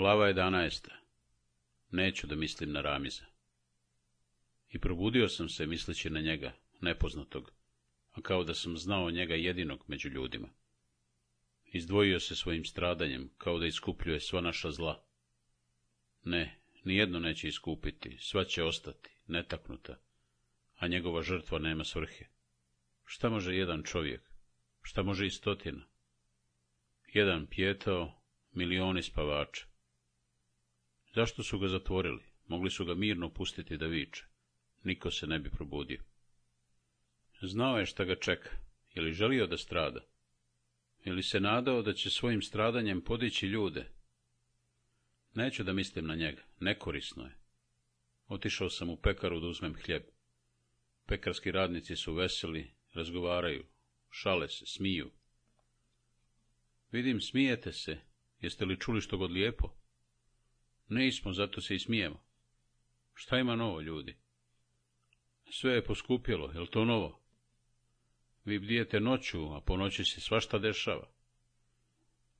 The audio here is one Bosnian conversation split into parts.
Glava 11. Neću da mislim na Ramiza. I probudio sam se misleći na njega, nepoznatog, a kao da sam znao njega jedinog među ljudima. Izdvojio se svojim stradanjem, kao da iskupljuje sva naša zla. Ne, nijedno neće iskupiti, sva će ostati, netaknuta, a njegova žrtva nema svrhe. Šta može jedan čovjek? Šta može i stotina? Jedan pjetao, milioni spavača. Zašto su ga zatvorili? Mogli su ga mirno pustiti da viče. Niko se ne bi probudio. Znao je šta ga čeka. Je li želio da strada? Je li se nadao da će svojim stradanjem podići ljude? Neću da mislim na njega. Nekorisno je. Otišao sam u pekaru da uzmem hljeb. Pekarski radnici su veseli, razgovaraju, šale se, smiju. Vidim, smijete se. Jeste li čuli što god lijepo? Nismo, zato se i smijemo. Šta ima novo, ljudi? Sve je poskupjelo, jel to novo? Vi bdijete noću, a po noći se svašta dešava.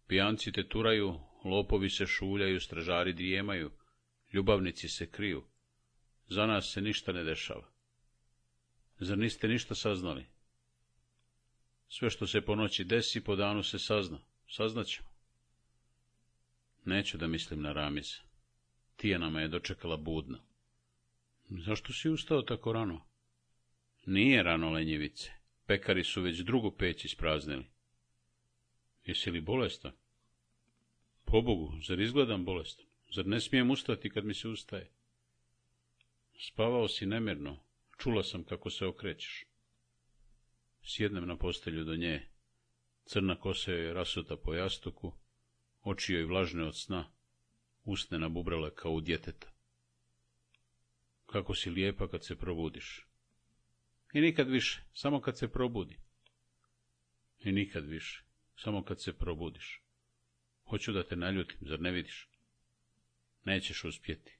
Pijanci te turaju, lopovi se šuljaju, stražari dijemaju, ljubavnici se kriju. Za nas se ništa ne dešava. Zar niste ništa saznali? Sve što se po noći desi, po danu se sazna. ćemo. Neću da mislim na Ramiza. Tijena me je dočekala budna. Zašto si ustao tako rano? Nije rano, lenjivice. Pekari su već drugu peć ispraznili. Jesi li bolestan? Pobogu, zar izgledam bolestan? Zar ne smijem ustati kad mi se ustaje? Spavao si nemirno, čula sam kako se okrećeš. Sjednem na postelju do nje. Crna kosa je rasuta po jastuku, oči joj vlažne od sna usne nabubrala kao u djeteta. Kako si lijepa kad se probudiš. I nikad više, samo kad se probudi. I nikad više, samo kad se probudiš. Hoću da te naljutim, zar ne vidiš? Nećeš uspjeti.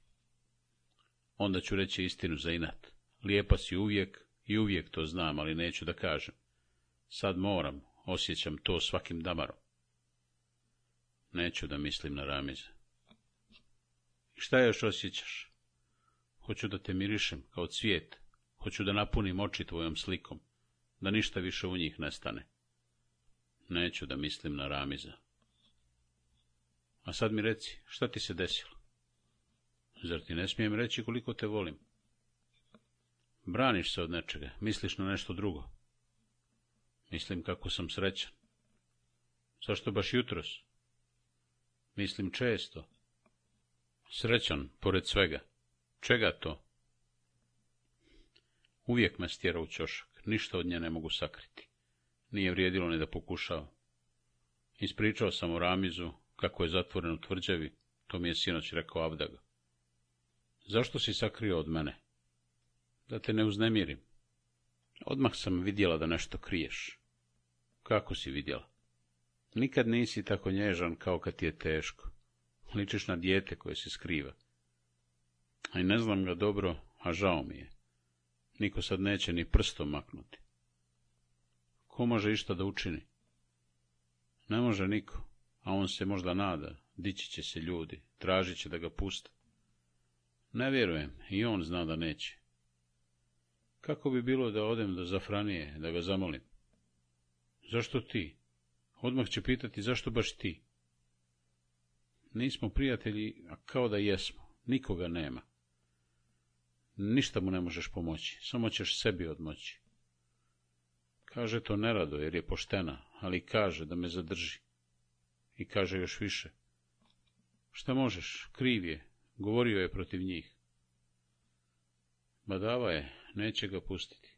Onda ću reći istinu za inat. Lijepa si uvijek i uvijek to znam, ali neću da kažem. Sad moram, osjećam to svakim damarom. Neću da mislim na Ramiza šta još osjećaš? Hoću da te mirišem, kao cvijet. Hoću da napunim oči tvojom slikom, da ništa više u njih nestane. Neću da mislim na Ramiza. A sad mi reci, šta ti se desilo? Zar ti ne smijem reći koliko te volim? Braniš se od nečega, misliš na nešto drugo. Mislim kako sam srećan. Zašto baš jutros? Mislim često. Srećan, pored svega. Čega to? Uvijek me stjera u čošak, ništa od nje ne mogu sakriti. Nije vrijedilo ni da pokušava. Ispričao sam o Ramizu, kako je zatvoren u tvrđavi, to mi je sinoć rekao Avdaga. Zašto si sakrio od mene? Da te ne uznemirim. Odmah sam vidjela da nešto kriješ. Kako si vidjela? Nikad nisi tako nježan kao kad ti je teško. Ličiš na dijete koje se skriva. A i ne znam ga dobro, a žao mi je. Niko sad neće ni prstom maknuti. Ko može išta da učini? Ne može niko, a on se možda nada, dići će se ljudi, tražit će da ga puste. Ne vjerujem, i on zna da neće. Kako bi bilo da odem do Zafranije, da ga zamolim? Zašto ti? Odmah će pitati zašto baš ti? Nismo prijatelji, a kao da jesmo. Nikoga nema. Ništa mu ne možeš pomoći, samo ćeš sebi odmoći. Kaže to nerado, jer je poštena, ali kaže da me zadrži. I kaže još više. Šta možeš, kriv je, govorio je protiv njih. Badava je, neće ga pustiti.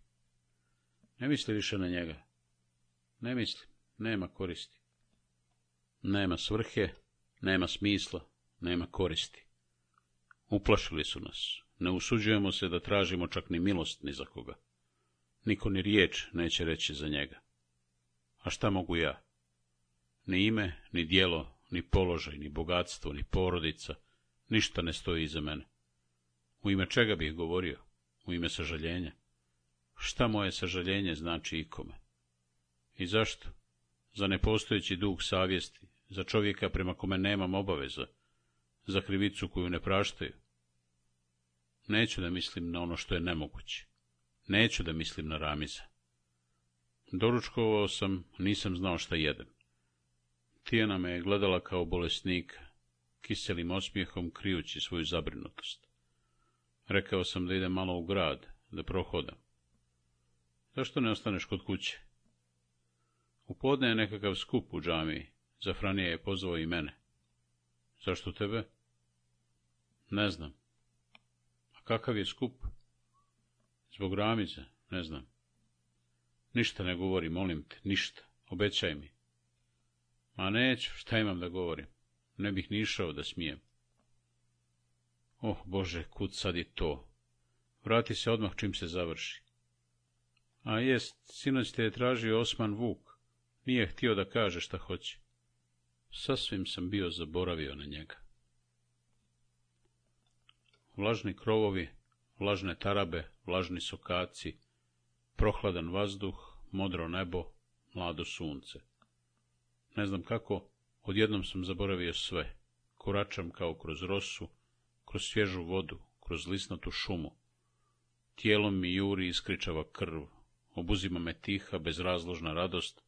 Ne misli više na njega. Ne misli. nema koristi. Nema svrhe, nema smisla, nema koristi. Uplašili su nas, ne usuđujemo se da tražimo čak ni milost ni za koga. Niko ni riječ neće reći za njega. A šta mogu ja? Ni ime, ni dijelo, ni položaj, ni bogatstvo, ni porodica, ništa ne stoji iza mene. U ime čega bih govorio? U ime sažaljenja? Šta moje sažaljenje znači ikome? I zašto? Za nepostojeći dug savjesti, za čovjeka prema kome nemam obaveza, za krivicu koju ne praštaju. Neću da mislim na ono što je nemoguće. Neću da mislim na Ramiza. Doručkovao sam, nisam znao šta jedem. Tijena me je gledala kao bolesnika, kiselim osmijehom krijući svoju zabrinutost. Rekao sam da idem malo u grad, da prohodam. Zašto ne ostaneš kod kuće? U podne je nekakav skup u džamiji. Zafranije je pozvao i mene. Zašto tebe? Ne znam. A kakav je skup? Zbog ramice, ne znam. Ništa ne govori, molim te, ništa, obećaj mi. Ma neću, šta imam da govorim? Ne bih ni išao da smijem. Oh, Bože, kud sad i to? Vrati se odmah čim se završi. A jest, sinoć te je tražio Osman Vuk. Nije htio da kaže šta hoće. Sasvim sam bio zaboravio na njega. Vlažni krovovi, vlažne tarabe, vlažni sokaci, prohladan vazduh, modro nebo, mlado sunce. Ne znam kako, odjednom sam zaboravio sve. Koračam kao kroz rosu, kroz svježu vodu, kroz lisnatu šumu. Tijelo mi juri iskričava krv, obuzima me tiha, bezrazložna radost.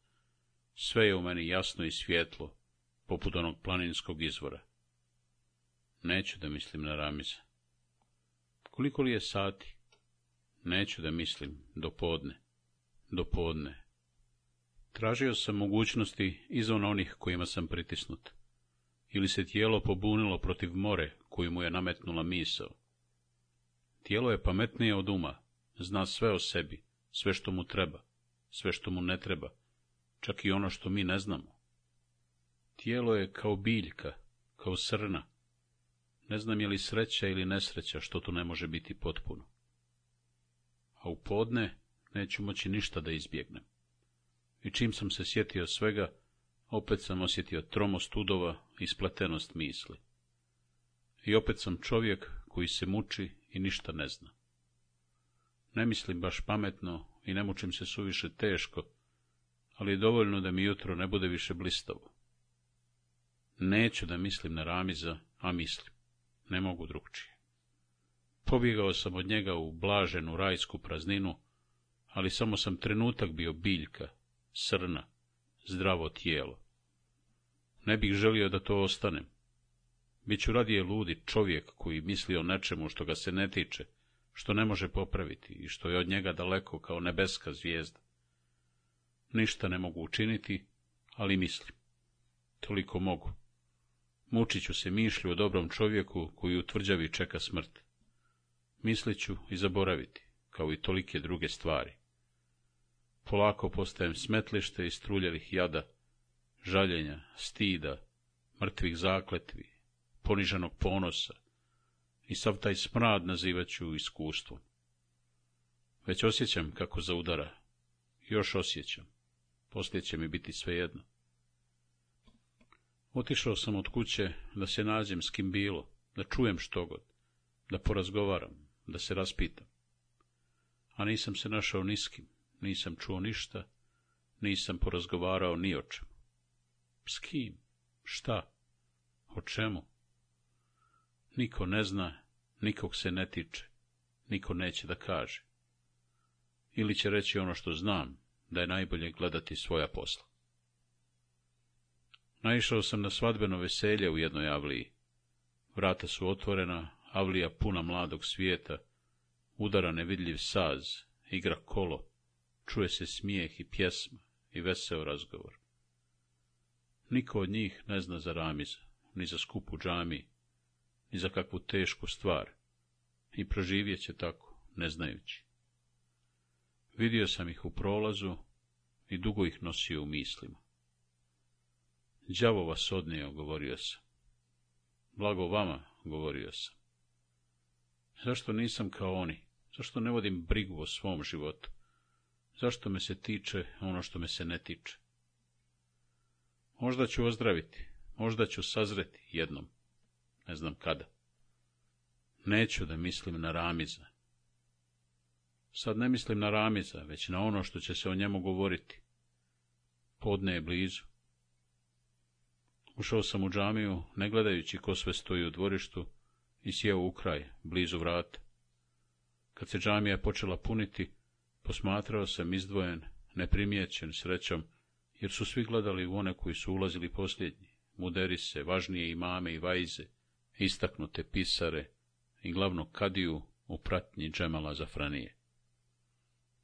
Sve je u meni jasno i svjetlo, poput onog planinskog izvora. Neću da mislim na Ramiza. Koliko li je sati? Neću da mislim, do podne. Do podne. Tražio sam mogućnosti izvan onih kojima sam pritisnut. Ili se tijelo pobunilo protiv more koju mu je nametnula misao. Tijelo je pametnije od uma, zna sve o sebi, sve što mu treba, sve što mu ne treba, čak i ono što mi ne znamo. Tijelo je kao biljka, kao srna. Ne znam je li sreća ili nesreća što tu ne može biti potpuno. A u podne neću moći ništa da izbjegnem. I čim sam se sjetio svega, opet sam osjetio tromost udova i spletenost misli. I opet sam čovjek koji se muči i ništa ne zna. Ne mislim baš pametno i ne mučim se suviše teško, ali je dovoljno da mi jutro ne bude više blistavo. Neću da mislim na Ramiza, a mislim. Ne mogu drugčije. Pobjegao sam od njega u blaženu rajsku prazninu, ali samo sam trenutak bio biljka, srna, zdravo tijelo. Ne bih želio da to ostanem. Biću radije ludi čovjek koji misli o nečemu što ga se ne tiče, što ne može popraviti i što je od njega daleko kao nebeska zvijezda. Ništa ne mogu učiniti, ali mislim. Toliko mogu. Mučiću se mišlju o dobrom čovjeku koji u tvrđavi čeka smrt. Misliću i zaboraviti, kao i tolike druge stvari. Polako postajem smetlište iz truljelih jada, žaljenja, stida, mrtvih zakletvi, poniženog ponosa, i sav taj smrad nazivaću iskustvom. Već osjećam kako zaudara, još osjećam, poslije će mi biti svejedno. Otišao sam od kuće da se nađem s kim bilo, da čujem što god, da porazgovaram, da se raspitam. A nisam se našao ni s kim, nisam čuo ništa, nisam porazgovarao ni o čemu. S kim? Šta? O čemu? Niko ne zna, nikog se ne tiče, niko neće da kaže. Ili će reći ono što znam, da je najbolje gledati svoja posla. Naišao sam na svadbeno veselje u jednoj avliji. Vrata su otvorena, avlija puna mladog svijeta, udara nevidljiv saz, igra kolo, čuje se smijeh i pjesma i veseo razgovor. Niko od njih ne zna za ramiz, ni za skupu džami, ni za kakvu tešku stvar, i proživjet će tako, ne znajući. Vidio sam ih u prolazu i dugo ih nosio u mislima. Đavo vas odnio, govorio sam. Blago vama, govorio sam. Zašto nisam kao oni? Zašto ne vodim brigu o svom životu? Zašto me se tiče ono što me se ne tiče? Možda ću ozdraviti, možda ću sazreti jednom, ne znam kada. Neću da mislim na Ramiza. Sad ne mislim na Ramiza, već na ono što će se o njemu govoriti. Podne je blizu, Ušao sam u džamiju, ne gledajući ko sve stoji u dvorištu, i sjeo u kraj, blizu vrata. Kad se džamija počela puniti, posmatrao sam izdvojen, neprimijećen srećom, jer su svi gledali u one koji su ulazili posljednji, muderise, važnije imame i vajze, istaknute pisare i glavno kadiju u pratnji Džemala Zafranije.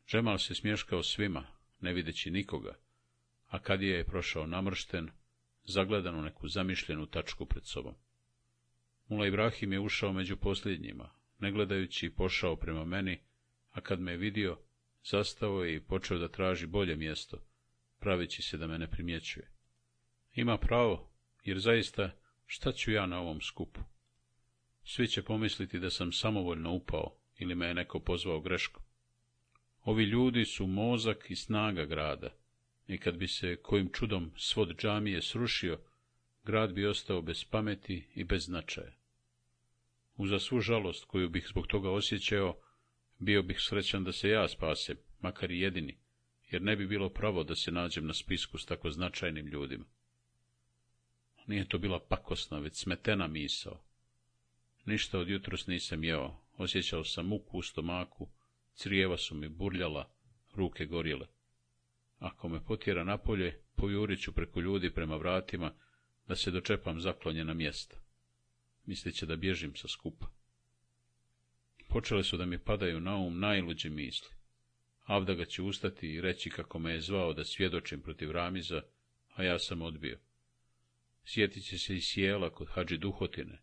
Džemal se smješkao svima, ne videći nikoga, a kadija je prošao namršten, zagledan neku zamišljenu tačku pred sobom. Mula Ibrahim je ušao među posljednjima, ne gledajući pošao prema meni, a kad me je vidio, zastao je i počeo da traži bolje mjesto, pravići se da me ne primjećuje. Ima pravo, jer zaista šta ću ja na ovom skupu? Svi će pomisliti da sam samovoljno upao ili me je neko pozvao greškom. Ovi ljudi su mozak i snaga grada, i kad bi se kojim čudom svod džamije srušio, grad bi ostao bez pameti i bez značaja. Uza svu žalost koju bih zbog toga osjećao, bio bih srećan da se ja spasem, makar i jedini, jer ne bi bilo pravo da se nađem na spisku s tako značajnim ljudima. Nije to bila pakosna, već smetena misao. Ništa od jutros nisam jeo, osjećao sam muku u stomaku, crijeva su mi burljala, ruke gorile. Ako me potjera napolje, pojurit ću preko ljudi prema vratima, da se dočepam zaklonjena mjesta. Mislit će da bježim sa skupa. Počele su da mi padaju na um najluđe misli. ga će ustati i reći kako me je zvao da svjedočim protiv Ramiza, a ja sam odbio. Sjetit će se i sjela kod hađi Duhotine.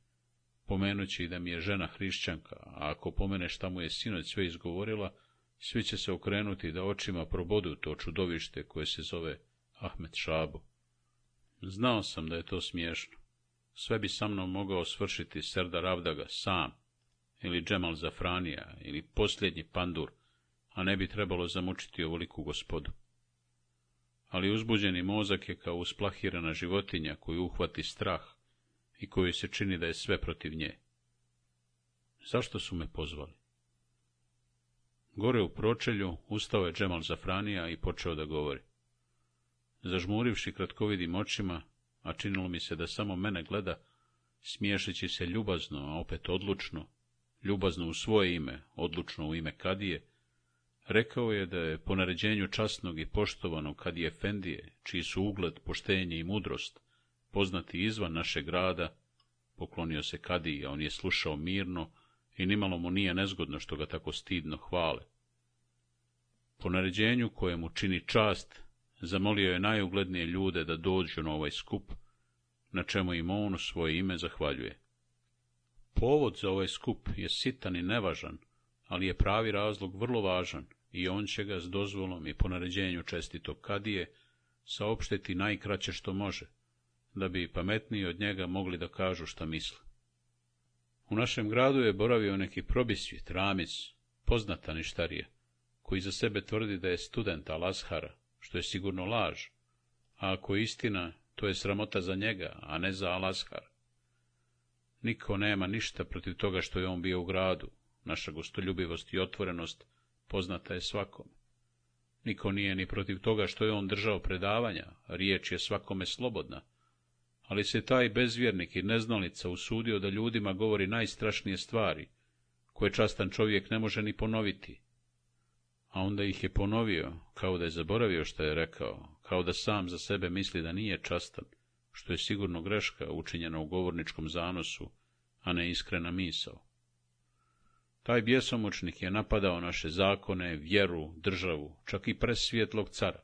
pomenući da mi je žena hrišćanka, a ako pomene šta mu je sinoć sve izgovorila, svi će se okrenuti da očima probodu to čudovište koje se zove Ahmet Šabo. Znao sam da je to smiješno. Sve bi sa mnom mogao svršiti Serdar Avdaga sam, ili Džemal Zafranija, ili posljednji pandur, a ne bi trebalo zamučiti ovoliku gospodu. Ali uzbuđeni mozak je kao usplahirana životinja koju uhvati strah i koju se čini da je sve protiv nje. Zašto su me pozvali? Gore u pročelju ustao je Džemal Zafranija i počeo da govori. Zažmurivši kratkovidim očima, a činilo mi se da samo mene gleda, smiješeći se ljubazno, a opet odlučno, ljubazno u svoje ime, odlučno u ime Kadije, rekao je da je po naređenju časnog i poštovanog Kadije fendije čiji su ugled, poštenje i mudrost, poznati izvan našeg grada, poklonio se Kadiji, a on je slušao mirno i nimalo mu nije nezgodno što ga tako stidno hvale. Po naređenju koje mu čini čast, zamolio je najuglednije ljude da dođu na ovaj skup, na čemu im on svoje ime zahvaljuje. Povod za ovaj skup je sitan i nevažan, ali je pravi razlog vrlo važan i on će ga s dozvolom i po naređenju čestito kadije saopštiti najkraće što može, da bi pametniji od njega mogli da kažu šta misle. U našem gradu je boravio neki probisvit, ramis, poznata ništarija, koji za sebe tvrdi da je student al što je sigurno laž, a ako je istina, to je sramota za njega, a ne za Al-Azhar. Niko nema ništa protiv toga što je on bio u gradu, naša gostoljubivost i otvorenost poznata je svakome. Niko nije ni protiv toga što je on držao predavanja, riječ je svakome slobodna, ali se taj bezvjernik i neznalica usudio da ljudima govori najstrašnije stvari, koje častan čovjek ne može ni ponoviti, a onda ih je ponovio, kao da je zaboravio što je rekao, kao da sam za sebe misli da nije častan, što je sigurno greška učinjena u govorničkom zanosu, a ne iskrena misao. Taj bjesomučnik je napadao naše zakone, vjeru, državu, čak i presvjetlog cara,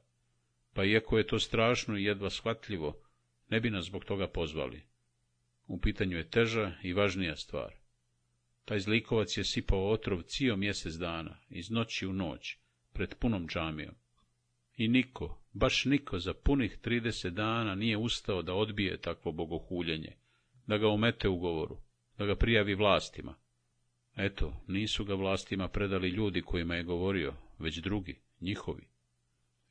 pa iako je to strašno i jedva shvatljivo, ne bi nas zbog toga pozvali. U pitanju je teža i važnija stvar. Taj zlikovac je sipao otrov cio mjesec dana, iz noći u noć, pred punom džamijom. I niko, baš niko za punih trideset dana nije ustao da odbije takvo bogohuljenje, da ga omete u govoru, da ga prijavi vlastima. Eto, nisu ga vlastima predali ljudi kojima je govorio, već drugi, njihovi.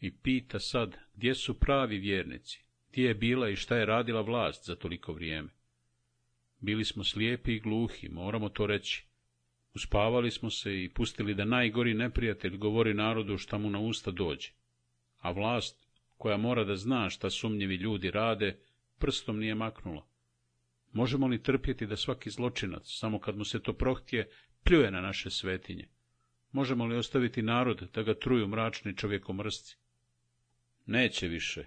I pita sad, gdje su pravi vjernici, gdje je bila i šta je radila vlast za toliko vrijeme. Bili smo slijepi i gluhi, moramo to reći. Uspavali smo se i pustili da najgori neprijatelj govori narodu šta mu na usta dođe. A vlast, koja mora da zna šta sumnjivi ljudi rade, prstom nije maknula. Možemo li trpjeti da svaki zločinac, samo kad mu se to prohtje, pljuje na naše svetinje? Možemo li ostaviti narod da ga truju mračni čovjekom rsci Neće više,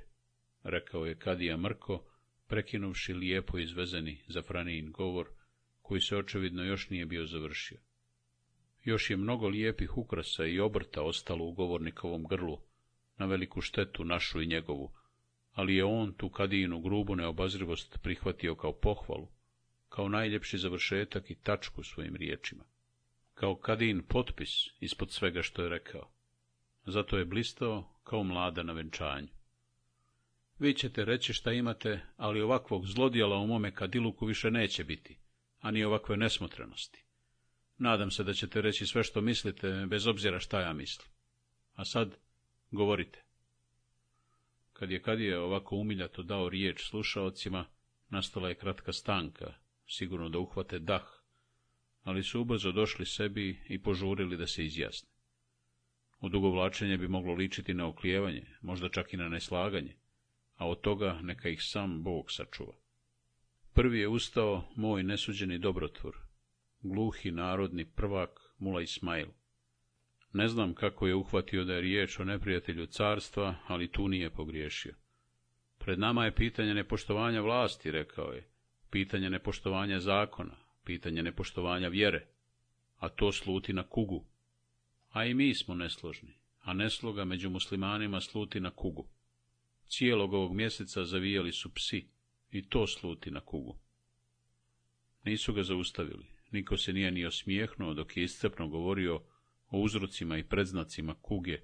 rekao je Kadija Mrko, prekinuvši lijepo izvezeni Zafranijin govor, koji se očevidno još nije bio završio. Još je mnogo lijepih ukrasa i obrta ostalo u govornikovom grlu, na veliku štetu našu i njegovu, ali je on tu Kadinu grubu neobazrivost prihvatio kao pohvalu, kao najljepši završetak i tačku svojim riječima, kao kadin potpis ispod svega što je rekao. Zato je blistao kao mlada na venčanju. Vi ćete reći šta imate, ali ovakvog zlodjela u mome kadiluku više neće biti, a ni ovakve nesmotrenosti. Nadam se da ćete reći sve što mislite, bez obzira šta ja mislim. A sad, govorite. Kad je Kadije ovako umiljato dao riječ slušaocima, nastala je kratka stanka, sigurno da uhvate dah, ali su ubrzo došli sebi i požurili da se izjasne. Odugovlačenje bi moglo ličiti na oklijevanje, možda čak i na neslaganje a od toga neka ih sam Bog sačuva. Prvi je ustao moj nesuđeni dobrotvor, gluhi narodni prvak Mula Ismail. Ne znam kako je uhvatio da je riječ o neprijatelju carstva, ali tu nije pogriješio. Pred nama je pitanje nepoštovanja vlasti, rekao je, pitanje nepoštovanja zakona, pitanje nepoštovanja vjere, a to sluti na kugu. A i mi smo nesložni, a nesloga među muslimanima sluti na kugu. Cijelog ovog mjeseca zavijali su psi i to sluti na kugu. Nisu ga zaustavili, niko se nije ni osmijehnuo dok je iscrpno govorio o uzrocima i predznacima kuge,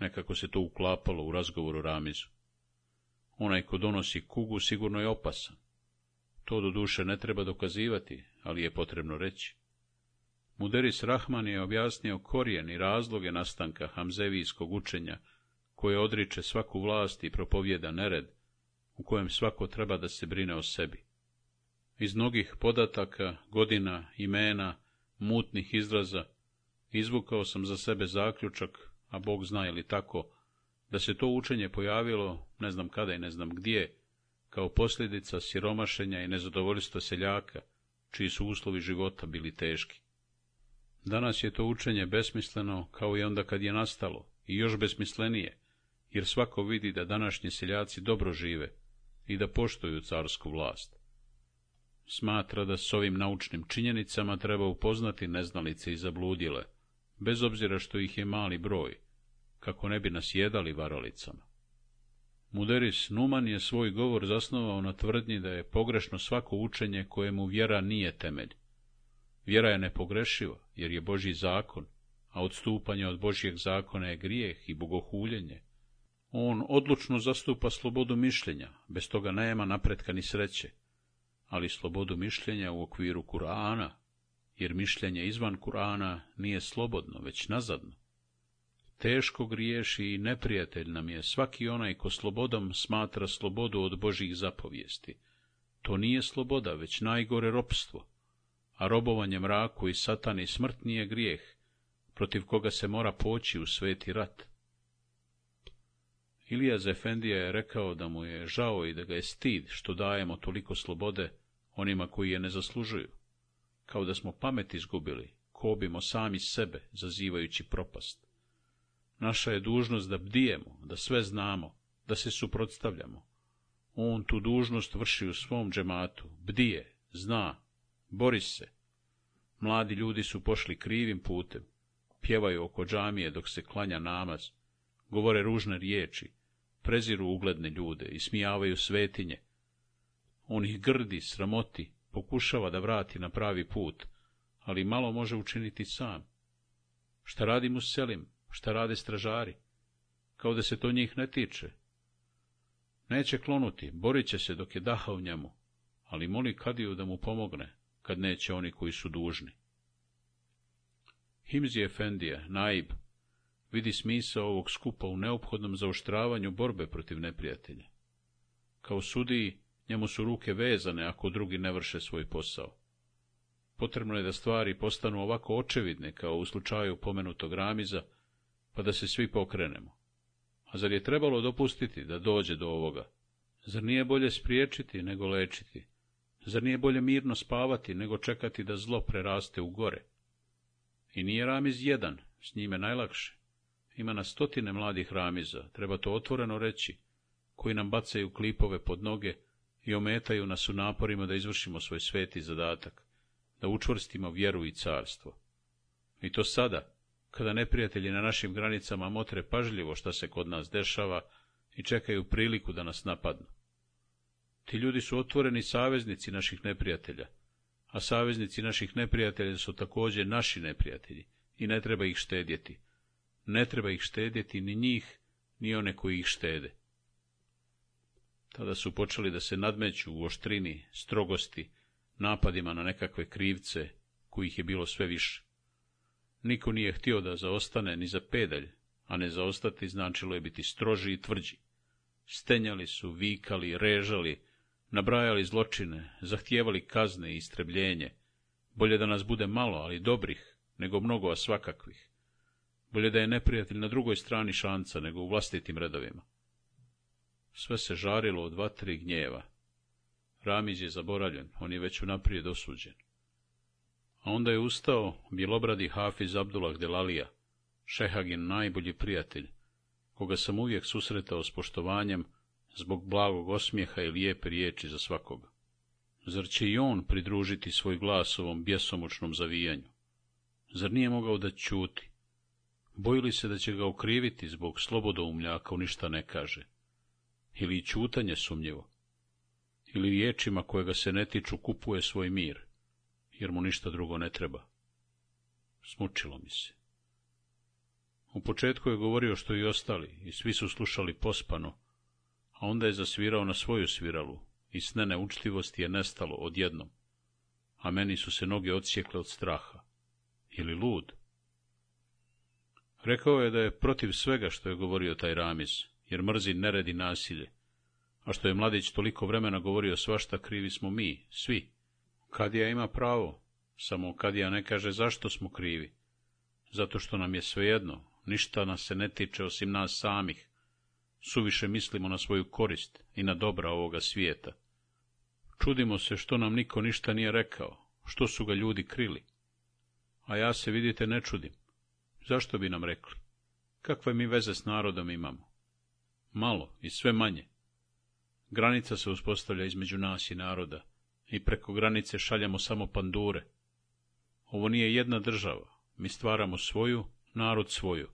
nekako se to uklapalo u razgovoru Ramizu. Onaj ko donosi kugu sigurno je opasan. To do duše ne treba dokazivati, ali je potrebno reći. Muderis Rahman je objasnio korijen i razloge nastanka hamzevijskog učenja koje odriče svaku vlast i propovjeda nered, u kojem svako treba da se brine o sebi. Iz mnogih podataka, godina, imena, mutnih izraza, izvukao sam za sebe zaključak, a Bog zna ili tako, da se to učenje pojavilo, ne znam kada i ne znam gdje, kao posljedica siromašenja i nezadovoljstva seljaka, čiji su uslovi života bili teški. Danas je to učenje besmisleno kao i onda kad je nastalo, i još besmislenije, jer svako vidi da današnji seljaci dobro žive i da poštuju carsku vlast. Smatra da s ovim naučnim činjenicama treba upoznati neznalice i zabludile, bez obzira što ih je mali broj, kako ne bi nasjedali varalicama. Muderis Numan je svoj govor zasnovao na tvrdnji da je pogrešno svako učenje kojemu vjera nije temelj. Vjera je nepogrešiva, jer je Božji zakon, a odstupanje od Božjeg zakona je grijeh i bogohuljenje, on odlučno zastupa slobodu mišljenja, bez toga nema napretka ni sreće, ali slobodu mišljenja u okviru Kur'ana, jer mišljenje izvan Kur'ana nije slobodno, već nazadno. Teško griješi i neprijatelj nam je svaki onaj ko slobodom smatra slobodu od Božih zapovijesti. To nije sloboda, već najgore ropstvo, a robovanje mraku i satani smrtnije je grijeh, protiv koga se mora poći u sveti rat. Ilija Zefendija je rekao da mu je žao i da ga je stid što dajemo toliko slobode onima koji je ne zaslužuju. Kao da smo pamet izgubili, kobimo sami sebe, zazivajući propast. Naša je dužnost da bdijemo, da sve znamo, da se suprotstavljamo. On tu dužnost vrši u svom džematu, bdije, zna, bori se. Mladi ljudi su pošli krivim putem, pjevaju oko džamije dok se klanja namaz, govore ružne riječi, preziru ugledne ljude, i smijavaju svetinje. On ih grdi, sramoti, pokušava da vrati na pravi put, ali malo može učiniti sam. Šta radi mu selim, šta rade stražari? Kao da se to njih ne tiče. Neće klonuti, borit će se dok je daha u njemu, ali moli Kadiju da mu pomogne, kad neće oni koji su dužni. Himzi Efendija, Naib, vidi smisao ovog skupa u neophodnom zaoštravanju borbe protiv neprijatelja. Kao sudiji, njemu su ruke vezane ako drugi ne vrše svoj posao. Potrebno je da stvari postanu ovako očevidne kao u slučaju pomenutog Ramiza, pa da se svi pokrenemo. A zar je trebalo dopustiti da dođe do ovoga? Zar nije bolje spriječiti nego lečiti? Zar nije bolje mirno spavati nego čekati da zlo preraste u gore? I nije Ramiz jedan, s njime najlakše. Ima na stotine mladih ramiza, treba to otvoreno reći, koji nam bacaju klipove pod noge i ometaju nas u naporima da izvršimo svoj sveti zadatak, da učvrstimo vjeru i carstvo. I to sada, kada neprijatelji na našim granicama motre pažljivo šta se kod nas dešava i čekaju priliku da nas napadnu. Ti ljudi su otvoreni saveznici naših neprijatelja, a saveznici naših neprijatelja su također naši neprijatelji i ne treba ih štedjeti, ne treba ih štedjeti ni njih, ni one koji ih štede. Tada su počeli da se nadmeću u oštrini, strogosti, napadima na nekakve krivce, kojih je bilo sve više. Niko nije htio da zaostane ni za pedalj, a ne zaostati značilo je biti stroži i tvrđi. Stenjali su, vikali, režali, nabrajali zločine, zahtijevali kazne i istrebljenje. Bolje da nas bude malo, ali dobrih, nego mnogo a svakakvih. Bolje da je neprijatelj na drugoj strani šanca nego u vlastitim redovima. Sve se žarilo od dva, tri gnjeva. Ramiz je zaboravljen, on je već unaprijed osuđen. A onda je ustao bjelobradi Hafiz Abdullah Delalija, Šehagin najbolji prijatelj, koga sam uvijek susretao s poštovanjem zbog blagog osmijeha i lijepe riječi za svakoga. Zar će i on pridružiti svoj glas ovom bjesomučnom zavijanju? Zar nije mogao da čuti? Bojili se da će ga okriviti zbog slobodoumlja ako ništa ne kaže? Ili i čutanje sumnjivo? Ili riječima koje ga se ne tiču kupuje svoj mir, jer mu ništa drugo ne treba? Smučilo mi se. U početku je govorio što i ostali, i svi su slušali pospano, a onda je zasvirao na svoju sviralu, i sne neučtivosti je nestalo odjednom, a meni su se noge odsjekle od straha. Ili lud? Rekao je da je protiv svega što je govorio taj ramis jer mrzi neredi i nasilje. A što je mladić toliko vremena govorio svašta, krivi smo mi, svi. Kadija ima pravo, samo Kadija ne kaže zašto smo krivi. Zato što nam je svejedno, ništa nas se ne tiče osim nas samih. Suviše mislimo na svoju korist i na dobra ovoga svijeta. Čudimo se što nam niko ništa nije rekao, što su ga ljudi krili. A ja se, vidite, ne čudim. Zašto bi nam rekli? Kakve mi veze s narodom imamo? Malo i sve manje. Granica se uspostavlja između nas i naroda i preko granice šaljamo samo pandure. Ovo nije jedna država, mi stvaramo svoju, narod svoju.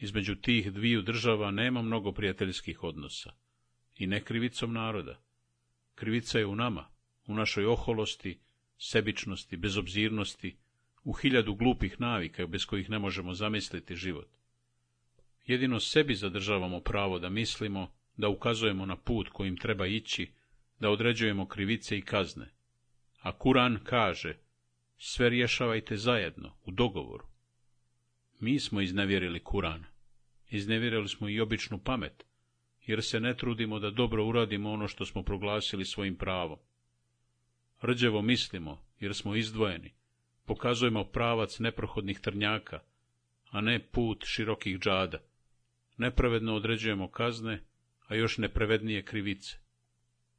Između tih dviju država nema mnogo prijateljskih odnosa. I ne krivicom naroda. Krivica je u nama, u našoj oholosti, sebičnosti, bezobzirnosti, u hiljadu glupih navika bez kojih ne možemo zamisliti život. Jedino sebi zadržavamo pravo da mislimo, da ukazujemo na put kojim treba ići, da određujemo krivice i kazne. A Kuran kaže, sve rješavajte zajedno, u dogovoru. Mi smo iznevjerili Kuran. Iznevjerili smo i običnu pamet, jer se ne trudimo da dobro uradimo ono što smo proglasili svojim pravom. Rđevo mislimo, jer smo izdvojeni, pokazujemo pravac neprohodnih trnjaka, a ne put širokih džada. Nepravedno određujemo kazne, a još neprevednije krivice.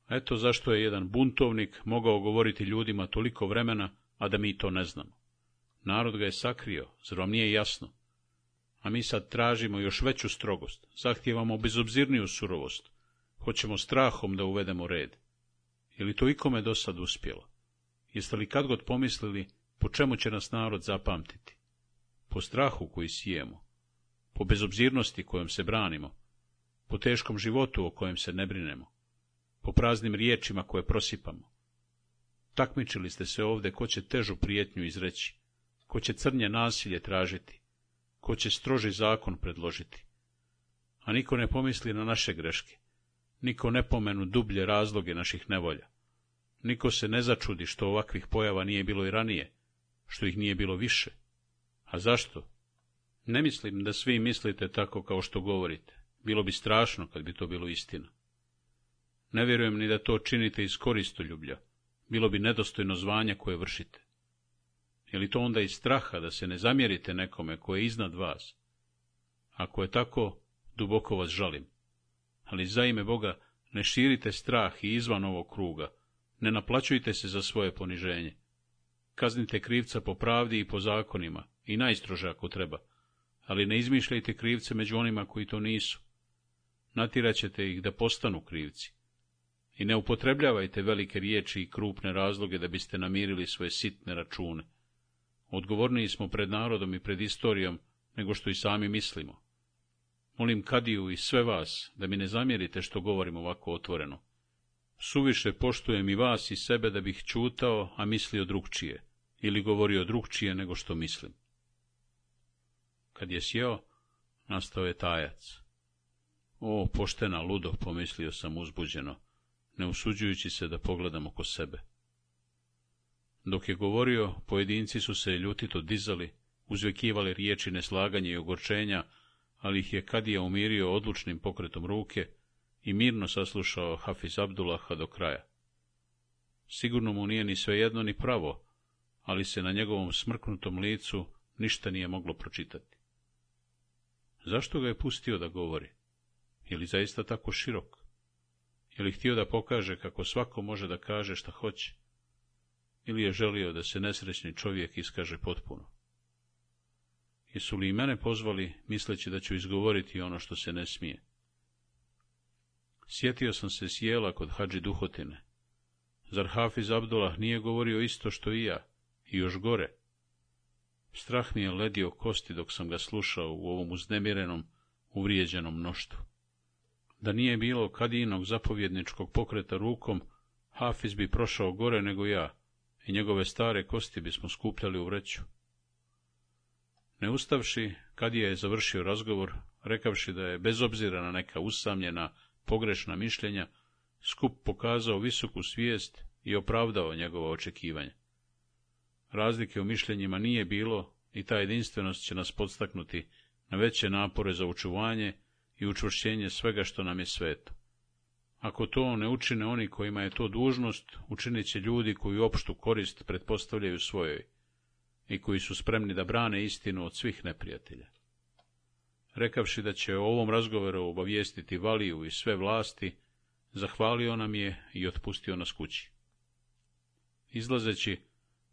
Eto zašto je jedan buntovnik mogao govoriti ljudima toliko vremena, a da mi to ne znamo. Narod ga je sakrio, zar vam nije jasno? A mi sad tražimo još veću strogost, zahtijevamo bezobzirniju surovost, hoćemo strahom da uvedemo red. Je li to ikome do sad uspjelo? Jeste li kad god pomislili po čemu će nas narod zapamtiti? Po strahu koji sijemo, po bezobzirnosti kojom se branimo, po teškom životu o kojem se ne brinemo, po praznim riječima koje prosipamo. Takmičili ste se ovdje ko će težu prijetnju izreći, ko će crnje nasilje tražiti, ko će stroži zakon predložiti. A niko ne pomisli na naše greške, niko ne pomenu dublje razloge naših nevolja. Niko se ne začudi što ovakvih pojava nije bilo i ranije, što ih nije bilo više. A zašto? Ne mislim da svi mislite tako kao što govorite. Bilo bi strašno kad bi to bilo istina. Ne vjerujem ni da to činite iz koristoljublja. Bilo bi nedostojno zvanja koje vršite. Je li to onda iz straha da se ne zamjerite nekome koje je iznad vas? Ako je tako, duboko vas žalim. Ali za ime Boga ne širite strah i izvan ovog kruga. Ne naplaćujte se za svoje poniženje. Kaznite krivca po pravdi i po zakonima, i najstrože ako treba, ali ne izmišljajte krivce među onima koji to nisu. Natiraćete ćete ih da postanu krivci. I ne upotrebljavajte velike riječi i krupne razloge da biste namirili svoje sitne račune. Odgovorniji smo pred narodom i pred istorijom nego što i sami mislimo. Molim Kadiju i sve vas da mi ne zamjerite što govorim ovako otvoreno. Suviše poštujem i vas i sebe da bih čutao, a mislio drugčije ili govorio čije nego što mislim. Kad je sjeo, nastao je tajac. O, poštena ludo, pomislio sam uzbuđeno, ne usuđujući se da pogledam oko sebe. Dok je govorio, pojedinci su se ljutito dizali, uzvekivali riječi neslaganja i ogorčenja, ali ih je Kadija umirio odlučnim pokretom ruke i mirno saslušao Hafiz Abdullaha do kraja. Sigurno mu nije ni svejedno ni pravo, ali se na njegovom smrknutom licu ništa nije moglo pročitati. Zašto ga je pustio da govori? Je li zaista tako širok? Je li htio da pokaže kako svako može da kaže šta hoće? Ili je želio da se nesrećni čovjek iskaže potpuno? Jesu li i mene pozvali, misleći da ću izgovoriti ono što se ne smije? Sjetio sam se sjela kod Hadži Duhotine. Zar Hafiz Abdullah nije govorio isto što i ja? i još gore. Strah mi je ledio kosti dok sam ga slušao u ovom uznemirenom, uvrijeđenom mnoštvu Da nije bilo kadinog zapovjedničkog pokreta rukom, Hafiz bi prošao gore nego ja i njegove stare kosti bismo skupljali u vreću. Ne ustavši, Kadija je završio razgovor, rekavši da je, bez obzira na neka usamljena, pogrešna mišljenja, skup pokazao visoku svijest i opravdao njegova očekivanja. Razlike u mišljenjima nije bilo i ta jedinstvenost će nas podstaknuti na veće napore za očuvanje i učvršćenje svega što nam je sveto. Ako to ne učine oni kojima je to dužnost, učinit će ljudi koji opštu korist pretpostavljaju svojoj i koji su spremni da brane istinu od svih neprijatelja. Rekavši da će o ovom razgovoru obavijestiti Valiju i sve vlasti, zahvalio nam je i otpustio nas kući. Izlazeći,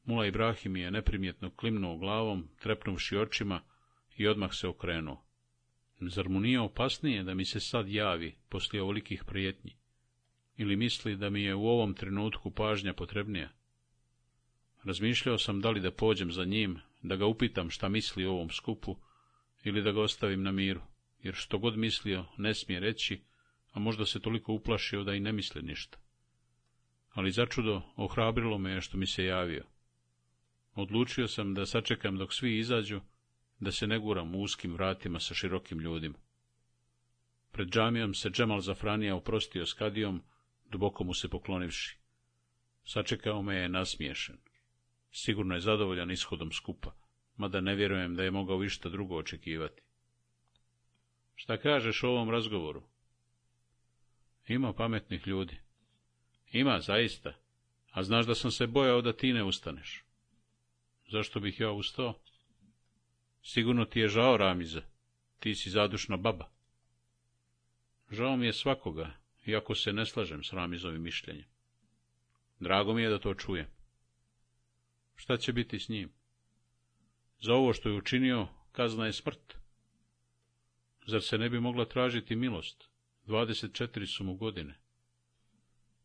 Mula Ibrahim je neprimjetno klimnuo glavom, trepnuvši očima i odmah se okrenuo. Zar mu nije opasnije da mi se sad javi, poslije ovolikih prijetnji? Ili misli da mi je u ovom trenutku pažnja potrebnija? Razmišljao sam da li da pođem za njim, da ga upitam šta misli o ovom skupu, ili da ga ostavim na miru, jer što god mislio ne smije reći, a možda se toliko uplašio da i ne misli ništa. Ali začudo ohrabrilo me je što mi se javio. Odlučio sam da sačekam dok svi izađu, da se ne guram u uskim vratima sa širokim ljudima. Pred džamijom se Džemal Zafranija oprostio s kadijom, duboko mu se poklonivši. Sačekao me je nasmiješen. Sigurno je zadovoljan ishodom skupa, mada ne vjerujem da je mogao išta drugo očekivati. Šta kažeš o ovom razgovoru? Ima pametnih ljudi. Ima, zaista. A znaš da sam se bojao da ti ne ustaneš. Zašto bih ja ustao? Sigurno ti je žao, Ramiza. Ti si zadušna baba. Žao mi je svakoga, iako se ne slažem s Ramizovim mišljenjem. Drago mi je da to čujem. Šta će biti s njim? Za ovo što je učinio, kazna je smrt. Zar se ne bi mogla tražiti milost? 24 su mu godine.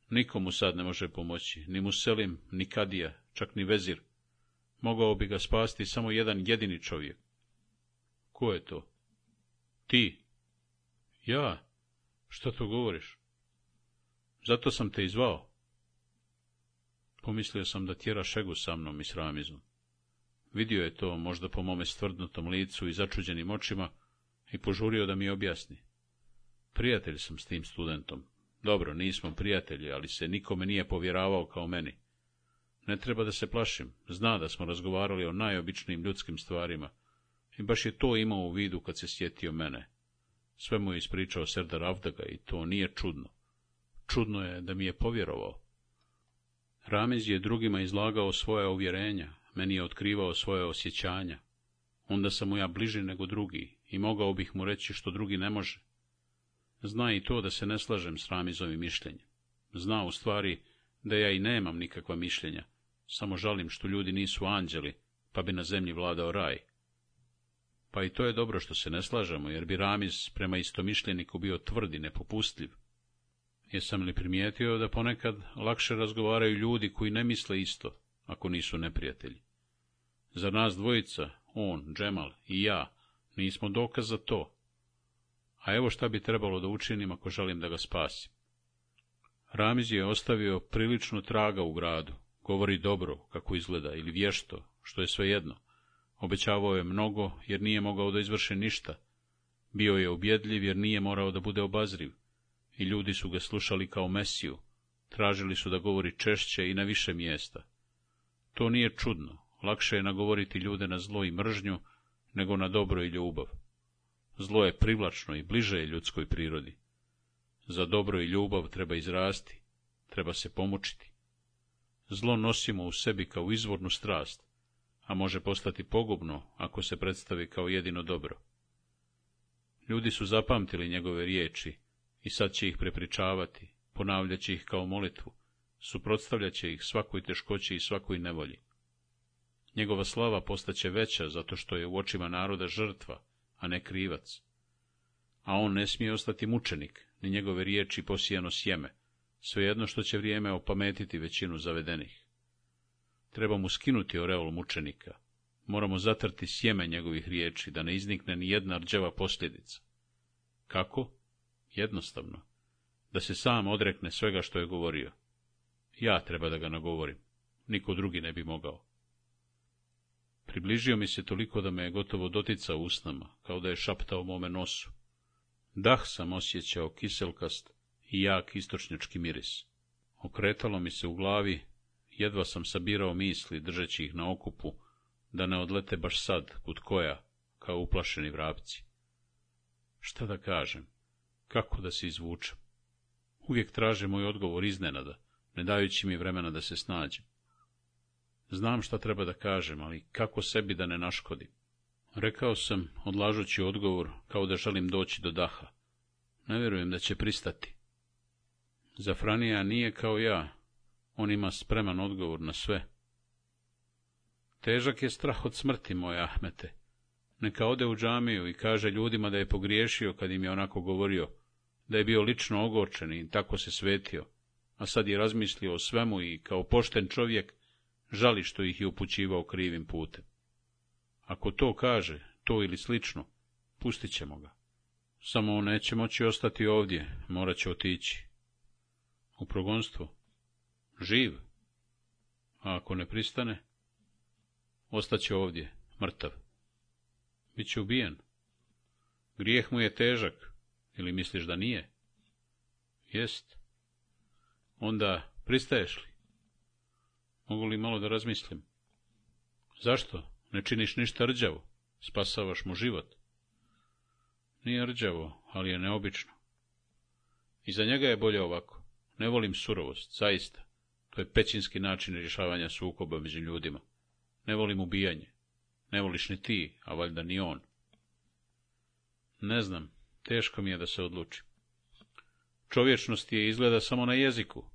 Nikomu sad ne može pomoći, ni Muselim, ni Kadija, čak ni Vezir mogao bi ga spasti samo jedan jedini čovjek. Ko je to? Ti. Ja? Što to govoriš? Zato sam te izvao. Pomislio sam da tjera šegu sa mnom i sramizom. Vidio je to možda po mome stvrdnutom licu i začuđenim očima i požurio da mi objasni. Prijatelj sam s tim studentom. Dobro, nismo prijatelji, ali se nikome nije povjeravao kao meni. Ne treba da se plašim, zna da smo razgovarali o najobičnijim ljudskim stvarima. I baš je to imao u vidu kad se sjetio mene. Sve mu je ispričao Serdar Avdaga i to nije čudno. Čudno je da mi je povjerovao. Ramiz je drugima izlagao svoja uvjerenja, meni je otkrivao svoje osjećanja. Onda sam mu ja bliži nego drugi i mogao bih mu reći što drugi ne može. Zna i to da se ne slažem s Ramizovim mišljenjem. Zna u stvari da ja i nemam nikakva mišljenja, samo žalim što ljudi nisu anđeli, pa bi na zemlji vladao raj. Pa i to je dobro što se ne slažemo, jer bi Ramiz prema istomišljeniku bio tvrdi, nepopustljiv. Jesam li primijetio da ponekad lakše razgovaraju ljudi koji ne misle isto, ako nisu neprijatelji? Za nas dvojica, on, Džemal i ja, nismo dokaz za to? A evo šta bi trebalo da učinim ako želim da ga spasim. Ramiz je ostavio prilično traga u gradu, Govori dobro, kako izgleda, ili vješto, što je svejedno. Obećavao je mnogo, jer nije mogao da izvrše ništa. Bio je objedljiv, jer nije morao da bude obazriv. I ljudi su ga slušali kao mesiju. Tražili su da govori češće i na više mjesta. To nije čudno. Lakše je nagovoriti ljude na zlo i mržnju, nego na dobro i ljubav. Zlo je privlačno i bliže je ljudskoj prirodi. Za dobro i ljubav treba izrasti, treba se pomučiti Zlo nosimo u sebi kao izvornu strast, a može postati pogubno ako se predstavi kao jedino dobro. Ljudi su zapamtili njegove riječi i sad će ih prepričavati, ponavljaći ih kao molitvu, suprotstavljaće ih svakoj teškoći i svakoj nevolji. Njegova slava postaće veća zato što je u očima naroda žrtva, a ne krivac. A on ne smije ostati mučenik, ni njegove riječi posijano sjeme, svejedno što će vrijeme opametiti većinu zavedenih. Trebamo skinuti oreol mučenika, moramo zatrti sjeme njegovih riječi, da ne iznikne ni jedna rđeva posljedica. Kako? Jednostavno. Da se sam odrekne svega što je govorio. Ja treba da ga nagovorim, niko drugi ne bi mogao. Približio mi se toliko da me je gotovo doticao usnama, kao da je šaptao mome nosu. Dah sam osjećao kiselkast, i jak istočnjački miris. Okretalo mi se u glavi, jedva sam sabirao misli, držeći ih na okupu, da ne odlete baš sad, kut koja, kao uplašeni vrapci. Šta da kažem? Kako da se izvučem? Uvijek traže moj odgovor iznenada, ne dajući mi vremena da se snađem. Znam šta treba da kažem, ali kako sebi da ne naškodim? Rekao sam, odlažući odgovor, kao da želim doći do daha. Ne vjerujem da će pristati. Zafranija nije kao ja, on ima spreman odgovor na sve. Težak je strah od smrti, moje Ahmete. Neka ode u džamiju i kaže ljudima da je pogriješio kad im je onako govorio, da je bio lično ogorčen i tako se svetio, a sad je razmislio o svemu i kao pošten čovjek žali što ih je upućivao krivim putem. Ako to kaže, to ili slično, pustit ćemo ga. Samo neće moći ostati ovdje, morat će otići u progonstvu, živ, a ako ne pristane, ostaće ovdje, mrtav. Biće ubijen. Grijeh mu je težak, ili misliš da nije? Jest. Onda pristaješ li? Mogu li malo da razmislim? Zašto? Ne činiš ništa rđavo, spasavaš mu život. Nije rđavo, ali je neobično. I za njega je bolje ovako. Ne volim surovost, zaista. To je pećinski način rješavanja sukoba među ljudima. Ne volim ubijanje. Ne voliš ni ti, a valjda ni on. Ne znam, teško mi je da se odluči. Čovječnost je izgleda samo na jeziku,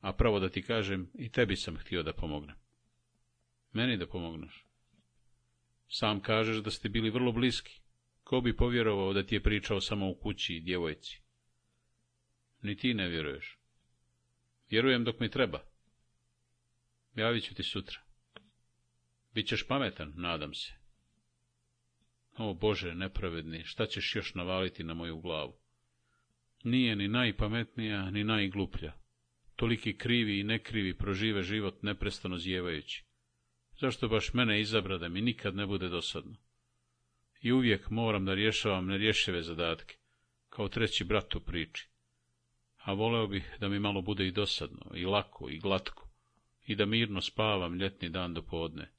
a pravo da ti kažem, i tebi sam htio da pomognem. Meni da pomogneš? Sam kažeš da ste bili vrlo bliski. Ko bi povjerovao da ti je pričao samo u kući i djevojci? Ni ti ne vjeruješ. Vjerujem dok mi treba. Javit ću ti sutra. Bićeš pametan, nadam se. O Bože, nepravedni, šta ćeš još navaliti na moju glavu? Nije ni najpametnija, ni najgluplja. Toliki krivi i nekrivi prožive život neprestano zjevajući. Zašto baš mene izabra da mi nikad ne bude dosadno? I uvijek moram da rješavam nerješive zadatke, kao treći brat u priči a voleo bih da mi malo bude i dosadno, i lako, i glatko, i da mirno spavam ljetni dan do podne,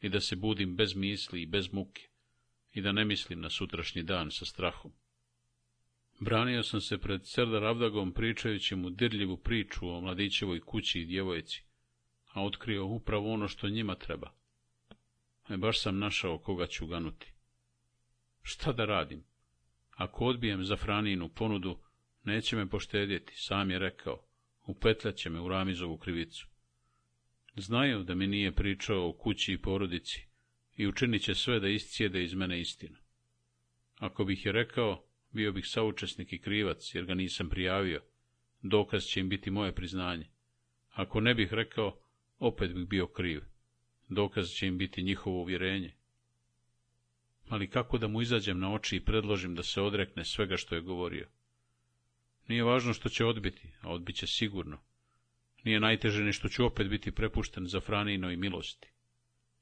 i da se budim bez misli i bez muke, i da ne mislim na sutrašnji dan sa strahom. Branio sam se pred Serdar Avdagom pričajući mu dirljivu priču o mladićevoj kući i djevojci, a otkrio upravo ono što njima treba. E baš sam našao koga ću ganuti. Šta da radim? Ako odbijem za Franinu ponudu, neće me poštedjeti, sam je rekao, će me u Ramizovu krivicu. Znaju da mi nije pričao o kući i porodici i učinit će sve da iscijede iz mene istinu. Ako bih je rekao, bio bih saučesnik i krivac, jer ga nisam prijavio. Dokaz će im biti moje priznanje. Ako ne bih rekao, opet bih bio kriv. Dokaz će im biti njihovo uvjerenje. Ali kako da mu izađem na oči i predložim da se odrekne svega što je govorio? Nije važno što će odbiti, a odbit će sigurno. Nije najteže ni što ću opet biti prepušten za i milosti.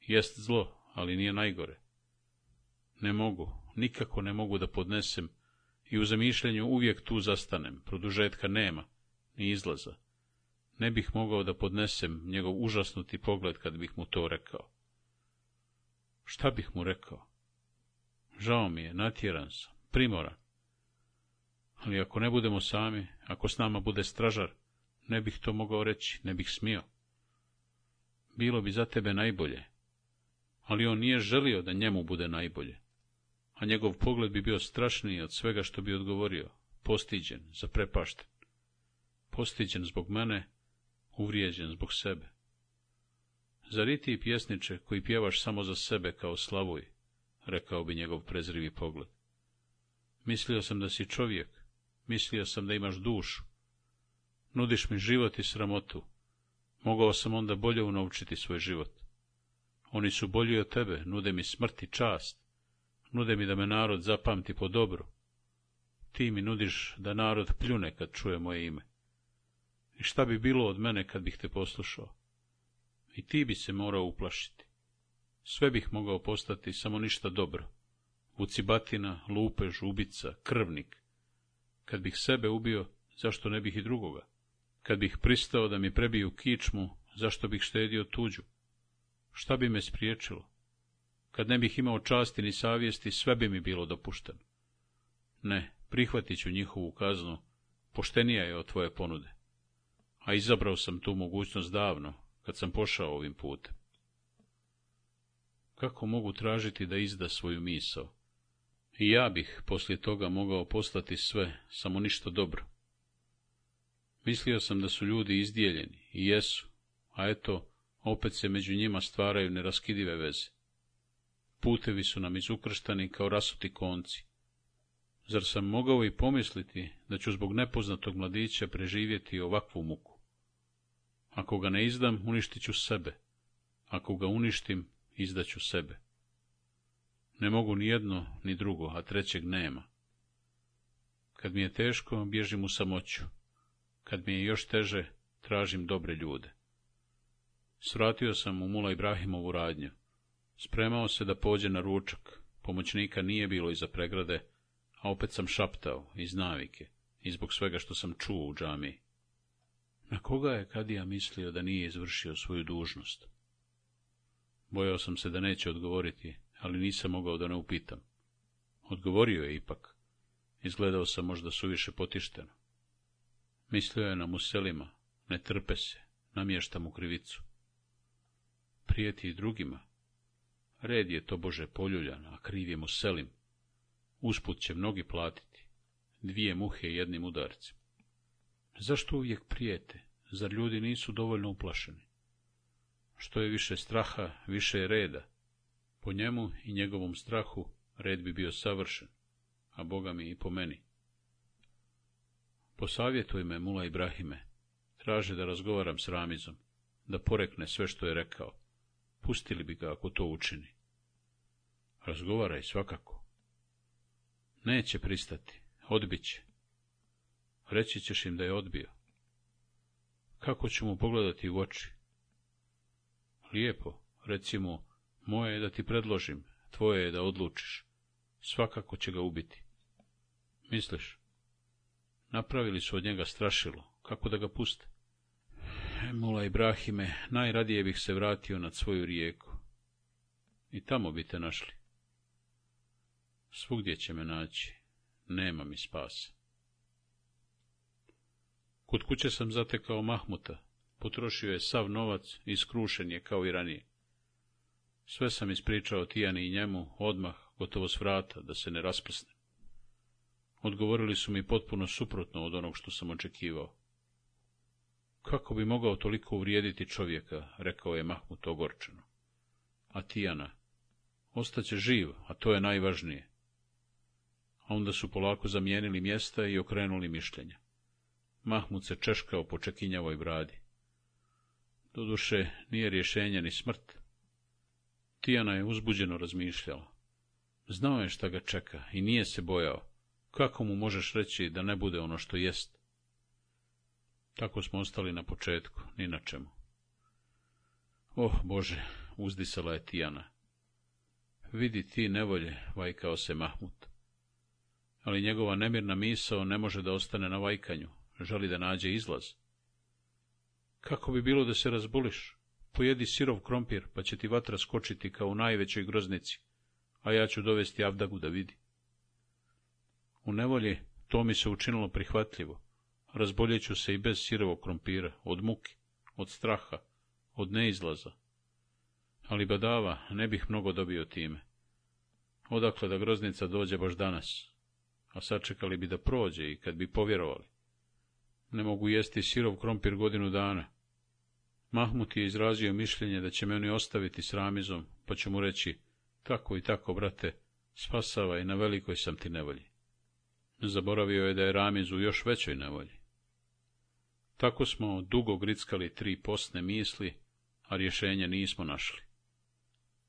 Jest zlo, ali nije najgore. Ne mogu, nikako ne mogu da podnesem i u zamišljenju uvijek tu zastanem, produžetka nema, ni izlaza. Ne bih mogao da podnesem njegov užasnuti pogled kad bih mu to rekao. Šta bih mu rekao? Žao mi je, natjeran sam, primoran ali ako ne budemo sami, ako s nama bude stražar, ne bih to mogao reći, ne bih smio. Bilo bi za tebe najbolje, ali on nije želio da njemu bude najbolje, a njegov pogled bi bio strašniji od svega što bi odgovorio, postiđen, zaprepašten. Postiđen zbog mene, uvrijeđen zbog sebe. Zar i pjesniče koji pjevaš samo za sebe kao slavoj, rekao bi njegov prezrivi pogled. Mislio sam da si čovjek, mislio sam da imaš dušu. Nudiš mi život i sramotu. Mogao sam onda bolje unovčiti svoj život. Oni su bolji od tebe, nude mi smrt i čast. Nude mi da me narod zapamti po dobru. Ti mi nudiš da narod pljune kad čuje moje ime. I šta bi bilo od mene kad bih te poslušao? I ti bi se morao uplašiti. Sve bih mogao postati, samo ništa dobro. Vucibatina, lupež, ubica, krvnik. Kad bih sebe ubio, zašto ne bih i drugoga? Kad bih pristao da mi prebiju kičmu, zašto bih štedio tuđu? Šta bi me spriječilo? Kad ne bih imao časti ni savjesti, sve bi mi bilo dopušteno. Ne, prihvatit ću njihovu kaznu, poštenija je od tvoje ponude. A izabrao sam tu mogućnost davno, kad sam pošao ovim putem. Kako mogu tražiti da izda svoju misao? I ja bih poslije toga mogao postati sve, samo ništa dobro. Mislio sam da su ljudi izdijeljeni, i jesu, a eto, opet se među njima stvaraju neraskidive veze. Putevi su nam izukrštani kao rasuti konci. Zar sam mogao i pomisliti da ću zbog nepoznatog mladića preživjeti ovakvu muku? Ako ga ne izdam, uništit ću sebe. Ako ga uništim, izdaću sebe. Ne mogu ni jedno, ni drugo, a trećeg nema. Kad mi je teško, bježim u samoću. Kad mi je još teže, tražim dobre ljude. Svratio sam u Mula Ibrahimovu radnju. Spremao se da pođe na ručak. Pomoćnika nije bilo iza pregrade, a opet sam šaptao, iz navike, i zbog svega što sam čuo u džamiji. Na koga je Kadija mislio da nije izvršio svoju dužnost? Bojao sam se da neće odgovoriti, ali nisam mogao da ne upitam. Odgovorio je ipak. Izgledao sam možda suviše potišteno. Mislio je na muselima, ne trpe se, namještam mu krivicu. Prijeti i drugima. Red je to Bože poljuljan, a kriv je muselim. Usput će mnogi platiti. Dvije muhe jednim udarcem. Zašto uvijek prijete? Zar ljudi nisu dovoljno uplašeni? Što je više straha, više je reda. Po njemu i njegovom strahu red bi bio savršen, a Boga mi i po meni. Posavjetuj me, Mula Ibrahime, traže da razgovaram s Ramizom, da porekne sve što je rekao. Pustili bi ga ako to učini. Razgovaraj svakako. Neće pristati, odbit će. Reći ćeš im da je odbio. Kako ću mu pogledati u oči? Lijepo, recimo, moje je da ti predložim, tvoje je da odlučiš. Svakako će ga ubiti. Misliš? Napravili su od njega strašilo. Kako da ga puste? Mula Ibrahime, najradije bih se vratio nad svoju rijeku. I tamo bi te našli. Svugdje će me naći. Nema mi spasa. Kod kuće sam zatekao Mahmuta. Potrošio je sav novac i skrušen je kao i ranije. Sve sam ispričao Tijani i njemu, odmah, gotovo s vrata, da se ne rasprsne. Odgovorili su mi potpuno suprotno od onog što sam očekivao. Kako bi mogao toliko uvrijediti čovjeka, rekao je Mahmut ogorčeno. A Tijana, ostaće živ, a to je najvažnije. A onda su polako zamijenili mjesta i okrenuli mišljenja. Mahmut se češkao po čekinjavoj bradi. Doduše, nije rješenje ni smrt, Tijana je uzbuđeno razmišljala. Znao je šta ga čeka i nije se bojao. Kako mu možeš reći da ne bude ono što jest? Tako smo ostali na početku, ni na čemu. Oh, Bože, uzdisala je Tijana. Vidi ti nevolje, vajkao se Mahmut. Ali njegova nemirna misao ne može da ostane na vajkanju, želi da nađe izlaz. Kako bi bilo da se razbuliš? Pojedi sirov krompir, pa će ti vatra skočiti kao u najvećoj groznici, a ja ću dovesti Avdagu da vidi. U nevolji to mi se učinilo prihvatljivo. Razboljeću se i bez sirovog krompira, od muki, od straha, od neizlaza. Ali badava, ne bih mnogo dobio time. Odakle da groznica dođe baš danas, a sačekali bi da prođe i kad bi povjerovali. Ne mogu jesti sirov krompir godinu dana, Mahmut je izrazio mišljenje da će oni ostaviti s Ramizom, pa će mu reći, tako i tako, brate, spasava i na velikoj sam ti nevolji. Zaboravio je da je Ramiz u još većoj nevolji. Tako smo dugo grickali tri posne misli, a rješenje nismo našli.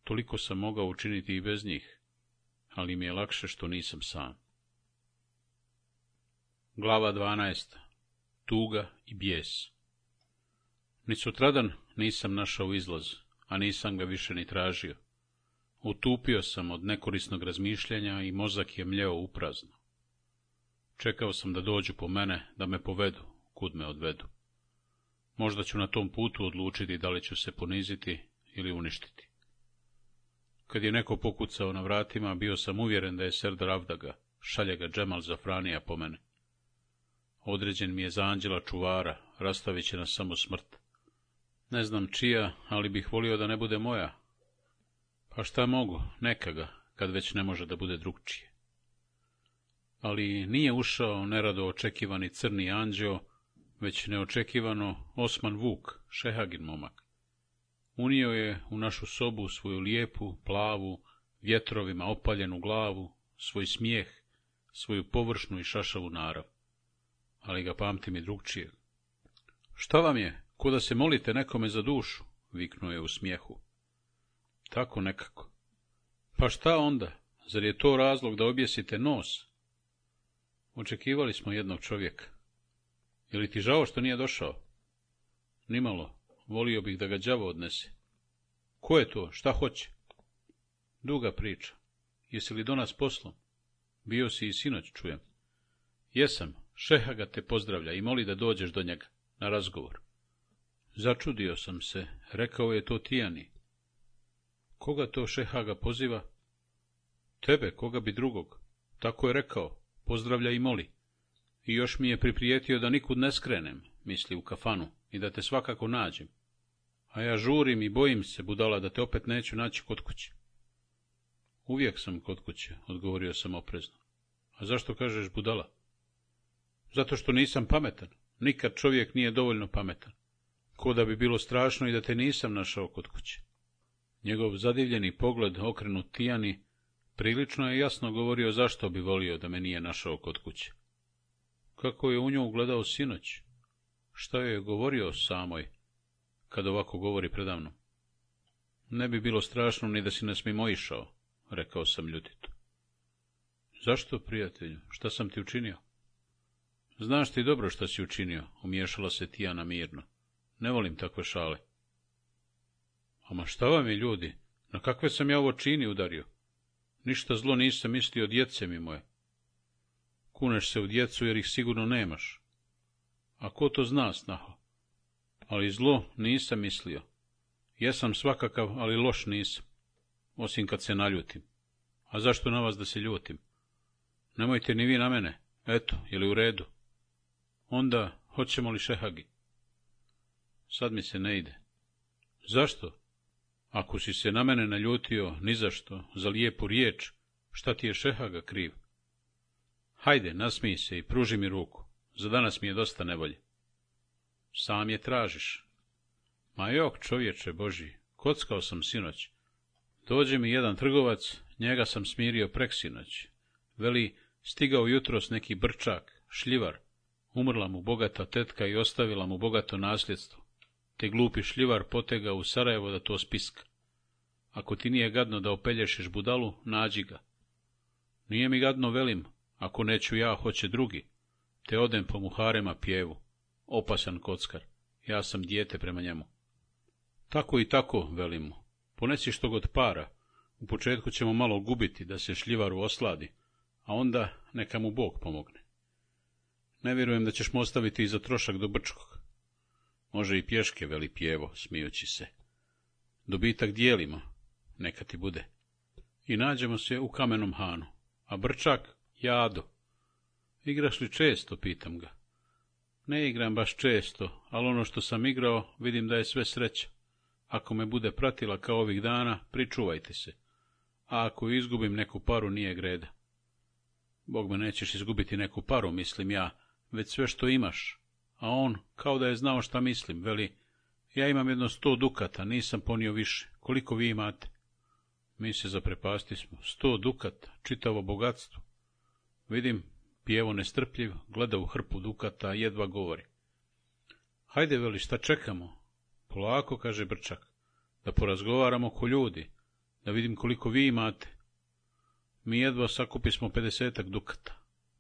Toliko sam mogao učiniti i bez njih, ali mi je lakše što nisam sam. Glava 12. Tuga i bijes ni sutradan nisam našao izlaz, a nisam ga više ni tražio. Utupio sam od nekorisnog razmišljanja i mozak je mljeo uprazno. Čekao sam da dođu po mene, da me povedu, kud me odvedu. Možda ću na tom putu odlučiti da li ću se poniziti ili uništiti. Kad je neko pokucao na vratima, bio sam uvjeren da je Serd Ravdaga, šalje ga Džemal Zafranija po mene. Određen mi je za anđela čuvara, rastavit će nas samo smrt. Ne znam čija, ali bih volio da ne bude moja. Pa šta mogu, neka ga, kad već ne može da bude drugčije. Ali nije ušao nerado očekivani crni anđeo, već neočekivano Osman Vuk, Šehagin momak. Unio je u našu sobu svoju lijepu, plavu, vjetrovima opaljenu glavu, svoj smijeh, svoju površnu i šašavu narav. Ali ga pamtim i drugčije. — Šta vam je? Ko da se molite nekome za dušu, viknuo je u smijehu. Tako nekako. Pa šta onda? Zar je to razlog da objesite nos? Očekivali smo jednog čovjeka. Je li ti žao što nije došao? Nimalo, volio bih da ga đavo odnese. Ko je to? Šta hoće? Duga priča. Jesi li do nas poslom? Bio si i sinoć, čujem. Jesam, šeha ga te pozdravlja i moli da dođeš do njega, na razgovor. Začudio sam se, rekao je to Tijani. Koga to Šehaga poziva? Tebe, koga bi drugog. Tako je rekao, pozdravlja i moli. I još mi je priprijetio da nikud ne skrenem, misli u kafanu, i da te svakako nađem. A ja žurim i bojim se, budala, da te opet neću naći kod kuće. Uvijek sam kod kuće, odgovorio sam oprezno. A zašto kažeš budala? Zato što nisam pametan. Nikad čovjek nije dovoljno pametan ko da bi bilo strašno i da te nisam našao kod kuće. Njegov zadivljeni pogled okrenut Tijani prilično je jasno govorio zašto bi volio da me nije našao kod kuće. Kako je u nju ugledao sinoć? Šta je govorio samoj, kad ovako govori predavno? Ne bi bilo strašno ni da si nas išao, rekao sam ljutito. Zašto, prijatelju? Šta sam ti učinio? Znaš ti dobro šta si učinio, umješala se Tijana mirno ne volim takve šale. Ama šta vam je, ljudi, na kakve sam ja ovo čini udario? Ništa zlo nisam mislio djece mi moje. Kuneš se u djecu jer ih sigurno nemaš. A ko to zna, snaho? Ali zlo nisam mislio. Jesam svakakav, ali loš nisam. Osim kad se naljutim. A zašto na vas da se ljutim? Nemojte ni vi na mene. Eto, je li u redu? Onda, hoćemo li šehagi? Sad mi se ne ide. Zašto? Ako si se na mene naljutio, ni zašto, za lijepu riječ, šta ti je šehaga kriv? Hajde, nasmij se i pruži mi ruku. Za danas mi je dosta nevolje. Sam je tražiš. Ma jok, čovječe Boži, kockao sam sinoć. Dođe mi jedan trgovac, njega sam smirio preksinoć. Veli, stigao jutros neki brčak, šljivar. Umrla mu bogata tetka i ostavila mu bogato nasljedstvo te glupi šljivar potega u Sarajevo da to spiska. Ako ti nije gadno da opelješeš budalu, nađi ga. Nije mi gadno, velim, ako neću ja, hoće drugi, te odem po muharema pjevu. Opasan kockar, ja sam dijete prema njemu. Tako i tako, velimo. mu, ponesi što god para, u početku ćemo malo gubiti da se šljivaru osladi, a onda neka mu Bog pomogne. Ne vjerujem da ćeš mu ostaviti i za trošak do Brčkog. Može i pješke, veli pjevo, smijući se. Dobitak dijelimo, neka ti bude. I nađemo se u kamenom hanu. A Brčak, jado. Igraš li često, pitam ga. Ne igram baš često, ali ono što sam igrao, vidim da je sve sreća. Ako me bude pratila kao ovih dana, pričuvajte se. A ako izgubim neku paru, nije greda. Bog me nećeš izgubiti neku paru, mislim ja, već sve što imaš, a on, kao da je znao šta mislim, veli, ja imam jedno sto dukata, nisam ponio više, koliko vi imate? Mi se zaprepasti smo, sto dukata, čitavo bogatstvo. Vidim, pijevo nestrpljiv, gleda u hrpu dukata, jedva govori. Hajde, veli, šta čekamo? Polako, kaže Brčak, da porazgovaramo ko ljudi, da vidim koliko vi imate. Mi jedva sakupismo pedesetak dukata.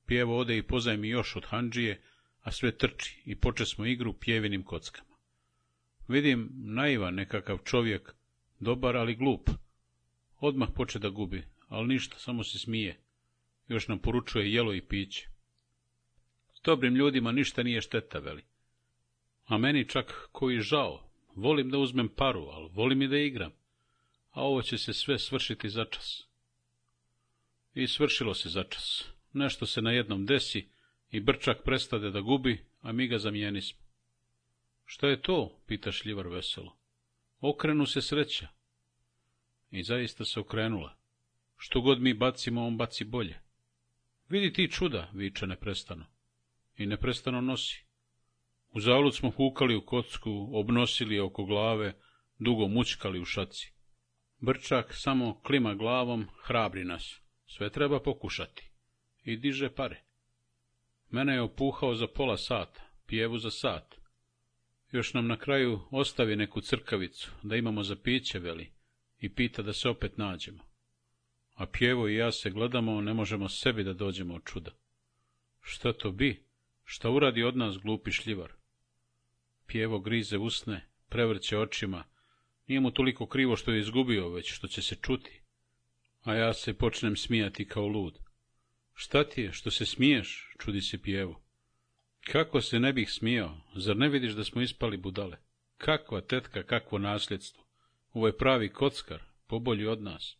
Pijevo ode i pozajmi još od Hanđije, a sve trči i poče smo igru pjevinim kockama. Vidim naivan nekakav čovjek, dobar ali glup. Odmah poče da gubi, ali ništa, samo se smije. Još nam poručuje jelo i piće. dobrim ljudima ništa nije šteta, veli. A meni čak koji žao, volim da uzmem paru, ali volim i da igram. A ovo će se sve svršiti začas. I svršilo se začas. Nešto se na jednom desi, i Brčak prestade da gubi, a mi ga zamijenismo. — Šta je to? — pita Šljivar veselo. — Okrenu se sreća. I zaista se okrenula. Što god mi bacimo, on baci bolje. — Vidi ti čuda, viče neprestano. I neprestano nosi. U zalud smo hukali u kocku, obnosili je oko glave, dugo mučkali u šaci. Brčak samo klima glavom, hrabri nas. Sve treba pokušati. I diže pare. Mene je opuhao za pola sata, pijevu za sat. Još nam na kraju ostavi neku crkavicu, da imamo za piće, veli, i pita da se opet nađemo. A pjevo i ja se gledamo, ne možemo sebi da dođemo od čuda. Šta to bi? Šta uradi od nas glupi šljivar? Pjevo grize usne, prevrće očima. Nije mu toliko krivo što je izgubio, već što će se čuti. A ja se počnem smijati kao lud. Šta ti je, što se smiješ, čudi se pijevo. Kako se ne bih smijao, zar ne vidiš da smo ispali budale? Kakva tetka, kakvo nasljedstvo. Ovo je pravi kockar, pobolji od nas.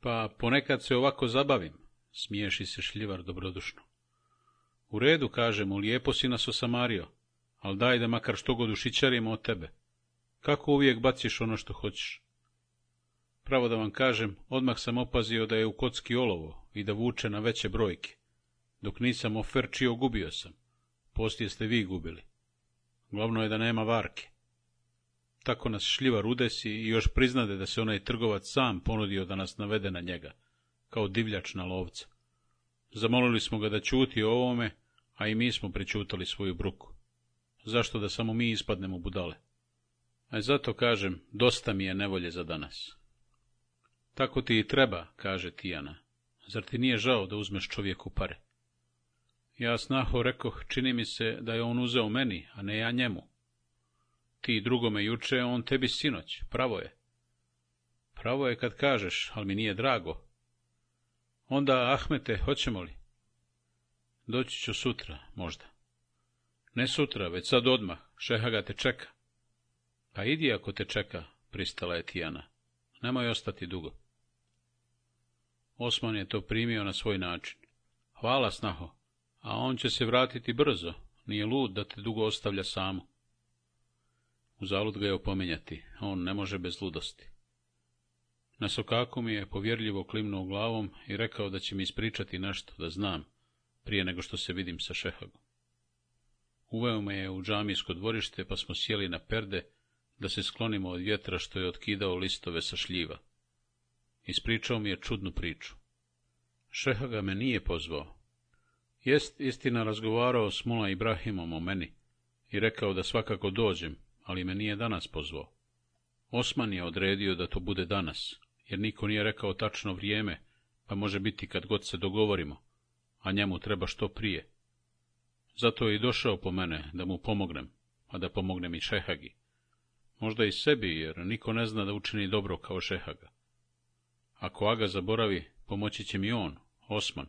Pa ponekad se ovako zabavim, smiješi se šljivar dobrodušno. U redu, kažemo lijepo si nas osamario, ali daj da makar što god ušićarimo od tebe. Kako uvijek baciš ono što hoćeš? Pravo da vam kažem, odmah sam opazio da je u kocki olovo, i da vuče na veće brojke. Dok nisam oferčio, gubio sam. Poslije ste vi gubili. Glavno je da nema varke. Tako nas šljiva rudesi i još priznade da se onaj trgovac sam ponudio da nas navede na njega, kao divljač na lovca. Zamolili smo ga da čuti o ovome, a i mi smo pričutali svoju bruku. Zašto da samo mi ispadnemo budale? A zato kažem, dosta mi je nevolje za danas. Tako ti i treba, kaže Tijana. Zar ti nije žao da uzmeš čovjeku pare? Ja snaho rekoh, čini mi se da je on uzeo meni, a ne ja njemu. Ti drugome juče, on tebi sinoć, pravo je. Pravo je kad kažeš, ali mi nije drago. Onda, Ahmete, hoćemo li? Doći ću sutra, možda. Ne sutra, već sad odmah, šeha ga te čeka. Pa idi ako te čeka, pristala je Tijana. Nemoj ostati dugo. Osman je to primio na svoj način. Hvala, snaho, a on će se vratiti brzo, nije lud da te dugo ostavlja samo. Uzalud ga je opominjati, on ne može bez ludosti. Na sokaku mi je povjerljivo klimnuo glavom i rekao da će mi ispričati nešto, da znam, prije nego što se vidim sa Šehagom. Uveo me je u džamijsko dvorište, pa smo sjeli na perde, da se sklonimo od vjetra što je otkidao listove sa šljiva. Ispričao mi je čudnu priču. Šeha me nije pozvao. Jest istina razgovarao s Mula Ibrahimom o meni i rekao da svakako dođem, ali me nije danas pozvao. Osman je odredio da to bude danas, jer niko nije rekao tačno vrijeme, pa može biti kad god se dogovorimo, a njemu treba što prije. Zato je i došao po mene da mu pomognem, a da pomognem i Šehagi. Možda i sebi, jer niko ne zna da učini dobro kao Šehaga. Ako Aga zaboravi, pomoći će mi on, Osman.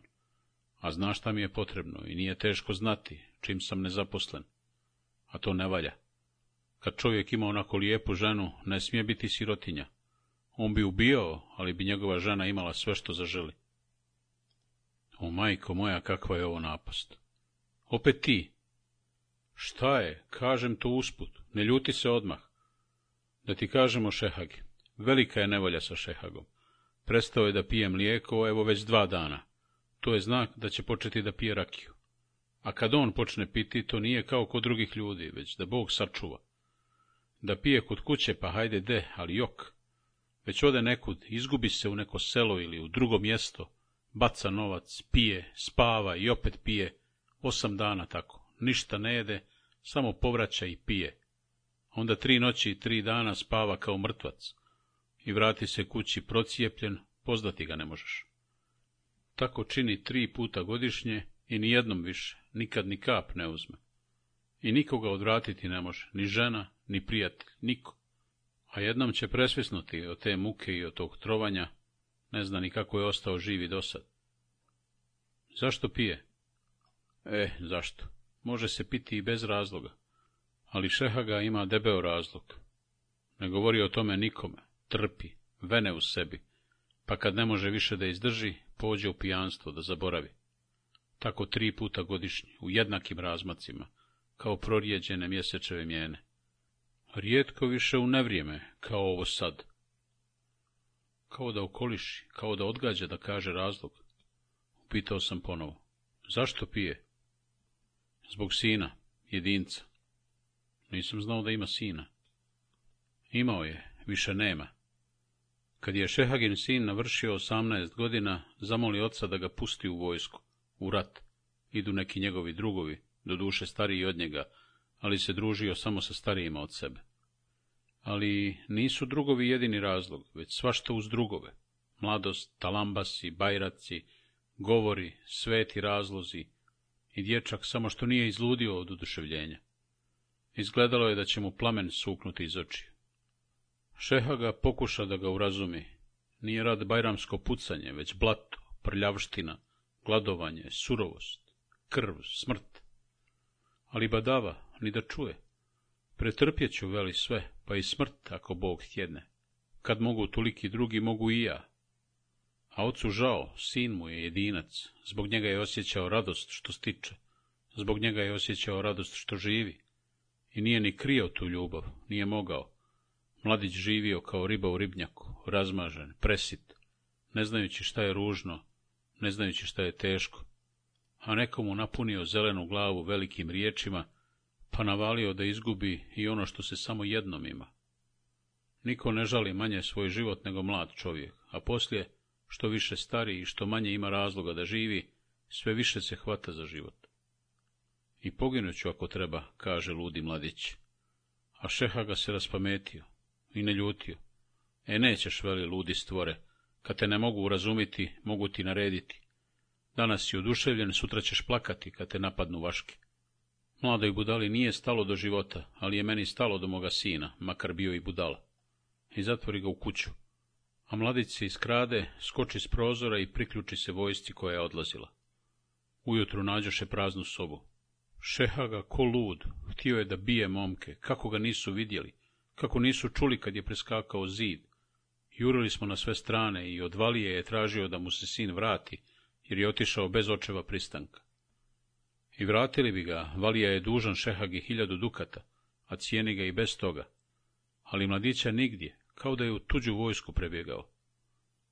A zna šta mi je potrebno i nije teško znati, čim sam nezaposlen. A to ne valja. Kad čovjek ima onako lijepu ženu, ne smije biti sirotinja. On bi ubijao, ali bi njegova žena imala sve što zaželi. O, majko moja, kakva je ovo napast. Opet ti. Šta je? Kažem to usput. Ne ljuti se odmah. Da ti kažemo Šehagi. Velika je nevolja sa Šehagom. Prestao je da pije mlijeko, evo već dva dana. To je znak da će početi da pije rakiju. A kad on počne piti, to nije kao kod drugih ljudi, već da Bog sačuva. Da pije kod kuće, pa hajde de, ali jok. Već ode nekud, izgubi se u neko selo ili u drugo mjesto, baca novac, pije, spava i opet pije, osam dana tako, ništa ne jede, samo povraća i pije. Onda tri noći i tri dana spava kao mrtvac i vrati se kući procijepljen, pozdati ga ne možeš. Tako čini tri puta godišnje i ni jednom više, nikad ni kap ne uzme. I nikoga odvratiti ne može, ni žena, ni prijatelj, niko. A jednom će presvisnuti od te muke i od tog trovanja, ne zna ni kako je ostao živi do sad. Zašto pije? E, zašto? Može se piti i bez razloga. Ali Šehaga ima debeo razlog. Ne govori o tome nikome, trpi, vene u sebi, pa kad ne može više da izdrži, pođe u pijanstvo da zaboravi. Tako tri puta godišnje, u jednakim razmacima, kao prorijeđene mjesečeve mjene. Rijetko više u nevrijeme, kao ovo sad. Kao da okoliši, kao da odgađa da kaže razlog. Upitao sam ponovo. Zašto pije? Zbog sina, jedinca. Nisam znao da ima sina. Imao je, više nema. Kad je Šehagin sin navršio osamnaest godina, zamoli oca da ga pusti u vojsku, u rat. Idu neki njegovi drugovi, doduše stariji od njega, ali se družio samo sa starijima od sebe. Ali nisu drugovi jedini razlog, već svašta uz drugove. Mladost, talambasi, bajraci, govori, sveti razlozi i dječak samo što nije izludio od oduševljenja. Izgledalo je da će mu plamen suknuti iz očiju ga pokuša da ga urazumi. Nije rad bajramsko pucanje, već blato, prljavština, gladovanje, surovost, krv, smrt. Ali badava, ni da čuje. Pretrpjeću veli sve, pa i smrt, ako Bog htjedne. Kad mogu toliki drugi, mogu i ja. A ocu žao, sin mu je jedinac, zbog njega je osjećao radost što stiče, zbog njega je osjećao radost što živi. I nije ni krio tu ljubav, nije mogao Mladić živio kao riba u ribnjaku, razmažen, presit, ne znajući šta je ružno, ne znajući šta je teško, a nekomu napunio zelenu glavu velikim riječima, pa navalio da izgubi i ono što se samo jednom ima. Niko ne žali manje svoj život nego mlad čovjek, a poslije, što više stari i što manje ima razloga da živi, sve više se hvata za život. I poginuću ako treba, kaže ludi mladić. A šeha ga se raspametio, i ne ljutio. E, nećeš, veli, ludi stvore. Kad te ne mogu razumiti, mogu ti narediti. Danas si oduševljen, sutra ćeš plakati kad te napadnu vaške. Mladoj budali nije stalo do života, ali je meni stalo do moga sina, makar bio i budala. I zatvori ga u kuću. A mladic se iskrade, skoči s prozora i priključi se vojsci koja je odlazila. Ujutru nađoše praznu sobu. Šeha ga ko lud, htio je da bije momke, kako ga nisu vidjeli, kako nisu čuli kad je preskakao zid, jurili smo na sve strane i od Valije je tražio da mu se sin vrati, jer je otišao bez očeva pristanka. I vratili bi ga, Valija je dužan Šehagi hiljadu dukata, a cijeni ga i bez toga. Ali mladića nigdje, kao da je u tuđu vojsku prebjegao.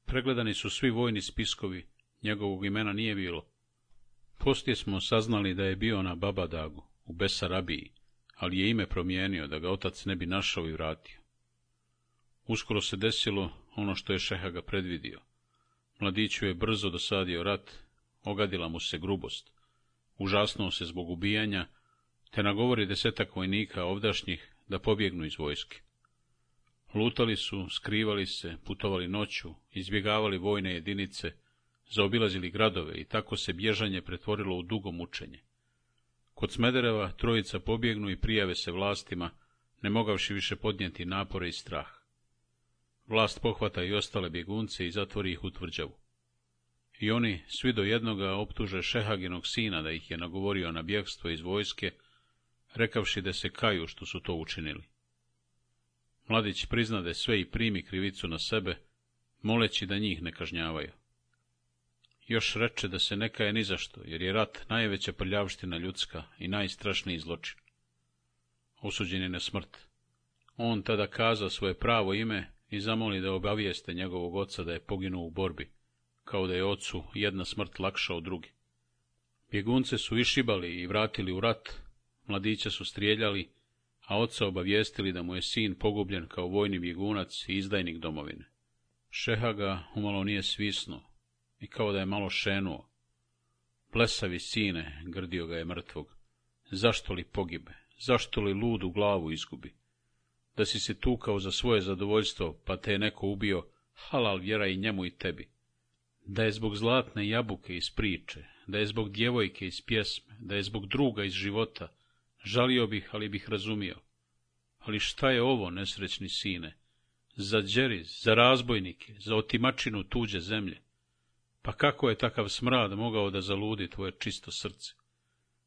Pregledani su svi vojni spiskovi, njegovog imena nije bilo. Poslije smo saznali da je bio na Babadagu, u Besarabiji, ali je ime promijenio, da ga otac ne bi našao i vratio. Uskoro se desilo ono što je Šeha ga predvidio. Mladiću je brzo dosadio rat, ogadila mu se grubost. Užasnuo se zbog ubijanja, te nagovori desetak vojnika ovdašnjih da pobjegnu iz vojske. Lutali su, skrivali se, putovali noću, izbjegavali vojne jedinice, zaobilazili gradove i tako se bježanje pretvorilo u dugo mučenje. Kod Smedereva trojica pobjegnu i prijave se vlastima, ne mogavši više podnijeti napore i strah. Vlast pohvata i ostale bjegunce i zatvori ih u tvrđavu. I oni, svi do jednoga, optuže Šehaginog sina da ih je nagovorio na bjegstvo iz vojske, rekavši da se kaju što su to učinili. Mladić priznade sve i primi krivicu na sebe, moleći da njih ne kažnjavaju. Još reče da se neka je zašto, jer je rat najveća prljavština ljudska i najstrašniji zločin. Osuđen je na smrt. On tada kaza svoje pravo ime i zamoli da obavijeste njegovog oca da je poginuo u borbi, kao da je ocu jedna smrt lakša od druge. Bjegunce su išibali i vratili u rat, mladića su strijeljali, a oca obavijestili da mu je sin pogubljen kao vojni bjegunac i izdajnik domovine. Šeha ga umalo nije svisno, i kao da je malo šenuo. Plesavi sine, grdio ga je mrtvog, zašto li pogibe, zašto li ludu glavu izgubi? Da si se tukao za svoje zadovoljstvo, pa te je neko ubio, halal vjera i njemu i tebi. Da je zbog zlatne jabuke iz priče, da je zbog djevojke iz pjesme, da je zbog druga iz života, žalio bih, ali bih razumio. Ali šta je ovo, nesrećni sine? Za džeriz, za razbojnike, za otimačinu tuđe zemlje. Pa kako je takav smrad mogao da zaludi tvoje čisto srce?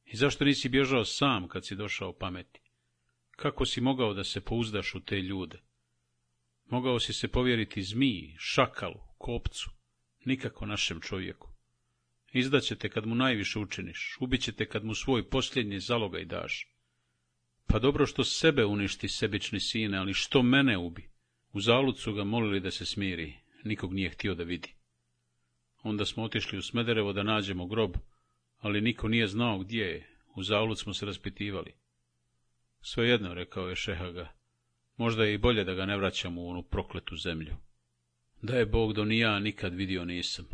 I zašto nisi bježao sam kad si došao pameti? Kako si mogao da se pouzdaš u te ljude? Mogao si se povjeriti zmiji, šakalu, kopcu, nikako našem čovjeku. Izdaće te kad mu najviše učiniš, ubiće te kad mu svoj posljednji zalogaj daš. Pa dobro što sebe uništi, sebični sine, ali što mene ubi? U zalucu ga molili da se smiri, nikog nije htio da vidi. Onda smo otišli u Smederevo da nađemo grob, ali niko nije znao gdje je. U zaulud smo se raspitivali. Svejedno, rekao je Šehaga, možda je i bolje da ga ne vraćamo u onu prokletu zemlju. Da je Bog do ni ja nikad vidio nisam.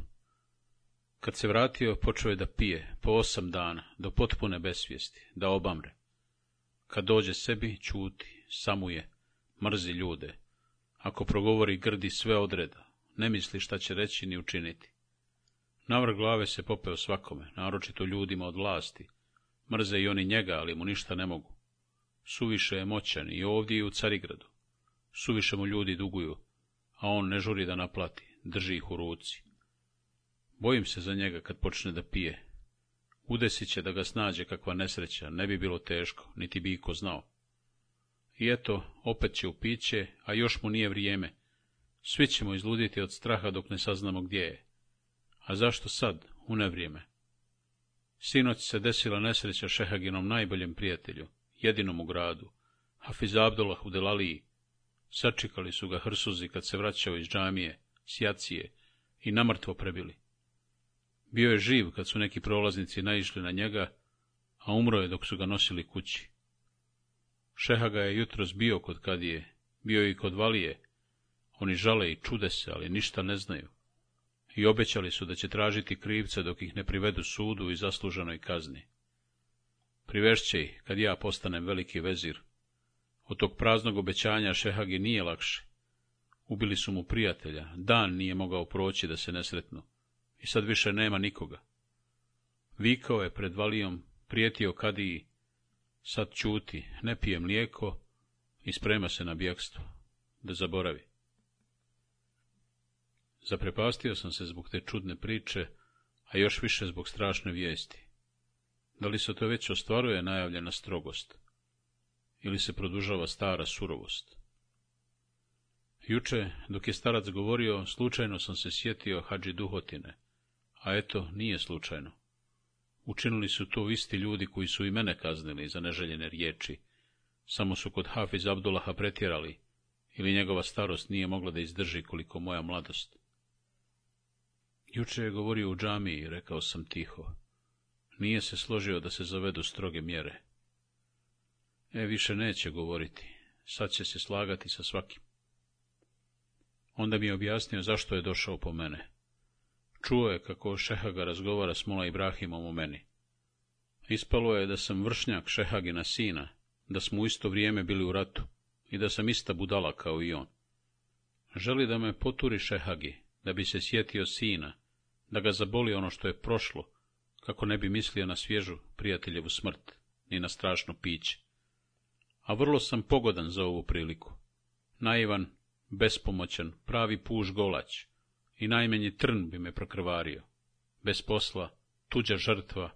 Kad se vratio, počeo je da pije, po osam dana, do potpune besvijesti, da obamre. Kad dođe sebi, čuti, samuje, mrzi ljude. Ako progovori grdi sve odreda, ne misli šta će reći ni učiniti. Navrh glave se popeo svakome, naročito ljudima od vlasti. Mrze i oni njega, ali mu ništa ne mogu. Suviše je moćan i ovdje i u Carigradu. Suviše mu ljudi duguju, a on ne žuri da naplati, drži ih u ruci. Bojim se za njega kad počne da pije. Udesit će da ga snađe kakva nesreća, ne bi bilo teško, niti bi iko znao. I eto, opet će u piće, a još mu nije vrijeme. Svi ćemo izluditi od straha dok ne saznamo gdje je. A zašto sad, u nevrijeme? Sinoć se desila nesreća Šehaginom najboljem prijatelju, jedinom u gradu, Hafiz Abdullah u Delaliji. Sačekali su ga hrsuzi kad se vraćao iz džamije, sjacije i namrtvo prebili. Bio je živ kad su neki prolaznici naišli na njega, a umro je dok su ga nosili kući. Šehaga je jutros bio kod Kadije, bio i kod Valije. Oni žale i čude se, ali ništa ne znaju i obećali su da će tražiti krivce dok ih ne privedu sudu i zasluženoj kazni. Privešće ih, kad ja postanem veliki vezir. Od tog praznog obećanja Šehagi nije lakše. Ubili su mu prijatelja, dan nije mogao proći da se nesretnu. I sad više nema nikoga. Vikao je pred valijom, prijetio kadiji. Sad čuti, ne pije mlijeko i sprema se na bjekstvo, da zaboravi. Zaprepastio sam se zbog te čudne priče, a još više zbog strašne vijesti. Da li se to već ostvaruje najavljena strogost? Ili se produžava stara surovost? Juče, dok je starac govorio, slučajno sam se sjetio Hadži Duhotine, a eto, nije slučajno. Učinili su to isti ljudi koji su i mene kaznili za neželjene riječi, samo su kod Hafiz Abdullaha pretjerali, ili njegova starost nije mogla da izdrži koliko moja mladost. Juče je govorio u džamiji, rekao sam tiho. Nije se složio da se zavedu stroge mjere. E, više neće govoriti. Sad će se slagati sa svakim. Onda mi je objasnio zašto je došao po mene. Čuo je kako Šehaga razgovara s Mola Ibrahimom o meni. Ispalo je da sam vršnjak Šehagina sina, da smo u isto vrijeme bili u ratu i da sam ista budala kao i on. Želi da me poturi Šehagi, da bi se sjetio sina, da ga zaboli ono što je prošlo, kako ne bi mislio na svježu prijateljevu smrt, ni na strašno piće. A vrlo sam pogodan za ovu priliku. Naivan, bespomoćan, pravi puž golać, i najmenji trn bi me prokrvario. Bez posla, tuđa žrtva.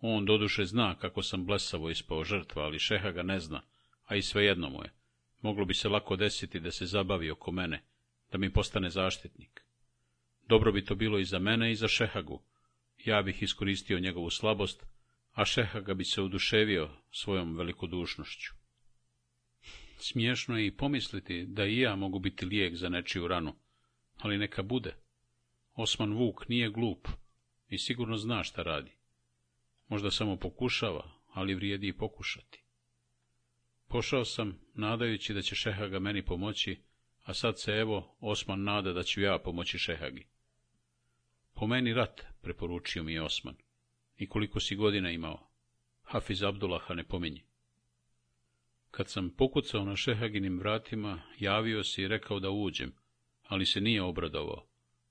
On doduše zna kako sam blesavo ispao žrtva, ali šeha ga ne zna, a i svejedno mu je. Moglo bi se lako desiti da se zabavi oko mene, da mi postane zaštitnik. Dobro bi to bilo i za mene i za Šehagu. Ja bih iskoristio njegovu slabost, a Šehaga bi se oduševio svojom velikodušnošću. Smiješno je i pomisliti da i ja mogu biti lijek za nečiju ranu, ali neka bude. Osman Vuk nije glup i sigurno zna šta radi. Možda samo pokušava, ali vrijedi i pokušati. Pošao sam, nadajući da će Šehaga meni pomoći, a sad se evo Osman nada da ću ja pomoći Šehagi. Po meni rat, preporučio mi je Osman. I koliko si godina imao? Hafiz Abdullaha ne pominji. Kad sam pokucao na Šehaginim vratima, javio se i rekao da uđem, ali se nije obradovao.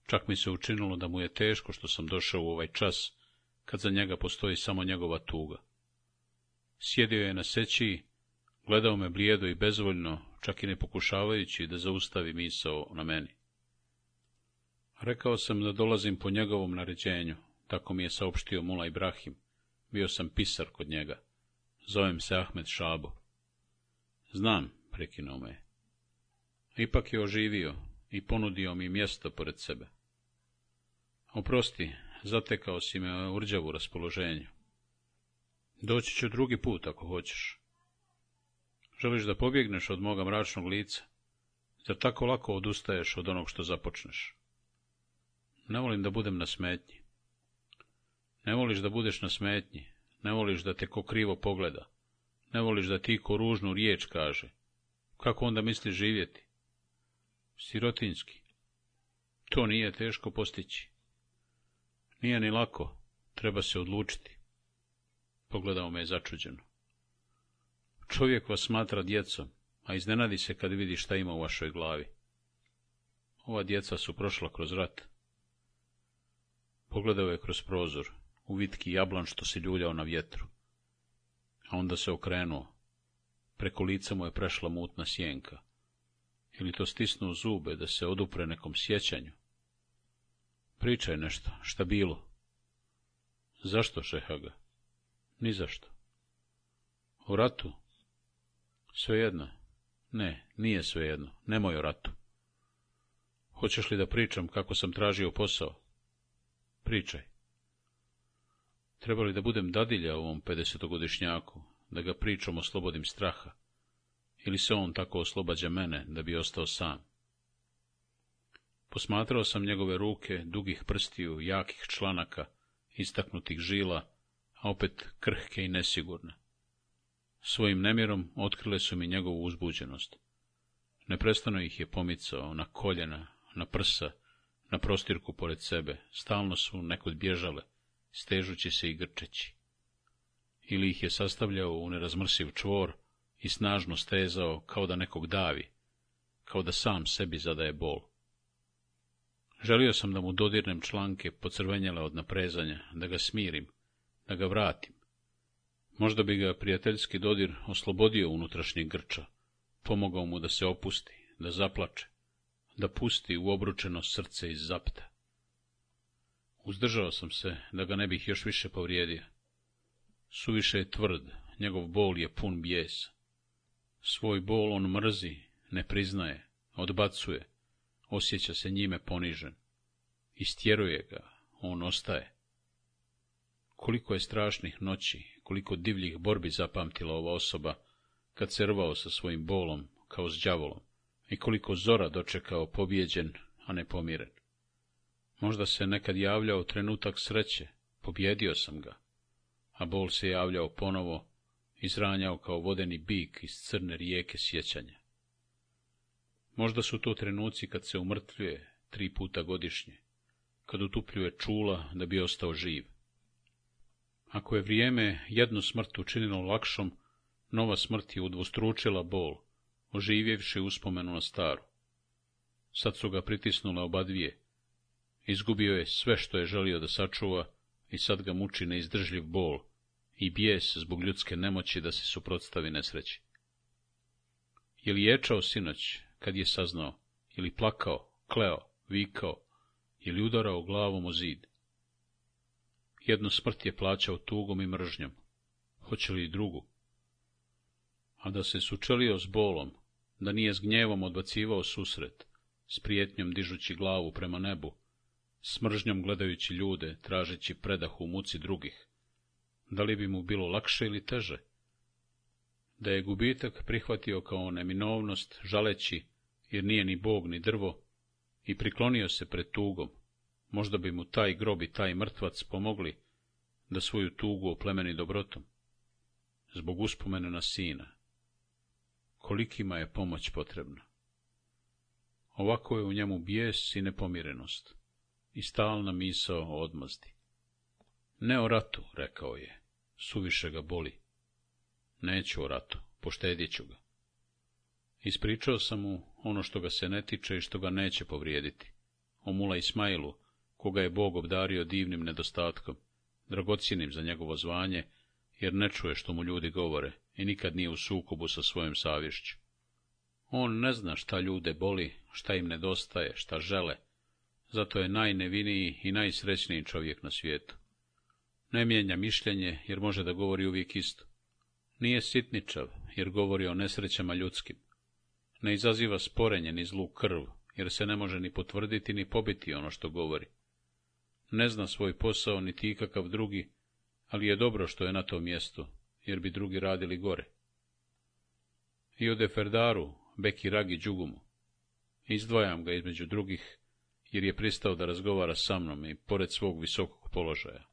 Čak mi se učinilo da mu je teško što sam došao u ovaj čas, kad za njega postoji samo njegova tuga. Sjedio je na sećiji, gledao me blijedo i bezvoljno, čak i ne pokušavajući da zaustavi misao na meni. Rekao sam da dolazim po njegovom naređenju, tako mi je saopštio Mula Ibrahim. Bio sam pisar kod njega. Zovem se Ahmed Šabo. Znam, prekinuo me. Ipak je oživio i ponudio mi mjesto pored sebe. Oprosti, zatekao si me u urđavu raspoloženju. Doći ću drugi put ako hoćeš. Želiš da pobjegneš od moga mračnog lica? jer tako lako odustaješ od onog što započneš? Ne volim da budem na smetnji. Ne voliš da budeš na smetnji, ne voliš da te ko krivo pogleda, ne voliš da ti ko ružnu riječ kaže. Kako onda misliš živjeti? Sirotinski. To nije teško postići. Nije ni lako, treba se odlučiti. Pogledao me je začuđeno. Čovjek vas smatra djecom, a iznenadi se kad vidi šta ima u vašoj glavi. Ova djeca su prošla kroz rat. Pogledao je kroz prozor, u vitki jablan što se ljuljao na vjetru. A onda se okrenuo. Preko lica mu je prešla mutna sjenka. Ili to stisnuo zube da se odupre nekom sjećanju. Pričaj nešto, šta bilo? Zašto, Šehaga? Ni zašto. O ratu? Svejedno. Ne, nije svejedno. Nemoj o ratu. Hoćeš li da pričam kako sam tražio posao? Pričaj. Treba li da budem dadilja ovom pedesetogodišnjaku, da ga pričom oslobodim straha? Ili se on tako oslobađa mene, da bi ostao sam? Posmatrao sam njegove ruke, dugih prstiju, jakih članaka, istaknutih žila, a opet krhke i nesigurne. Svojim nemirom otkrile su mi njegovu uzbuđenost. Neprestano ih je pomicao na koljena, na prsa, na prostirku pored sebe, stalno su nekod bježale, stežući se i grčeći. Ili ih je sastavljao u nerazmrsiv čvor i snažno stezao kao da nekog davi, kao da sam sebi zadaje bol. Želio sam da mu dodirnem članke pocrvenjela od naprezanja, da ga smirim, da ga vratim. Možda bi ga prijateljski dodir oslobodio unutrašnjeg grča, pomogao mu da se opusti, da zaplače, da pusti u obručeno srce iz zapta. Uzdržao sam se, da ga ne bih još više povrijedio. Suviše je tvrd, njegov bol je pun bijes. Svoj bol on mrzi, ne priznaje, odbacuje, osjeća se njime ponižen. Istjeruje ga, on ostaje. Koliko je strašnih noći, koliko divljih borbi zapamtila ova osoba, kad se rvao sa svojim bolom, kao s đavolom i koliko zora dočekao pobjeđen, a ne pomiren. Možda se nekad javljao trenutak sreće, pobjedio sam ga, a bol se javljao ponovo, izranjao kao vodeni bik iz crne rijeke sjećanja. Možda su to trenuci kad se umrtljuje tri puta godišnje, kad utupljuje čula da bi ostao živ. Ako je vrijeme jednu smrt učinilo lakšom, nova smrt je udvostručila bol, oživjevši uspomenu na staru. Sad su ga pritisnule dvije. Izgubio je sve što je želio da sačuva i sad ga muči neizdržljiv bol i bijes zbog ljudske nemoći da se suprotstavi nesreći. Je li ječao sinoć, kad je saznao, ili plakao, kleo, vikao, ili udarao glavom o zid? Jednu smrt je plaćao tugom i mržnjom. Hoće li i drugu? A da se sučelio s bolom, da nije s gnjevom odbacivao susret, s prijetnjom dižući glavu prema nebu, s mržnjom gledajući ljude, tražeći predah u muci drugih. Da li bi mu bilo lakše ili teže? Da je gubitak prihvatio kao neminovnost, žaleći, jer nije ni bog ni drvo, i priklonio se pred tugom, možda bi mu taj grob i taj mrtvac pomogli da svoju tugu oplemeni dobrotom. Zbog uspomene na sina, kolikima je pomoć potrebna. Ovako je u njemu bijes i nepomirenost. i stalna misao o odmazdi. Ne o ratu, rekao je, suviše ga boli. Neću o ratu, poštedit ću ga. Ispričao sam mu ono što ga se ne tiče i što ga neće povrijediti. O Mula Ismailu, koga je Bog obdario divnim nedostatkom, dragocinim za njegovo zvanje, jer ne čuje što mu ljudi govore, i nikad nije u sukobu sa svojom savješću. On ne zna šta ljude boli, šta im nedostaje, šta žele, zato je najneviniji i najsrećniji čovjek na svijetu. Ne mijenja mišljenje, jer može da govori uvijek isto. Nije sitničav, jer govori o nesrećama ljudskim. Ne izaziva sporenje ni zlu krv, jer se ne može ni potvrditi ni pobiti ono što govori. Ne zna svoj posao niti ikakav drugi, ali je dobro što je na tom mjestu, jer bi drugi radili gore. I ode Ferdaru, Beki Ragi Đugumu. Izdvajam ga između drugih, jer je pristao da razgovara sa mnom i pored svog visokog položaja.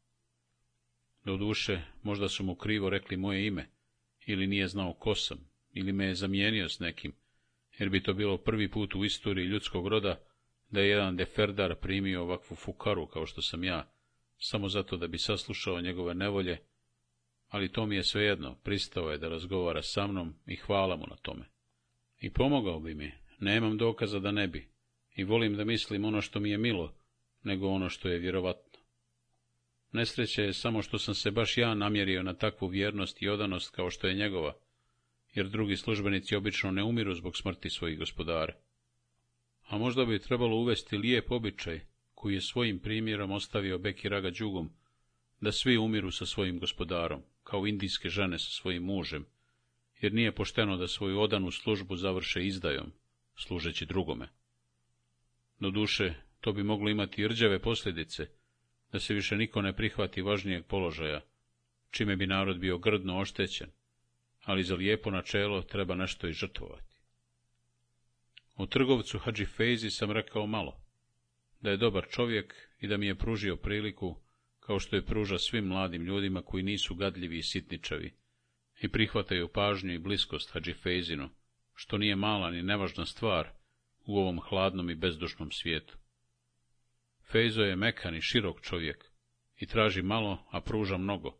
Doduše, možda su mu krivo rekli moje ime, ili nije znao ko sam, ili me je zamijenio s nekim, jer bi to bilo prvi put u istoriji ljudskog roda da je jedan deferdar primio ovakvu fukaru kao što sam ja, samo zato da bi saslušao njegove nevolje ali to mi je svejedno, pristao je da razgovara sa mnom i hvala mu na tome. I pomogao bi mi, nemam dokaza da ne bi, i volim da mislim ono što mi je milo, nego ono što je vjerovatno. Nesreće je samo što sam se baš ja namjerio na takvu vjernost i odanost kao što je njegova, jer drugi službenici obično ne umiru zbog smrti svojih gospodara. A možda bi trebalo uvesti lijep običaj, koji je svojim primjerom ostavio Beki Raga Đugom, da svi umiru sa svojim gospodarom kao indijske žene sa svojim mužem, jer nije pošteno da svoju odanu službu završe izdajom, služeći drugome. No duše, to bi moglo imati rđave posljedice, da se više niko ne prihvati važnijeg položaja, čime bi narod bio grdno oštećen, ali za lijepo načelo treba nešto i žrtvovati. O trgovcu Hadži Fejzi sam rekao malo, da je dobar čovjek i da mi je pružio priliku kao što je pruža svim mladim ljudima koji nisu gadljivi i sitničavi, i prihvataju pažnju i bliskost Hadžifejzinu, što nije mala ni nevažna stvar u ovom hladnom i bezdušnom svijetu. Fejzo je mekan i širok čovjek i traži malo, a pruža mnogo,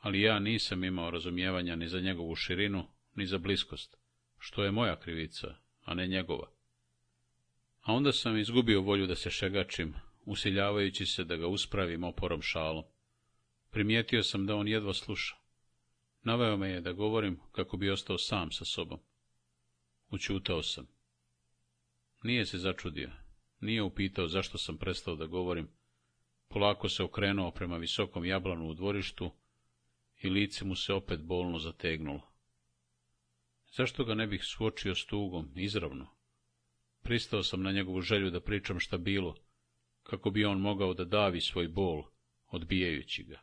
ali ja nisam imao razumijevanja ni za njegovu širinu, ni za bliskost, što je moja krivica, a ne njegova. A onda sam izgubio volju da se šegačim, usiljavajući se da ga uspravim oporom šalom. Primijetio sam da on jedva sluša. Naveo me je da govorim kako bi ostao sam sa sobom. Učutao sam. Nije se začudio, nije upitao zašto sam prestao da govorim. Polako se okrenuo prema visokom jablanu u dvorištu i lice mu se opet bolno zategnulo. Zašto ga ne bih suočio s tugom, izravno? Pristao sam na njegovu želju da pričam šta bilo, kako bi on mogao da davi svoj bol, odbijajući ga.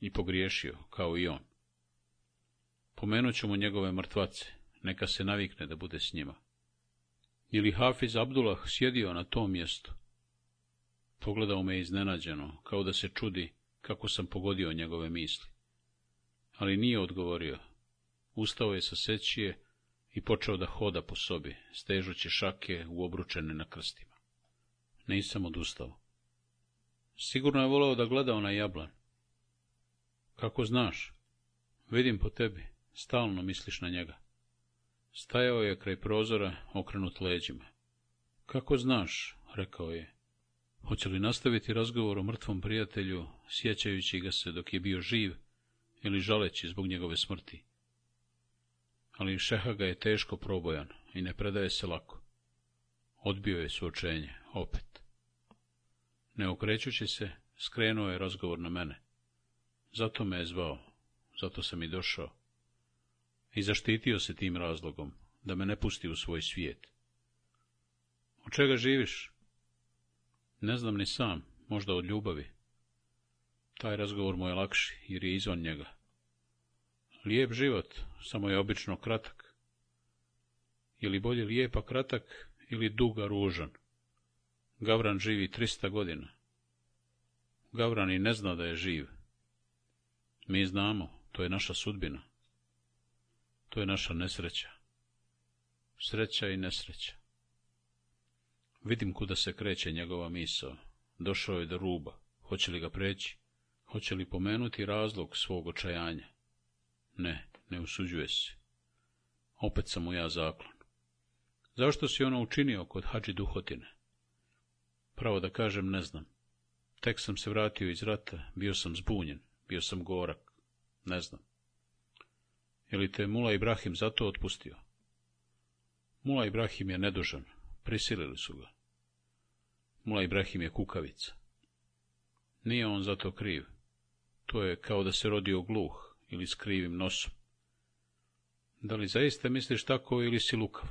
I pogriješio, kao i on. Pomenut ću mu njegove mrtvace, neka se navikne da bude s njima. Ili Hafiz Abdullah sjedio na tom mjestu. Pogledao me iznenađeno, kao da se čudi kako sam pogodio njegove misli. Ali nije odgovorio. Ustao je sa sećije i počeo da hoda po sobi, stežući šake uobručene na krstima. Nisam odustao. Sigurno je volao da gleda na jablan. Kako znaš? Vidim po tebi, stalno misliš na njega. Stajao je kraj prozora, okrenut leđima. Kako znaš, rekao je. Hoće li nastaviti razgovor o mrtvom prijatelju, sjećajući ga se dok je bio živ, ili žaleći zbog njegove smrti? Ali Šeha ga je teško probojan i ne predaje se lako. Odbio je suočenje, opet. Ne okrećući se, skrenuo je razgovor na mene. Zato me je zvao, zato sam i došao. I zaštitio se tim razlogom, da me ne pusti u svoj svijet. Od čega živiš? Ne znam ni sam, možda od ljubavi. Taj razgovor mu je lakši, jer je izvan njega. Lijep život, samo je obično kratak. Je li bolje lijepa kratak ili duga ružan? Gavran živi 300 godina. Gavran i ne zna da je živ. Mi znamo, to je naša sudbina. To je naša nesreća. Sreća i nesreća. Vidim kuda se kreće njegova misao. Došao je do ruba. Hoće li ga preći? Hoće li pomenuti razlog svog očajanja? Ne, ne usuđuje se. Opet sam mu ja zaklon. Zašto si ono učinio kod Hadži Duhotine? Pravo da kažem, ne znam. Tek sam se vratio iz rata, bio sam zbunjen, bio sam gorak, ne znam. Je li te Mula Ibrahim zato otpustio? Mula Ibrahim je nedužan, prisilili su ga. Mula Ibrahim je kukavica. Nije on zato kriv. To je kao da se rodio gluh ili s krivim nosom. Da li zaista misliš tako ili si lukav?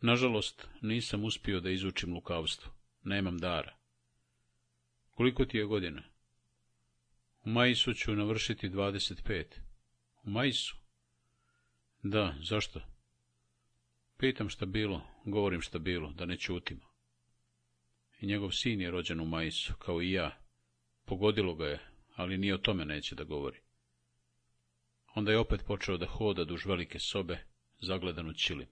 Nažalost, nisam uspio da izučim lukavstvo nemam dara. Koliko ti je godina? U majisu ću navršiti 25. U majsu? Da, zašto? Pitam šta bilo, govorim šta bilo, da ne čutim. I njegov sin je rođen u majsu kao i ja. Pogodilo ga je, ali ni o tome neće da govori. Onda je opet počeo da hoda duž velike sobe, zagledan u čilim.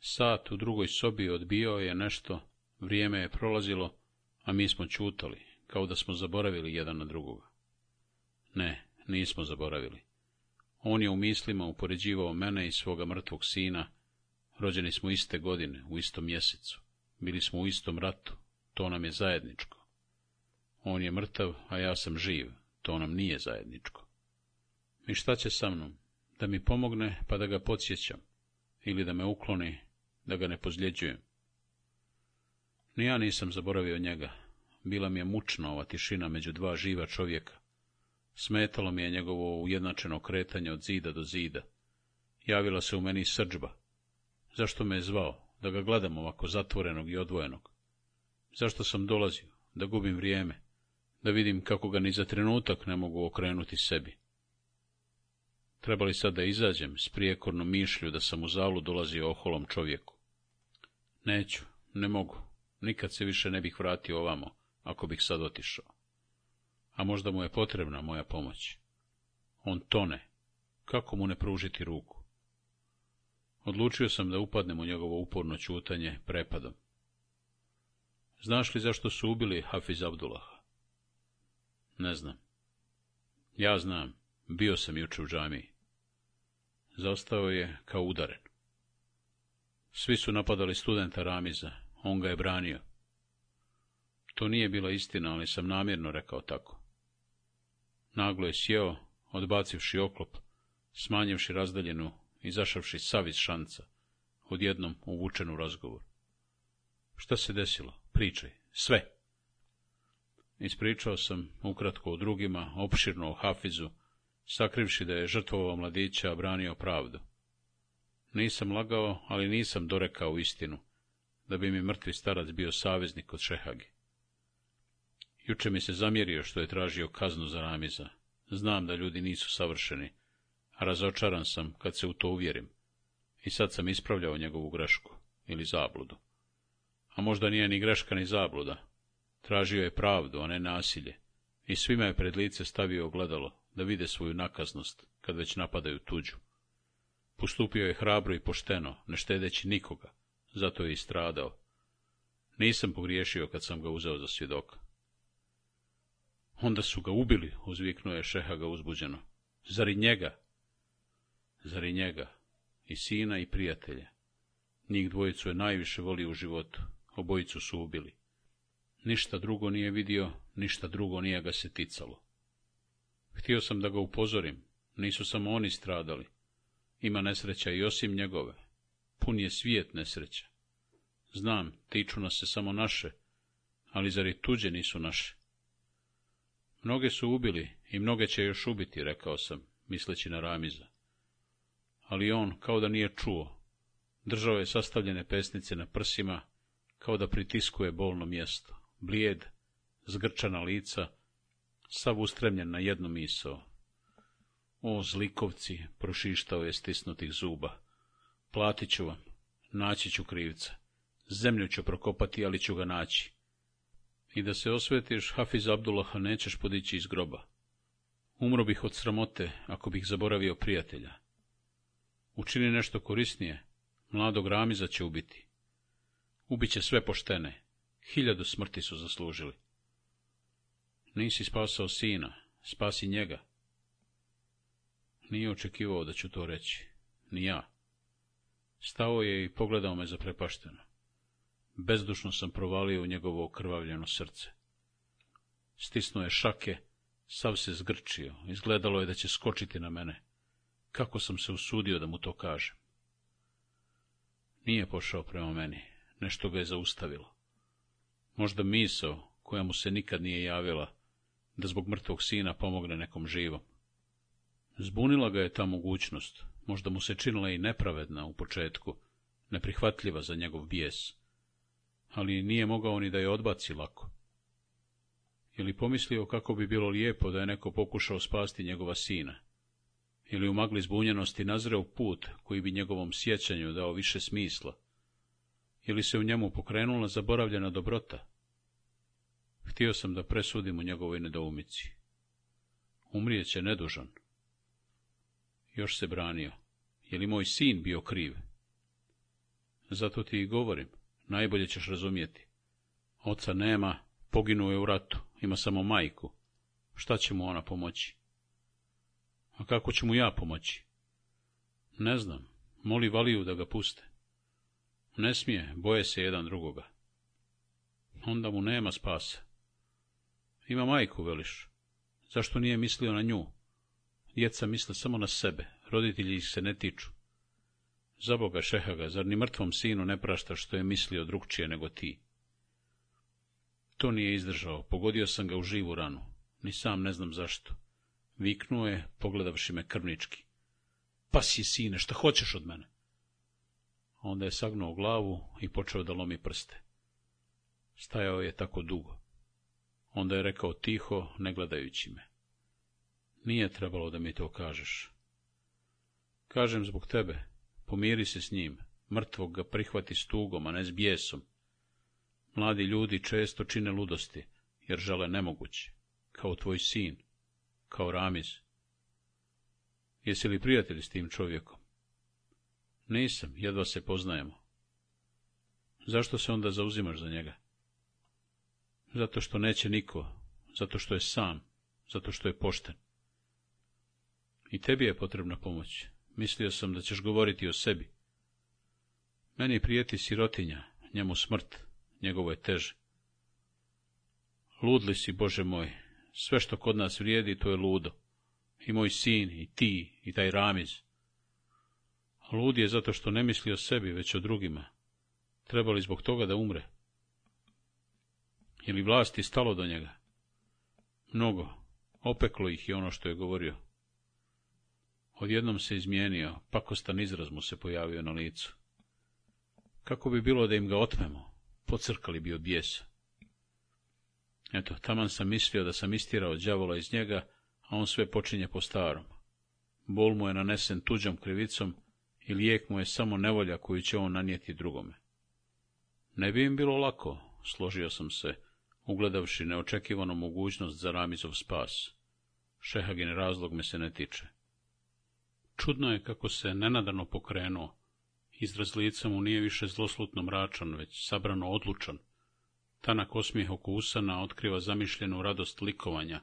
Sat u drugoj sobi odbio je nešto Vrijeme je prolazilo, a mi smo čutali, kao da smo zaboravili jedan na drugoga. Ne, nismo zaboravili. On je u mislima upoređivao mene i svoga mrtvog sina. Rođeni smo iste godine, u istom mjesecu. Bili smo u istom ratu. To nam je zajedničko. On je mrtav, a ja sam živ. To nam nije zajedničko. I šta će sa mnom? Da mi pomogne, pa da ga podsjećam. Ili da me ukloni, da ga ne pozljeđujem. Ni ja nisam zaboravio njega. Bila mi je mučna ova tišina među dva živa čovjeka. Smetalo mi je njegovo ujednačeno kretanje od zida do zida. Javila se u meni srđba. Zašto me je zvao? Da ga gledam ovako zatvorenog i odvojenog. Zašto sam dolazio? Da gubim vrijeme. Da vidim kako ga ni za trenutak ne mogu okrenuti sebi. Trebali sad da izađem s prijekornom mišlju da sam u zalu dolazio oholom čovjeku. Neću, ne mogu, nikad se više ne bih vratio ovamo, ako bih sad otišao. A možda mu je potrebna moja pomoć. On tone. Kako mu ne pružiti ruku? Odlučio sam da upadnem u njegovo uporno čutanje prepadom. Znaš li zašto su ubili Hafiz Abdullaha? Ne znam. Ja znam, bio sam juče u džamiji. Zastao je kao udaren. Svi su napadali studenta Ramiza, on ga je branio. To nije bila istina, ali sam namjerno rekao tako. Naglo je sjeo, odbacivši oklop, smanjivši razdaljenu, izašavši sav iz šanca, odjednom uvučen u razgovor. Šta se desilo? Pričaj. Sve. Ispričao sam ukratko o drugima, opširno o Hafizu, sakrivši da je žrtvovao mladića branio pravdu. Nisam lagao, ali nisam dorekao istinu, da bi mi mrtvi starac bio saveznik od Šehage. Juče mi se zamjerio što je tražio kaznu za Ramiza. Znam da ljudi nisu savršeni, a razočaran sam kad se u to uvjerim. I sad sam ispravljao njegovu grešku ili zabludu. A možda nije ni greška ni zabluda. Tražio je pravdu, a ne nasilje. I svima je pred lice stavio ogledalo, da vide svoju nakaznost, kad već napadaju tuđu. Postupio je hrabro i pošteno, ne štedeći nikoga, zato je i stradao. Nisam pogriješio kad sam ga uzeo za svjedoka. Onda su ga ubili, uzviknuo je Šeha ga uzbuđeno. Zari njega? Zari njega? I sina i prijatelja. Njih dvojicu je najviše volio u životu. Obojicu su ubili. Ništa drugo nije vidio, ništa drugo nije ga se ticalo. Htio sam da ga upozorim. Nisu samo oni stradali. Ima nesreća i osim njegove pun je svijet nesreća. Znam, tiču nas se samo naše, ali zar i tuđe nisu naše? Mnoge su ubili i mnoge će još ubiti, rekao sam, misleći na Ramiza. Ali on, kao da nije čuo, držao je sastavljene pesnice na prsima, kao da pritiskuje bolno mjesto, blijed, zgrčana lica, sav ustremljen na jednu misao. O, zlikovci, prošištao je stisnutih zuba. Platit ću vam, naći ću krivca. Zemlju ću prokopati, ali ću ga naći. I da se osvetiš, Hafiz Abdullaha nećeš podići iz groba. Umro bih od sramote, ako bih zaboravio prijatelja. Učini nešto korisnije, mladog Ramiza će ubiti. Ubiće sve poštene, hiljadu smrti su zaslužili. Nisi spasao sina, spasi njega. Nije očekivao da ću to reći, ni ja. Stao je i pogledao me zaprepašteno. Bezdušno sam provalio u njegovo okrvavljeno srce. Stisnuo je šake, sav se zgrčio, izgledalo je da će skočiti na mene. Kako sam se usudio da mu to kažem? Nije pošao prema meni, nešto ga je zaustavilo. Možda misao, koja mu se nikad nije javila, da zbog mrtvog sina pomogne nekom živom. Zbunila ga je ta mogućnost, Možda mu se činila i nepravedna u početku, neprihvatljiva za njegov bijes, ali nije mogao ni da je odbaci lako. Ili pomislio kako bi bilo lijepo da je neko pokušao spasti njegova sina, ili u magli zbunjenosti nazreo put koji bi njegovom sjećanju dao više smisla, ili se u njemu pokrenula zaboravljena dobrota. Htio sam da presudim u njegovoj nedoumici. Umrijeće nedužan, još se branio. Je li moj sin bio kriv? Zato ti i govorim. Najbolje ćeš razumjeti. Oca nema, poginuo je u ratu, ima samo majku. Šta će mu ona pomoći? A kako ću mu ja pomoći? Ne znam, moli Valiju da ga puste. Ne smije, boje se jedan drugoga. Onda mu nema spasa. Ima majku, veliš. Zašto nije mislio na nju? Djeca misle samo na sebe, roditelji ih se ne tiču. Za Boga šehaga, zar ni mrtvom sinu ne prašta što je mislio drugčije nego ti? To nije izdržao, pogodio sam ga u živu ranu, ni sam ne znam zašto. Viknuo je, pogledavši me krvnički. Pas si sine, šta hoćeš od mene? Onda je sagnuo glavu i počeo da lomi prste. Stajao je tako dugo. Onda je rekao tiho, ne gledajući me. Nije trebalo da mi to kažeš. Kažem zbog tebe. Pomiri se s njim. Mrtvog ga prihvati s tugom, a ne s bijesom. Mladi ljudi često čine ludosti, jer žele nemoguće. Kao tvoj sin. Kao Ramiz. Jesi li prijatelj s tim čovjekom? Nisam, jedva se poznajemo. Zašto se onda zauzimaš za njega? Zato što neće niko, zato što je sam, zato što je pošten. I tebi je potrebna pomoć. Mislio sam da ćeš govoriti o sebi. Meni prijeti sirotinja, njemu smrt, njegovo je teže. Ludli si, Bože moj, sve što kod nas vrijedi, to je ludo. I moj sin, i ti, i taj ramiz. Lud je zato što ne misli o sebi, već o drugima. Trebali zbog toga da umre? Je li vlasti stalo do njega? Mnogo. Opeklo ih je ono što je govorio. Odjednom se izmijenio, pakostan izraz mu se pojavio na licu. Kako bi bilo da im ga otmemo? Pocrkali bi od bijesa. Eto, taman sam mislio da sam istirao đavola iz njega, a on sve počinje po starom. Bol mu je nanesen tuđom krivicom i lijek mu je samo nevolja koju će on nanijeti drugome. Ne bi im bilo lako, složio sam se, ugledavši neočekivanu mogućnost za Ramizov spas. Šehagin razlog me se ne tiče. Čudno je kako se nenadano pokrenuo. Izraz lica mu nije više zloslutno mračan, već sabrano odlučan. Tanak osmijeh oko usana otkriva zamišljenu radost likovanja.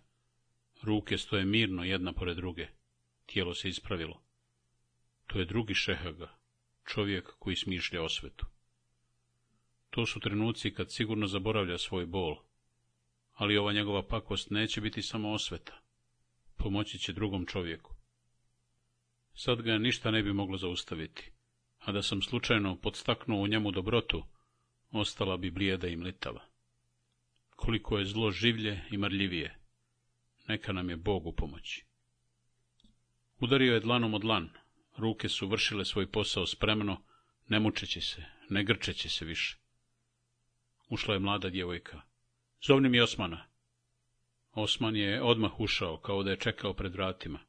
Ruke stoje mirno jedna pored druge. Tijelo se ispravilo. To je drugi Šehaga, čovjek koji smišlja osvetu. To su trenuci kad sigurno zaboravlja svoj bol, ali ova njegova pakost neće biti samo osveta. Pomoći će drugom čovjeku. Sad ga ništa ne bi moglo zaustaviti, a da sam slučajno podstaknuo u njemu dobrotu, ostala bi blijeda i mlitava. Koliko je zlo življe i marljivije, neka nam je Bog u pomoći. Udario je dlanom od lan, ruke su vršile svoj posao spremno, ne mučeći se, ne grčeći se više. Ušla je mlada djevojka. Zovni mi Osmana. Osman je odmah ušao, kao da je čekao pred vratima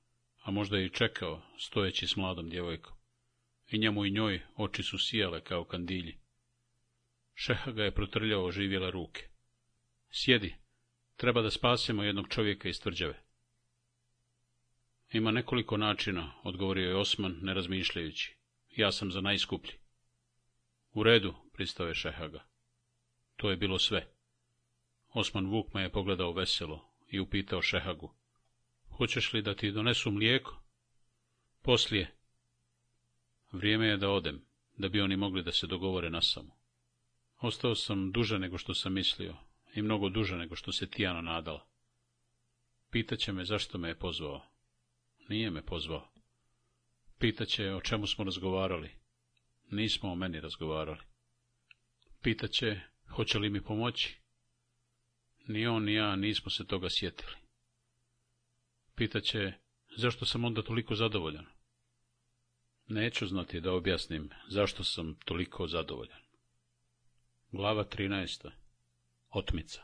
a možda i čekao, stojeći s mladom djevojkom. I njemu i njoj oči su sijale kao kandilji. Šeha ga je protrljao oživjela ruke. Sjedi, treba da spasimo jednog čovjeka iz tvrđave. Ima nekoliko načina, odgovorio je Osman, ne Ja sam za najskuplji. U redu, pristao je Šehaga. To je bilo sve. Osman Vukma je pogledao veselo i upitao Šehagu hoćeš li da ti donesu mlijeko? Poslije. Vrijeme je da odem, da bi oni mogli da se dogovore na samo. Ostao sam duže nego što sam mislio i mnogo duže nego što se Tijana nadala. Pitaće me zašto me je pozvao. Nije me pozvao. Pitaće o čemu smo razgovarali. Nismo o meni razgovarali. Pitaće hoće li mi pomoći. Ni on ni ja nismo se toga sjetili. Pitaće, zašto sam onda toliko zadovoljan? Neću znati da objasnim zašto sam toliko zadovoljan. Glava 13. Otmica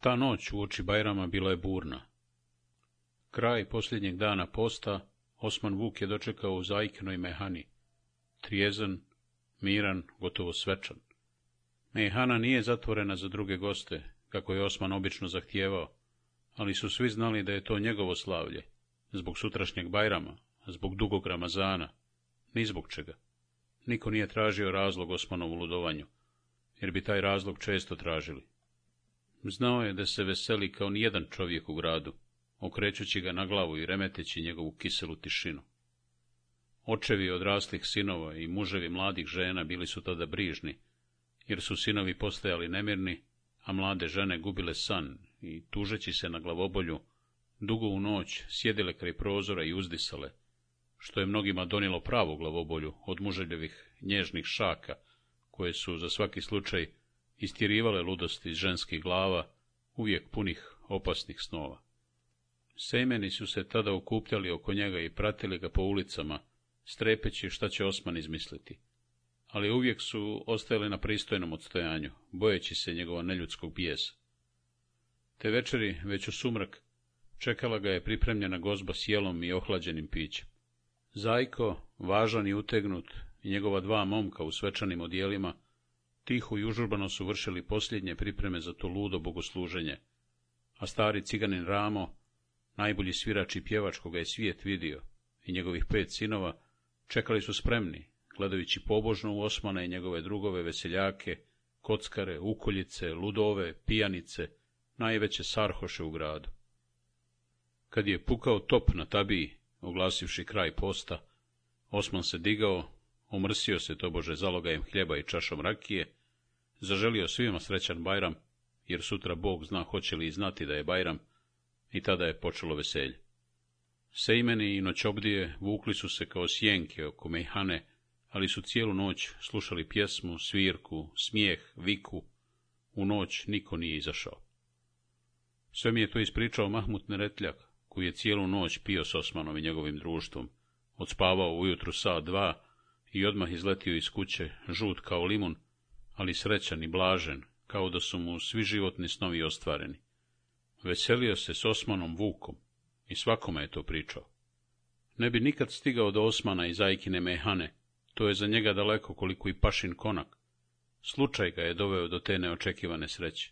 Ta noć u oči Bajrama bila je burna. Kraj posljednjeg dana posta Osman Vuk je dočekao u Zajknoj mehani. Trijezan, miran, gotovo svečan. Mehana nije zatvorena za druge goste, kako je Osman obično zahtijevao, ali su svi znali da je to njegovo slavlje, zbog sutrašnjeg bajrama, zbog dugog Ramazana, ni zbog čega. Niko nije tražio razlog Osmanovu ludovanju, jer bi taj razlog često tražili. Znao je da se veseli kao nijedan čovjek u gradu, okrećući ga na glavu i remeteći njegovu kiselu tišinu. Očevi odraslih sinova i muževi mladih žena bili su tada brižni, jer su sinovi postajali nemirni, a mlade žene gubile san i tužeći se na glavobolju, dugo u noć sjedile kraj prozora i uzdisale, što je mnogima donilo pravu glavobolju od muželjevih nježnih šaka, koje su za svaki slučaj istirivale ludosti iz ženskih glava, uvijek punih opasnih snova. Semeni su se tada okupljali oko njega i pratili ga po ulicama, strepeći šta će Osman izmisliti. Ali uvijek su ostajali na pristojnom odstojanju, bojeći se njegova neljudskog bijesa. Te večeri, već u sumrak, čekala ga je pripremljena gozba s jelom i ohlađenim pićem. Zajko, važan i utegnut, i njegova dva momka u svečanim odijelima, tiho i užurbano su vršili posljednje pripreme za to ludo bogosluženje, a stari ciganin Ramo, najbolji svirač i pjevač koga je svijet vidio, i njegovih pet sinova, čekali su spremni, gledajući pobožno u Osmana i njegove drugove veseljake, kockare, ukoljice, ludove, pijanice, najveće sarhoše u gradu. Kad je pukao top na tabiji, oglasivši kraj posta, Osman se digao, omrsio se tobože zalogajem hljeba i čašom rakije, zaželio svima srećan Bajram, jer sutra Bog zna hoće li i znati da je Bajram, i tada je počelo veselje. Sejmeni i noćobdije vukli su se kao sjenke oko mejhane, ali su cijelu noć slušali pjesmu, svirku, smijeh, viku. U noć niko nije izašao. Sve mi je to ispričao Mahmut Neretljak, koji je cijelu noć pio s Osmanom i njegovim društvom, odspavao ujutru sa dva i odmah izletio iz kuće, žut kao limun, ali srećan i blažen, kao da su mu svi životni snovi ostvareni. Veselio se s Osmanom Vukom i svakome je to pričao. Ne bi nikad stigao do Osmana i Zajkine Mehane, to je za njega daleko koliko i pašin konak. Slučaj ga je doveo do te neočekivane sreće.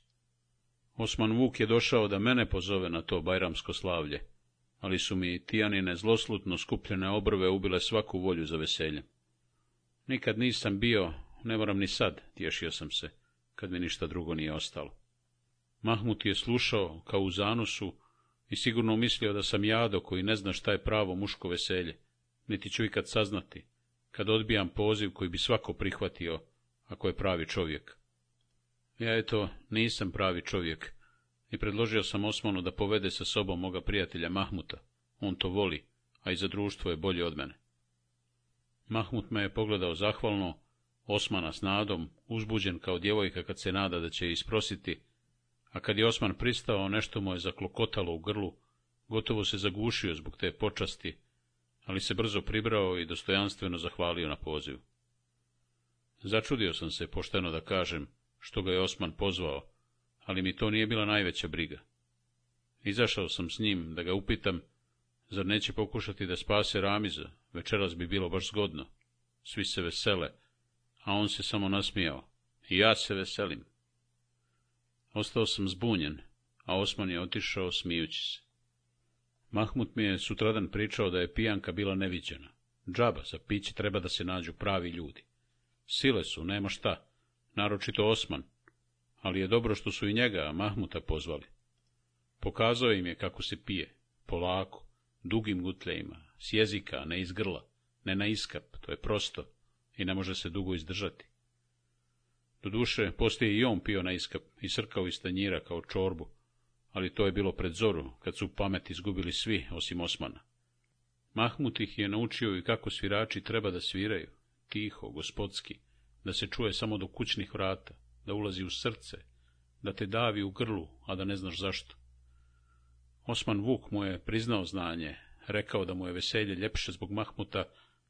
Osman Vuk je došao da mene pozove na to bajramsko slavlje, ali su mi tijanine zloslutno skupljene obrve ubile svaku volju za veselje. Nikad nisam bio, ne moram ni sad, tješio sam se, kad mi ništa drugo nije ostalo. Mahmut je slušao, kao u zanusu, i sigurno mislio da sam jado koji ne zna šta je pravo muško veselje, niti ću ikad saznati, kad odbijam poziv koji bi svako prihvatio, ako je pravi čovjek. Ja eto, nisam pravi čovjek i predložio sam Osmanu da povede sa sobom moga prijatelja Mahmuta. On to voli, a i za društvo je bolje od mene. Mahmut me je pogledao zahvalno, Osmana s nadom, uzbuđen kao djevojka kad se nada da će isprositi, a kad je Osman pristao, nešto mu je zaklokotalo u grlu, gotovo se zagušio zbog te počasti, ali se brzo pribrao i dostojanstveno zahvalio na pozivu. Začudio sam se, pošteno da kažem, što ga je Osman pozvao, ali mi to nije bila najveća briga. Izašao sam s njim da ga upitam, zar neće pokušati da spase Ramiza, večeras bi bilo baš zgodno. Svi se vesele, a on se samo nasmijao. I ja se veselim. Ostao sam zbunjen, a Osman je otišao smijući se. Mahmut mi je sutradan pričao da je pijanka bila neviđena. Džaba, za piće treba da se nađu pravi ljudi. Sile su, nema šta naročito Osman, ali je dobro što su i njega, Mahmuta, pozvali. Pokazao im je kako se pije, polako, dugim gutljajima, s jezika, ne iz grla, ne na iskap, to je prosto i ne može se dugo izdržati. Doduše, poslije i on pio na iskap i srkao iz tanjira kao čorbu, ali to je bilo pred zoru, kad su pamet izgubili svi, osim Osmana. Mahmut ih je naučio i kako svirači treba da sviraju, tiho, gospodski, da se čuje samo do kućnih vrata, da ulazi u srce, da te davi u grlu, a da ne znaš zašto. Osman Vuk mu je priznao znanje, rekao da mu je veselje ljepše zbog Mahmuta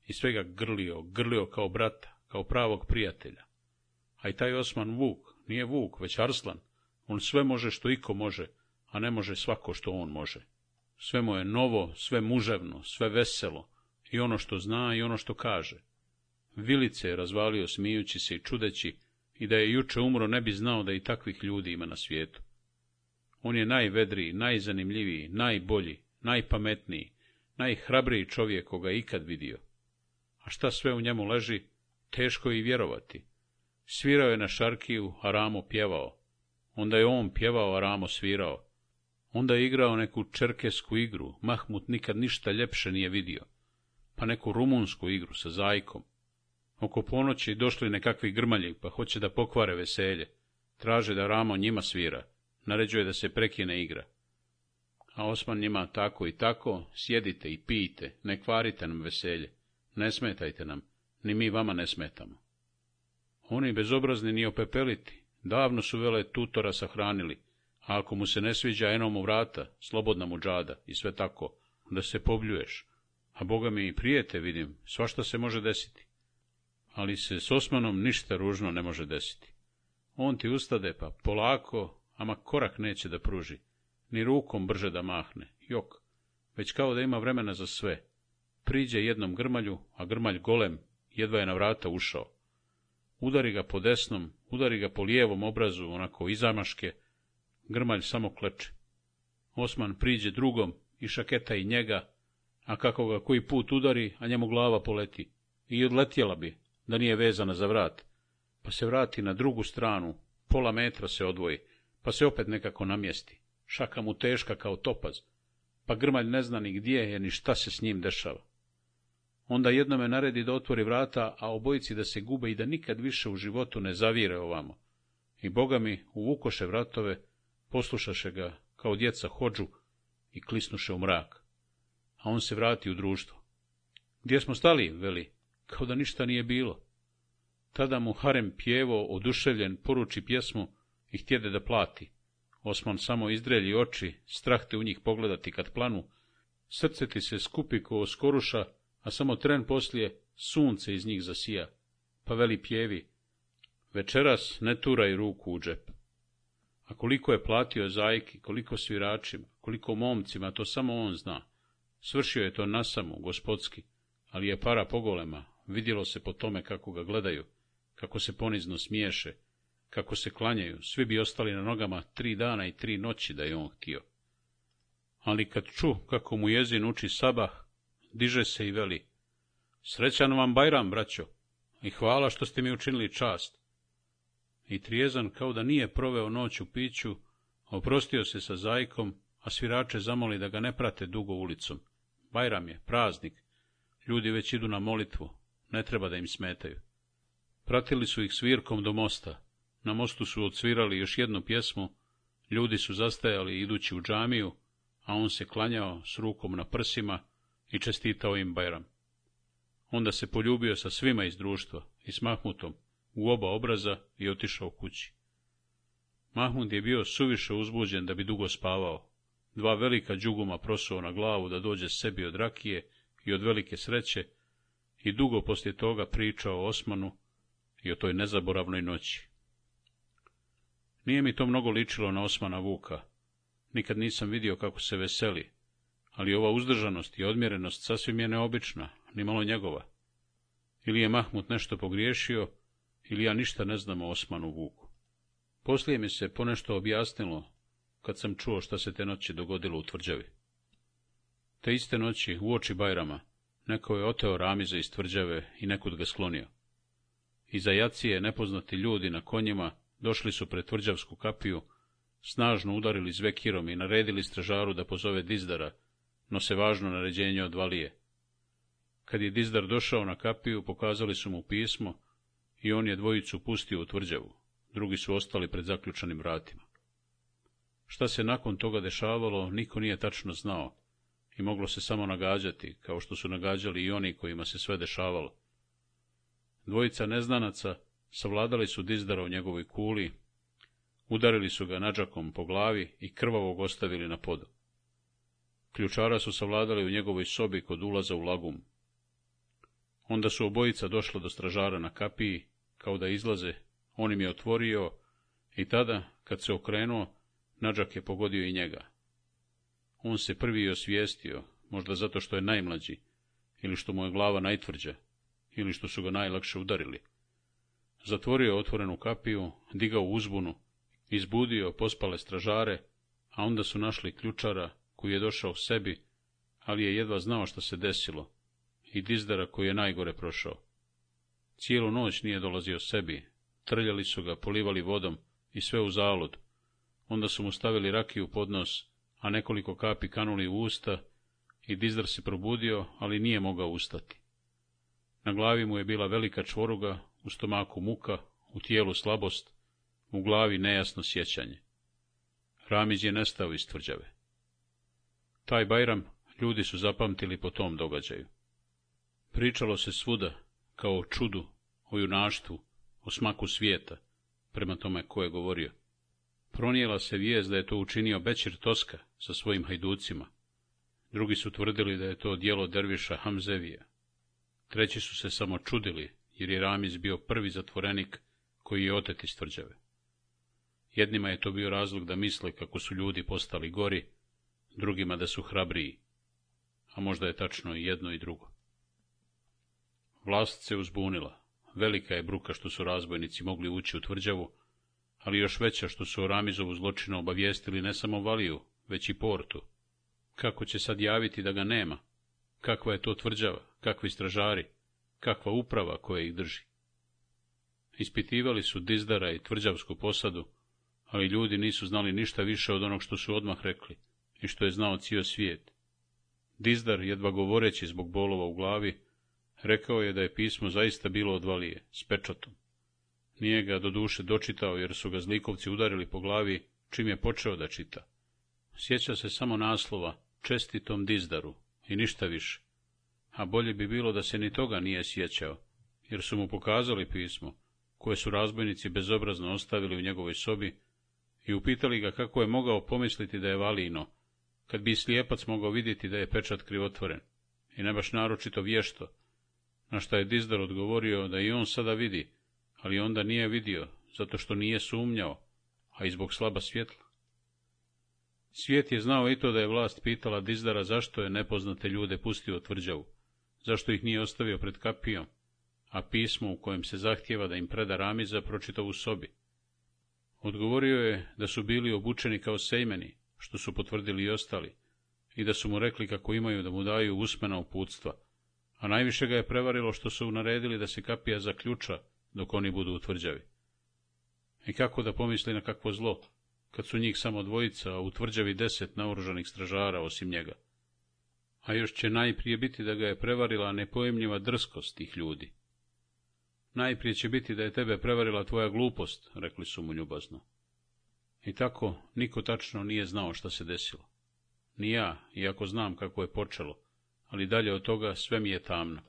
i svega grlio, grlio kao brata, kao pravog prijatelja. A i taj Osman Vuk nije Vuk, već Arslan. On sve može što iko može, a ne može svako što on može. Sve mu je novo, sve muževno, sve veselo, i ono što zna i ono što kaže. Vilice je razvalio smijući se i čudeći i da je juče umro ne bi znao da i takvih ljudi ima na svijetu. On je najvedriji, najzanimljiviji, najbolji, najpametniji, najhrabriji čovjek koga ikad vidio. A šta sve u njemu leži, teško je i vjerovati. Svirao je na šarkiju, a Ramo pjevao. Onda je on pjevao, a Ramo svirao. Onda je igrao neku čerkesku igru, Mahmut nikad ništa ljepše nije vidio, pa neku rumunsku igru sa zajkom. Oko ponoći došli nekakvi grmalji, pa hoće da pokvare veselje. Traže da Ramo njima svira. Naređuje da se prekine igra. A Osman njima tako i tako, sjedite i pijte, ne kvarite nam veselje. Ne smetajte nam, ni mi vama ne smetamo. Oni bezobrazni ni opepeliti, davno su vele tutora sahranili, a ako mu se ne sviđa enom u vrata, slobodna mu džada i sve tako, da se pobljuješ. A boga mi i prijete, vidim, svašta se može desiti ali se s Osmanom ništa ružno ne može desiti. On ti ustade, pa polako, ama korak neće da pruži, ni rukom brže da mahne, jok, već kao da ima vremena za sve. Priđe jednom grmalju, a grmalj golem, jedva je na vrata ušao. Udari ga po desnom, udari ga po lijevom obrazu, onako izamaške, grmalj samo kleče. Osman priđe drugom i šaketa i njega, a kako ga koji put udari, a njemu glava poleti. I odletjela bi, da nije vezana za vrat, pa se vrati na drugu stranu, pola metra se odvoji, pa se opet nekako namjesti. Šaka mu teška kao topaz, pa Grmalj ne zna ni gdje je, ni šta se s njim dešava. Onda jednome naredi da otvori vrata, a obojici da se gube i da nikad više u životu ne zavire ovamo. I boga mi uvukoše vratove, poslušaše ga kao djeca hođu i klisnuše u mrak. A on se vrati u društvo. Gdje smo stali, veli, kao da ništa nije bilo. Tada mu Harem pjevo, oduševljen, poruči pjesmu i htjede da plati. Osman samo izdrelji oči, strah te u njih pogledati kad planu. Srce ti se skupi ko skoruša, a samo tren poslije sunce iz njih zasija. Pa veli pjevi, večeras ne turaj ruku u džep. A koliko je platio zajki, koliko sviračima, koliko momcima, to samo on zna. Svršio je to nasamo, gospodski, ali je para pogolema, vidjelo se po tome kako ga gledaju, kako se ponizno smiješe, kako se klanjaju, svi bi ostali na nogama tri dana i tri noći da je on htio. Ali kad ču kako mu jezin uči sabah, diže se i veli, srećan vam Bajram, braćo, i hvala što ste mi učinili čast. I trijezan, kao da nije proveo noć u piću, oprostio se sa zajkom, a svirače zamoli da ga ne prate dugo ulicom. Bajram je, praznik, ljudi već idu na molitvu, ne treba da im smetaju. Pratili su ih svirkom do mosta. Na mostu su odsvirali još jednu pjesmu, ljudi su zastajali idući u džamiju, a on se klanjao s rukom na prsima i čestitao im Bajram. Onda se poljubio sa svima iz društva i s Mahmutom u oba obraza i otišao kući. Mahmud je bio suviše uzbuđen da bi dugo spavao. Dva velika džuguma prosuo na glavu da dođe sebi od rakije i od velike sreće, i dugo poslije toga pričao o Osmanu i o toj nezaboravnoj noći. Nije mi to mnogo ličilo na Osmana Vuka. Nikad nisam vidio kako se veseli, ali ova uzdržanost i odmjerenost sasvim je neobična, ni malo njegova. Ili je Mahmut nešto pogriješio, ili ja ništa ne znam o Osmanu Vuku. Poslije mi se ponešto objasnilo kad sam čuo šta se te noći dogodilo u tvrđavi. Te iste noći, u oči Bajrama, Neko je oteo ramize iz tvrđave i nekud ga sklonio. Iza jacije nepoznati ljudi na konjima došli su pred tvrđavsku kapiju, snažno udarili zvekirom i naredili stražaru da pozove Dizdara, no se važno naređenje od valije Kad je Dizdar došao na kapiju, pokazali su mu pismo i on je dvojicu pustio u tvrđavu, drugi su ostali pred zaključanim vratima. Šta se nakon toga dešavalo, niko nije tačno znao, i moglo se samo nagađati, kao što su nagađali i oni kojima se sve dešavalo. Dvojica neznanaca savladali su Dizdara u njegovoj kuli, udarili su ga nađakom po glavi i krvavog ostavili na podu. Ključara su savladali u njegovoj sobi kod ulaza u lagum. Onda su obojica došla do stražara na kapiji, kao da izlaze, on im je otvorio i tada, kad se okrenuo, nađak je pogodio i njega. On se prvi osvijestio, možda zato što je najmlađi, ili što mu je glava najtvrđa, ili što su ga najlakše udarili. Zatvorio otvorenu kapiju, digao uzbunu, izbudio pospale stražare, a onda su našli ključara koji je došao sebi, ali je jedva znao što se desilo, i dizdara koji je najgore prošao. Cijelu noć nije dolazio sebi, trljali su ga, polivali vodom i sve u zalud. Onda su mu stavili rakiju pod nos a nekoliko kapi kanuli u usta i Dizdar se probudio, ali nije mogao ustati. Na glavi mu je bila velika čvoruga, u stomaku muka, u tijelu slabost, u glavi nejasno sjećanje. Ramiz je nestao iz tvrđave. Taj Bajram ljudi su zapamtili po tom događaju. Pričalo se svuda, kao o čudu, o junaštvu, o smaku svijeta, prema tome ko je govorio. Pronijela se vijest da je to učinio Bečir Toska sa svojim hajducima. Drugi su tvrdili da je to dijelo Derviša Hamzevija. Treći su se samo čudili, jer je Ramiz bio prvi zatvorenik koji je otet iz tvrđave. Jednima je to bio razlog da misle kako su ljudi postali gori, drugima da su hrabriji, a možda je tačno i jedno i drugo. Vlast se uzbunila, velika je bruka što su razbojnici mogli ući u tvrđavu, ali još veća što su o Ramizovu zločinu obavijestili ne samo Valiju, već i Portu. Kako će sad javiti da ga nema? Kakva je to tvrđava? Kakvi stražari? Kakva uprava koja ih drži? Ispitivali su Dizdara i tvrđavsku posadu, ali ljudi nisu znali ništa više od onog što su odmah rekli i što je znao cijel svijet. Dizdar, jedva govoreći zbog bolova u glavi, rekao je da je pismo zaista bilo od Valije, s pečatom. Nije ga doduše dočitao jer su ga zlikovci udarili po glavi čim je počeo da čita. Sjeća se samo naslova, čestitom dizdaru, i ništa više. A bolje bi bilo da se ni toga nije sjećao, jer su mu pokazali pismo, koje su razbojnici bezobrazno ostavili u njegovoj sobi, i upitali ga kako je mogao pomisliti da je valino, kad bi slijepac mogao vidjeti da je pečat krivotvoren, i ne baš naročito vješto, na što je Dizdar odgovorio da i on sada vidi, ali onda nije vidio, zato što nije sumnjao, a i zbog slaba svjetla. Svijet je znao i to da je vlast pitala Dizdara zašto je nepoznate ljude pustio tvrđavu, zašto ih nije ostavio pred kapijom, a pismo u kojem se zahtjeva da im preda Ramiza pročitao u sobi. Odgovorio je da su bili obučeni kao sejmeni, što su potvrdili i ostali, i da su mu rekli kako imaju da mu daju usmena uputstva, a najviše ga je prevarilo što su naredili da se kapija zaključa dok oni budu u tvrđavi. I kako da pomisli na kakvo zlo, kad su njih samo dvojica, a u tvrđavi deset naoružanih stražara osim njega. A još će najprije biti da ga je prevarila nepojemljiva drskost tih ljudi. Najprije će biti da je tebe prevarila tvoja glupost, rekli su mu ljubazno. I tako niko tačno nije znao šta se desilo. Ni ja, iako znam kako je počelo, ali dalje od toga sve mi je tamno.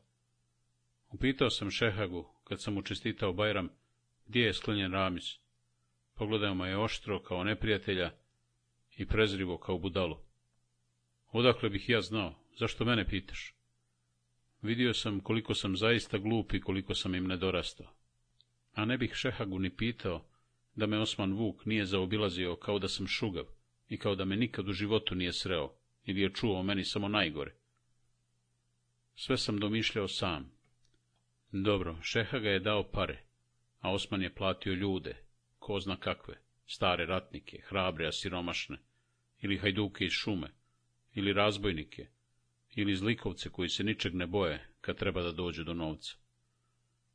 Upitao sam Šehagu kad sam mu čestitao Bajram, gdje je sklenjen Ramis. Pogledao me je oštro kao neprijatelja i prezrivo kao budalo. Odakle bih ja znao, zašto mene pitaš? Vidio sam koliko sam zaista glup i koliko sam im nedorastao. A ne bih Šehagu ni pitao da me Osman Vuk nije zaobilazio kao da sam šugav i kao da me nikad u životu nije sreo ili je čuo o meni samo najgore. Sve sam domišljao sam, dobro, Šeha ga je dao pare, a Osman je platio ljude, ko zna kakve, stare ratnike, hrabre, a siromašne, ili hajduke iz šume, ili razbojnike, ili zlikovce koji se ničeg ne boje kad treba da dođu do novca.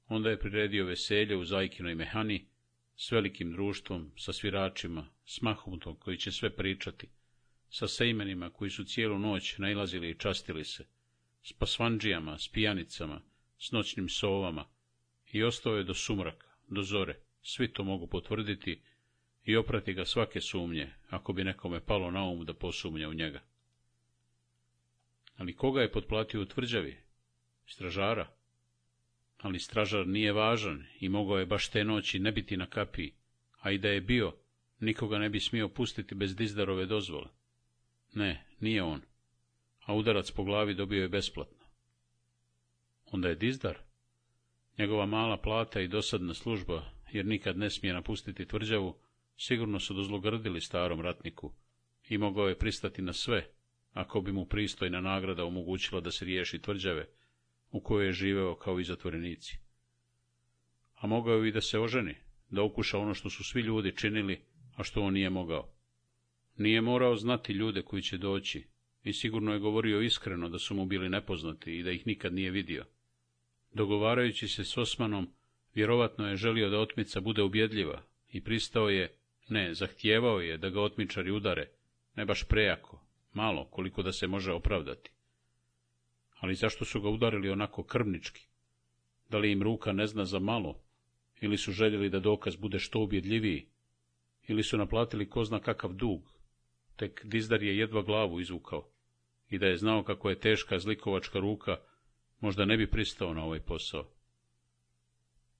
Onda je priredio veselje u Zajkinoj mehani, s velikim društvom, sa sviračima, s mahumtom, koji će sve pričati, sa sejmenima koji su cijelu noć najlazili i častili se, s pasvanđijama, s pijanicama, s noćnim sovama i ostao je do sumraka, do zore, svi to mogu potvrditi i oprati ga svake sumnje, ako bi nekome palo na um da posumnja u njega. Ali koga je potplatio u tvrđavi? Stražara. Ali stražar nije važan i mogao je baš te noći ne biti na kapi, a i da je bio, nikoga ne bi smio pustiti bez dizdarove dozvole. Ne, nije on. A udarac po glavi dobio je besplatno. Onda je dizdar. Njegova mala plata i dosadna služba, jer nikad ne smije napustiti tvrđavu, sigurno su dozlogrdili starom ratniku i mogao je pristati na sve, ako bi mu pristojna nagrada omogućila da se riješi tvrđave, u kojoj je živeo kao i zatvorenici. A mogao je i da se oženi, da ukuša ono što su svi ljudi činili, a što on nije mogao. Nije morao znati ljude koji će doći, i sigurno je govorio iskreno da su mu bili nepoznati i da ih nikad nije vidio. Dogovarajući se s Osmanom, vjerovatno je želio da otmica bude ubjedljiva i pristao je, ne, zahtijevao je da ga otmičari udare, ne baš prejako, malo, koliko da se može opravdati. Ali zašto su ga udarili onako krvnički? Da li im ruka ne zna za malo? Ili su željeli da dokaz bude što ubjedljiviji? Ili su naplatili ko zna kakav dug? Tek Dizdar je jedva glavu izvukao i da je znao kako je teška zlikovačka ruka možda ne bi pristao na ovaj posao.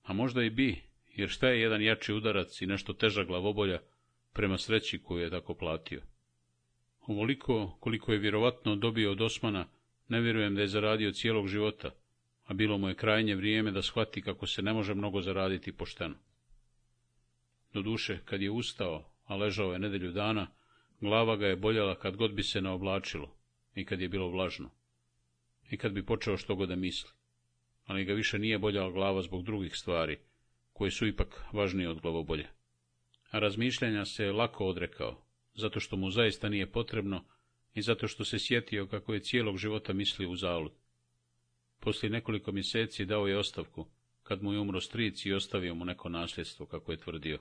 A možda i bi, jer šta je jedan jači udarac i nešto teža glavobolja prema sreći koju je tako platio? Ovoliko, koliko je vjerovatno dobio od Osmana, ne vjerujem da je zaradio cijelog života, a bilo mu je krajnje vrijeme da shvati kako se ne može mnogo zaraditi pošteno. Doduše, kad je ustao, a ležao je nedelju dana, glava ga je boljala kad god bi se naoblačilo i kad je bilo vlažno i kad bi počeo što god da misli, ali ga više nije boljala glava zbog drugih stvari, koje su ipak važnije od glavobolje. A razmišljanja se lako odrekao, zato što mu zaista nije potrebno i zato što se sjetio kako je cijelog života mislio u zalu. Poslije nekoliko mjeseci dao je ostavku, kad mu je umro stric i ostavio mu neko nasljedstvo, kako je tvrdio,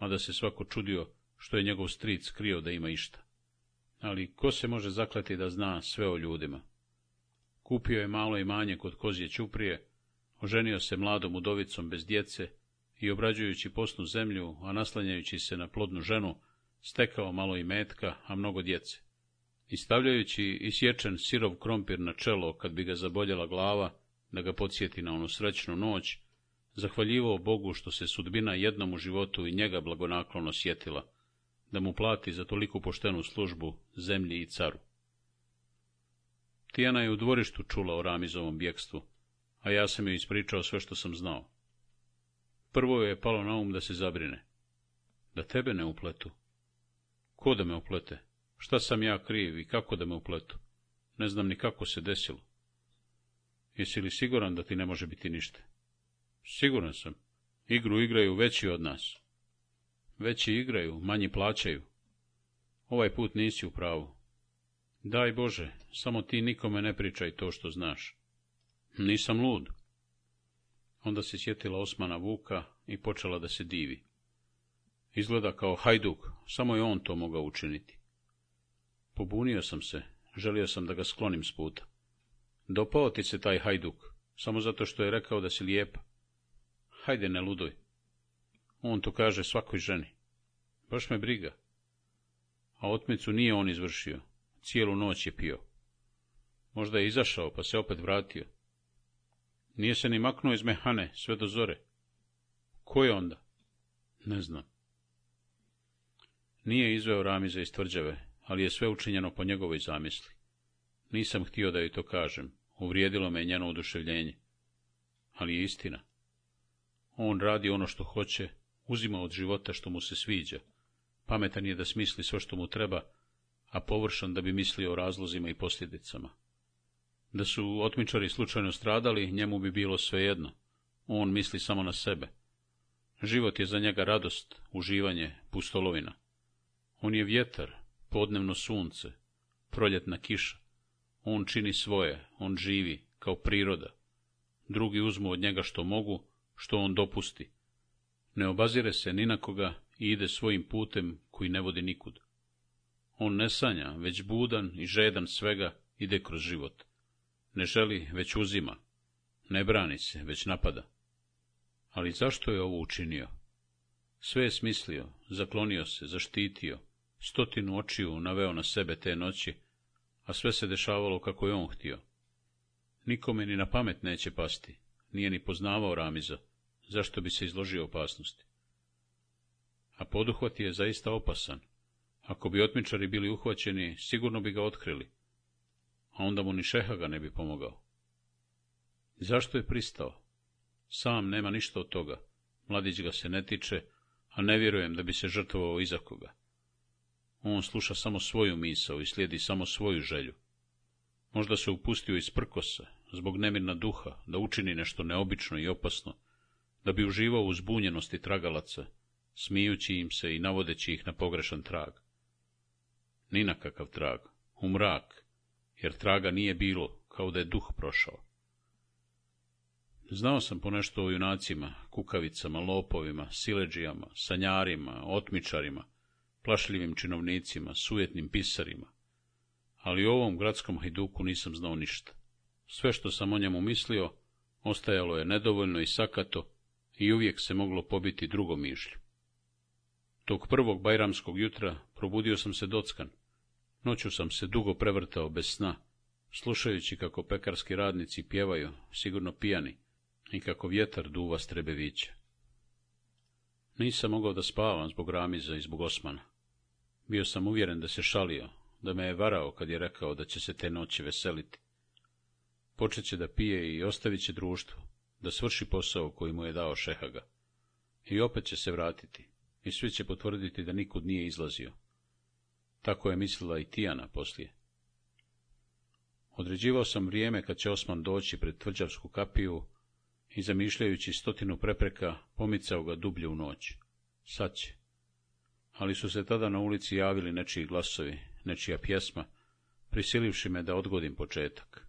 mada se svako čudio što je njegov stric krio da ima išta. Ali ko se može zakleti da zna sve o ljudima? Kupio je malo imanje kod kozje Ćuprije, oženio se mladom udovicom bez djece i obrađujući posnu zemlju, a naslanjajući se na plodnu ženu, stekao malo i metka, a mnogo djece. I stavljajući isječen sirov krompir na čelo, kad bi ga zaboljela glava, da ga podsjeti na onu srećnu noć, zahvaljivao Bogu što se sudbina jednom u životu i njega blagonaklono sjetila, da mu plati za toliku poštenu službu zemlji i caru. Tijana je u dvorištu čula o Ramizovom bjekstvu, a ja sam joj ispričao sve što sam znao. Prvo joj je palo na um da se zabrine. Da tebe ne upletu. Ko da me uplete? Šta sam ja kriv i kako da me upletu? Ne znam ni kako se desilo. Jesi li siguran da ti ne može biti ništa? Siguran sam. Igru igraju veći od nas. Veći igraju, manji plaćaju. Ovaj put nisi u pravu. Daj Bože, samo ti nikome ne pričaj to što znaš. Nisam lud. Onda se sjetila Osmana Vuka i počela da se divi. Izgleda kao hajduk, samo je on to mogao učiniti. Pobunio sam se, želio sam da ga sklonim s puta. Dopao ti se taj hajduk, samo zato što je rekao da si lijepa. Hajde, ne ludoj. — On to kaže svakoj ženi. Baš me briga. A otmicu nije on izvršio, Cijelu noć je pio. Možda je izašao, pa se opet vratio. Nije se ni maknuo iz mehane, sve do zore. Ko je onda? Ne znam. Nije izveo Ramiza iz tvrđave, ali je sve učinjeno po njegovoj zamisli. Nisam htio da joj to kažem, uvrijedilo me njeno oduševljenje. Ali je istina. On radi ono što hoće, uzima od života što mu se sviđa. Pametan je da smisli sve što mu treba, a površan da bi mislio o razlozima i posljedicama. Da su otmičari slučajno stradali, njemu bi bilo svejedno. On misli samo na sebe. Život je za njega radost, uživanje, pustolovina. On je vjetar, podnevno sunce, proljetna kiša. On čini svoje, on živi, kao priroda. Drugi uzmu od njega što mogu, što on dopusti. Ne obazire se ni na koga i ide svojim putem koji ne vodi nikud. On ne sanja, već budan i žedan svega ide kroz život. Ne želi, već uzima. Ne brani se, već napada. Ali zašto je ovo učinio? Sve je smislio, zaklonio se, zaštitio, stotinu očiju naveo na sebe te noći, a sve se dešavalo kako je on htio. Nikome ni na pamet neće pasti, nije ni poznavao Ramiza, zašto bi se izložio opasnosti. A poduhvat je zaista opasan, ako bi otmičari bili uhvaćeni, sigurno bi ga otkrili, a onda mu ni šeha ga ne bi pomogao. Zašto je pristao? Sam nema ništa od toga, mladić ga se ne tiče, a ne vjerujem da bi se žrtvovao iza koga. On sluša samo svoju misao i slijedi samo svoju želju. Možda se upustio iz prkosa, zbog nemirna duha, da učini nešto neobično i opasno, da bi uživao u zbunjenosti tragalaca, smijući im se i navodeći ih na pogrešan trag ni na kakav trag, u mrak, jer traga nije bilo, kao da je duh prošao. Znao sam ponešto o junacima, kukavicama, lopovima, sileđijama, sanjarima, otmičarima, plašljivim činovnicima, sujetnim pisarima, ali o ovom gradskom hajduku nisam znao ništa. Sve što sam o njemu mislio, ostajalo je nedovoljno i sakato i uvijek se moglo pobiti drugom mišlju. Tog prvog bajramskog jutra Probudio sam se dockan. Noću sam se dugo prevrtao bez sna, slušajući kako pekarski radnici pjevaju, sigurno pijani, i kako vjetar duva strebeviće. Nisam mogao da spavam zbog Ramiza i zbog Osmana. Bio sam uvjeren da se šalio, da me je varao kad je rekao da će se te noći veseliti. Počet će da pije i ostavit će društvo, da svrši posao koji mu je dao Šehaga. I opet će se vratiti, i svi će potvrditi da nikud nije izlazio, tako je mislila i Tijana poslije. Određivao sam vrijeme kad će Osman doći pred tvrđavsku kapiju i zamišljajući stotinu prepreka pomicao ga dublje u noć. Sad će. Ali su se tada na ulici javili nečiji glasovi, nečija pjesma, prisilivši me da odgodim početak.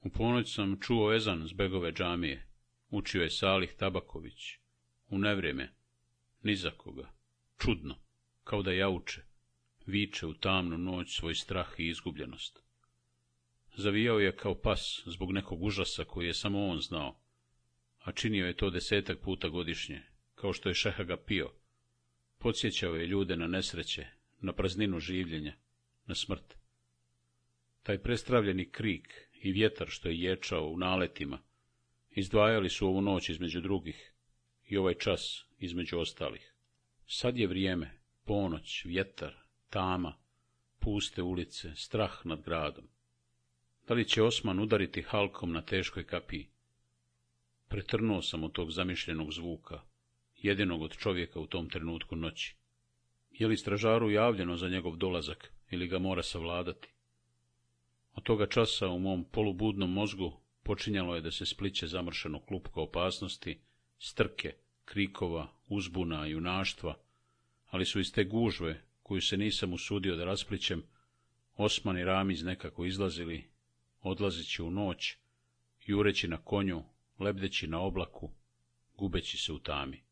U ponoć sam čuo ezan z begove džamije. Učio je Salih Tabaković. U nevrijeme. Nizakoga. Čudno. Kao da jauče viče u tamnu noć svoj strah i izgubljenost. Zavijao je kao pas zbog nekog užasa koji je samo on znao, a činio je to desetak puta godišnje, kao što je Šeha ga pio. Podsjećao je ljude na nesreće, na prazninu življenja, na smrt. Taj prestravljeni krik i vjetar što je ječao u naletima, izdvajali su ovu noć između drugih i ovaj čas između ostalih. Sad je vrijeme, ponoć, vjetar, tama, puste ulice, strah nad gradom. Da li će Osman udariti halkom na teškoj kapi? Pretrnuo sam od tog zamišljenog zvuka, jedinog od čovjeka u tom trenutku noći. Je li stražaru javljeno za njegov dolazak ili ga mora savladati? Od toga časa u mom polubudnom mozgu počinjalo je da se spliće zamršeno klupko opasnosti, strke, krikova, uzbuna, junaštva, ali su iz te gužve koju se nisam usudio da rasplićem, Osman i Ramiz nekako izlazili, odlazeći u noć, jureći na konju, lebdeći na oblaku, gubeći se u tami.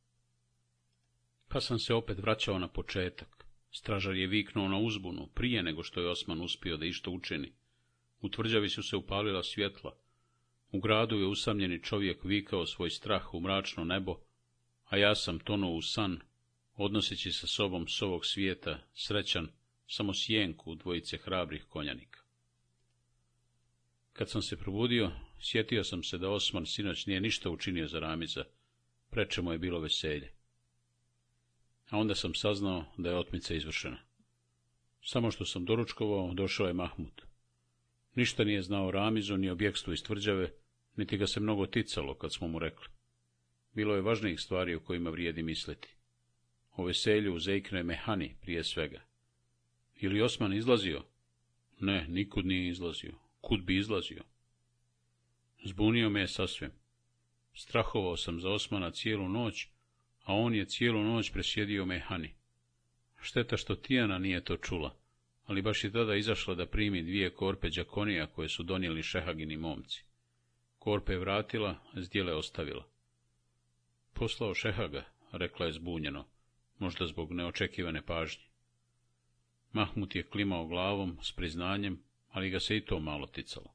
Pa sam se opet vraćao na početak. Stražar je viknuo na uzbunu, prije nego što je Osman uspio da išto učini. U tvrđavi su se upalila svjetla. U gradu je usamljeni čovjek vikao svoj strah u mračno nebo, a ja sam tonuo u san, odnoseći sa sobom s ovog svijeta srećan samo sjenku dvojice hrabrih konjanika. Kad sam se probudio, sjetio sam se da Osman sinoć nije ništa učinio za Ramiza, preče je bilo veselje. A onda sam saznao da je otmica izvršena. Samo što sam doručkovao, došao je Mahmud. Ništa nije znao Ramizu ni objekstvu iz tvrđave, niti ga se mnogo ticalo kad smo mu rekli. Bilo je važnijih stvari o kojima vrijedi misliti o veselju u Zejkne Mehani prije svega. Ili Osman izlazio? Ne, nikud nije izlazio. Kud bi izlazio? Zbunio me je sasvim. Strahovao sam za Osmana cijelu noć, a on je cijelu noć presjedio Mehani. Šteta što Tijana nije to čula, ali baš je tada izašla da primi dvije korpe džakonija, koje su donijeli šehagini momci. Korpe vratila, zdjele ostavila. Poslao šehaga, rekla je zbunjeno možda zbog neočekivane pažnje. Mahmut je klimao glavom s priznanjem, ali ga se i to malo ticalo.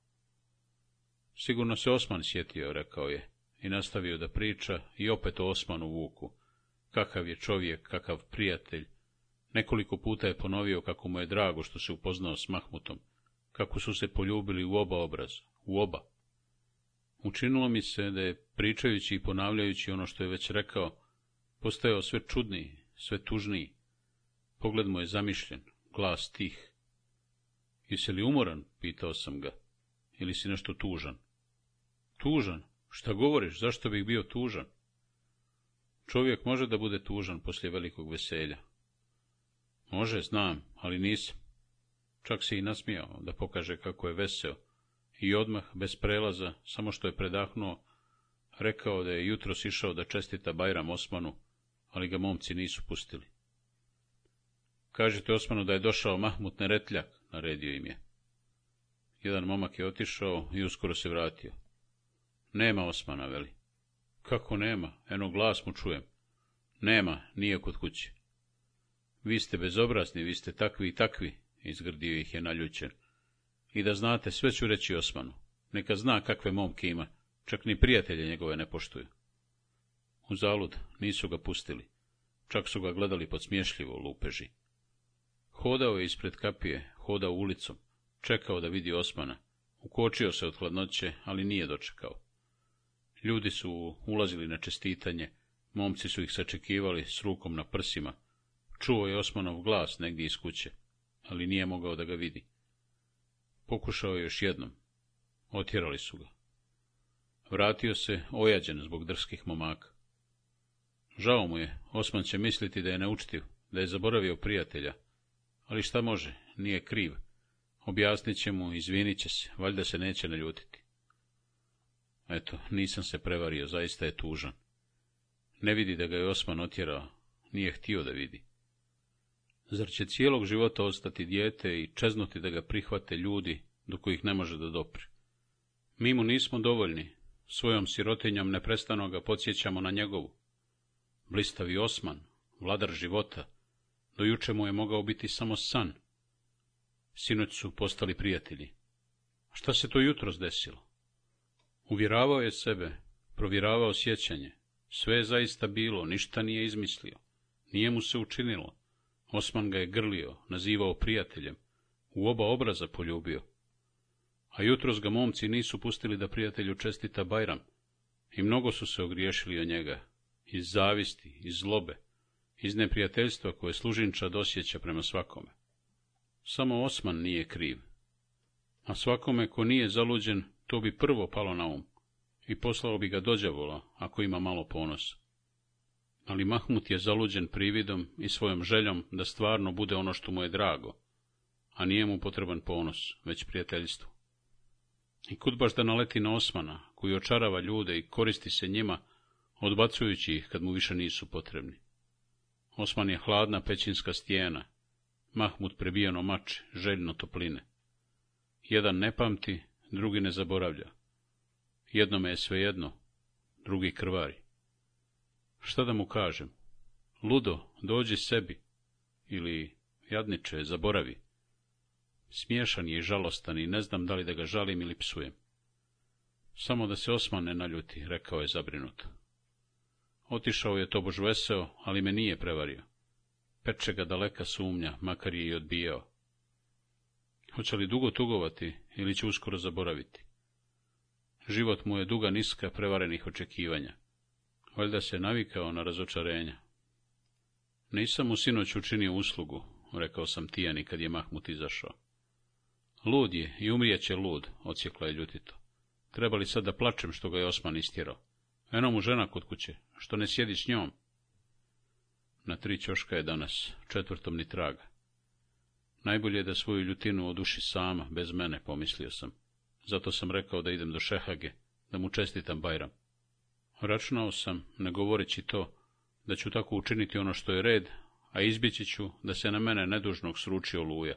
Sigurno se Osman sjetio, rekao je, i nastavio da priča i opet o Osmanu Vuku. Kakav je čovjek, kakav prijatelj. Nekoliko puta je ponovio kako mu je drago što se upoznao s Mahmutom, kako su se poljubili u oba obraza, u oba. Učinilo mi se da je, pričajući i ponavljajući ono što je već rekao, postao sve čudniji sve tužniji. Pogled mu je zamišljen, glas tih. — Jesi li umoran? — pitao sam ga. — Ili si nešto tužan? — Tužan? Šta govoriš? Zašto bih bio tužan? Čovjek može da bude tužan poslije velikog veselja. — Može, znam, ali nisam. Čak se i nasmijao da pokaže kako je veseo i odmah, bez prelaza, samo što je predahnuo, rekao da je jutro sišao da čestita Bajram Osmanu, ali ga momci nisu pustili. Kažete Osmanu da je došao Mahmut Neretljak, naredio im je. Jedan momak je otišao i uskoro se vratio. Nema Osmana, veli. Kako nema? Eno glas mu čujem. Nema, nije kod kuće. Vi ste bezobrazni, vi ste takvi i takvi, izgrdio ih je naljućen. I da znate, sve ću reći Osmanu. Neka zna kakve momke ima, čak ni prijatelje njegove ne poštuju. U zalud nisu ga pustili. Čak su ga gledali podsmješljivo, lupeži. Hodao je ispred kapije, hodao ulicom, čekao da vidi Osmana. Ukočio se od hladnoće, ali nije dočekao. Ljudi su ulazili na čestitanje, momci su ih sačekivali s rukom na prsima. Čuo je Osmanov glas negdje iz kuće, ali nije mogao da ga vidi. Pokušao je još jednom. Otjerali su ga. Vratio se, ojađen zbog drskih momaka. Žao mu je, Osman će misliti da je neučtiv, da je zaboravio prijatelja. Ali šta može, nije kriv. Objasnit će mu, izvinit će se, valjda se neće naljutiti. Eto, nisam se prevario, zaista je tužan. Ne vidi da ga je Osman otjerao, nije htio da vidi. Zar će cijelog života ostati dijete i čeznuti da ga prihvate ljudi do kojih ne može da dopri? Mi mu nismo dovoljni, svojom sirotinjom neprestano ga podsjećamo na njegovu. Blistavi Osman, vladar života, do juče mu je mogao biti samo san. Sinoć su postali prijatelji. Šta se to jutro desilo? Uvjeravao je sebe, provjeravao sjećanje. Sve je zaista bilo, ništa nije izmislio. Nije mu se učinilo. Osman ga je grlio, nazivao prijateljem. U oba obraza poljubio. A jutros ga momci nisu pustili da prijatelju čestita Bajram. I mnogo su se ogriješili o njega, iz zavisti, iz zlobe, iz neprijateljstva koje služinčad dosjeća prema svakome. Samo Osman nije kriv, a svakome ko nije zaluđen, to bi prvo palo na um i poslao bi ga dođavola, ako ima malo ponos. Ali Mahmut je zaluđen prividom i svojom željom da stvarno bude ono što mu je drago, a nije mu potreban ponos, već prijateljstvo. I kud baš da naleti na Osmana, koji očarava ljude i koristi se njima, odbacujući ih kad mu više nisu potrebni. Osman je hladna pećinska stijena, Mahmud prebijeno mač, željno topline. Jedan ne pamti, drugi ne zaboravlja. Jednome je svejedno, drugi krvari. Šta da mu kažem? Ludo, dođi sebi. Ili, jadniče, zaboravi. Smiješan je i žalostan i ne znam da li da ga žalim ili psujem. Samo da se Osman ne naljuti, rekao je zabrinuto. Otišao je tobož veseo, ali me nije prevario. Peče ga daleka sumnja, makar je i odbijao. Hoće li dugo tugovati ili će uskoro zaboraviti? Život mu je duga niska prevarenih očekivanja. Valjda se navikao na razočarenja. Nisam mu sinoć učinio uslugu, rekao sam Tijani kad je Mahmut izašao. Lud je i umrijeće lud, ocijekla je ljutito. Treba li sad da plačem što ga je Osman istjerao? Eno mu žena kod kuće, što ne sjedi s njom. Na tri ćoška je danas, četvrtom ni traga. Najbolje je da svoju ljutinu oduši sama, bez mene, pomislio sam. Zato sam rekao da idem do Šehage, da mu čestitam Bajram. Računao sam, ne govoreći to, da ću tako učiniti ono što je red, a izbjeći ću da se na mene nedužnog sruči oluja,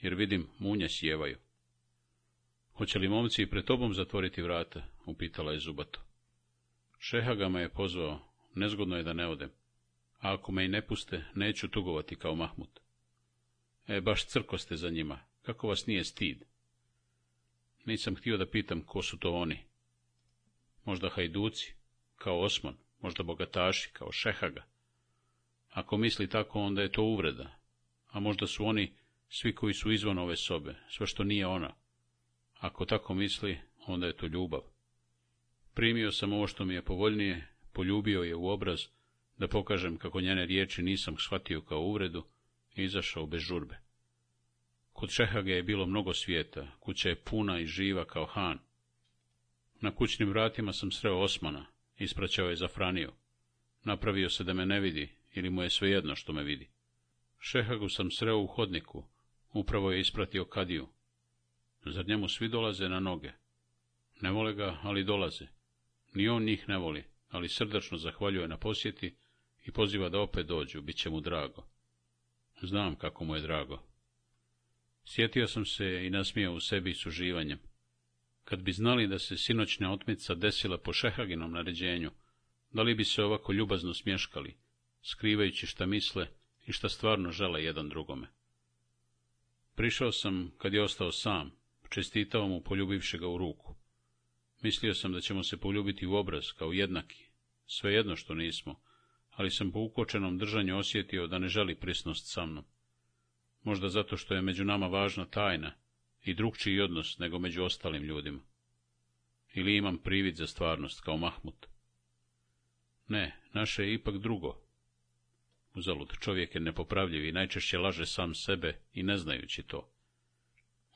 jer vidim munje sjevaju. Hoće li momci i pred tobom zatvoriti vrata? upitala je Zubato. Šehaga me je pozvao, nezgodno je da ne odem. A ako me i ne puste, neću tugovati kao Mahmud. E, baš crko ste za njima, kako vas nije stid? Nisam htio da pitam ko su to oni. Možda hajduci, kao Osman, možda bogataši, kao Šehaga. Ako misli tako, onda je to uvreda. A možda su oni svi koji su izvan ove sobe, sve što nije ona. Ako tako misli, onda je to ljubav. Primio sam ovo što mi je povoljnije, poljubio je u obraz, da pokažem kako njene riječi nisam shvatio kao uvredu, i izašao bez žurbe. Kod Šehage je bilo mnogo svijeta, kuća je puna i živa kao han. Na kućnim vratima sam sreo Osmana, ispraćao je Zafraniju. Napravio se da me ne vidi, ili mu je svejedno što me vidi. Šehagu sam sreo u hodniku, upravo je ispratio Kadiju. Zar njemu svi dolaze na noge? Ne vole ga, ali dolaze. Ni on njih ne voli, ali srdačno zahvaljuje na posjeti i poziva da opet dođu, bit će mu drago. Znam kako mu je drago. Sjetio sam se i nasmijao u sebi s uživanjem. Kad bi znali da se sinoćna otmica desila po Šehaginom naređenju, da li bi se ovako ljubazno smješkali, skrivajući šta misle i šta stvarno žele jedan drugome. Prišao sam kad je ostao sam, čestitao mu poljubivši ga u ruku. Mislio sam da ćemo se poljubiti u obraz, kao jednaki. Svejedno što nismo, ali sam po ukočenom držanju osjetio da ne želi prisnost sa mnom. Možda zato što je među nama važna tajna i drugčiji odnos nego među ostalim ljudima. Ili imam privid za stvarnost, kao Mahmut. Ne, naše je ipak drugo. Uzalud, čovjek je nepopravljiv i najčešće laže sam sebe i ne znajući to.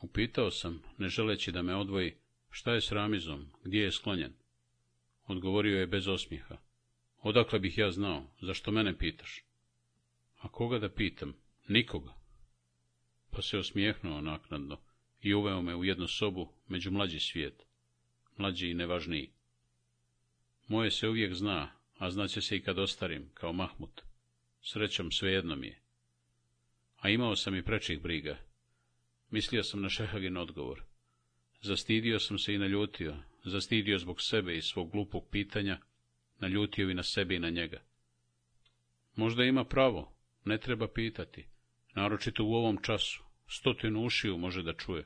Upitao sam, ne želeći da me odvoji, Šta je s Ramizom? Gdje je sklonjen? Odgovorio je bez osmijeha. Odakle bih ja znao? Zašto mene pitaš? A koga da pitam? Nikoga. Pa se osmijehnuo naknadno i uveo me u jednu sobu među mlađi svijet. Mlađi i nevažniji. Moje se uvijek zna, a znaće se i kad ostarim, kao Mahmut. Srećom svejedno mi je. A imao sam i prečih briga. Mislio sam na Šehagin odgovor. Zastidio sam se i naljutio, zastidio zbog sebe i svog glupog pitanja, naljutio i na sebe i na njega. Možda ima pravo, ne treba pitati, naročito u ovom času, stotinu ušiju može da čuje,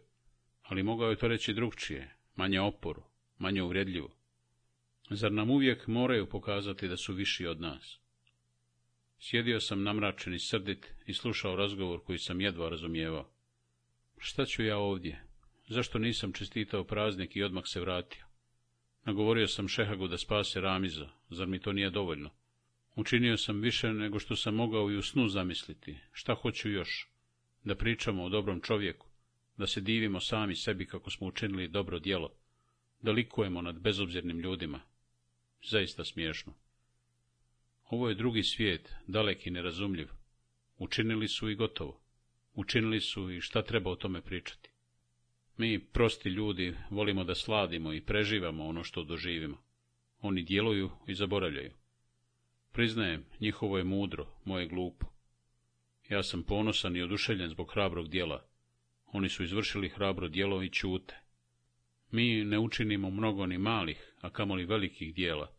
ali mogao je to reći drugčije, manje oporu, manje uvredljivo. Zar nam uvijek moraju pokazati da su viši od nas? Sjedio sam namračen i srdit i slušao razgovor koji sam jedva razumijevao. Šta ću ja ovdje? zašto nisam čestitao praznik i odmah se vratio. Nagovorio sam Šehagu da spase Ramiza, zar mi to nije dovoljno? Učinio sam više nego što sam mogao i u snu zamisliti. Šta hoću još? Da pričamo o dobrom čovjeku, da se divimo sami sebi kako smo učinili dobro djelo, da likujemo nad bezobzirnim ljudima. Zaista smiješno. Ovo je drugi svijet, dalek i nerazumljiv. Učinili su i gotovo. Učinili su i šta treba o tome pričati. Mi, prosti ljudi, volimo da sladimo i preživamo ono što doživimo. Oni djeluju i zaboravljaju. Priznajem, njihovo je mudro, moje glupo. Ja sam ponosan i oduševljen zbog hrabrog dijela. Oni su izvršili hrabro djelo i čute. Mi ne učinimo mnogo ni malih, a kamoli velikih dijela,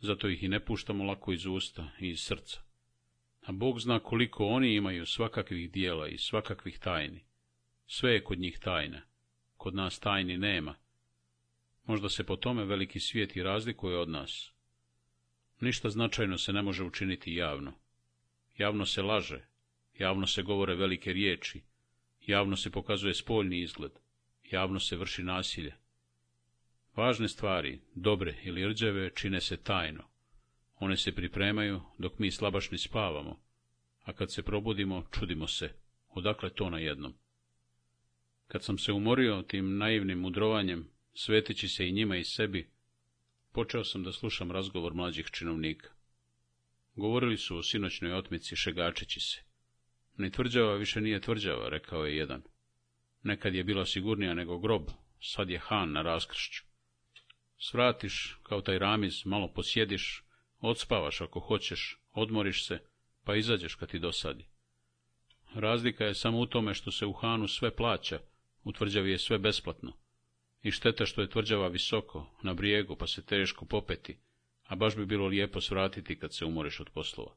zato ih i ne puštamo lako iz usta i iz srca. A Bog zna koliko oni imaju svakakvih dijela i svakakvih tajni. Sve je kod njih tajna kod nas tajni nema. Možda se po tome veliki svijet i razlikuje od nas. Ništa značajno se ne može učiniti javno. Javno se laže, javno se govore velike riječi, javno se pokazuje spoljni izgled, javno se vrši nasilje. Važne stvari, dobre ili rđave, čine se tajno. One se pripremaju dok mi slabašni spavamo, a kad se probudimo, čudimo se, odakle to na jednom. Kad sam se umorio tim naivnim mudrovanjem, sveteći se i njima i sebi, počeo sam da slušam razgovor mlađih činovnika. Govorili su o sinoćnoj otmici šegačeći se. Ni tvrđava više nije tvrđava, rekao je jedan. Nekad je bila sigurnija nego grob, sad je han na raskršću. Svratiš, kao taj ramiz, malo posjediš, odspavaš ako hoćeš, odmoriš se, pa izađeš kad ti dosadi. Razlika je samo u tome što se u hanu sve plaća, u tvrđavi je sve besplatno. I šteta što je tvrđava visoko, na brijegu, pa se teško popeti, a baš bi bilo lijepo svratiti kad se umoriš od poslova.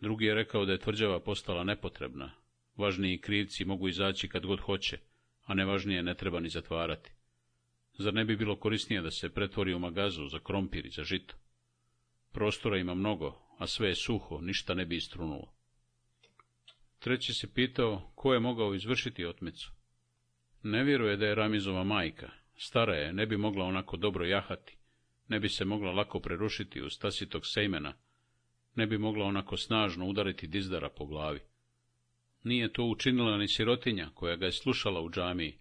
Drugi je rekao da je tvrđava postala nepotrebna. Važniji krivci mogu izaći kad god hoće, a nevažnije ne treba ni zatvarati. Zar ne bi bilo korisnije da se pretvori u magazu za krompir i za žito? Prostora ima mnogo, a sve je suho, ništa ne bi istrunulo. Treći se pitao ko je mogao izvršiti otmicu. Ne vjeruje da je Ramizova majka. Stara je, ne bi mogla onako dobro jahati. Ne bi se mogla lako prerušiti u tasitog sejmena. Ne bi mogla onako snažno udariti dizdara po glavi. Nije to učinila ni sirotinja, koja ga je slušala u džamiji,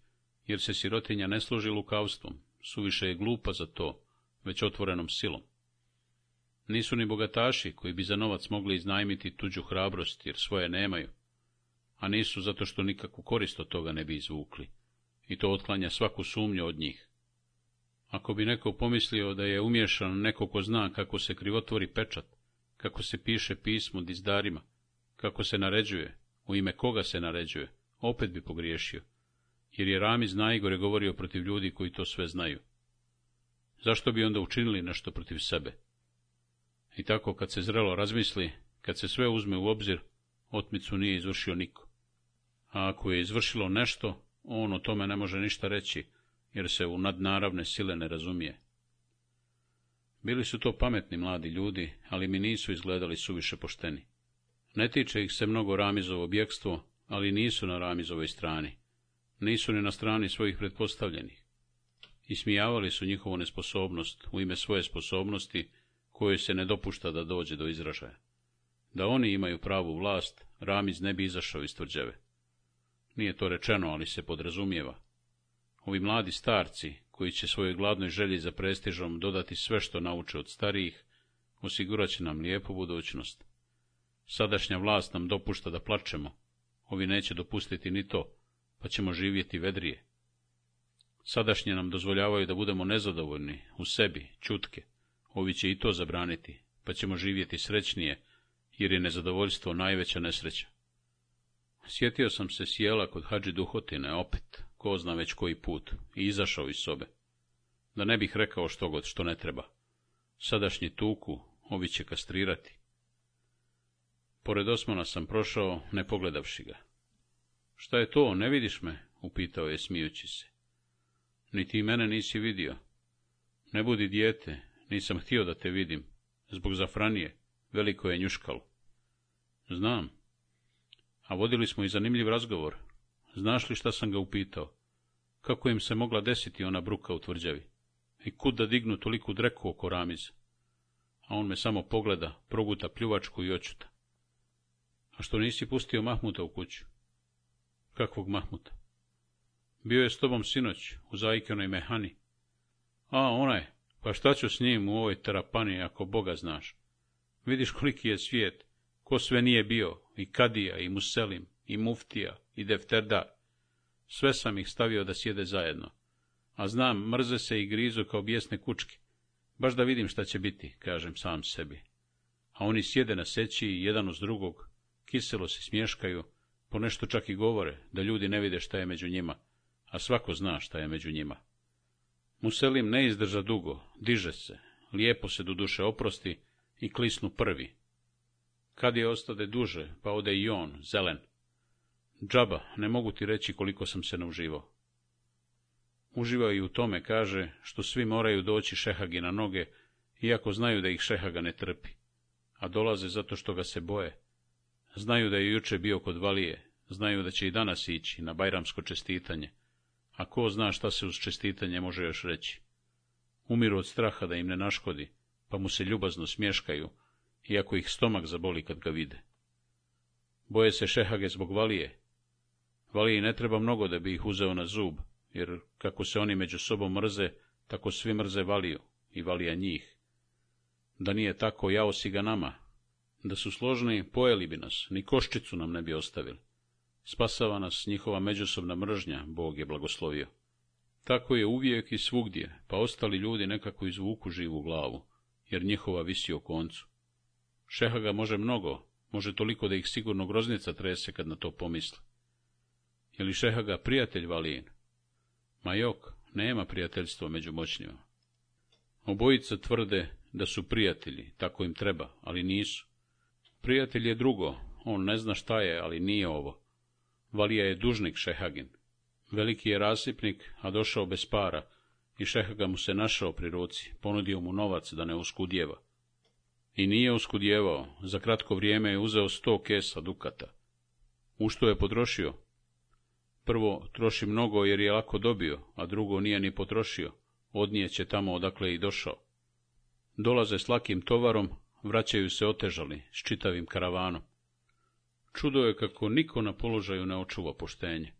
jer se sirotinja ne služi lukavstvom, suviše je glupa za to, već otvorenom silom. Nisu ni bogataši, koji bi za novac mogli iznajmiti tuđu hrabrost, jer svoje nemaju a nisu zato što nikakvu korist od toga ne bi izvukli, i to otklanja svaku sumnju od njih. Ako bi neko pomislio da je umješan neko ko zna kako se krivotvori pečat, kako se piše pismo dizdarima, kako se naređuje, u ime koga se naređuje, opet bi pogriješio, jer je Ramiz najgore govorio protiv ljudi koji to sve znaju. Zašto bi onda učinili nešto protiv sebe? I tako kad se zrelo razmisli, kad se sve uzme u obzir, otmicu nije izvršio niko a ako je izvršilo nešto, on o tome ne može ništa reći, jer se u nadnaravne sile ne razumije. Bili su to pametni mladi ljudi, ali mi nisu izgledali suviše pošteni. Ne tiče ih se mnogo Ramizovo objekstvo, ali nisu na Ramizovoj strani. Nisu ni na strani svojih pretpostavljenih. Ismijavali su njihovu nesposobnost u ime svoje sposobnosti, koje se ne dopušta da dođe do izražaja. Da oni imaju pravu vlast, Ramiz ne bi izašao iz tvrđave. Nije to rečeno, ali se podrazumijeva. Ovi mladi starci, koji će svojoj gladnoj želji za prestižom dodati sve što nauče od starijih, osigurat će nam lijepu budućnost. Sadašnja vlast nam dopušta da plačemo, ovi neće dopustiti ni to, pa ćemo živjeti vedrije. Sadašnje nam dozvoljavaju da budemo nezadovoljni, u sebi, čutke, ovi će i to zabraniti, pa ćemo živjeti srećnije, jer je nezadovoljstvo najveća nesreća. Sjetio sam se sjela kod Hadži Duhotine opet, ko zna već koji put, i izašao iz sobe. Da ne bih rekao što god, što ne treba. Sadašnji tuku, ovi će kastrirati. Pored osmona sam prošao, ne pogledavši ga. — Šta je to, ne vidiš me? — upitao je, smijući se. — Ni ti mene nisi vidio. — Ne budi dijete, nisam htio da te vidim. Zbog Zafranije, veliko je njuškalo. — Znam, a vodili smo i zanimljiv razgovor. Znaš li šta sam ga upitao? Kako im se mogla desiti ona bruka u tvrđavi? I kud da dignu toliku dreku oko ramiza? A on me samo pogleda, proguta pljuvačku i očuta. A što nisi pustio Mahmuta u kuću? Kakvog Mahmuta? Bio je s tobom sinoć, u zaikenoj mehani. A, onaj, pa šta ću s njim u ovoj terapani, ako Boga znaš? Vidiš koliki je svijet, ko sve nije bio, i Kadija, i Muselim, i Muftija, i Defterda, Sve sam ih stavio da sjede zajedno. A znam, mrze se i grizu kao bijesne kučke. Baš da vidim šta će biti, kažem sam sebi. A oni sjede na seći, jedan uz drugog, kiselo se smješkaju, ponešto čak i govore, da ljudi ne vide šta je među njima, a svako zna šta je među njima. Muselim ne izdrža dugo, diže se, lijepo se do duše oprosti i klisnu prvi, kad je ostade duže, pa ode i on, zelen. Džaba, ne mogu ti reći koliko sam se nauživao. Uživao i u tome, kaže, što svi moraju doći šehagi na noge, iako znaju da ih šehaga ne trpi, a dolaze zato što ga se boje. Znaju da je juče bio kod Valije, znaju da će i danas ići na bajramsko čestitanje, a ko zna šta se uz čestitanje može još reći. Umiru od straha da im ne naškodi, pa mu se ljubazno smješkaju, iako ih stomak zaboli kad ga vide. Boje se šehage zbog valije. Valiji ne treba mnogo da bi ih uzeo na zub, jer kako se oni među sobom mrze, tako svi mrze valiju i valija njih. Da nije tako, jao si ga nama. Da su složni, pojeli bi nas, ni koščicu nam ne bi ostavili. Spasava nas njihova međusobna mržnja, Bog je blagoslovio. Tako je uvijek i svugdje, pa ostali ljudi nekako izvuku živu glavu, jer njihova visi o koncu. Šeha ga može mnogo, može toliko da ih sigurno groznica trese kad na to pomisle. Je li šeha ga prijatelj valin Ma nema prijateljstva među moćnjima. Obojica tvrde da su prijatelji, tako im treba, ali nisu. Prijatelj je drugo, on ne zna šta je, ali nije ovo. Valija je dužnik Šehagin. Veliki je rasipnik, a došao bez para, i Šehaga mu se našao pri ruci, ponudio mu novac da ne uskudjeva i nije oskudjevao, za kratko vrijeme je uzeo sto kesa dukata. U što je potrošio? Prvo, troši mnogo jer je lako dobio, a drugo nije ni potrošio, odnijeće tamo odakle i došao. Dolaze s lakim tovarom, vraćaju se otežali, s čitavim karavanom. Čudo je kako niko na položaju ne očuva poštenje.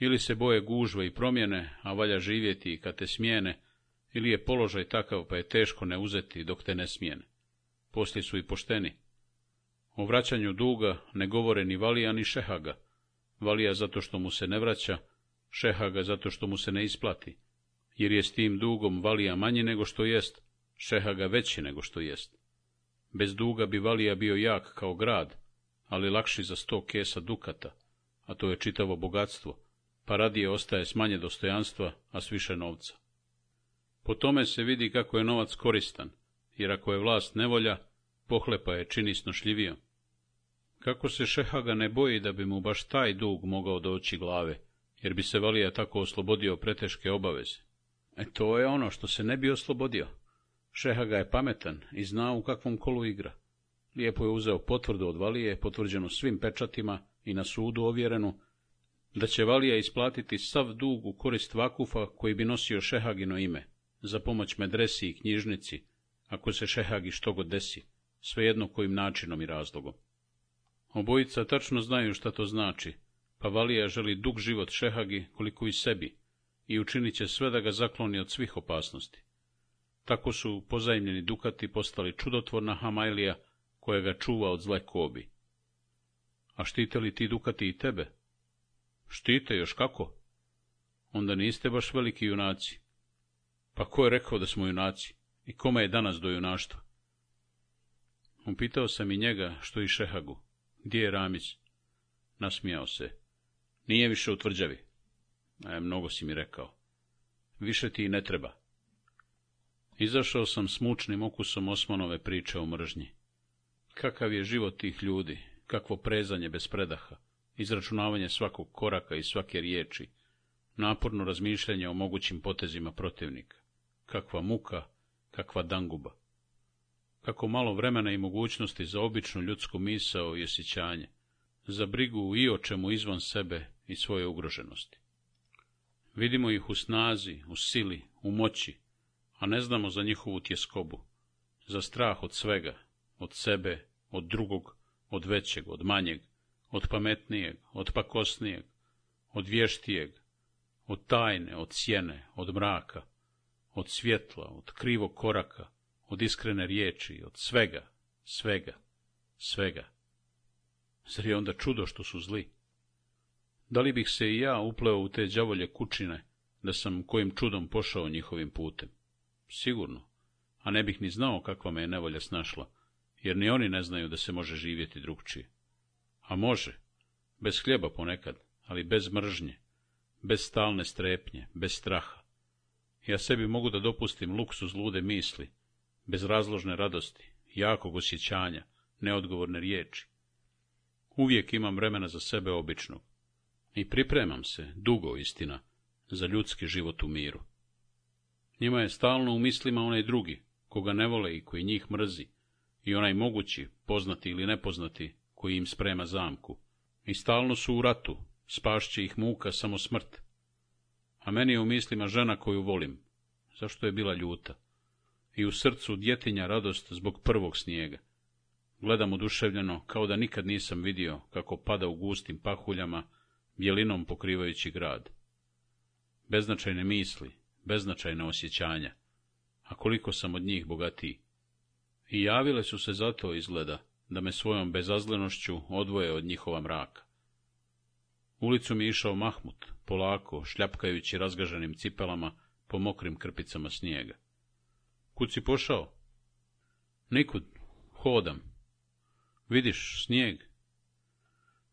Ili se boje gužve i promjene, a valja živjeti kad te smijene, ili je položaj takav pa je teško ne uzeti dok te ne smijene poslije su i pošteni. O vraćanju duga ne govore ni Valija ni Šehaga. Valija zato što mu se ne vraća, Šehaga zato što mu se ne isplati, jer je s tim dugom Valija manji nego što jest, Šehaga veći nego što jest. Bez duga bi Valija bio jak kao grad, ali lakši za sto kesa dukata, a to je čitavo bogatstvo, pa radije ostaje s manje dostojanstva, a s više novca. Po tome se vidi kako je novac koristan, jer ako je vlast nevolja, Pohlepa je čini snošljivijom. Kako se Šehaga ne boji da bi mu baš taj dug mogao doći glave, jer bi se Valija tako oslobodio preteške obaveze? E to je ono što se ne bi oslobodio. Šehaga je pametan i zna u kakvom kolu igra. Lijepo je uzeo potvrdu od Valije, potvrđenu svim pečatima i na sudu ovjerenu, da će Valija isplatiti sav dug u korist Vakufa koji bi nosio Šehagino ime, za pomoć medresi i knjižnici, ako se Šehagi što god desi svejedno kojim načinom i razlogom. Obojica tačno znaju šta to znači, pa Valija želi dug život Šehagi koliko i sebi i učinit će sve da ga zakloni od svih opasnosti. Tako su pozajemljeni dukati postali čudotvorna Hamajlija koja ga čuva od zle kobi. A štite li ti dukati i tebe? Štite još kako? Onda niste baš veliki junaci. Pa ko je rekao da smo junaci? I kome je danas do junaštva? Upitao sam i njega, što i Šehagu. Gdje je Ramić? Nasmijao se. Nije više u tvrđavi. E, mnogo si mi rekao. Više ti i ne treba. Izašao sam s mučnim okusom Osmanove priče o mržnji. Kakav je život tih ljudi, kakvo prezanje bez predaha, izračunavanje svakog koraka i svake riječi, naporno razmišljanje o mogućim potezima protivnika. Kakva muka, kakva danguba kako malo vremena i mogućnosti za običnu ljudsku misao i osjećanje, za brigu i o čemu izvan sebe i svoje ugroženosti. Vidimo ih u snazi, u sili, u moći, a ne znamo za njihovu tjeskobu, za strah od svega, od sebe, od drugog, od većeg, od manjeg, od pametnijeg, od pakosnijeg, od vještijeg, od tajne, od sjene, od mraka, od svjetla, od krivog koraka, od iskrene riječi, od svega, svega, svega. Zar je onda čudo što su zli? Da li bih se i ja upleo u te đavolje kućine, da sam kojim čudom pošao njihovim putem? Sigurno, a ne bih ni znao kakva me je nevolja snašla, jer ni oni ne znaju da se može živjeti drugčije. A može, bez hljeba ponekad, ali bez mržnje, bez stalne strepnje, bez straha. Ja sebi mogu da dopustim luksuz lude misli, bezrazložne radosti, jakog osjećanja, neodgovorne riječi. Uvijek imam vremena za sebe običnog. I pripremam se, dugo istina, za ljudski život u miru. Njima je stalno u mislima onaj drugi, koga ne vole i koji njih mrzi, i onaj mogući, poznati ili nepoznati, koji im sprema zamku. I stalno su u ratu, spašće ih muka samo smrt. A meni je u mislima žena koju volim. Zašto je bila ljuta? i u srcu djetinja radost zbog prvog snijega. Gledam oduševljeno, kao da nikad nisam vidio kako pada u gustim pahuljama, bjelinom pokrivajući grad. Beznačajne misli, beznačajne osjećanja, a koliko sam od njih bogatiji. I javile su se zato izgleda, da me svojom bezazlenošću odvoje od njihova mraka. Ulicu mi je išao Mahmut, polako, šljapkajući razgažanim cipelama po mokrim krpicama snijega. Kud si pošao? Nikud, hodam. Vidiš, snijeg.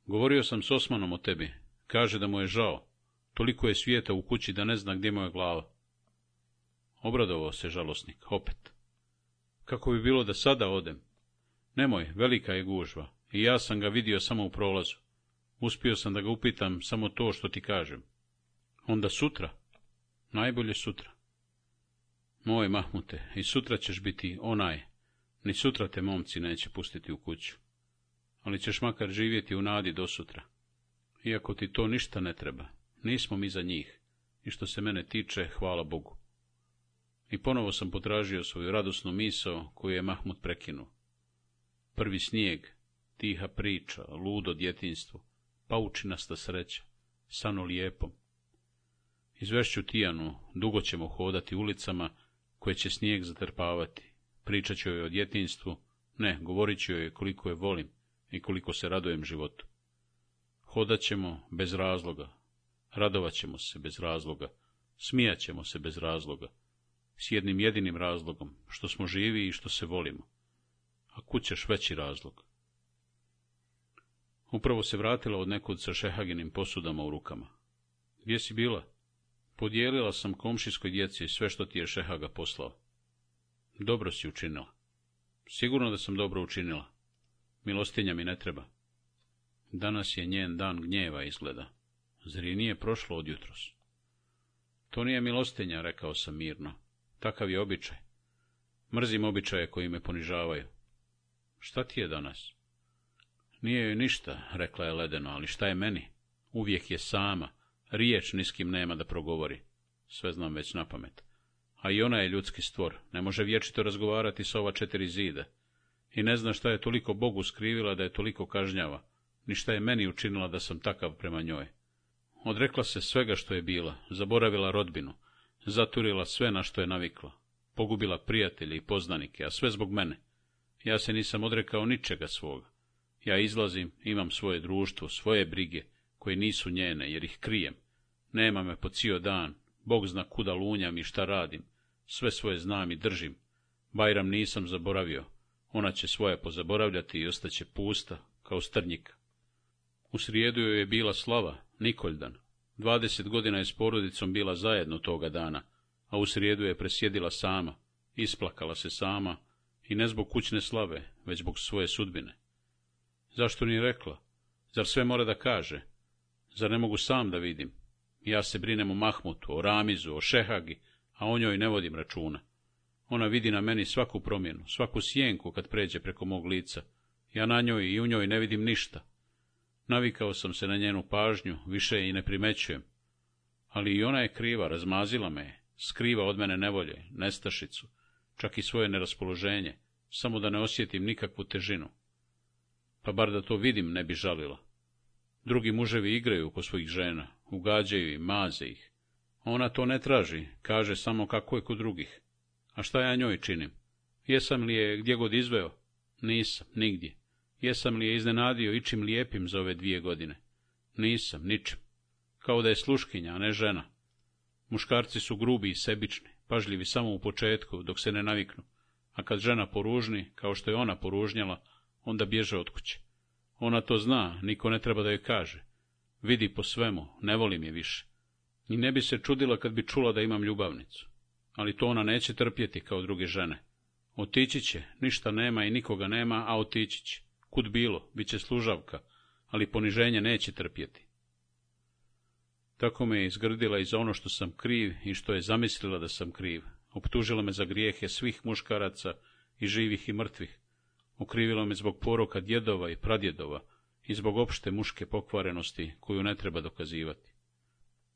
Govorio sam s Osmanom o tebi. Kaže da mu je žao. Toliko je svijeta u kući da ne zna gdje mu je glava. Obradovao se žalosnik, opet. Kako bi bilo da sada odem? Nemoj, velika je gužva. I ja sam ga vidio samo u prolazu. Uspio sam da ga upitam samo to što ti kažem. Onda sutra. Najbolje sutra. Moj Mahmute, i sutra ćeš biti onaj, ni sutra te momci neće pustiti u kuću, ali ćeš makar živjeti u nadi do sutra. Iako ti to ništa ne treba, nismo mi za njih, i što se mene tiče, hvala Bogu. I ponovo sam potražio svoju radosnu misao koju je Mahmut prekinuo. Prvi snijeg, tiha priča, ludo djetinstvo, paučinasta sreća, sano lijepom. Izvešću Tijanu, dugo ćemo hodati ulicama, koje će snijeg zatrpavati. Pričat ću joj o djetinstvu, ne, govorit ću joj koliko je volim i koliko se radojem životu. Hodat ćemo bez razloga, radovat ćemo se bez razloga, smijat ćemo se bez razloga, s jednim jedinim razlogom, što smo živi i što se volimo. A kućeš veći razlog. Upravo se vratila od nekud sa šehaginim posudama u rukama. Gdje si bila? Podijelila sam komšijskoj djeci sve što ti je Šehaga poslao. Dobro si učinila. Sigurno da sam dobro učinila. Milostinja mi ne treba. Danas je njen dan gnjeva izgleda. Zri nije prošlo od jutros. To nije milostinja, rekao sam mirno. Takav je običaj. Mrzim običaje koji me ponižavaju. Šta ti je danas? Nije joj ništa, rekla je ledeno, ali šta je meni? Uvijek je sama, riječ ni s kim nema da progovori. Sve znam već na pamet. A i ona je ljudski stvor, ne može vječito razgovarati sa ova četiri zida. I ne zna šta je toliko Bogu skrivila da je toliko kažnjava, ni šta je meni učinila da sam takav prema njoj. Odrekla se svega što je bila, zaboravila rodbinu, zaturila sve na što je navikla, pogubila prijatelje i poznanike, a sve zbog mene. Ja se nisam odrekao ničega svoga. Ja izlazim, imam svoje društvo, svoje brige, koje nisu njene, jer ih krijem. Nema me po cio dan, Bog zna kuda lunjam i šta radim, sve svoje znam i držim. Bajram nisam zaboravio, ona će svoje pozaboravljati i ostaće pusta, kao strnjika. U srijedu joj je bila slava, Nikoljdan. Dvadeset godina je s porodicom bila zajedno toga dana, a u srijedu je presjedila sama, isplakala se sama, i ne zbog kućne slave, već zbog svoje sudbine. Zašto ni rekla? Zar sve mora da kaže? Zar ne mogu sam da vidim? Ja se brinem o Mahmutu, o Ramizu, o Šehagi, a o njoj ne vodim računa. Ona vidi na meni svaku promjenu, svaku sjenku kad pređe preko mog lica. Ja na njoj i u njoj ne vidim ništa. Navikao sam se na njenu pažnju, više je i ne primećujem. Ali i ona je kriva, razmazila me je, skriva od mene nevolje, nestašicu, čak i svoje neraspoloženje, samo da ne osjetim nikakvu težinu. Pa bar da to vidim, ne bi žalila. Drugi muževi igraju oko svojih žena, ugađaju i maze ih. Ona to ne traži, kaže samo kako je kod drugih. A šta ja njoj činim? Jesam li je gdje god izveo? Nisam, nigdje. Jesam li je iznenadio ičim lijepim za ove dvije godine? Nisam, ničim. Kao da je sluškinja, a ne žena. Muškarci su grubi i sebični, pažljivi samo u početku, dok se ne naviknu. A kad žena poružni, kao što je ona poružnjala, onda bježe od kuće. Ona to zna, niko ne treba da joj kaže. Vidi po svemu, ne volim je više. I ne bi se čudila kad bi čula da imam ljubavnicu. Ali to ona neće trpjeti kao druge žene. Otići će, ništa nema i nikoga nema, a otići će. Kud bilo, bit će služavka, ali poniženje neće trpjeti. Tako me je izgrdila i za ono što sam kriv i što je zamislila da sam kriv. Optužila me za grijehe svih muškaraca i živih i mrtvih. Okrivila me zbog poroka djedova i pradjedova, i zbog opšte muške pokvarenosti koju ne treba dokazivati.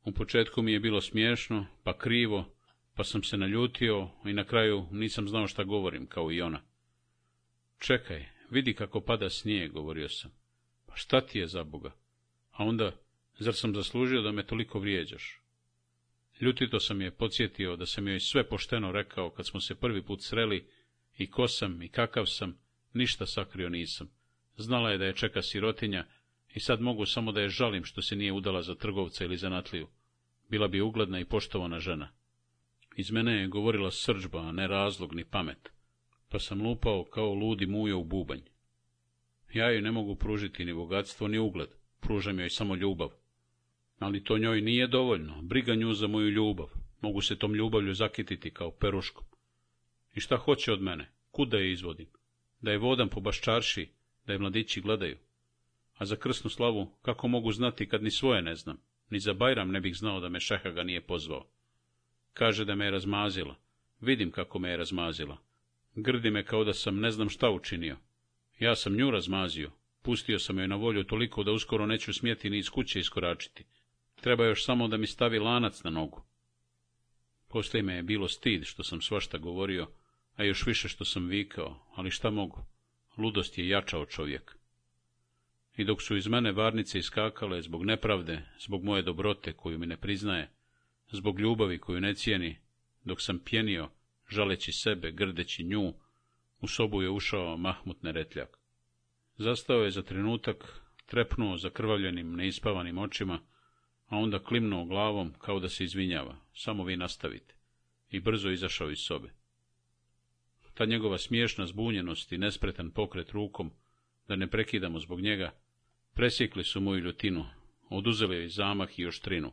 U početku mi je bilo smiješno, pa krivo, pa sam se naljutio i na kraju nisam znao šta govorim, kao i ona. Čekaj, vidi kako pada snijeg, govorio sam. Pa šta ti je za Boga? A onda, zar sam zaslužio da me toliko vrijeđaš? Ljutito sam je podsjetio da sam joj sve pošteno rekao kad smo se prvi put sreli i ko sam i kakav sam, ništa sakrio nisam. Znala je da je čeka sirotinja i sad mogu samo da je žalim što se nije udala za trgovca ili zanatliju. Bila bi ugledna i poštovana žena. Iz mene je govorila srđba, a ne razlog ni pamet, pa sam lupao kao ludi mujo u bubanj. Ja joj ne mogu pružiti ni bogatstvo, ni ugled, pružam joj samo ljubav. Ali to njoj nije dovoljno, briga nju za moju ljubav, mogu se tom ljubavlju zakititi kao peruškom. I šta hoće od mene, kuda je izvodim? Da je vodam po baščarši, da je mladići gledaju. A za krsnu slavu, kako mogu znati kad ni svoje ne znam? Ni za Bajram ne bih znao da me šaha ga nije pozvao. Kaže da me je razmazila. Vidim kako me je razmazila. Grdi me kao da sam ne znam šta učinio. Ja sam nju razmazio. Pustio sam joj na volju toliko da uskoro neću smjeti ni iz kuće iskoračiti. Treba još samo da mi stavi lanac na nogu. Poslije me je bilo stid što sam svašta govorio, a još više što sam vikao, ali šta mogu? ludost je jačao čovjek. I dok su iz mene varnice iskakale zbog nepravde, zbog moje dobrote koju mi ne priznaje, zbog ljubavi koju ne cijeni, dok sam pjenio, žaleći sebe, grdeći nju, u sobu je ušao Mahmut Neretljak. Zastao je za trenutak, trepnuo zakrvavljenim, neispavanim očima, a onda klimnuo glavom kao da se izvinjava, samo vi nastavite, i brzo izašao iz sobe ta njegova smiješna zbunjenost i nespretan pokret rukom, da ne prekidamo zbog njega, presjekli su moju ljutinu, oduzeli joj zamah i oštrinu.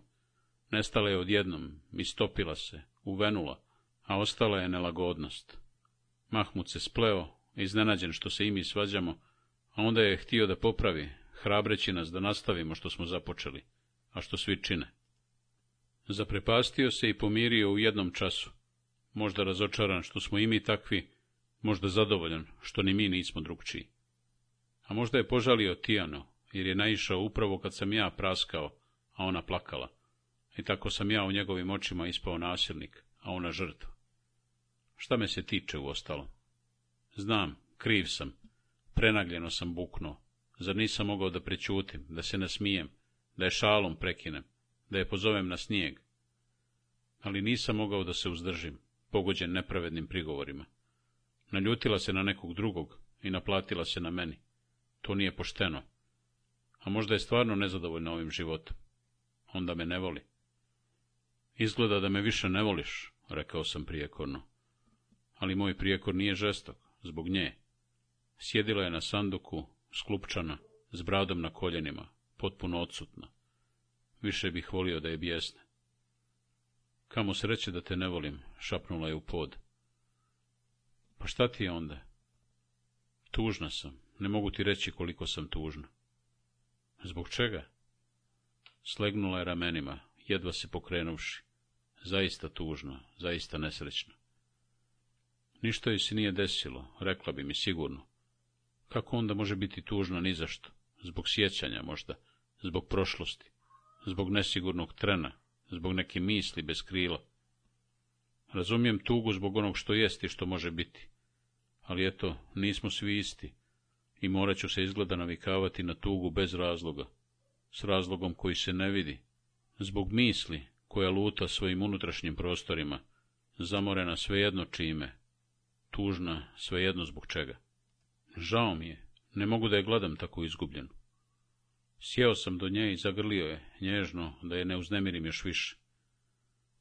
Nestala je odjednom, istopila se, uvenula, a ostala je nelagodnost. Mahmut se spleo, iznenađen što se i mi svađamo, a onda je htio da popravi, hrabreći nas da nastavimo što smo započeli, a što svi čine. Zaprepastio se i pomirio u jednom času, možda razočaran što smo i mi takvi, možda zadovoljan što ni mi nismo drugčiji. A možda je požalio Tijano, jer je naišao upravo kad sam ja praskao, a ona plakala. I tako sam ja u njegovim očima ispao nasilnik, a ona žrtva. Šta me se tiče uostalom? Znam, kriv sam. Prenagljeno sam buknuo. Zar nisam mogao da prećutim, da se nasmijem, da je šalom prekinem, da je pozovem na snijeg? Ali nisam mogao da se uzdržim, pogođen nepravednim prigovorima. Naljutila se na nekog drugog i naplatila se na meni. To nije pošteno. A možda je stvarno nezadovoljna ovim životom. Onda me ne voli. Izgleda da me više ne voliš, rekao sam prijekorno. Ali moj prijekor nije žestok, zbog nje. Sjedila je na sanduku, sklupčana, s bradom na koljenima, potpuno odsutna. Više bih volio da je bijesne. Kamo sreće da te ne volim, šapnula je u pod. Pa šta ti je onda? Tužna sam. Ne mogu ti reći koliko sam tužna. Zbog čega? Slegnula je ramenima, jedva se pokrenuši. Zaista tužna, zaista nesrećna. — Ništa joj se nije desilo, rekla bi mi sigurno. Kako onda može biti tužna ni zašto? Zbog sjećanja možda, zbog prošlosti, zbog nesigurnog trena, zbog neke misli bez krila. Razumijem tugu zbog onog što jest i što može biti. Ali eto, nismo svi isti i morat ću se izgleda navikavati na tugu bez razloga, s razlogom koji se ne vidi, zbog misli koja luta svojim unutrašnjim prostorima, zamorena svejedno čime, tužna svejedno zbog čega. Žao mi je, ne mogu da je gledam tako izgubljenu. Sjeo sam do nje i zagrlio je, nježno, da je ne uznemirim još više.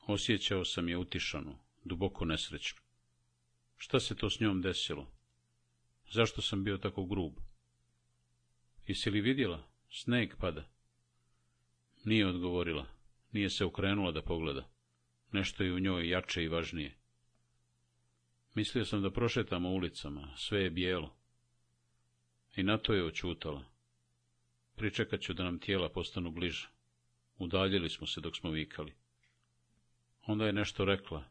Osjećao sam je utišanu, duboko nesrećnu. Šta se to s njom desilo? Zašto sam bio tako grub? Jesi li vidjela? Sneg pada. Nije odgovorila. Nije se okrenula da pogleda. Nešto je u njoj jače i važnije. Mislio sam da prošetamo ulicama, sve je bijelo. I na to je očutala. Pričekat ću da nam tijela postanu bliža. Udaljili smo se dok smo vikali. Onda je nešto rekla.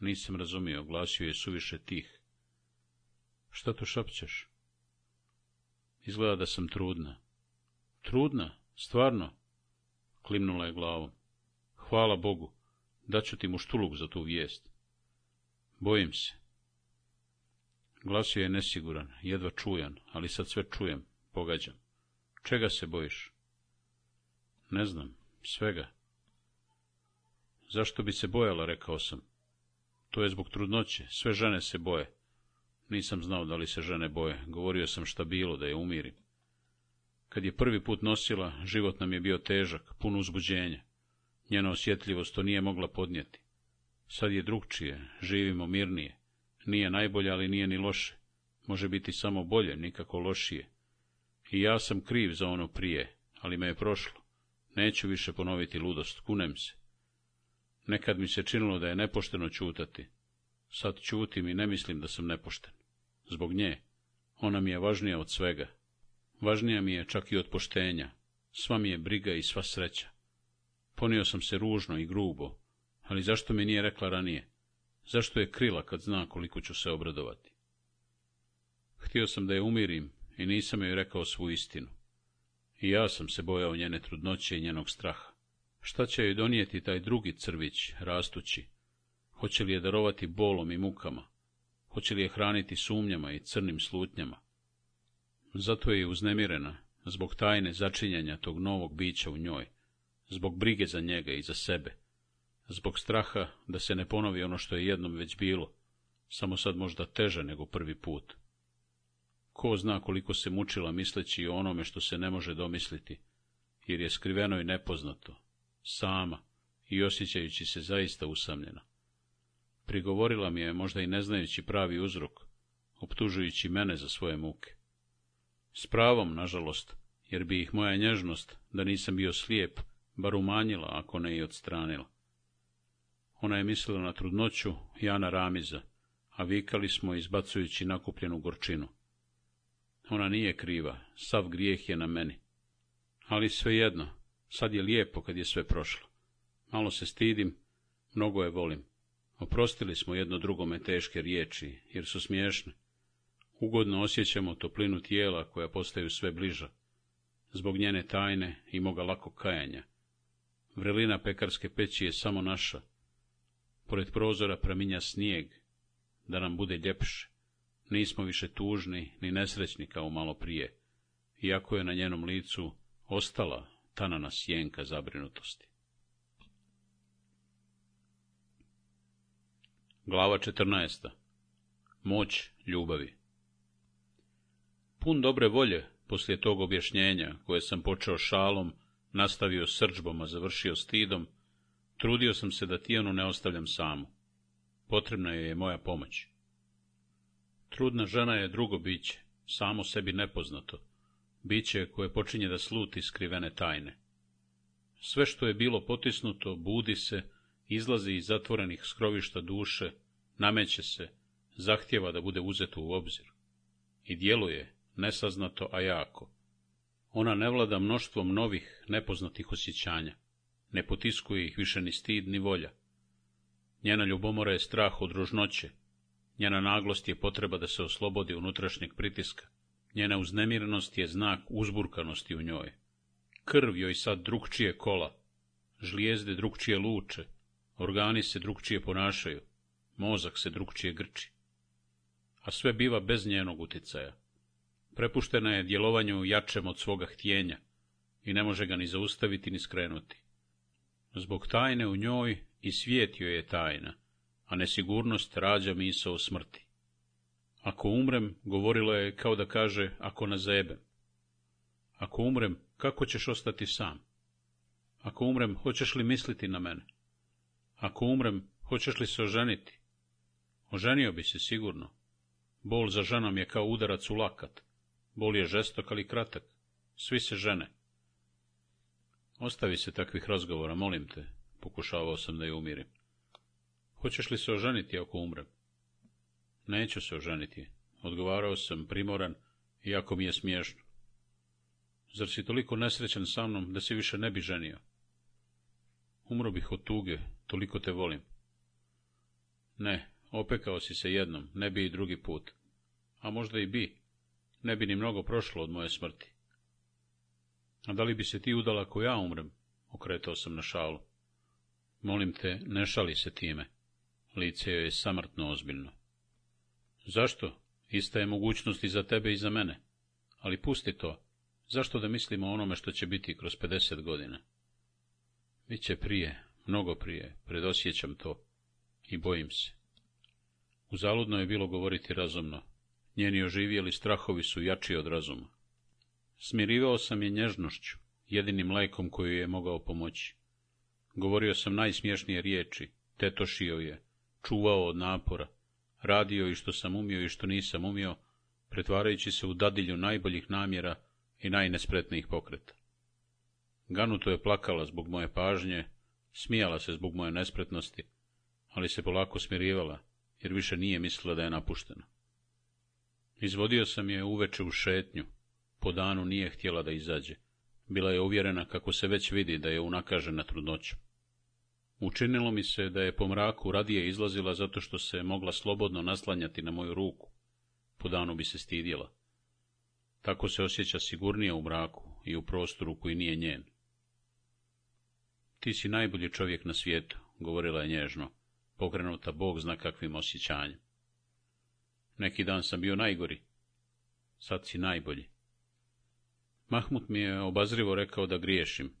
Nisam razumio, glasio je suviše tih. Šta tu šapćeš? Izgleda da sam trudna. Trudna? Stvarno? Klimnula je glavom. Hvala Bogu, daću ti muštuluk za tu vijest. Bojim se. Glasio je nesiguran, jedva čujan, ali sad sve čujem, pogađam. Čega se bojiš? Ne znam, svega. Zašto bi se bojala, rekao sam. To je zbog trudnoće, sve žene se boje. Nisam znao da li se žene boje, govorio sam šta bilo, da je umirim. Kad je prvi put nosila, život nam je bio težak, pun uzbuđenja. Njena osjetljivost to nije mogla podnijeti. Sad je drugčije, živimo mirnije. Nije najbolje, ali nije ni loše. Može biti samo bolje, nikako lošije. I ja sam kriv za ono prije, ali me je prošlo. Neću više ponoviti ludost, kunem se. Nekad mi se činilo da je nepošteno čutati. Sad čutim i ne mislim da sam nepošten. Zbog nje. Ona mi je važnija od svega. Važnija mi je čak i od poštenja. Sva mi je briga i sva sreća. Ponio sam se ružno i grubo, ali zašto mi nije rekla ranije? Zašto je krila kad zna koliko ću se obradovati? Htio sam da je umirim i nisam joj rekao svu istinu. I ja sam se bojao njene trudnoće i njenog straha. Šta će joj donijeti taj drugi crvić, rastući? Hoće li je darovati bolom i mukama? Hoće li je hraniti sumnjama i crnim slutnjama? Zato je uznemirena, zbog tajne začinjanja tog novog bića u njoj, zbog brige za njega i za sebe, zbog straha da se ne ponovi ono što je jednom već bilo, samo sad možda teže nego prvi put. Ko zna koliko se mučila misleći o onome što se ne može domisliti, jer je skriveno i nepoznato, sama i osjećajući se zaista usamljena. Prigovorila mi je, možda i ne znajući pravi uzrok, optužujući mene za svoje muke. S pravom, nažalost, jer bi ih moja nježnost, da nisam bio slijep, bar umanjila, ako ne i odstranila. Ona je mislila na trudnoću, Jana ramiza, a vikali smo izbacujući nakupljenu gorčinu. Ona nije kriva, sav grijeh je na meni. Ali svejedno, Sad je lijepo kad je sve prošlo. Malo se stidim, mnogo je volim. Oprostili smo jedno drugome teške riječi, jer su smiješne. Ugodno osjećamo toplinu tijela koja postaju sve bliža. Zbog njene tajne i moga lako kajanja. Vrelina pekarske peći je samo naša. Pored prozora praminja snijeg, da nam bude ljepše. Nismo više tužni ni nesrećni kao malo prije, iako je na njenom licu ostala tanana sjenka zabrinutosti. Glava 14. Moć ljubavi Pun dobre volje, poslije tog objašnjenja, koje sam počeo šalom, nastavio srđbom, a završio stidom, trudio sam se da Tijanu ne ostavljam samu. Potrebna joj je moja pomoć. Trudna žena je drugo biće, samo sebi nepoznato, biće koje počinje da sluti skrivene tajne. Sve što je bilo potisnuto, budi se, izlazi iz zatvorenih skrovišta duše, nameće se, zahtjeva da bude uzeto u obzir. I djeluje, nesaznato, a jako. Ona ne vlada mnoštvom novih, nepoznatih osjećanja. Ne potiskuje ih više ni stid, ni volja. Njena ljubomora je strah od ružnoće. Njena naglost je potreba da se oslobodi unutrašnjeg pritiska. Njena uznemirenost je znak uzburkanosti u njoj. Krv joj sad drukčije kola, žlijezde drugčije luče, organi se drukčije ponašaju, mozak se drukčije grči. A sve biva bez njenog utjecaja. Prepuštena je djelovanju jačem od svoga htjenja i ne može ga ni zaustaviti ni skrenuti. Zbog tajne u njoj i svijet joj je tajna, a nesigurnost rađa misao smrti. Ako umrem, govorila je kao da kaže, ako na zebe. Ako umrem, kako ćeš ostati sam? Ako umrem, hoćeš li misliti na mene? Ako umrem, hoćeš li se oženiti? Oženio bi se sigurno. Bol za ženom je kao udarac u lakat. Bol je žestok, ali kratak. Svi se žene. Ostavi se takvih razgovora, molim te, pokušavao sam da je umirim. Hoćeš li se oženiti ako umrem? Neću se oženiti, odgovarao sam primoran, iako mi je smiješno. Zar si toliko nesrećen sa mnom da se više ne bi ženio? Umro bih od tuge, toliko te volim. Ne, opekao si se jednom, ne bi i drugi put. A možda i bi, ne bi ni mnogo prošlo od moje smrti. A da li bi se ti udala ako ja umrem? Okretao sam na šalu. Molim te, ne šali se time. Lice joj je samrtno ozbiljno. Zašto? Ista je mogućnost i za tebe i za mene. Ali pusti to. Zašto da mislimo o onome što će biti kroz 50 godina? Biće prije, mnogo prije, predosjećam to. I bojim se. U zaludno je bilo govoriti razumno. Njeni oživjeli strahovi su jači od razuma. Smirivao sam je nježnošću, jedinim lajkom koju je mogao pomoći. Govorio sam najsmješnije riječi, tetošio je, čuvao od napora, radio i što sam umio i što nisam umio, pretvarajući se u dadilju najboljih namjera i najnespretnijih pokreta. Ganuto je plakala zbog moje pažnje, smijala se zbog moje nespretnosti, ali se polako smirivala, jer više nije mislila da je napuštena. Izvodio sam je uveče u šetnju, po danu nije htjela da izađe. Bila je uvjerena kako se već vidi da je unakažena trudnoćom. Učinilo mi se da je po mraku radije izlazila zato što se mogla slobodno naslanjati na moju ruku. Po danu bi se stidjela. Tako se osjeća sigurnije u mraku i u prostoru koji nije njen. Ti si najbolji čovjek na svijetu, govorila je nježno, pokrenuta Bog zna kakvim osjećanjem. Neki dan sam bio najgori, sad si najbolji. Mahmut mi je obazrivo rekao da griješim,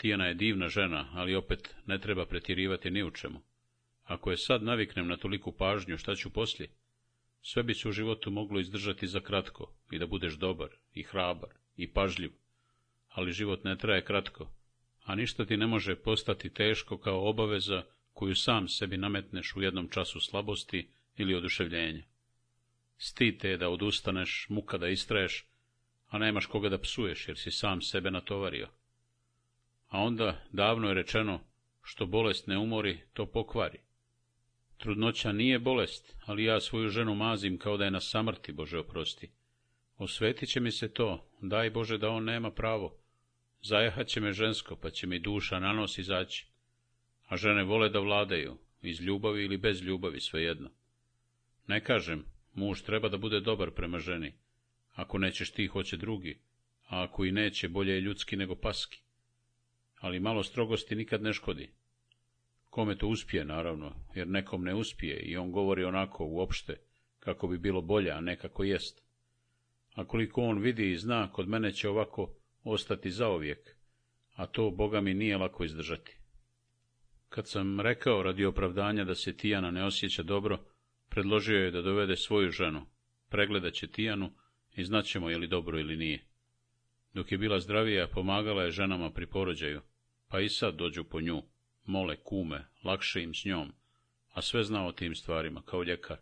Tijana je divna žena, ali opet ne treba pretjerivati ni u čemu. Ako je sad naviknem na toliku pažnju, šta ću poslije? Sve bi se u životu moglo izdržati za kratko i da budeš dobar i hrabar i pažljiv. Ali život ne traje kratko, a ništa ti ne može postati teško kao obaveza koju sam sebi nametneš u jednom času slabosti ili oduševljenja. Stite je da odustaneš, muka da istraješ, a nemaš koga da psuješ jer si sam sebe natovario a onda davno je rečeno što bolest ne umori, to pokvari. Trudnoća nije bolest, ali ja svoju ženu mazim kao da je na samrti, Bože oprosti. Osvetit će mi se to, daj Bože da on nema pravo. Zajehat će me žensko, pa će mi duša na nos izaći. A žene vole da vladaju, iz ljubavi ili bez ljubavi, svejedno. Ne kažem, muž treba da bude dobar prema ženi. Ako nećeš ti, hoće drugi, a ako i neće, bolje je ljudski nego paski ali malo strogosti nikad ne škodi. Kome to uspije, naravno, jer nekom ne uspije i on govori onako, uopšte, kako bi bilo bolje, a nekako jest. A koliko on vidi i zna, kod mene će ovako ostati zaovijek, a to, boga mi, nije lako izdržati. Kad sam rekao radi opravdanja da se Tijana ne osjeća dobro, predložio je da dovede svoju ženu, pregledat će Tijanu i znaćemo je li dobro ili nije. Dok je bila zdravija, pomagala je ženama pri porođaju, pa i sad dođu po nju, mole kume, lakše im s njom, a sve zna o tim stvarima, kao ljekar.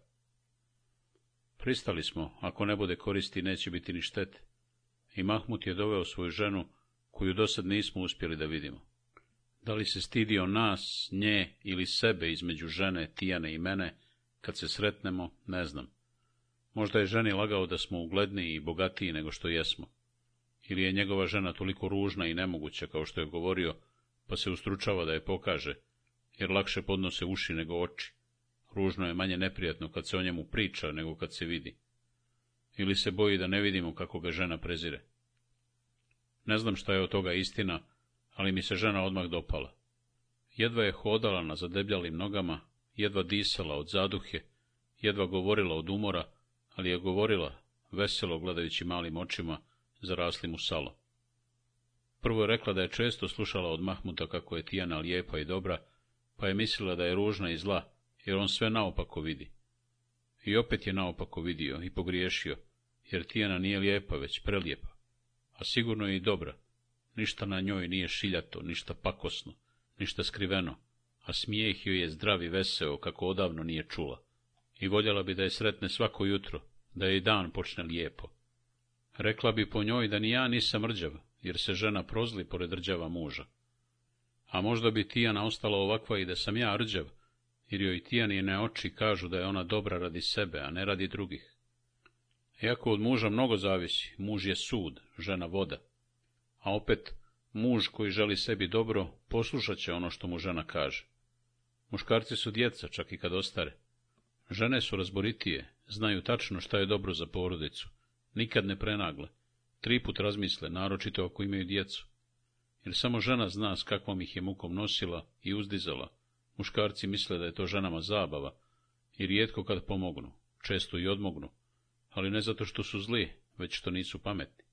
Pristali smo, ako ne bude koristi, neće biti ni štete. I Mahmut je doveo svoju ženu, koju do sad nismo uspjeli da vidimo. Da li se stidio nas, nje ili sebe između žene, Tijane i mene, kad se sretnemo, ne znam. Možda je ženi lagao da smo ugledniji i bogatiji nego što jesmo ili je njegova žena toliko ružna i nemoguća kao što je govorio, pa se ustručava da je pokaže, jer lakše podnose uši nego oči. Ružno je manje neprijatno kad se o njemu priča nego kad se vidi. Ili se boji da ne vidimo kako ga žena prezire. Ne znam šta je od toga istina, ali mi se žena odmah dopala. Jedva je hodala na zadebljalim nogama, jedva disala od zaduhe, jedva govorila od umora, ali je govorila, veselo gledajući malim očima, zaraslim u salo. Prvo je rekla da je često slušala od Mahmuta kako je Tijana lijepa i dobra, pa je mislila da je ružna i zla, jer on sve naopako vidi. I opet je naopako vidio i pogriješio, jer Tijana nije lijepa, već prelijepa, a sigurno je i dobra. Ništa na njoj nije šiljato, ništa pakosno, ništa skriveno, a smijeh joj je zdrav i veseo, kako odavno nije čula. I voljela bi da je sretne svako jutro, da je i dan počne lijepo, Rekla bi po njoj da ni ja nisam rđav, jer se žena prozli pored rđava muža. A možda bi Tijana ostala ovakva i da sam ja rđav, jer joj Tijanine oči kažu da je ona dobra radi sebe, a ne radi drugih. Iako od muža mnogo zavisi, muž je sud, žena voda. A opet, muž koji želi sebi dobro, poslušat će ono što mu žena kaže. Muškarci su djeca, čak i kad ostare. Žene su razboritije, znaju tačno šta je dobro za porodicu, nikad ne prenagle, triput razmisle, naročito ako imaju djecu. Jer samo žena zna s kakvom ih je mukom nosila i uzdizala. Muškarci misle da je to ženama zabava i rijetko kad pomognu, često i odmognu, ali ne zato što su zli, već što nisu pametni.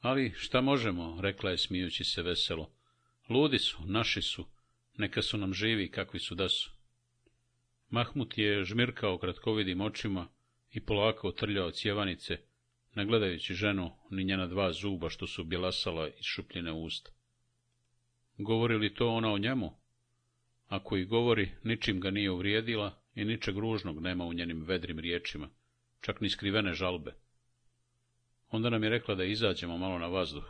Ali šta možemo, rekla je smijući se veselo. Ludi su, naši su, neka su nam živi kakvi su da su. Mahmut je žmirkao kratkovidim očima i polako otrljao cjevanice, ne gledajući ženu ni njena dva zuba što su bjelasala iz šupljene usta. Govori li to ona o njemu? Ako i govori, ničim ga nije uvrijedila i ničeg ružnog nema u njenim vedrim riječima, čak ni skrivene žalbe. Onda nam je rekla da izađemo malo na vazduh.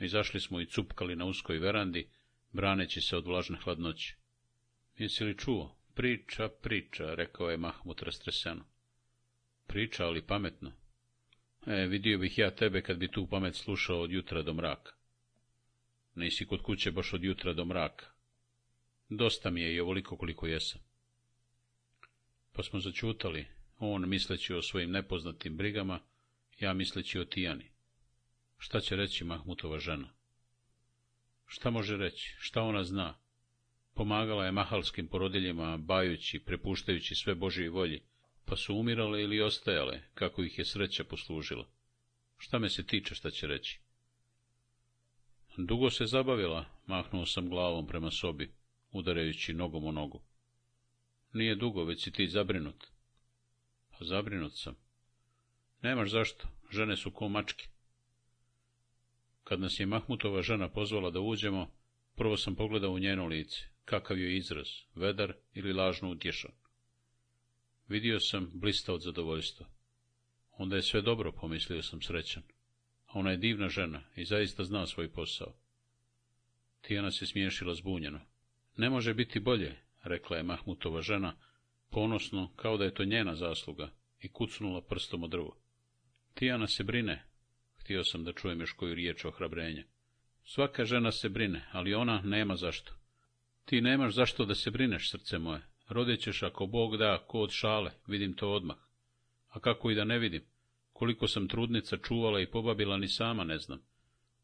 Izašli smo i cupkali na uskoj verandi, braneći se od vlažne hladnoće. Jesi li čuo? Priča, priča, rekao je Mahmut rastreseno. Priča, ali pametno. E, vidio bih ja tebe kad bi tu pamet slušao od jutra do mraka. Nisi kod kuće baš od jutra do mraka. Dosta mi je i ovoliko koliko jesam. Pa smo začutali, on misleći o svojim nepoznatim brigama, ja misleći o Tijani. Šta će reći Mahmutova žena? Šta može reći? Šta ona zna? Pomagala je mahalskim porodiljima, bajući, prepuštajući sve Božje volje pa su umirale ili ostajale, kako ih je sreća poslužila. Šta me se tiče, šta će reći? Dugo se zabavila, mahnuo sam glavom prema sobi, udarajući nogom u nogu. Nije dugo, već si ti zabrinut. Pa zabrinut sam. Nemaš zašto, žene su ko mačke. Kad nas je Mahmutova žena pozvala da uđemo, prvo sam pogledao u njeno lice, kakav je izraz, vedar ili lažno utješan. Vidio sam blista od zadovoljstva. Onda je sve dobro, pomislio sam srećan. Ona je divna žena i zaista zna svoj posao. Tijana se smiješila zbunjeno. Ne može biti bolje, rekla je Mahmutova žena, ponosno, kao da je to njena zasluga, i kucnula prstom o drvo. Tijana se brine. Htio sam da čujem još koju riječ o hrabrenje. Svaka žena se brine, ali ona nema zašto. Ti nemaš zašto da se brineš, srce moje, rodećeš ako Bog da, ko od šale, vidim to odmah. A kako i da ne vidim? Koliko sam trudnica čuvala i pobabila, ni sama ne znam.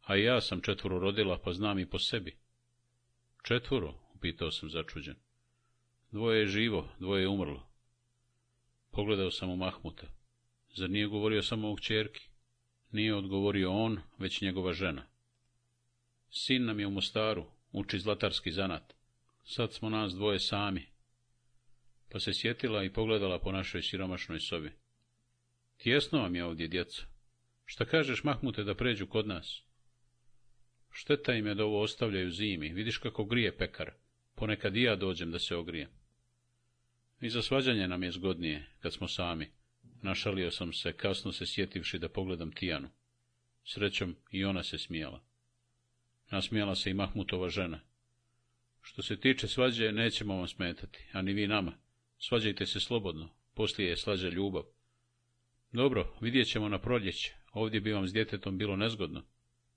A i ja sam četvoro rodila, pa znam i po sebi. Četvoro, upitao sam začuđen. Dvoje je živo, dvoje je umrlo. Pogledao sam u Mahmuta. Zar nije govorio samo o kćerki? Nije odgovorio on, već njegova žena. Sin nam je u Mostaru, uči zlatarski zanat. Sad smo nas dvoje sami, pa se sjetila i pogledala po našoj siromašnoj sobi. Tjesno vam je ovdje, djeca. Šta kažeš, Mahmute, da pređu kod nas? Šteta im je da ovo ostavljaju zimi, vidiš kako grije pekar. Ponekad i ja dođem da se ogrijem. I za svađanje nam je zgodnije, kad smo sami. Našalio sam se, kasno se sjetivši da pogledam Tijanu. Srećom i ona se smijala. Nasmijala se i Mahmutova žena. Što se tiče svađe, nećemo vam smetati, a ni vi nama. Svađajte se slobodno, poslije je slađa ljubav. Dobro, vidjet ćemo na proljeće, ovdje bi vam s djetetom bilo nezgodno.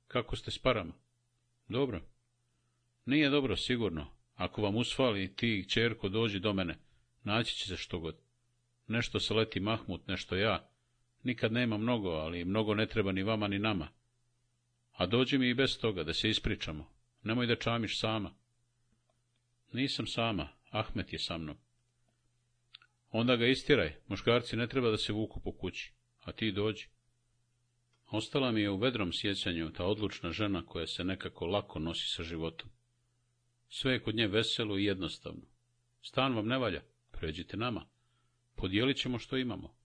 Kako ste s parama? Dobro. Nije dobro, sigurno. Ako vam usvali, ti, čerko, dođi do mene. Naći će se što god. Nešto se leti Mahmut, nešto ja. Nikad nema mnogo, ali mnogo ne treba ni vama ni nama. A dođi mi i bez toga, da se ispričamo. Nemoj da čamiš sama. Nisam sama, Ahmet je sa mnom. Onda ga istiraj, muškarci ne treba da se vuku po kući, a ti dođi. Ostala mi je u vedrom sjećanju ta odlučna žena koja se nekako lako nosi sa životom. Sve je kod nje veselo i jednostavno. Stan vam ne valja, pređite nama. Podijelit ćemo što imamo.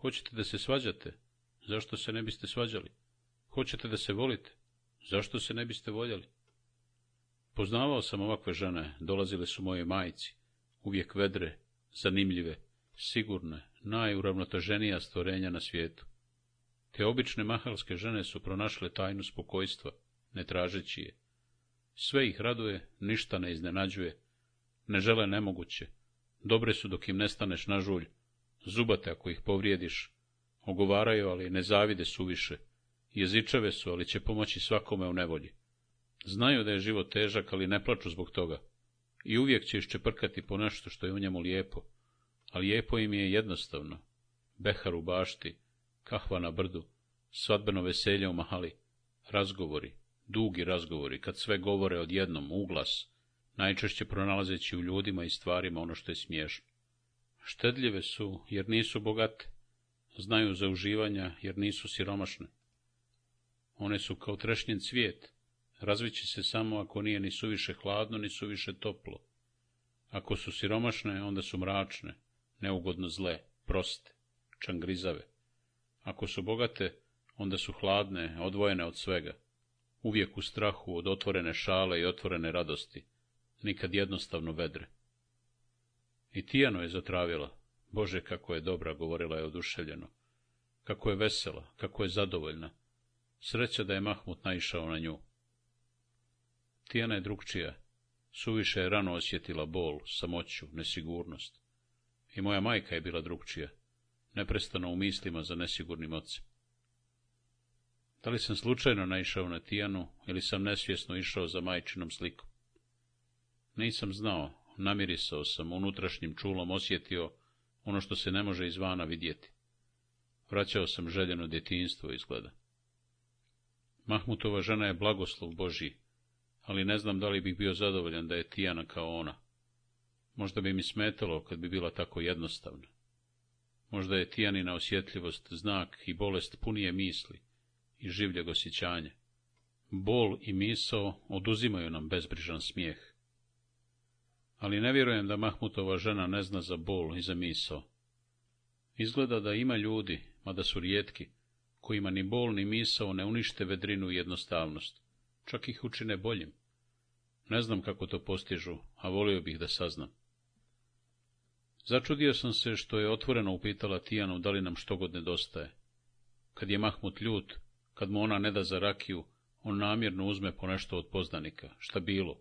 Hoćete da se svađate? Zašto se ne biste svađali? Hoćete da se volite? Zašto se ne biste voljeli? Poznavao sam ovakve žene, dolazile su moje majici, uvijek vedre zanimljive, sigurne, najuravnoteženija stvorenja na svijetu. Te obične mahalske žene su pronašle tajnu spokojstva, ne tražeći je. Sve ih raduje, ništa ne iznenađuje. Ne žele nemoguće. Dobre su dok im nestaneš na žulj. Zubate ako ih povrijediš. Ogovaraju, ali ne zavide suviše. Jezičave su, ali će pomoći svakome u nevolji. Znaju da je život težak, ali ne plaču zbog toga i uvijek će iščeprkati po nešto što je u njemu lijepo, a lijepo im je jednostavno. Behar u bašti, kahva na brdu, svadbeno veselje u mahali, razgovori, dugi razgovori, kad sve govore odjednom, uglas, najčešće pronalazeći u ljudima i stvarima ono što je smiješno. Štedljive su, jer nisu bogate, znaju za uživanja, jer nisu siromašne. One su kao trešnjen cvijet, Razvići se samo ako nije ni suviše hladno, ni suviše toplo. Ako su siromašne, onda su mračne, neugodno zle, proste, čangrizave. Ako su bogate, onda su hladne, odvojene od svega. Uvijek u strahu od otvorene šale i otvorene radosti, nikad jednostavno vedre. I Tijano je zatravila. Bože, kako je dobra, govorila je oduševljeno. Kako je vesela, kako je zadovoljna. Sreća da je Mahmut naišao na nju. Tijana je drugčija. Suviše je rano osjetila bol, samoću, nesigurnost. I moja majka je bila drugčija, neprestano u mislima za nesigurnim ocem. Da li sam slučajno naišao na Tijanu ili sam nesvjesno išao za majčinom slikom? Nisam znao, namirisao sam, unutrašnjim čulom osjetio ono što se ne može izvana vidjeti. Vraćao sam željeno djetinjstvo izgleda. Mahmutova žena je blagoslov Božji, ali ne znam da li bih bio zadovoljan da je Tijana kao ona. Možda bi mi smetalo kad bi bila tako jednostavna. Možda je Tijanina osjetljivost znak i bolest punije misli i življeg osjećanja. Bol i misao oduzimaju nam bezbrižan smijeh. Ali ne vjerujem da Mahmutova žena ne zna za bol i za misao. Izgleda da ima ljudi, mada su rijetki, kojima ni bol ni misao ne unište vedrinu i jednostavnost, čak ih učine boljim. Ne znam kako to postižu, a volio bih da saznam. Začudio sam se što je otvoreno upitala Tijanu da li nam što god nedostaje. Kad je Mahmut ljut, kad mu ona ne da za rakiju, on namjerno uzme ponešto od poznanika, šta bilo,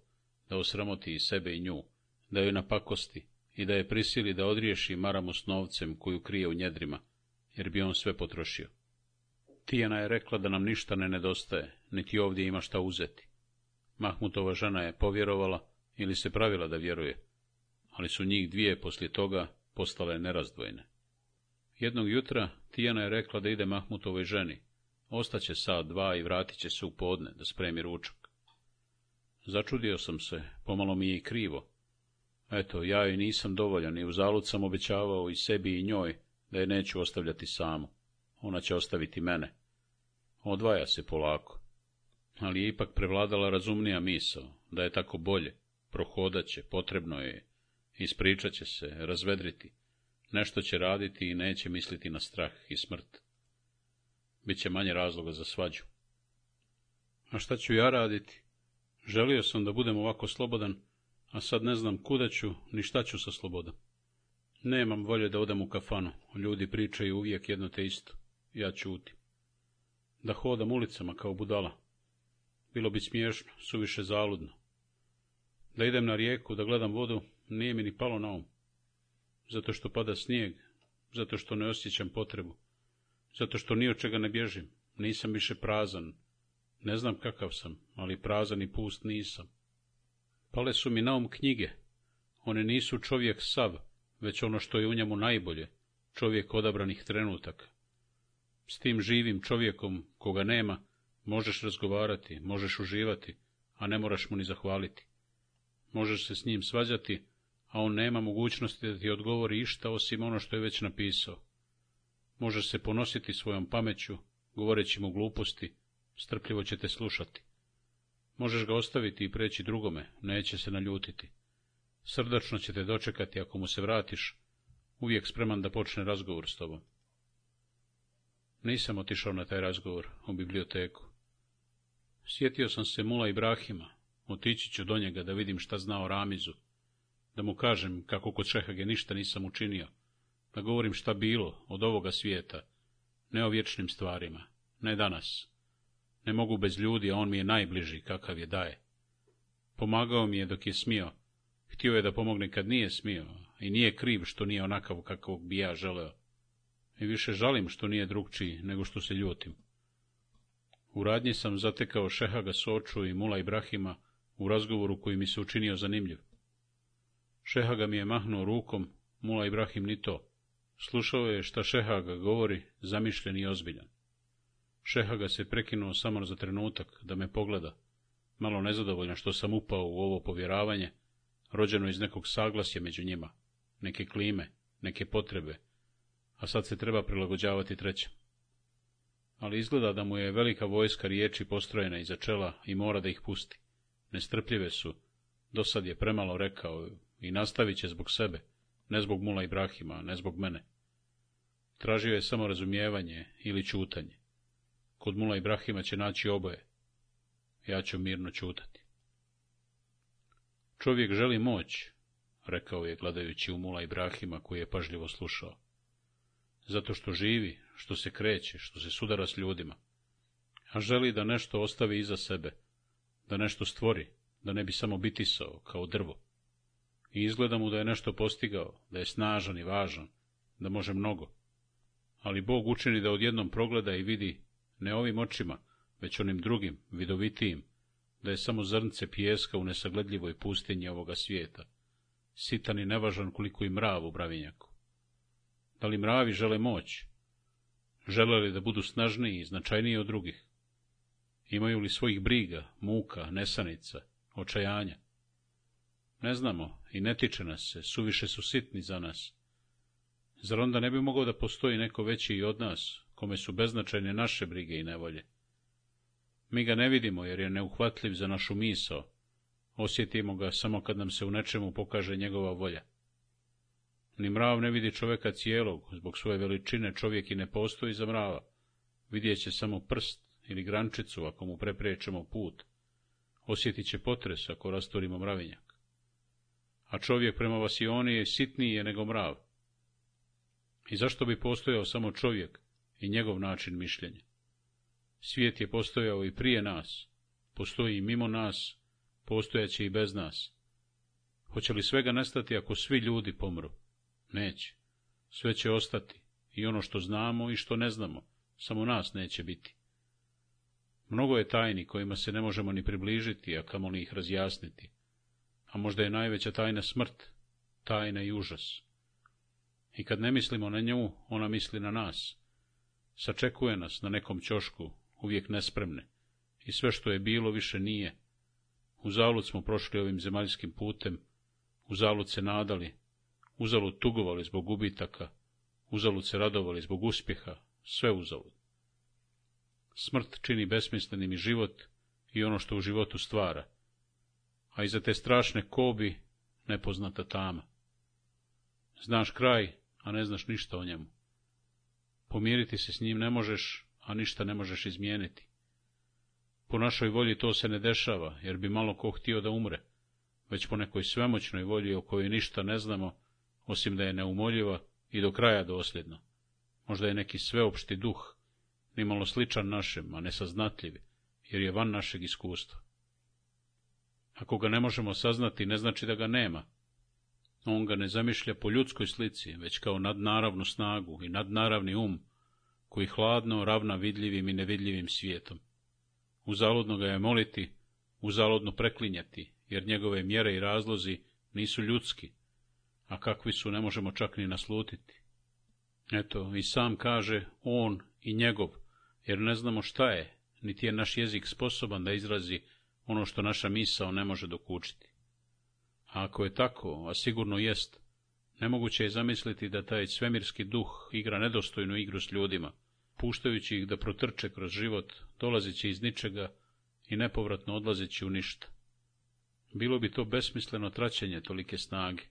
da osramoti i sebe i nju, da joj napakosti i da je prisili da odriješi maramu s novcem koju krije u njedrima, jer bi on sve potrošio. Tijana je rekla da nam ništa ne nedostaje, niti ovdje ima šta uzeti. Mahmutova žena je povjerovala ili se pravila da vjeruje, ali su njih dvije poslije toga postale nerazdvojene. Jednog jutra Tijana je rekla da ide Mahmutovoj ženi, ostaće sad dva i vratit će se u podne da spremi ručak. Začudio sam se, pomalo mi je i krivo. Eto, ja joj nisam dovoljan i u zalud sam obećavao i sebi i njoj da je neću ostavljati samu. Ona će ostaviti mene. Odvaja se polako ali je ipak prevladala razumnija misao, da je tako bolje, prohodaće, potrebno je, ispričat će se, razvedriti, nešto će raditi i neće misliti na strah i smrt. Biće manje razloga za svađu. A šta ću ja raditi? Želio sam da budem ovako slobodan, a sad ne znam kuda ću, ni šta ću sa slobodom. Nemam volje da odem u kafanu, ljudi pričaju uvijek jedno te isto, ja ću Da hodam ulicama kao budala, bilo bi smiješno, suviše zaludno. Da idem na rijeku, da gledam vodu, nije mi ni palo na um. Zato što pada snijeg, zato što ne osjećam potrebu, zato što ni od čega ne bježim, nisam više prazan. Ne znam kakav sam, ali prazan i pust nisam. Pale su mi na um knjige. One nisu čovjek sav, već ono što je u njemu najbolje, čovjek odabranih trenutaka. S tim živim čovjekom, koga nema, Možeš razgovarati, možeš uživati, a ne moraš mu ni zahvaliti. Možeš se s njim svađati, a on nema mogućnosti da ti odgovori išta osim ono što je već napisao. Možeš se ponositi svojom pameću, govoreći mu gluposti, strpljivo će te slušati. Možeš ga ostaviti i preći drugome, neće se naljutiti. Srdačno će te dočekati ako mu se vratiš, uvijek spreman da počne razgovor s tobom. Nisam otišao na taj razgovor u biblioteku. Sjetio sam se Mula Ibrahima, otići ću do njega da vidim šta zna o Ramizu, da mu kažem kako kod Šehage ništa nisam učinio, da govorim šta bilo od ovoga svijeta, ne o vječnim stvarima, ne danas. Ne mogu bez ljudi, a on mi je najbliži kakav je daje. Pomagao mi je dok je smio, htio je da pomogne kad nije smio, i nije kriv što nije onakav kakvog bi ja želeo. I više žalim što nije drugčiji nego što se ljutim. U radnji sam zatekao Šehaga Soču i Mula Ibrahima u razgovoru koji mi se učinio zanimljiv. Šehaga mi je mahnuo rukom, Mula Ibrahim ni to. Slušao je šta Šehaga govori, zamišljen i ozbiljan. Šehaga se prekinuo samo za trenutak, da me pogleda, malo nezadovoljan što sam upao u ovo povjeravanje, rođeno iz nekog saglasja među njima, neke klime, neke potrebe, a sad se treba prilagođavati trećem ali izgleda da mu je velika vojska riječi postrojena iza čela i mora da ih pusti. Nestrpljive su, dosad je premalo rekao i nastavit će zbog sebe, ne zbog Mula Ibrahima, ne zbog mene. Tražio je samo razumijevanje ili čutanje. Kod Mula Ibrahima će naći oboje. Ja ću mirno čutati. Čovjek želi moć, rekao je gledajući u Mula Ibrahima koji je pažljivo slušao zato što živi, što se kreće, što se sudara s ljudima, a želi da nešto ostavi iza sebe, da nešto stvori, da ne bi samo bitisao, kao drvo. I izgleda mu da je nešto postigao, da je snažan i važan, da može mnogo. Ali Bog učini da odjednom progleda i vidi, ne ovim očima, već onim drugim, vidovitijim, da je samo zrnce pijeska u nesagledljivoj pustinji ovoga svijeta, sitan i nevažan koliko i mrav u bravinjaku. Da li mravi žele moć? Žele li da budu snažniji i značajniji od drugih? Imaju li svojih briga, muka, nesanica, očajanja? Ne znamo i ne tiče nas se, suviše su sitni za nas. Zar onda ne bi mogao da postoji neko veći i od nas, kome su beznačajne naše brige i nevolje? Mi ga ne vidimo jer je neuhvatljiv za našu misao. Osjetimo ga samo kad nam se u nečemu pokaže njegova volja. Ni mrav ne vidi čoveka cijelog, zbog svoje veličine čovjek i ne postoji za mrava. Vidjet će samo prst ili grančicu ako mu prepriječemo put. Osjetit će potres ako rastorimo mravinjak. A čovjek prema vasioni je sitniji je nego mrav. I zašto bi postojao samo čovjek i njegov način mišljenja? Svijet je postojao i prije nas, postoji i mimo nas, postojaće i bez nas. Hoće li svega nestati ako svi ljudi pomru? Neće. Sve će ostati, i ono što znamo i što ne znamo, samo nas neće biti. Mnogo je tajni kojima se ne možemo ni približiti, a li ih razjasniti. A možda je najveća tajna smrt, tajna i užas. I kad ne mislimo na nju, ona misli na nas. Sačekuje nas na nekom ćošku, uvijek nespremne. I sve što je bilo više nije. U zalud smo prošli ovim zemaljskim putem, u zalud se nadali, uzalud tugovali zbog gubitaka, uzalud se radovali zbog uspjeha, sve uzalud. Smrt čini besmislenim i život i ono što u životu stvara, a iza te strašne kobi nepoznata tama. Znaš kraj, a ne znaš ništa o njemu. Pomiriti se s njim ne možeš, a ništa ne možeš izmijeniti. Po našoj volji to se ne dešava, jer bi malo ko htio da umre, već po nekoj svemoćnoj volji o kojoj ništa ne znamo, osim da je neumoljiva i do kraja dosljedno. Možda je neki sveopšti duh, nimalo sličan našem, a nesaznatljiv, jer je van našeg iskustva. Ako ga ne možemo saznati, ne znači da ga nema. On ga ne zamišlja po ljudskoj slici, već kao nadnaravnu snagu i nadnaravni um, koji hladno ravna vidljivim i nevidljivim svijetom. Uzaludno ga je moliti, uzaludno preklinjati, jer njegove mjere i razlozi nisu ljudski, a kakvi su ne možemo čak ni naslutiti. Eto, i sam kaže on i njegov, jer ne znamo šta je, niti je naš jezik sposoban da izrazi ono što naša misao ne može dokučiti. A ako je tako, a sigurno jest, nemoguće je zamisliti da taj svemirski duh igra nedostojnu igru s ljudima, puštajući ih da protrče kroz život, dolazeći iz ničega i nepovratno odlazeći u ništa. Bilo bi to besmisleno traćenje tolike snage.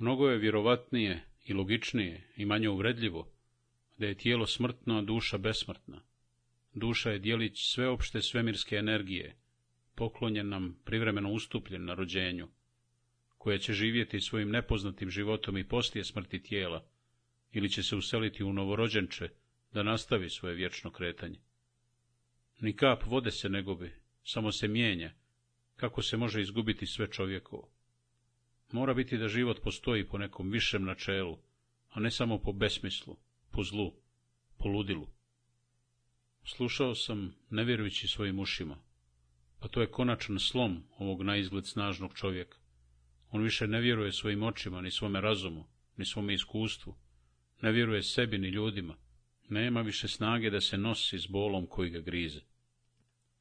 Mnogo je vjerovatnije i logičnije i manje uvredljivo da je tijelo smrtno, a duša besmrtna. Duša je dijelić sveopšte svemirske energije, poklonjen nam privremeno ustupljen na rođenju, koja će živjeti svojim nepoznatim životom i poslije smrti tijela, ili će se useliti u novorođenče da nastavi svoje vječno kretanje. Ni kap vode se ne samo se mijenja, kako se može izgubiti sve čovjekovo mora biti da život postoji po nekom višem načelu, a ne samo po besmislu, po zlu, po ludilu. Slušao sam, ne vjerujući svojim ušima. Pa to je konačan slom ovog naizgled snažnog čovjeka. On više ne vjeruje svojim očima, ni svome razumu, ni svome iskustvu. Ne vjeruje sebi ni ljudima. Nema više snage da se nosi s bolom koji ga grize.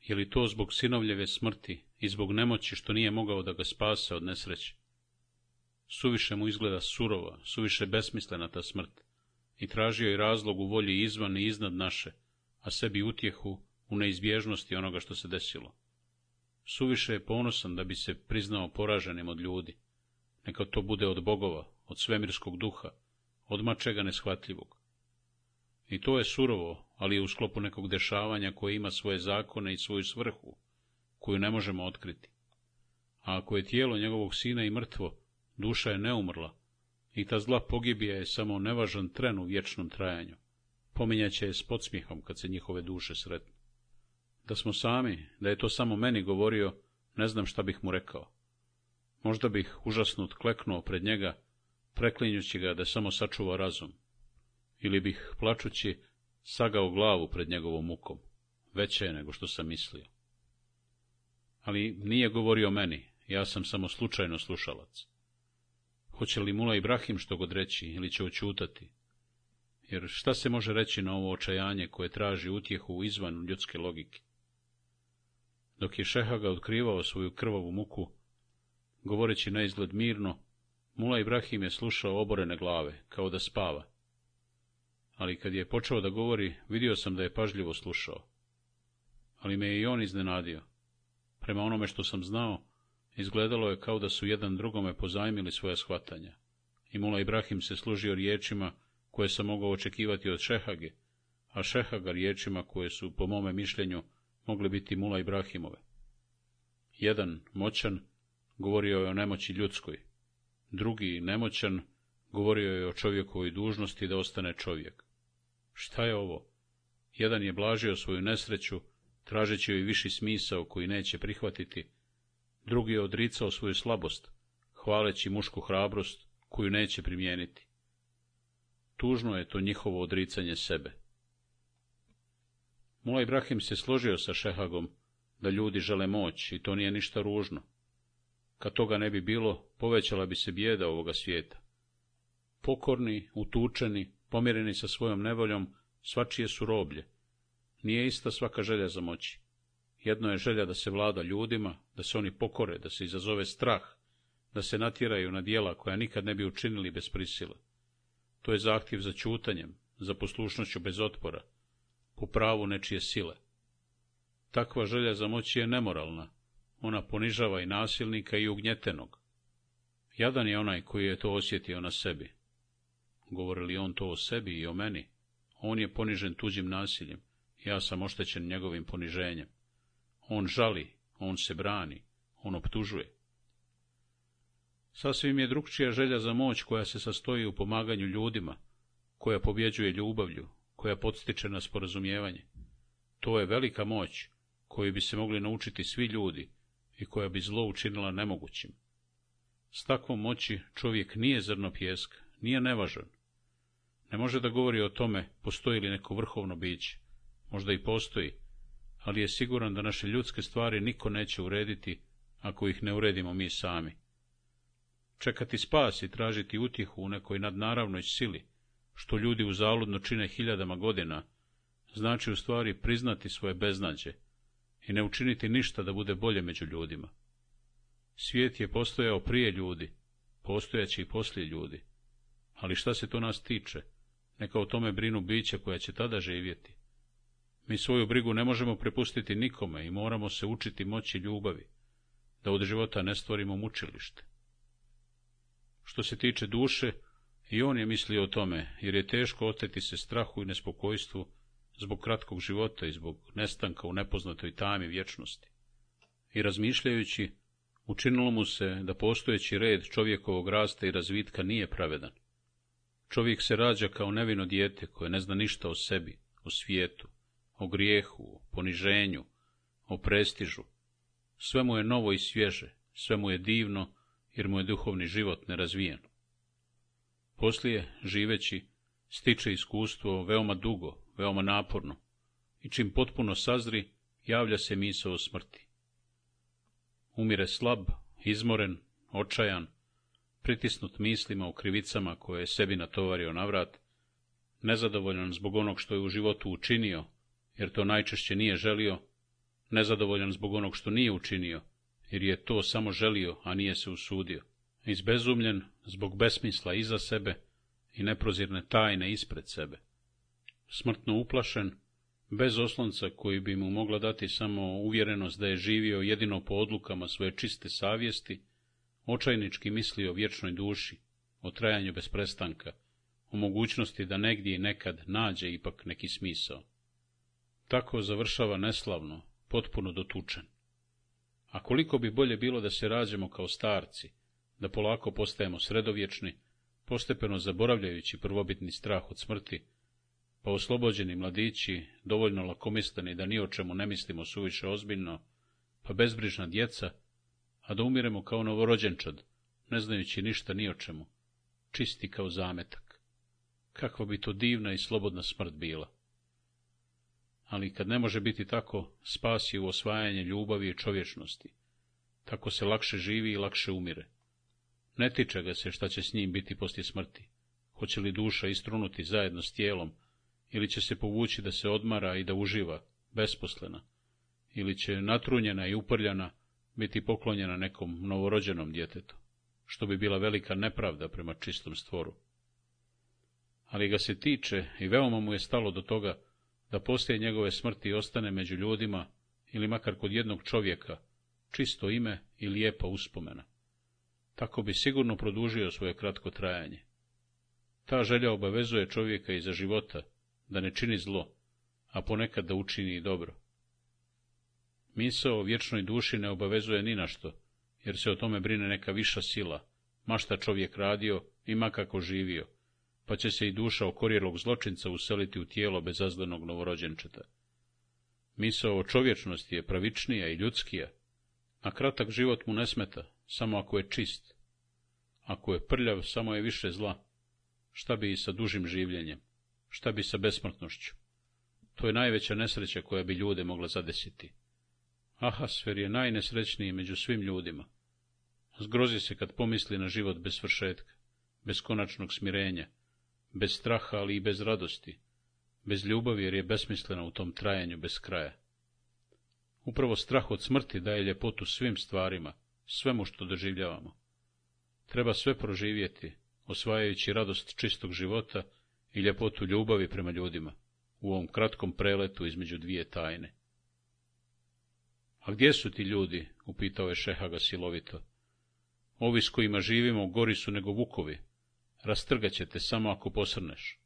Je li to zbog sinovljeve smrti i zbog nemoći što nije mogao da ga spase od nesreće? Suviše mu izgleda surova, suviše besmislena ta smrt. I tražio je razlog u volji izvan i iznad naše, a sebi utjehu u neizbježnosti onoga što se desilo. Suviše je ponosan da bi se priznao poraženim od ljudi. Neka to bude od bogova, od svemirskog duha, od mačega neshvatljivog. I to je surovo, ali je u sklopu nekog dešavanja koje ima svoje zakone i svoju svrhu, koju ne možemo otkriti. A ako je tijelo njegovog sina i mrtvo, Duša je neumrla i ta zla pogibija je samo nevažan tren u vječnom trajanju. Pominjaće je s podsmijehom kad se njihove duše sretnu. Da smo sami, da je to samo meni govorio, ne znam šta bih mu rekao. Možda bih užasnut kleknuo pred njega, preklinjući ga da samo sačuva razum. Ili bih, plačući, sagao glavu pred njegovom mukom. Veće je nego što sam mislio. Ali nije govorio meni, ja sam samo slučajno slušalac. Hoće li Mula Ibrahim što god reći ili će očutati? Jer šta se može reći na ovo očajanje koje traži utjehu izvan ljudske logike? Dok je Šehaga otkrivao svoju krvavu muku, govoreći na izgled mirno, Mula Ibrahim je slušao oborene glave, kao da spava. Ali kad je počeo da govori, vidio sam da je pažljivo slušao. Ali me je i on iznenadio. Prema onome što sam znao, Izgledalo je kao da su jedan drugome pozajmili svoja shvatanja. I Mula Ibrahim se služio riječima koje sam mogao očekivati od Šehage, a Šehaga riječima koje su, po mome mišljenju, mogle biti Mula Ibrahimove. Jedan, moćan, govorio je o nemoći ljudskoj. Drugi, nemoćan, govorio je o čovjekovoj dužnosti da ostane čovjek. Šta je ovo? Jedan je blažio svoju nesreću, tražeći joj viši smisao koji neće prihvatiti, Drugi je odricao svoju slabost, hvaleći mušku hrabrost koju neće primijeniti. Tužno je to njihovo odricanje sebe. Mula Ibrahim se složio sa Šehagom da ljudi žele moć i to nije ništa ružno. Kad toga ne bi bilo, povećala bi se bijeda ovoga svijeta. Pokorni, utučeni, pomireni sa svojom nevoljom, svačije su roblje. Nije ista svaka želja za moći. Jedno je želja da se vlada ljudima, da se oni pokore, da se izazove strah, da se natiraju na dijela koja nikad ne bi učinili bez prisile. To je zahtjev za čutanjem, za poslušnošću bez otpora, po pravu nečije sile. Takva želja za moći je nemoralna, ona ponižava i nasilnika i ugnjetenog. Jadan je onaj koji je to osjetio na sebi. Govori li on to o sebi i o meni? On je ponižen tuđim nasiljem, ja sam oštećen njegovim poniženjem. On žali, on se brani, on optužuje. Sasvim je drukčija želja za moć koja se sastoji u pomaganju ljudima, koja pobjeđuje ljubavlju, koja podstiče na sporazumijevanje. To je velika moć koju bi se mogli naučiti svi ljudi i koja bi zlo učinila nemogućim. S takvom moći čovjek nije zrno pjesk, nije nevažan. Ne može da govori o tome postoji li neko vrhovno biće, možda i postoji, ali je siguran da naše ljudske stvari niko neće urediti, ako ih ne uredimo mi sami. Čekati spas i tražiti utjehu u nekoj nadnaravnoj sili, što ljudi u zaludno čine hiljadama godina, znači u stvari priznati svoje beznađe i ne učiniti ništa da bude bolje među ljudima. Svijet je postojao prije ljudi, postojaći i poslije ljudi, ali šta se to nas tiče, neka o tome brinu biće koja će tada živjeti. Mi svoju brigu ne možemo prepustiti nikome i moramo se učiti moći ljubavi, da od života ne stvorimo mučilište. Što se tiče duše, i on je mislio o tome, jer je teško oteti se strahu i nespokojstvu zbog kratkog života i zbog nestanka u nepoznatoj tami vječnosti. I razmišljajući, učinilo mu se da postojeći red čovjekovog rasta i razvitka nije pravedan. Čovjek se rađa kao nevino dijete koje ne zna ništa o sebi, o svijetu, o grijehu, poniženju, o prestižu. Sve mu je novo i svježe, sve mu je divno, jer mu je duhovni život nerazvijen. Poslije, živeći, stiče iskustvo veoma dugo, veoma naporno, i čim potpuno sazri, javlja se misao o smrti. Umire slab, izmoren, očajan, pritisnut mislima o krivicama koje je sebi natovario vrat, nezadovoljan zbog onog što je u životu učinio, jer to najčešće nije želio, nezadovoljan zbog onog što nije učinio, jer je to samo želio, a nije se usudio, izbezumljen zbog besmisla iza sebe i neprozirne tajne ispred sebe, smrtno uplašen, bez oslonca koji bi mu mogla dati samo uvjerenost da je živio jedino po odlukama svoje čiste savjesti, očajnički misli o vječnoj duši, o trajanju bez prestanka, o mogućnosti da negdje i nekad nađe ipak neki smisao tako završava neslavno, potpuno dotučen. A koliko bi bolje bilo da se rađemo kao starci, da polako postajemo sredovječni, postepeno zaboravljajući prvobitni strah od smrti, pa oslobođeni mladići, dovoljno lakomisleni da ni o čemu ne mislimo suviše ozbiljno, pa bezbrižna djeca, a da umiremo kao novorođenčad, ne znajući ništa ni o čemu, čisti kao zametak. Kakva bi to divna i slobodna smrt bila! ali kad ne može biti tako, spas je u osvajanje ljubavi i čovječnosti. Tako se lakše živi i lakše umire. Ne tiče ga se šta će s njim biti poslije smrti. Hoće li duša istrunuti zajedno s tijelom, ili će se povući da se odmara i da uživa, besposlena, ili će natrunjena i uprljana biti poklonjena nekom novorođenom djetetu, što bi bila velika nepravda prema čistom stvoru. Ali ga se tiče i veoma mu je stalo do toga da poslije njegove smrti ostane među ljudima ili makar kod jednog čovjeka, čisto ime i lijepa uspomena. Tako bi sigurno produžio svoje kratko trajanje. Ta želja obavezuje čovjeka i za života, da ne čini zlo, a ponekad da učini i dobro. Misao o vječnoj duši ne obavezuje ni našto, jer se o tome brine neka viša sila, mašta čovjek radio i kako živio, pa će se i duša okorijelog zločinca useliti u tijelo bezazlenog novorođenčeta. Misao o čovječnosti je pravičnija i ljudskija, a kratak život mu ne smeta, samo ako je čist. Ako je prljav, samo je više zla. Šta bi i sa dužim življenjem? Šta bi sa besmrtnošću? To je najveća nesreća koja bi ljude mogla zadesiti. Ahasfer je najnesrećniji među svim ljudima. Zgrozi se kad pomisli na život bez svršetka, bez konačnog smirenja, bez straha, ali i bez radosti, bez ljubavi jer je besmislena u tom trajanju bez kraja. Upravo strah od smrti daje ljepotu svim stvarima, svemu što doživljavamo. Treba sve proživjeti, osvajajući radost čistog života i ljepotu ljubavi prema ljudima, u ovom kratkom preletu između dvije tajne. A gdje su ti ljudi? upitao je Šehaga silovito. Ovi s kojima živimo gori su nego vukovi, Rastrgat će te samo ako posrneš.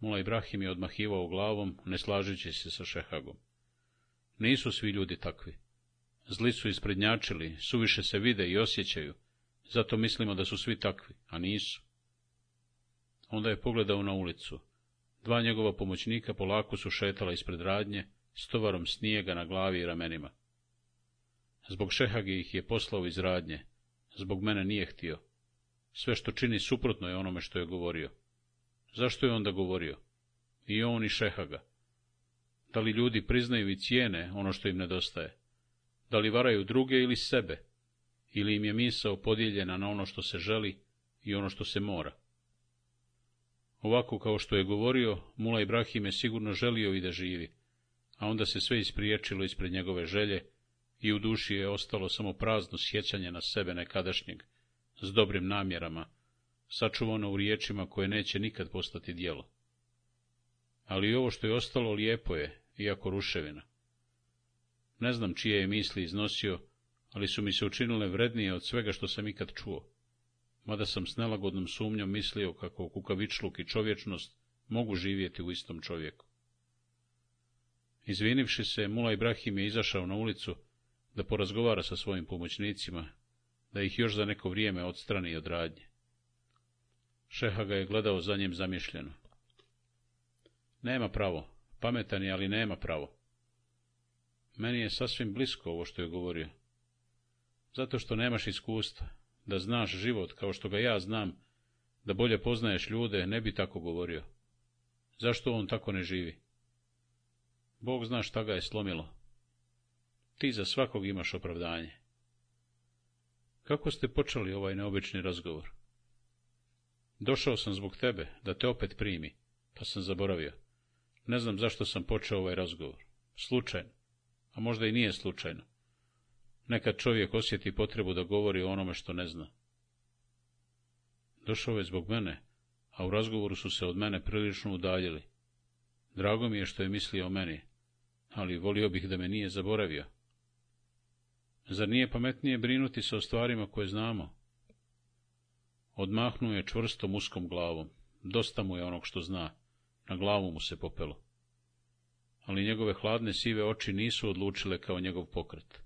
Mula Ibrahim je odmahivao glavom, ne slažući se sa Šehagom. Nisu svi ljudi takvi. Zli su isprednjačili, suviše se vide i osjećaju, zato mislimo da su svi takvi, a nisu. Onda je pogledao na ulicu. Dva njegova pomoćnika polako su šetala ispred radnje, s tovarom snijega na glavi i ramenima. Zbog Šehagi ih je poslao iz radnje, zbog mene nije htio, sve što čini suprotno je onome što je govorio. Zašto je onda govorio? I on i Šehaga. Da li ljudi priznaju i cijene ono što im nedostaje? Da li varaju druge ili sebe? Ili im je misao podijeljena na ono što se želi i ono što se mora? Ovako kao što je govorio, Mula Ibrahim je sigurno želio i da živi, a onda se sve ispriječilo ispred njegove želje i u duši je ostalo samo prazno sjećanje na sebe nekadašnjeg, s dobrim namjerama, sačuvano u riječima koje neće nikad postati dijelo. Ali i ovo što je ostalo lijepo je, iako ruševina. Ne znam čije je misli iznosio, ali su mi se učinile vrednije od svega što sam ikad čuo. Mada sam s nelagodnom sumnjom mislio kako kukavičluk i čovječnost mogu živjeti u istom čovjeku. Izvinivši se, Mula Ibrahim je izašao na ulicu da porazgovara sa svojim pomoćnicima da ih još za neko vrijeme odstrani od radnje. Šeha ga je gledao za njem zamišljeno. Nema pravo, pametan je, ali nema pravo. Meni je sasvim blisko ovo što je govorio. Zato što nemaš iskustva, da znaš život kao što ga ja znam, da bolje poznaješ ljude, ne bi tako govorio. Zašto on tako ne živi? Bog zna šta ga je slomilo. Ti za svakog imaš opravdanje. Kako ste počeli ovaj neobični razgovor? Došao sam zbog tebe, da te opet primi, pa sam zaboravio. Ne znam zašto sam počeo ovaj razgovor. Slučajno. A možda i nije slučajno. Nekad čovjek osjeti potrebu da govori o onome što ne zna. Došao je zbog mene, a u razgovoru su se od mene prilično udaljili. Drago mi je što je mislio o meni, ali volio bih da me nije zaboravio. Zar nije pametnije brinuti se o stvarima koje znamo? Odmahnuo je čvrsto muskom glavom. Dosta mu je onog što zna. Na glavu mu se popelo. Ali njegove hladne sive oči nisu odlučile kao njegov pokret.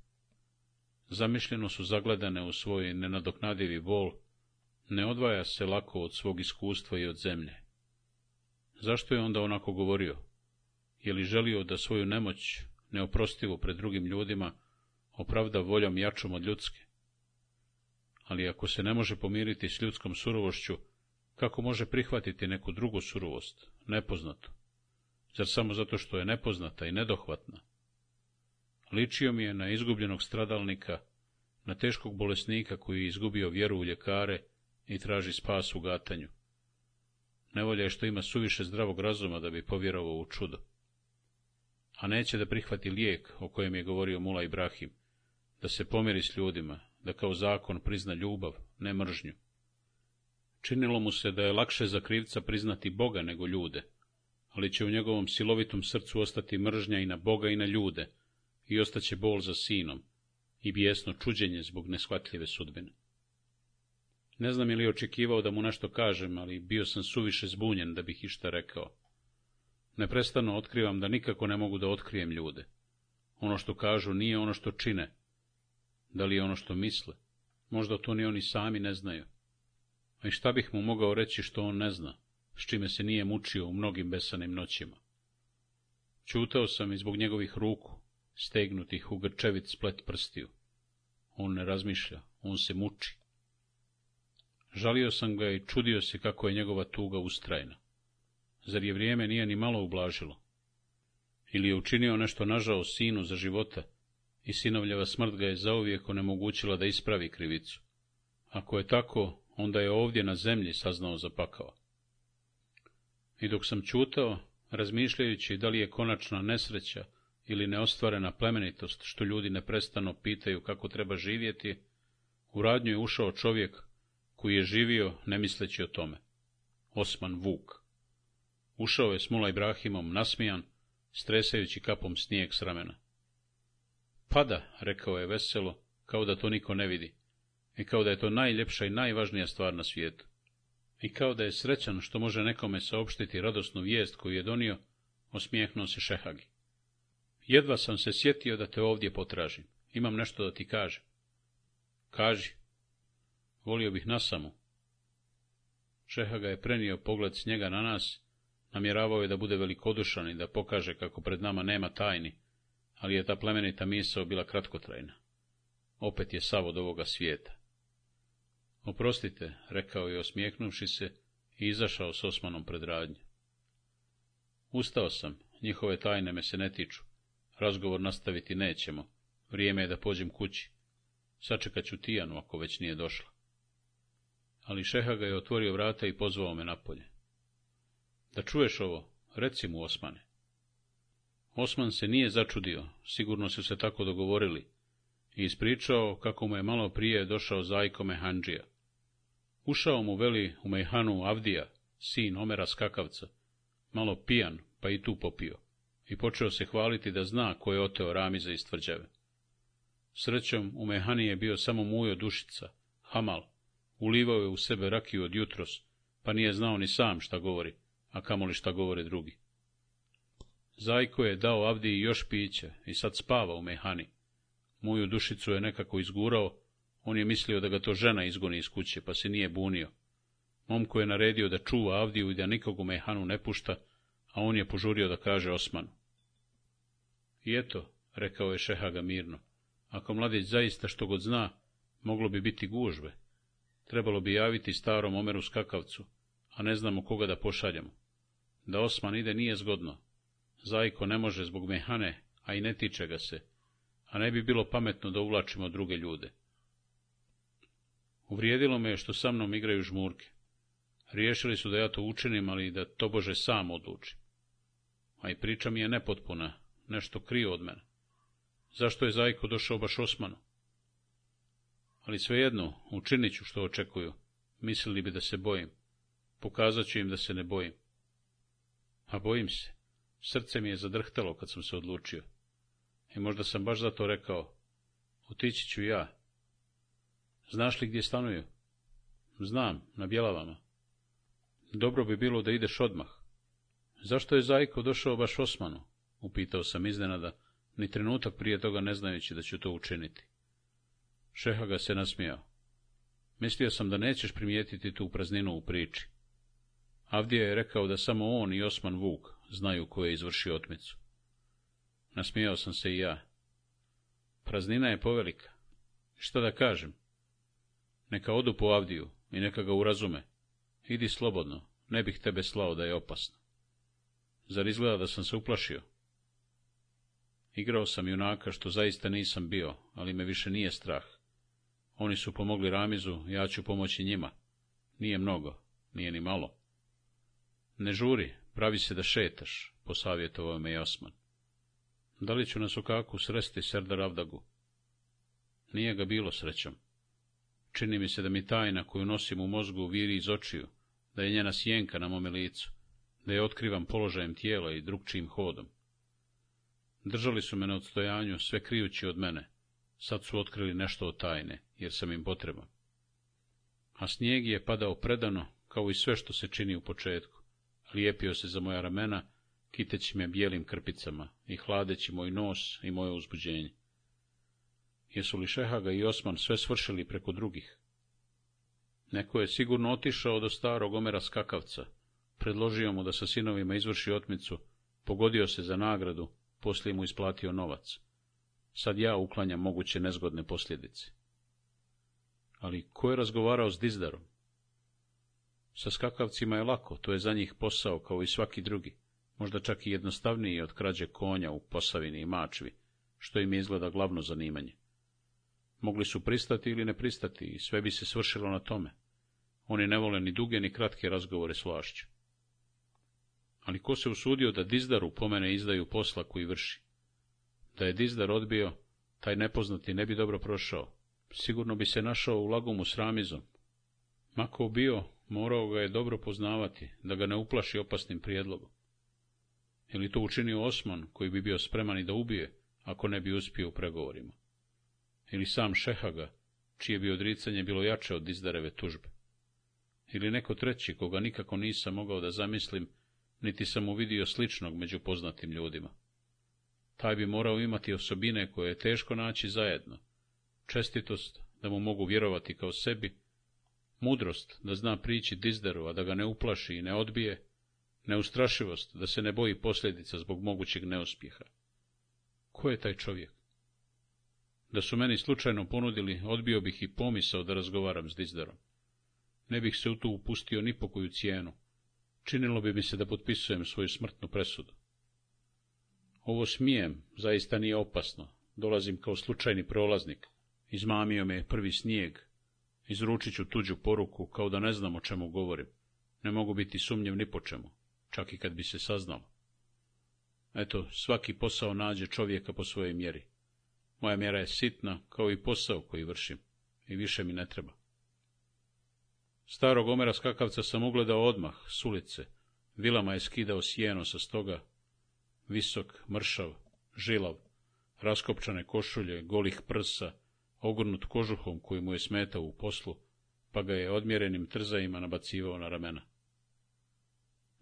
Zamišljeno su zagledane u svoj nenadoknadivi bol, ne odvaja se lako od svog iskustva i od zemlje. Zašto je onda onako govorio? Je li želio da svoju nemoć, neoprostivu pred drugim ljudima, opravda voljom jačom od ljudske. Ali ako se ne može pomiriti s ljudskom surovošću, kako može prihvatiti neku drugu surovost, nepoznatu? Zar samo zato što je nepoznata i nedohvatna? Ličio mi je na izgubljenog stradalnika, na teškog bolesnika koji je izgubio vjeru u ljekare i traži spas u gatanju. Nevolja je što ima suviše zdravog razuma da bi povjerovao u čudo. A neće da prihvati lijek o kojem je govorio Mula Ibrahim, da se pomiri s ljudima, da kao zakon prizna ljubav, ne mržnju. Činilo mu se da je lakše za krivca priznati Boga nego ljude, ali će u njegovom silovitom srcu ostati mržnja i na Boga i na ljude, i ostaće bol za sinom, i bijesno čuđenje zbog neshvatljive sudbine. Ne znam je li očekivao da mu nešto kažem, ali bio sam suviše zbunjen da bih išta rekao. Neprestano otkrivam da nikako ne mogu da otkrijem ljude. Ono što kažu nije ono što čine, da li je ono što misle? Možda to ni oni sami ne znaju. A i šta bih mu mogao reći što on ne zna, s čime se nije mučio u mnogim besanim noćima? Čutao sam i zbog njegovih ruku, stegnutih u grčevit splet prstiju. On ne razmišlja, on se muči. Žalio sam ga i čudio se kako je njegova tuga ustrajna. Zar je vrijeme nije ni malo ublažilo? Ili je učinio nešto nažao sinu za života, i sinovljeva smrt ga je zauvijek onemogućila da ispravi krivicu. Ako je tako, onda je ovdje na zemlji saznao za I dok sam čutao, razmišljajući da li je konačna nesreća ili neostvarena plemenitost, što ljudi neprestano pitaju kako treba živjeti, u radnju je ušao čovjek koji je živio ne misleći o tome. Osman Vuk. Ušao je s Mula Ibrahimom nasmijan, stresajući kapom snijeg s ramena. Pada, rekao je veselo, kao da to niko ne vidi, i kao da je to najljepša i najvažnija stvar na svijetu. I kao da je srećan što može nekome saopštiti radosnu vijest koju je donio, osmijehnuo se Šehagi. Jedva sam se sjetio da te ovdje potražim. Imam nešto da ti kažem. Kaži. Volio bih nasamo. Šehaga je prenio pogled s njega na nas, namjeravao je da bude velikodušan i da pokaže kako pred nama nema tajni, ali je ta plemenita misao bila kratkotrajna. Opet je sav od ovoga svijeta. Oprostite, rekao je osmijeknuši se i izašao s Osmanom pred radnju. Ustao sam, njihove tajne me se ne tiču. Razgovor nastaviti nećemo. Vrijeme je da pođem kući. Sačekat ću Tijanu ako već nije došla. Ali Šeha ga je otvorio vrata i pozvao me napolje. Da čuješ ovo, reci mu Osmane. Osman se nije začudio, sigurno su se tako dogovorili, i ispričao kako mu je malo prije došao zajko Mehanđija. Ušao mu veli u mehanu Avdija, sin Omera Skakavca, malo pijan, pa i tu popio, i počeo se hvaliti da zna ko je oteo Ramiza iz tvrđave. Srećom, u Mehani je bio samo mujo dušica, Hamal, ulivao je u sebe rakiju od jutros, pa nije znao ni sam šta govori, a kamoli šta govore drugi. Zajko je dao Avdiji još piće i sad spava u mehani. Moju dušicu je nekako izgurao, on je mislio da ga to žena izgoni iz kuće, pa se nije bunio. Momko je naredio da čuva Avdiju i da nikog u mehanu ne pušta, a on je požurio da kaže Osmanu. I eto, rekao je Šehaga mirno, ako mladić zaista što god zna, moglo bi biti gužve. Trebalo bi javiti starom Omeru skakavcu, a ne znamo koga da pošaljamo. Da Osman ide nije zgodno, Zajko ne može zbog mehane, a i ne tiče ga se, a ne bi bilo pametno da uvlačimo druge ljude. Uvrijedilo me je što sa mnom igraju žmurke. Riješili su da ja to učinim, ali da bože sam odluči. A i priča mi je nepotpuna, nešto krivo od mene. Zašto je Zajko došao baš Osmanu? Ali svejedno, učinit ću što očekuju. Mislili bi da se bojim. Pokazat ću im da se ne bojim. A bojim se. Srce mi je zadrhtalo kad sam se odlučio. I možda sam baš zato rekao, otići ću ja. Znaš li gdje stanuju? Znam, na Bjelavama. Dobro bi bilo da ideš odmah. Zašto je Zajko došao baš Osmanu? Upitao sam iznenada, ni trenutak prije toga ne znajući da ću to učiniti. Šeha ga se nasmijao. Mislio sam da nećeš primijetiti tu prazninu u priči. Avdija je rekao da samo on i Osman Vuk znaju ko je izvršio otmicu. Nasmijao sam se i ja. Praznina je povelika. Šta da kažem? Neka odu po Avdiju i neka ga urazume. Idi slobodno, ne bih tebe slao da je opasno. Zar izgleda da sam se uplašio? Igrao sam junaka što zaista nisam bio, ali me više nije strah. Oni su pomogli Ramizu, ja ću pomoći njima. Nije mnogo, nije ni malo. Ne žuri, Pravi se da šetaš, posavjetovao me Jasman. Da li ću nas u sresti Serdar Avdagu? Nije ga bilo srećom. Čini mi se da mi tajna koju nosim u mozgu viri iz očiju, da je njena sjenka na mome licu, da je otkrivam položajem tijela i drugčijim hodom. Držali su me na odstojanju, sve krijući od mene. Sad su otkrili nešto od tajne, jer sam im potreban. A snijeg je padao predano, kao i sve što se čini u početku lijepio se za moja ramena, kiteći me bijelim krpicama i hladeći moj nos i moje uzbuđenje. Jesu li Šehaga i Osman sve svršili preko drugih? Neko je sigurno otišao do starog Omera Skakavca, predložio mu da sa sinovima izvrši otmicu, pogodio se za nagradu, poslije mu isplatio novac. Sad ja uklanjam moguće nezgodne posljedice. Ali ko je razgovarao s Dizdarom? Sa skakavcima je lako, to je za njih posao kao i svaki drugi, možda čak i jednostavniji od krađe konja u posavini i mačvi, što im izgleda glavno zanimanje. Mogli su pristati ili ne pristati i sve bi se svršilo na tome. Oni ne vole ni duge ni kratke razgovore s vlašću. Ali ko se usudio da Dizdaru pomene izdaju posla koji vrši? Da je Dizdar odbio, taj nepoznati ne bi dobro prošao. Sigurno bi se našao u lagumu s Ramizom. Mako bio morao ga je dobro poznavati, da ga ne uplaši opasnim prijedlogom. Ili to učinio Osman, koji bi bio spreman i da ubije, ako ne bi uspio u pregovorima? Ili sam Šehaga, čije bi odricanje bilo jače od izdareve tužbe? Ili neko treći, koga nikako nisam mogao da zamislim, niti sam uvidio sličnog među poznatim ljudima. Taj bi morao imati osobine koje je teško naći zajedno, čestitost, da mu mogu vjerovati kao sebi, mudrost da zna prići dizdaru, a da ga ne uplaši i ne odbije, neustrašivost da se ne boji posljedica zbog mogućeg neuspjeha. Ko je taj čovjek? Da su meni slučajno ponudili, odbio bih i pomisao da razgovaram s dizdarom. Ne bih se u to upustio ni po koju cijenu. Činilo bi mi se da potpisujem svoju smrtnu presudu. Ovo smijem, zaista nije opasno. Dolazim kao slučajni prolaznik. Izmamio me prvi snijeg, Izručit ću tuđu poruku, kao da ne znam o čemu govorim. Ne mogu biti sumnjiv ni po čemu, čak i kad bi se saznalo. Eto, svaki posao nađe čovjeka po svojoj mjeri. Moja mjera je sitna, kao i posao koji vršim, i više mi ne treba. Starog omera skakavca sam ugledao odmah, s ulice. Vilama je skidao sjeno sa stoga. Visok, mršav, žilav, raskopčane košulje, golih prsa, ogurnut kožuhom koji mu je smetao u poslu, pa ga je odmjerenim trzajima nabacivao na ramena.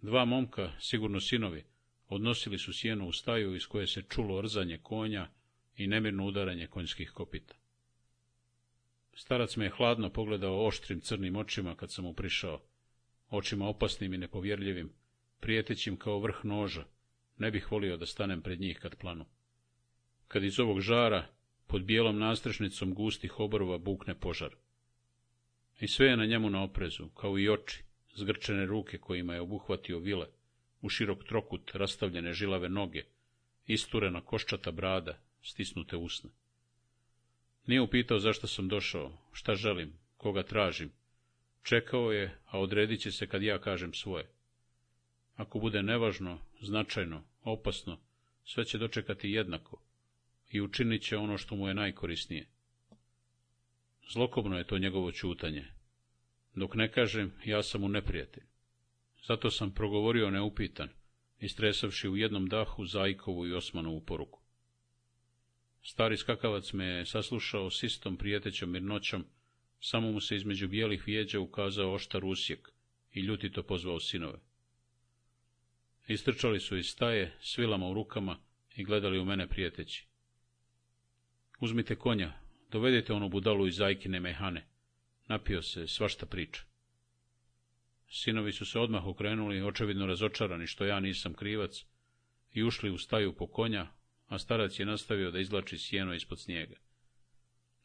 Dva momka, sigurno sinovi, odnosili su sjenu u staju iz koje se čulo rzanje konja i nemirno udaranje konjskih kopita. Starac me je hladno pogledao oštrim crnim očima kad sam mu prišao, očima opasnim i nepovjerljivim, prijetećim kao vrh noža, ne bih volio da stanem pred njih kad planu. Kad iz ovog žara pod bijelom nastrašnicom gustih oborova bukne požar. I sve je na njemu na oprezu, kao i oči, zgrčene ruke kojima je obuhvatio vile, u širok trokut rastavljene žilave noge, isturena koščata brada, stisnute usne. Nije upitao zašto sam došao, šta želim, koga tražim. Čekao je, a odredit će se kad ja kažem svoje. Ako bude nevažno, značajno, opasno, sve će dočekati jednako, i učinit će ono što mu je najkorisnije. Zlokobno je to njegovo čutanje. Dok ne kažem, ja sam mu neprijatelj. Zato sam progovorio neupitan, istresavši u jednom dahu Zajkovu i Osmanovu poruku. Stari skakavac me je saslušao s istom prijetećom mirnoćom, samo mu se između bijelih vijeđa ukazao oštar usjek i ljutito pozvao sinove. Istrčali su iz staje, svilama u rukama i gledali u mene prijeteći. Uzmite konja, dovedete onu budalu iz zajkine mehane. Napio se, svašta priča. Sinovi su se odmah okrenuli, očevidno razočarani što ja nisam krivac, i ušli u staju po konja, a starac je nastavio da izlači sjeno ispod snijega.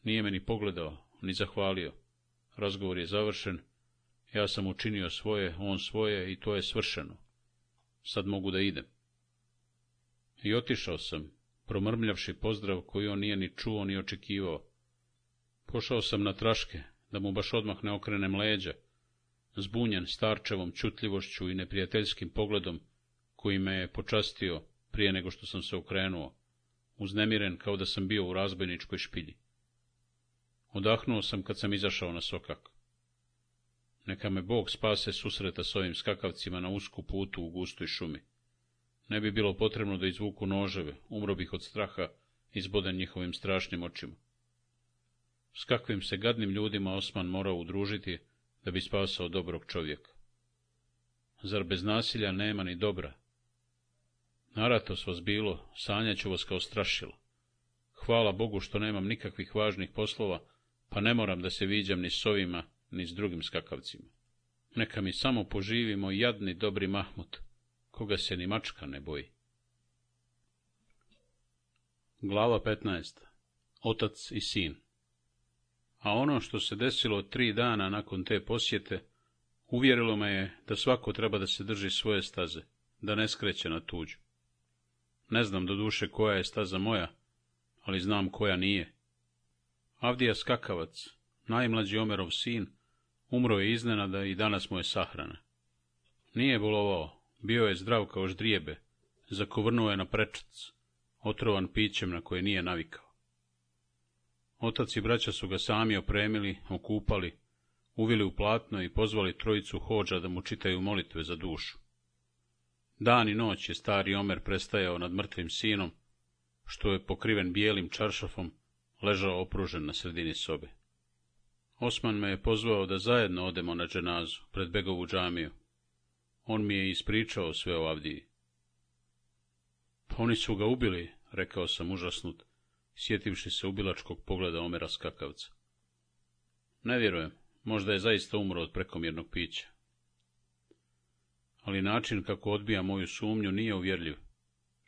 Nije me ni pogledao, ni zahvalio. Razgovor je završen, ja sam učinio svoje, on svoje i to je svršeno. Sad mogu da idem. I otišao sam, promrmljavši pozdrav koji on nije ni čuo ni očekivao. Pošao sam na traške, da mu baš odmah ne okrenem leđa, zbunjen starčevom čutljivošću i neprijateljskim pogledom, koji me je počastio prije nego što sam se okrenuo, uznemiren kao da sam bio u razbojničkoj špilji. Odahnuo sam kad sam izašao na sokak. Neka me Bog spase susreta s ovim skakavcima na usku putu u gustoj šumi. Ne bi bilo potrebno da izvuku noževe, umro bih od straha, izboden njihovim strašnim očima. S kakvim se gadnim ljudima Osman morao udružiti da bi spasao dobrog čovjeka? Zar bez nasilja nema ni dobra? Naratos vas bilo, sanjaću vas kao strašilo. Hvala Bogu što nemam nikakvih važnih poslova, pa ne moram da se viđam ni s ovima, ni s drugim skakavcima. Neka mi samo poživimo jadni dobri Mahmut, koga se ni mačka ne boji. Glava 15. Otac i sin A ono što se desilo tri dana nakon te posjete, uvjerilo me je da svako treba da se drži svoje staze, da ne skreće na tuđu. Ne znam do duše koja je staza moja, ali znam koja nije. Avdija Skakavac, najmlađi Omerov sin, umro je iznenada i danas mu je sahrana. Nije bolovao, bio je zdrav kao ždrijebe, zakovrnuo je na prečac, otrovan pićem na koje nije navikao. Otac i braća su ga sami opremili, okupali, uvili u platno i pozvali trojicu hođa da mu čitaju molitve za dušu. Dan i noć je stari Omer prestajao nad mrtvim sinom, što je pokriven bijelim čaršafom, ležao opružen na sredini sobe. Osman me je pozvao da zajedno odemo na dženazu, pred Begovu džamiju, on mi je ispričao sve o Avdiji. Pa oni su ga ubili, rekao sam užasnut, sjetivši se ubilačkog pogleda Omera Skakavca. Ne vjerujem, možda je zaista umro od prekomjernog pića. Ali način kako odbija moju sumnju nije uvjerljiv.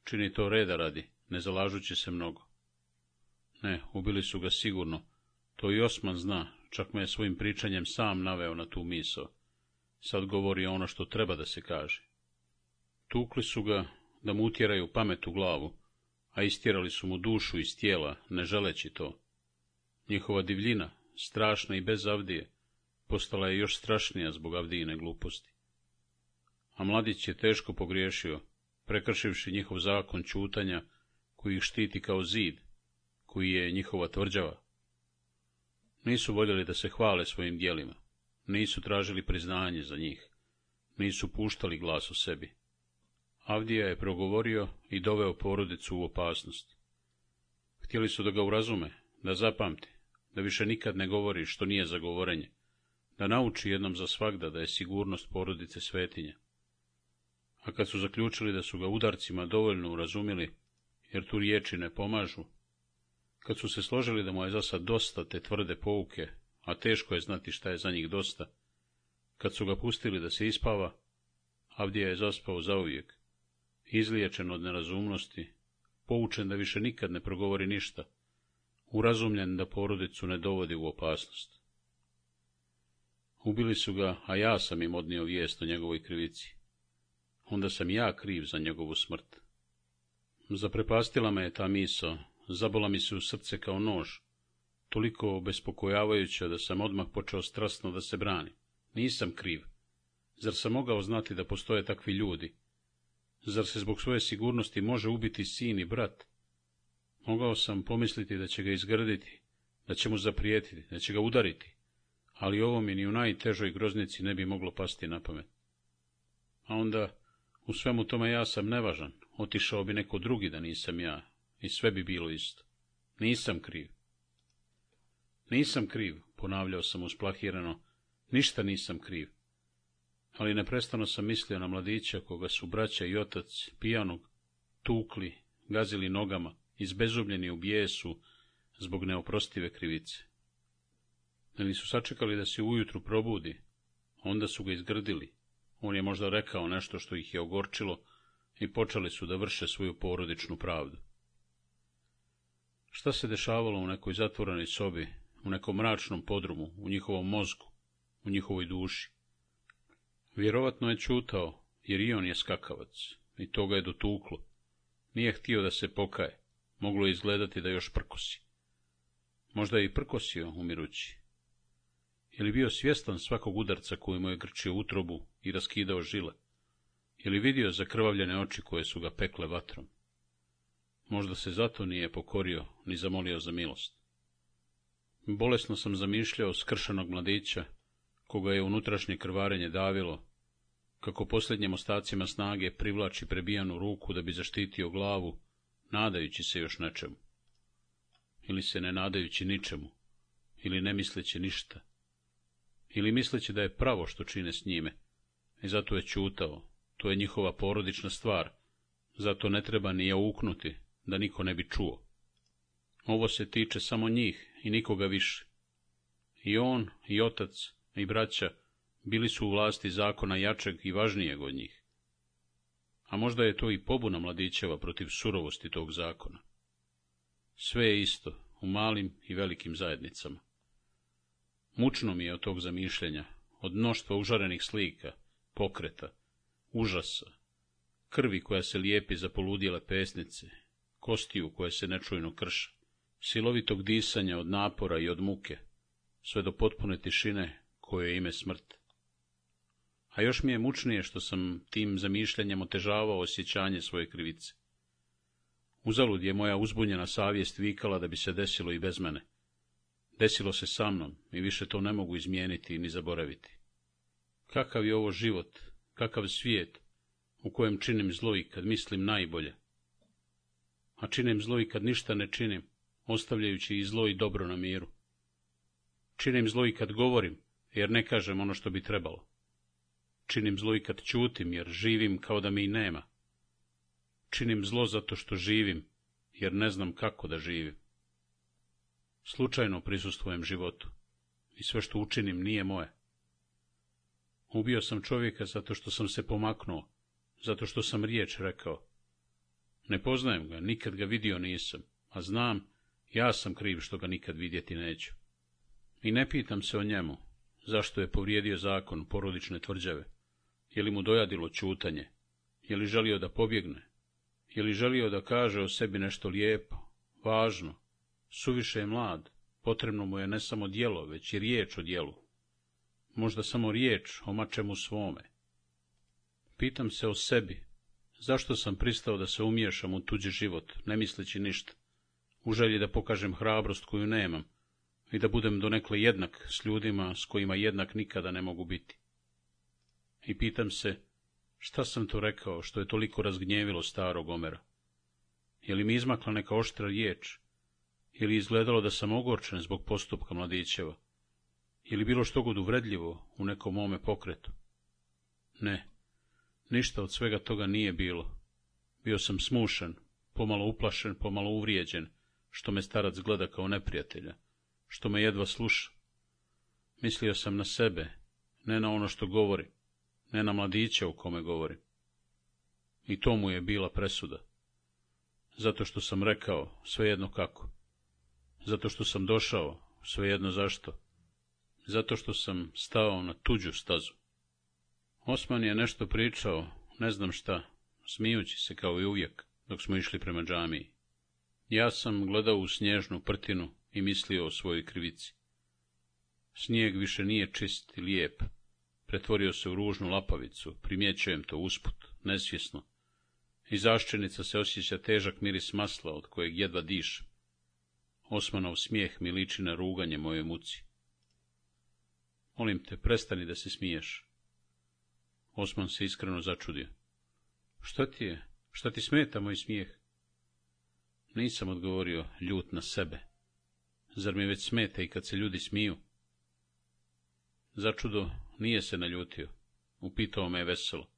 Čini to reda radi, ne zalažući se mnogo. Ne, ubili su ga sigurno. To i Osman zna, čak me je svojim pričanjem sam naveo na tu misao sad govori ono što treba da se kaže. Tukli su ga da mu utjeraju pamet u glavu, a istjerali su mu dušu iz tijela, ne želeći to. Njihova divljina, strašna i bez Avdije, postala je još strašnija zbog Avdijine gluposti. A mladić je teško pogriješio, prekršivši njihov zakon čutanja, koji ih štiti kao zid, koji je njihova tvrđava. Nisu voljeli da se hvale svojim dijelima. Nisu tražili priznanje za njih. Nisu puštali glas o sebi. Avdija je progovorio i doveo porodicu u opasnost. Htjeli su da ga urazume, da zapamti, da više nikad ne govori što nije za govorenje, da nauči jednom za svagda da je sigurnost porodice svetinja. A kad su zaključili da su ga udarcima dovoljno urazumili, jer tu riječi ne pomažu, kad su se složili da mu je za sad dosta te tvrde pouke a teško je znati šta je za njih dosta. Kad su ga pustili da se ispava, Avdija je zaspao zauvijek, izliječen od nerazumnosti, poučen da više nikad ne progovori ništa, urazumljen da porodicu ne dovodi u opasnost. Ubili su ga, a ja sam im odnio vijest o njegovoj krivici. Onda sam ja kriv za njegovu smrt. Zaprepastila me je ta miso, zabola mi se u srce kao nož, toliko obespokojavajuća da sam odmah počeo strastno da se brani. Nisam kriv. Zar sam mogao znati da postoje takvi ljudi? Zar se zbog svoje sigurnosti može ubiti sin i brat? Mogao sam pomisliti da će ga izgrditi, da će mu zaprijetiti, da će ga udariti, ali ovo mi ni u najtežoj groznici ne bi moglo pasti na pamet. A onda, u svemu tome ja sam nevažan, otišao bi neko drugi da nisam ja, i sve bi bilo isto. Nisam kriv. Nisam kriv, ponavljao sam usplahirano, ništa nisam kriv. Ali neprestano sam mislio na mladića koga su braća i otac pijanog tukli, gazili nogama, izbezumljeni u bijesu zbog neoprostive krivice. Ali su sačekali da se ujutru probudi, onda su ga izgrdili. On je možda rekao nešto što ih je ogorčilo i počeli su da vrše svoju porodičnu pravdu. Šta se dešavalo u nekoj zatvorenoj sobi u nekom mračnom podrumu, u njihovom mozgu, u njihovoj duši. Vjerovatno je čutao, jer i on je skakavac, i to ga je dotuklo. Nije htio da se pokaje, moglo je izgledati da još prkosi. Možda je i prkosio, umirući. Je li bio svjestan svakog udarca koji mu je grčio utrobu i raskidao žile? Je li vidio zakrvavljene oči koje su ga pekle vatrom? Možda se zato nije pokorio ni zamolio za milost. Bolesno sam zamišljao skršenog mladića, koga je unutrašnje krvarenje davilo, kako posljednjim ostacima snage privlači prebijanu ruku da bi zaštitio glavu, nadajući se još nečemu. Ili se ne nadajući ničemu, ili ne misleći ništa, ili misleći da je pravo što čine s njime, i zato je čutao, to je njihova porodična stvar, zato ne treba ni uknuti, da niko ne bi čuo. Ovo se tiče samo njih, i nikoga više. I on, i otac, i braća bili su u vlasti zakona jačeg i važnijeg od njih. A možda je to i pobuna mladićeva protiv surovosti tog zakona. Sve je isto, u malim i velikim zajednicama. Mučno mi je od tog zamišljenja, od mnoštva užarenih slika, pokreta, užasa, krvi koja se lijepi za poludjele pesnice, kostiju koja se nečujno krša silovitog disanja od napora i od muke, sve do potpune tišine koje je ime smrt. A još mi je mučnije što sam tim zamišljanjem otežavao osjećanje svoje krivice. Uzalud je moja uzbunjena savjest vikala da bi se desilo i bez mene. Desilo se sa mnom i više to ne mogu izmijeniti ni zaboraviti. Kakav je ovo život, kakav svijet, u kojem činim zlo i kad mislim najbolje. A činim zlo i kad ništa ne činim, ostavljajući i zlo i dobro na miru. Činim zlo i kad govorim, jer ne kažem ono što bi trebalo. Činim zlo i kad čutim, jer živim kao da mi i nema. Činim zlo zato što živim, jer ne znam kako da živim. Slučajno prisustvujem životu i sve što učinim nije moje. Ubio sam čovjeka zato što sam se pomaknuo, zato što sam riječ rekao. Ne poznajem ga, nikad ga vidio nisam, a znam ja sam kriv što ga nikad vidjeti neću. I ne pitam se o njemu, zašto je povrijedio zakon porodične tvrđave. Je li mu dojadilo čutanje? Je li želio da pobjegne? Je li želio da kaže o sebi nešto lijepo, važno? Suviše je mlad, potrebno mu je ne samo dijelo, već i riječ o dijelu. Možda samo riječ o mačemu svome. Pitam se o sebi, zašto sam pristao da se umiješam u tuđi život, ne misleći ništa u želji da pokažem hrabrost koju nemam i da budem donekle jednak s ljudima s kojima jednak nikada ne mogu biti. I pitam se, šta sam to rekao što je toliko razgnjevilo starog Omera? Je li mi izmakla neka oštra riječ? Je li izgledalo da sam ogorčen zbog postupka mladićeva? Je bilo što god uvredljivo u nekom mome pokretu? Ne, ništa od svega toga nije bilo. Bio sam smušan, pomalo uplašen, pomalo uvrijeđen, što me starac gleda kao neprijatelja, što me jedva sluša. Mislio sam na sebe, ne na ono što govori, ne na mladića u kome govori. I to mu je bila presuda. Zato što sam rekao, svejedno kako. Zato što sam došao, svejedno zašto. Zato što sam stao na tuđu stazu. Osman je nešto pričao, ne znam šta, smijući se kao i uvijek, dok smo išli prema džamiji. Ja sam gledao u snježnu prtinu i mislio o svojoj krivici. Snijeg više nije čist i lijep. Pretvorio se u ružnu lapavicu, primjećujem to usput, nesvjesno. I aščenica se osjeća težak miris masla, od kojeg jedva dišem. Osmanov smijeh mi liči na ruganje moje muci. Molim te, prestani da se smiješ. Osman se iskreno začudio. Šta ti je? Šta ti smeta moj smijeh? Nisam odgovorio ljut na sebe. Zar mi već smete i kad se ljudi smiju? Začudo nije se naljutio. Upitao me je veselo.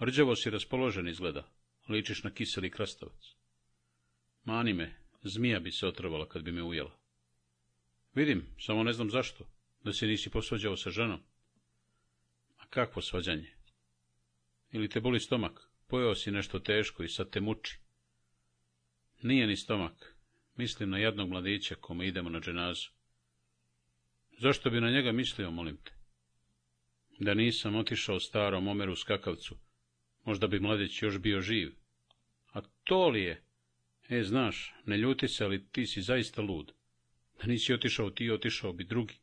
Rđavo si raspoložen izgleda. Ličiš na kiseli krastavac. Mani me, zmija bi se otrovala kad bi me ujela. Vidim, samo ne znam zašto, da se nisi posvađao sa ženom. A kakvo svađanje? Ili te boli stomak? Pojeo si nešto teško i sad te muči. Nije ni stomak. Mislim na jednog mladića kome idemo na dženazu. Zašto bi na njega mislio, molim te? Da nisam otišao starom Omeru skakavcu, možda bi mladić još bio živ. A to li je? E, znaš, ne ljuti se, ali ti si zaista lud. Da nisi otišao ti, otišao bi drugi.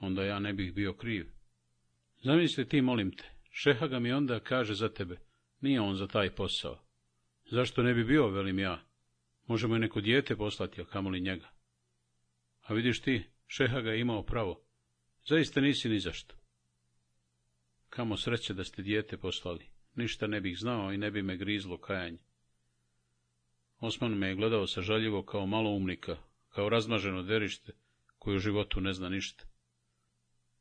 Onda ja ne bih bio kriv. Zamisli ti, molim te, Šeha ga mi onda kaže za tebe, nije on za taj posao. Zašto ne bi bio, velim ja? Možemo i neko dijete poslati, a kamoli njega. A vidiš ti, šeha ga je imao pravo. Zaista nisi ni zašto. Kamo sreće da ste dijete poslali. Ništa ne bih znao i ne bi me grizlo kajanje. Osman me je gledao sažaljivo kao malo umnika, kao razmaženo derište, koje u životu ne zna ništa.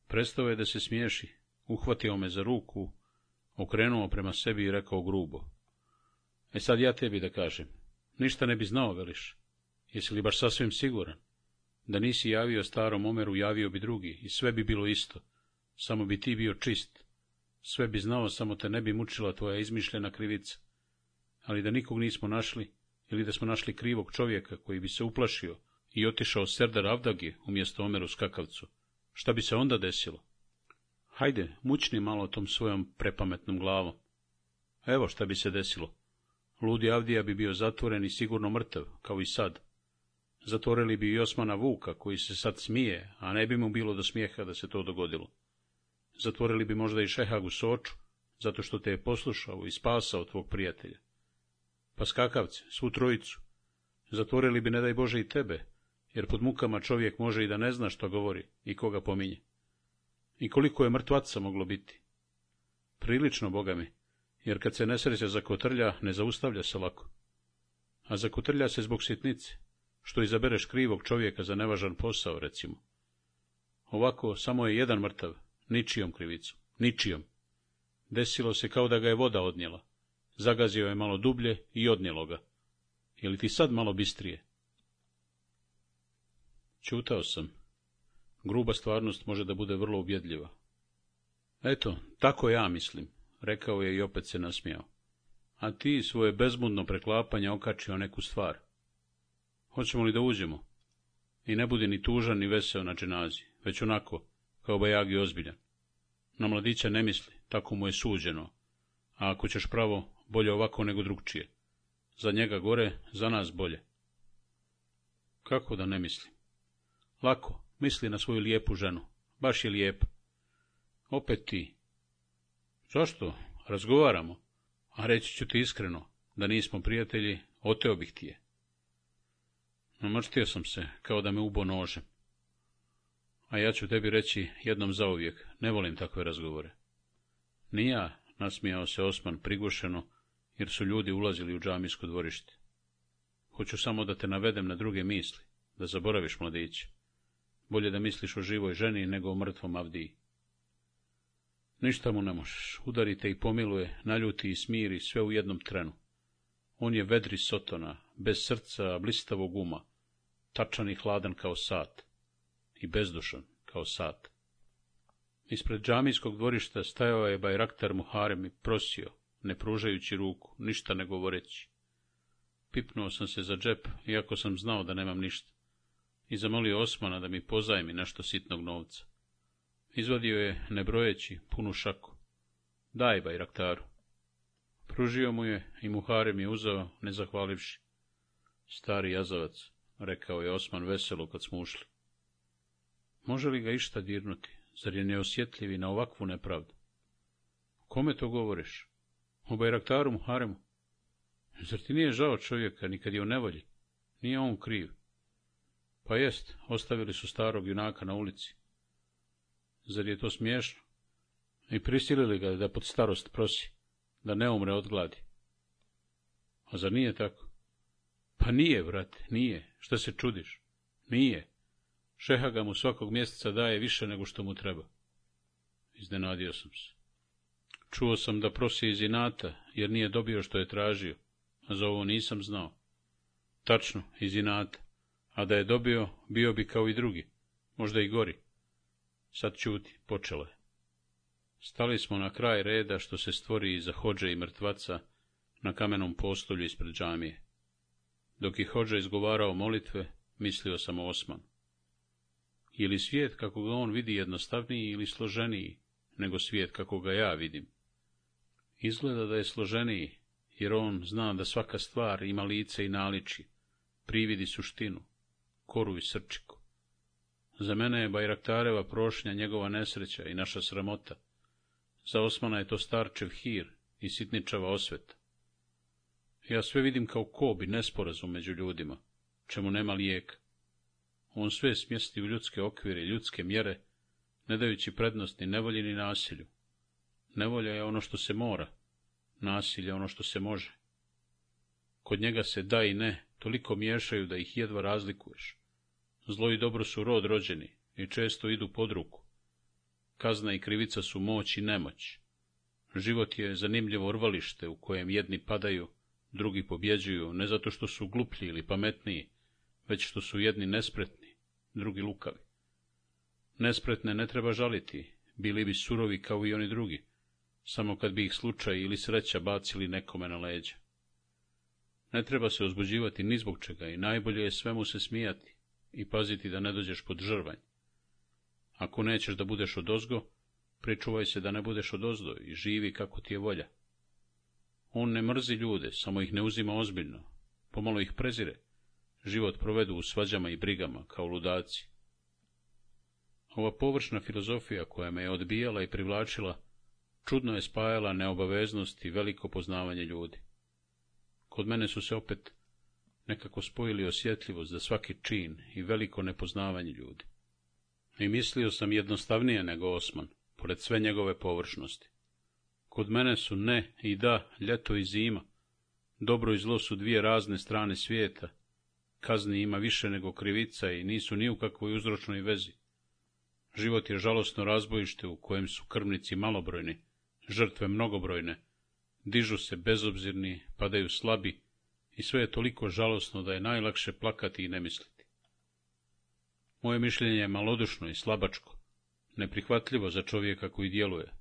Prestao je da se smiješi, uhvatio me za ruku, okrenuo prema sebi i rekao grubo. E sad ja tebi da kažem, ništa ne bi znao, veliš. Jesi li baš sasvim siguran? Da nisi javio starom Omeru, javio bi drugi i sve bi bilo isto. Samo bi ti bio čist. Sve bi znao, samo te ne bi mučila tvoja izmišljena krivica. Ali da nikog nismo našli, ili da smo našli krivog čovjeka koji bi se uplašio i otišao Serdar Avdagi umjesto Omeru Skakavcu, šta bi se onda desilo? Hajde, mučni malo tom svojom prepametnom glavom. Evo šta bi se desilo. Ludi Avdija bi bio zatvoren i sigurno mrtav, kao i sad. Zatvorili bi i Osmana Vuka, koji se sad smije, a ne bi mu bilo do smijeha da se to dogodilo. Zatvorili bi možda i Šehagu Soču, zato što te je poslušao i spasao tvog prijatelja. Pa skakavce, svu trojicu. Zatvorili bi, ne daj Bože, i tebe, jer pod mukama čovjek može i da ne zna što govori i koga pominje. I koliko je mrtvaca moglo biti? Prilično, boga mi jer kad se nesreća zakotrlja, ne zaustavlja se lako. A zakotrlja se zbog sitnice, što izabereš krivog čovjeka za nevažan posao, recimo. Ovako, samo je jedan mrtav, ničijom krivicom, ničijom. Desilo se kao da ga je voda odnijela. Zagazio je malo dublje i odnijelo ga. Ili ti sad malo bistrije? Čutao sam. Gruba stvarnost može da bude vrlo ubjedljiva. Eto, tako ja mislim rekao je i opet se nasmijao. A ti svoje bezbudno preklapanje okačio neku stvar. Hoćemo li da uđemo? I ne budi ni tužan ni veseo na dženazi, već onako, kao bajagi ozbiljan. Na mladića ne misli, tako mu je suđeno. A ako ćeš pravo, bolje ovako nego drugčije. Za njega gore, za nas bolje. Kako da ne misli? Lako, misli na svoju lijepu ženu. Baš je lijepa. Opet ti, Zašto? Razgovaramo. A reći ću ti iskreno, da nismo prijatelji, oteo bih ti je. Namrštio sam se, kao da me ubo nožem. A ja ću tebi reći jednom zauvijek, ne volim takve razgovore. Nija, nasmijao se Osman prigušeno, jer su ljudi ulazili u džamijsko dvorište. Hoću samo da te navedem na druge misli, da zaboraviš mladiće. Bolje da misliš o živoj ženi nego o mrtvom Avdiji. Ništa mu ne možeš. Udarite i pomiluje, naljuti i smiri, sve u jednom trenu. On je vedri sotona, bez srca, blistavog uma, tačan i hladan kao sat, i bezdušan kao sat. Ispred džamijskog dvorišta stajao je Bajraktar Muharem i prosio, ne pružajući ruku, ništa ne govoreći. Pipnuo sam se za džep, iako sam znao da nemam ništa, i zamolio Osmana da mi pozajmi nešto sitnog novca. Izvadio je, nebrojeći, punu šaku. Daj Bajraktaru. Pružio mu je i Muharem je uzao, ne zahvalivši. Stari jazavac, rekao je Osman veselo kad smo ušli. Može li ga išta dirnuti, zar je neosjetljivi na ovakvu nepravdu? kome to govoriš? O Bajraktaru Muharemu? Zar ti nije žao čovjeka, nikad je u nevolji? Nije on kriv. Pa jest, ostavili su starog junaka na ulici. Zar je to smiješno? I prisilili ga da pod starost prosi, da ne umre od gladi. A zar nije tako? Pa nije, vrat, nije. Šta se čudiš? Nije. Šeha ga mu svakog mjeseca daje više nego što mu treba. Iznenadio sam se. Čuo sam da prosi iz inata, jer nije dobio što je tražio, a za ovo nisam znao. Tačno, iz inata. A da je dobio, bio bi kao i drugi, možda i gori. Sad čuti, počelo je. Stali smo na kraj reda što se stvori iza hođe i mrtvaca na kamenom postolju ispred džamije. Dok je hođa izgovarao molitve, mislio sam o Osman. Ili svijet kako ga on vidi jednostavniji ili složeniji nego svijet kako ga ja vidim? Izgleda da je složeniji, jer on zna da svaka stvar ima lice i naliči, prividi suštinu, koru i srčik. Za mene je Bajraktareva prošnja njegova nesreća i naša sramota. Za Osmana je to starčev hir i sitničava osveta. Ja sve vidim kao kobi nesporazum među ljudima, čemu nema lijek. On sve smjesti u ljudske okvire ljudske mjere, ne dajući prednost ni nevolji ni nasilju. Nevolja je ono što se mora, nasilje ono što se može. Kod njega se da i ne toliko miješaju da ih jedva razlikuješ. Zlo i dobro su rod rođeni i često idu pod ruku. Kazna i krivica su moć i nemoć. Život je zanimljivo rvalište u kojem jedni padaju, drugi pobjeđuju, ne zato što su gluplji ili pametniji, već što su jedni nespretni, drugi lukavi. Nespretne ne treba žaliti, bili bi surovi kao i oni drugi, samo kad bi ih slučaj ili sreća bacili nekome na leđa. Ne treba se uzbuđivati ni zbog čega i najbolje je svemu se smijati, i paziti da ne dođeš pod žrvanj. Ako nećeš da budeš odozgo, pričuvaj se da ne budeš odozdo i živi kako ti je volja. On ne mrzi ljude, samo ih ne uzima ozbiljno, pomalo ih prezire, život provedu u svađama i brigama, kao ludaci. Ova površna filozofija koja me je odbijala i privlačila, čudno je spajala neobaveznost i veliko poznavanje ljudi. Kod mene su se opet nekako spojili osjetljivost za svaki čin i veliko nepoznavanje ljudi. I mislio sam jednostavnije nego Osman, pored sve njegove površnosti. Kod mene su ne i da, ljeto i zima. Dobro i zlo su dvije razne strane svijeta. Kazni ima više nego krivica i nisu ni u kakvoj uzročnoj vezi. Život je žalosno razbojište u kojem su krvnici malobrojni, žrtve mnogobrojne. Dižu se bezobzirni, padaju slabi, i sve je toliko žalosno da je najlakše plakati i ne misliti. Moje mišljenje je malodušno i slabačko, neprihvatljivo za čovjeka koji djeluje.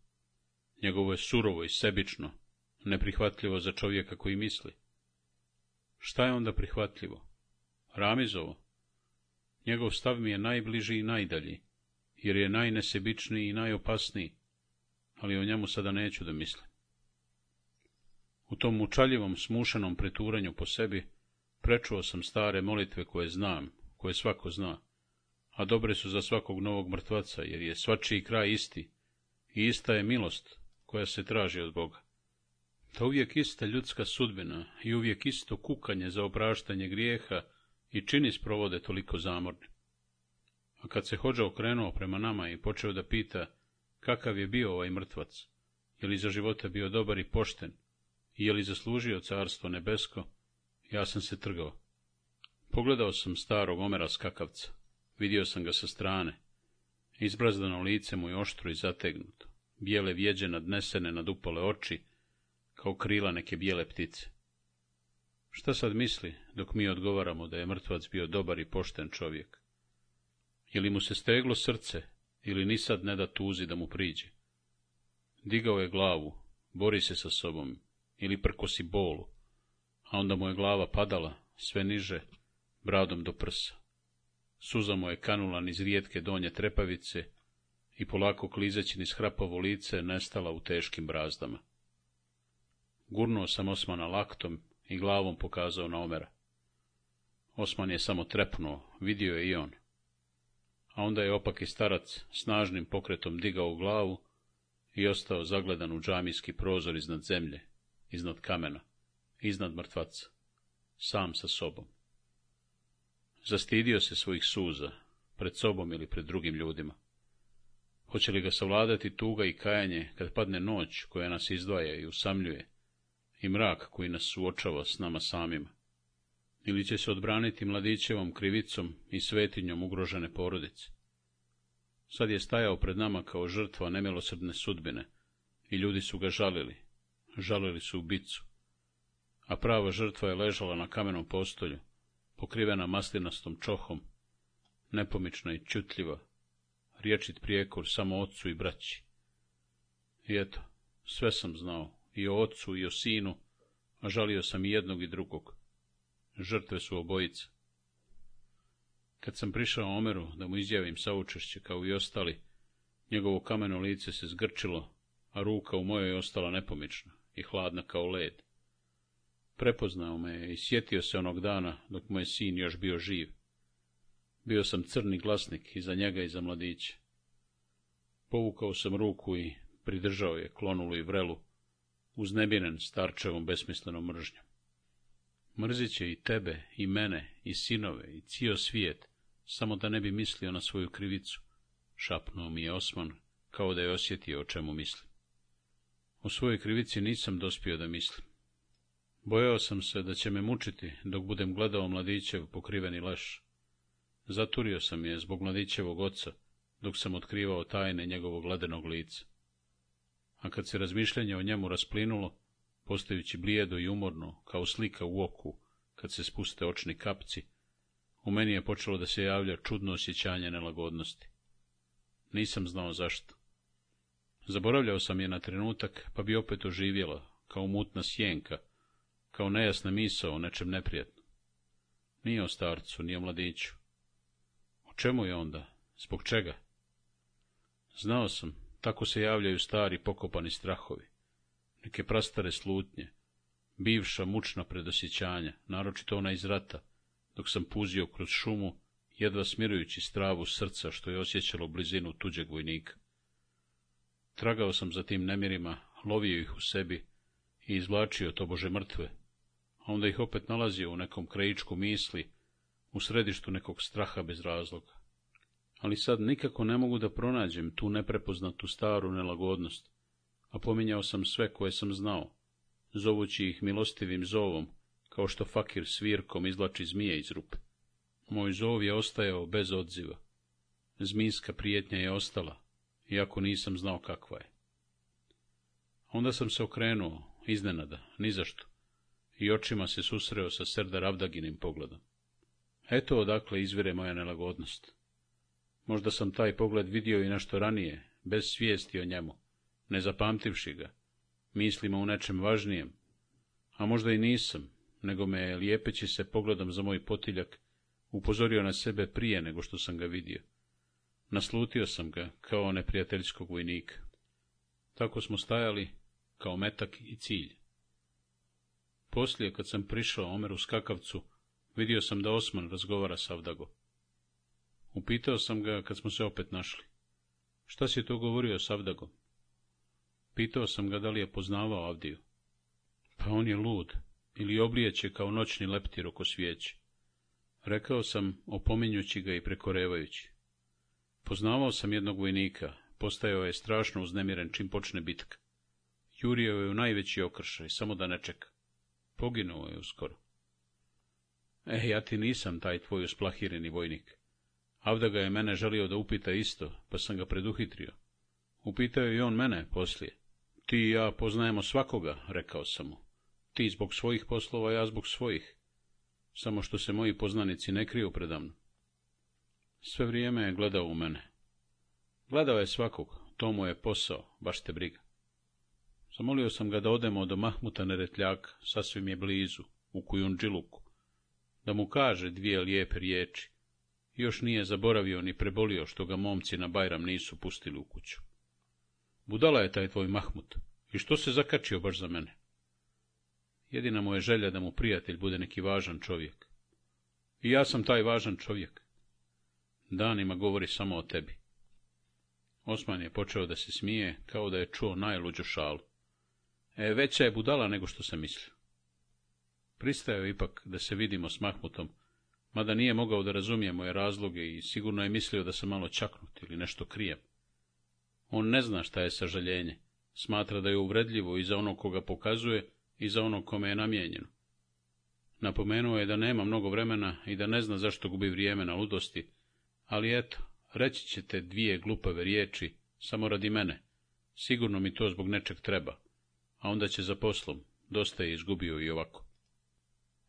Njegovo je surovo i sebično, neprihvatljivo za čovjeka koji misli. Šta je onda prihvatljivo? Ramizovo? Njegov stav mi je najbliži i najdalji, jer je najnesebičniji i najopasniji, ali o njemu sada neću da mislim. U tom mučaljivom, smušenom preturanju po sebi, prečuo sam stare molitve koje znam, koje svako zna, a dobre su za svakog novog mrtvaca, jer je svačiji kraj isti, i ista je milost koja se traži od Boga. To uvijek ista ljudska sudbina i uvijek isto kukanje za opraštanje grijeha i čini sprovode toliko zamorni. A kad se hođa okrenuo prema nama i počeo da pita kakav je bio ovaj mrtvac, je li za života bio dobar i pošten, je li zaslužio carstvo nebesko, ja sam se trgao. Pogledao sam starog omera skakavca, vidio sam ga sa strane. Izbrazdano lice mu je oštro i zategnuto, bijele vjeđe nadnesene nad upale oči, kao krila neke bijele ptice. Šta sad misli, dok mi odgovaramo da je mrtvac bio dobar i pošten čovjek? Ili mu se steglo srce, ili ni sad ne da tuzi da mu priđe? Digao je glavu, bori se sa sobom, ili prkosi bolu, a onda mu je glava padala sve niže, bradom do prsa. Suza mu je kanula niz rijetke donje trepavice i polako klizeći niz hrapavo lice nestala u teškim brazdama. Gurnuo sam Osmana laktom i glavom pokazao na Omera. Osman je samo trepnuo, vidio je i on. A onda je i starac snažnim pokretom digao glavu i ostao zagledan u džamijski prozor iznad zemlje, iznad kamena, iznad mrtvaca, sam sa sobom. Zastidio se svojih suza, pred sobom ili pred drugim ljudima. Hoće li ga savladati tuga i kajanje kad padne noć koja nas izdvaja i usamljuje, i mrak koji nas suočava s nama samima? Ili će se odbraniti mladićevom krivicom i svetinjom ugrožene porodice? Sad je stajao pred nama kao žrtva nemilosrdne sudbine i ljudi su ga žalili, žalili su ubicu, a prava žrtva je ležala na kamenom postolju, pokrivena maslinastom čohom, nepomična i čutljiva, riječit prijekor samo ocu i braći. I eto, sve sam znao, i o ocu i o sinu, a žalio sam i jednog i drugog. Žrtve su obojice. Kad sam prišao Omeru da mu izjavim saučešće kao i ostali, njegovo kameno lice se zgrčilo, a ruka u mojoj ostala nepomična i hladna kao led. Prepoznao me je i sjetio se onog dana dok moj sin još bio živ. Bio sam crni glasnik i za njega i za mladiće. Povukao sam ruku i pridržao je klonulu i vrelu, uznemiren starčevom besmislenom mržnjom. Mrzit će i tebe, i mene, i sinove, i cijel svijet, samo da ne bi mislio na svoju krivicu, šapnuo mi je Osman, kao da je osjetio o čemu mislim. O svojoj krivici nisam dospio da mislim. Bojao sam se da će me mučiti dok budem gledao mladićev pokriveni leš. Zaturio sam je zbog mladićevog oca, dok sam otkrivao tajne njegovog ledenog lica. A kad se razmišljanje o njemu rasplinulo, postajući blijedo i umorno, kao slika u oku, kad se spuste očni kapci, u meni je počelo da se javlja čudno osjećanje nelagodnosti. Nisam znao zašto. Zaboravljao sam je na trenutak, pa bi opet oživjela, kao mutna sjenka, kao nejasna misa o nečem neprijatnom. Nije o starcu, nije o mladiću. O čemu je onda? Zbog čega? Znao sam, tako se javljaju stari pokopani strahovi, neke prastare slutnje, bivša mučna predosjećanja, naročito ona iz rata, dok sam puzio kroz šumu, jedva smirujući stravu srca što je osjećalo blizinu tuđeg vojnika. Tragao sam za tim nemirima, lovio ih u sebi i izvlačio tobože mrtve, a onda ih opet nalazio u nekom krajičku misli, u središtu nekog straha bez razloga. Ali sad nikako ne mogu da pronađem tu neprepoznatu staru nelagodnost, a pominjao sam sve koje sam znao, zovući ih milostivim zovom, kao što fakir svirkom izlači zmije iz rupe. Moj zov je ostajao bez odziva. Zmijska prijetnja je ostala, iako nisam znao kakva je. Onda sam se okrenuo, iznenada, nizašto, i očima se susreo sa srda ravdaginim pogledom. Eto odakle izvire moja nelagodnost. Možda sam taj pogled vidio i nešto ranije, bez svijesti o njemu, ne zapamtivši ga, mislimo u nečem važnijem, a možda i nisam, nego me lijepeći se pogledom za moj potiljak upozorio na sebe prije nego što sam ga vidio. Naslutio sam ga, kao neprijateljskog vojnika. Tako smo stajali, kao metak i cilj. Poslije, kad sam prišao Omeru skakavcu, vidio sam da Osman razgovara s Avdago. Upitao sam ga kad smo se opet našli. Šta si to govorio s Avdagom? Pitao sam ga da li je poznavao Avdiju. Pa on je lud, ili oblijeće kao noćni leptir oko svijeće. Rekao sam, opominjući ga i prekorevajući. Poznavao sam jednog vojnika, postajao je strašno uznemiren čim počne bitka. Jurio je u najveći okršaj, samo da ne čeka. Poginuo je uskoro. E, ja ti nisam taj tvoj usplahireni vojnik. Avda ga je mene želio da upita isto, pa sam ga preduhitrio. Upitao je i on mene poslije. Ti i ja poznajemo svakoga, rekao sam mu. Ti zbog svojih poslova, ja zbog svojih. Samo što se moji poznanici ne kriju predamno. Sve vrijeme je gledao u mene. Gledao je svakog, to mu je posao, baš te briga. Zamolio sam ga da odemo do Mahmuta Neretljaka, sasvim je blizu, u Kujundžiluku, da mu kaže dvije lijepe riječi. Još nije zaboravio ni prebolio što ga momci na Bajram nisu pustili u kuću. Budala je taj tvoj Mahmut, i što se zakačio baš za mene? Jedina mu je želja da mu prijatelj bude neki važan čovjek. I ja sam taj važan čovjek danima govori samo o tebi. Osman je počeo da se smije, kao da je čuo najluđu šalu. E, veća je budala nego što se mislio. je ipak da se vidimo s Mahmutom, mada nije mogao da razumije moje razloge i sigurno je mislio da sam malo čaknut ili nešto krijem. On ne zna šta je sažaljenje, smatra da je uvredljivo i za ono koga pokazuje i za ono kome je namijenjeno. Napomenuo je da nema mnogo vremena i da ne zna zašto gubi vrijeme na ludosti, ali eto, reći ćete dvije glupave riječi, samo radi mene. Sigurno mi to zbog nečeg treba, a onda će za poslom, dosta je izgubio i ovako.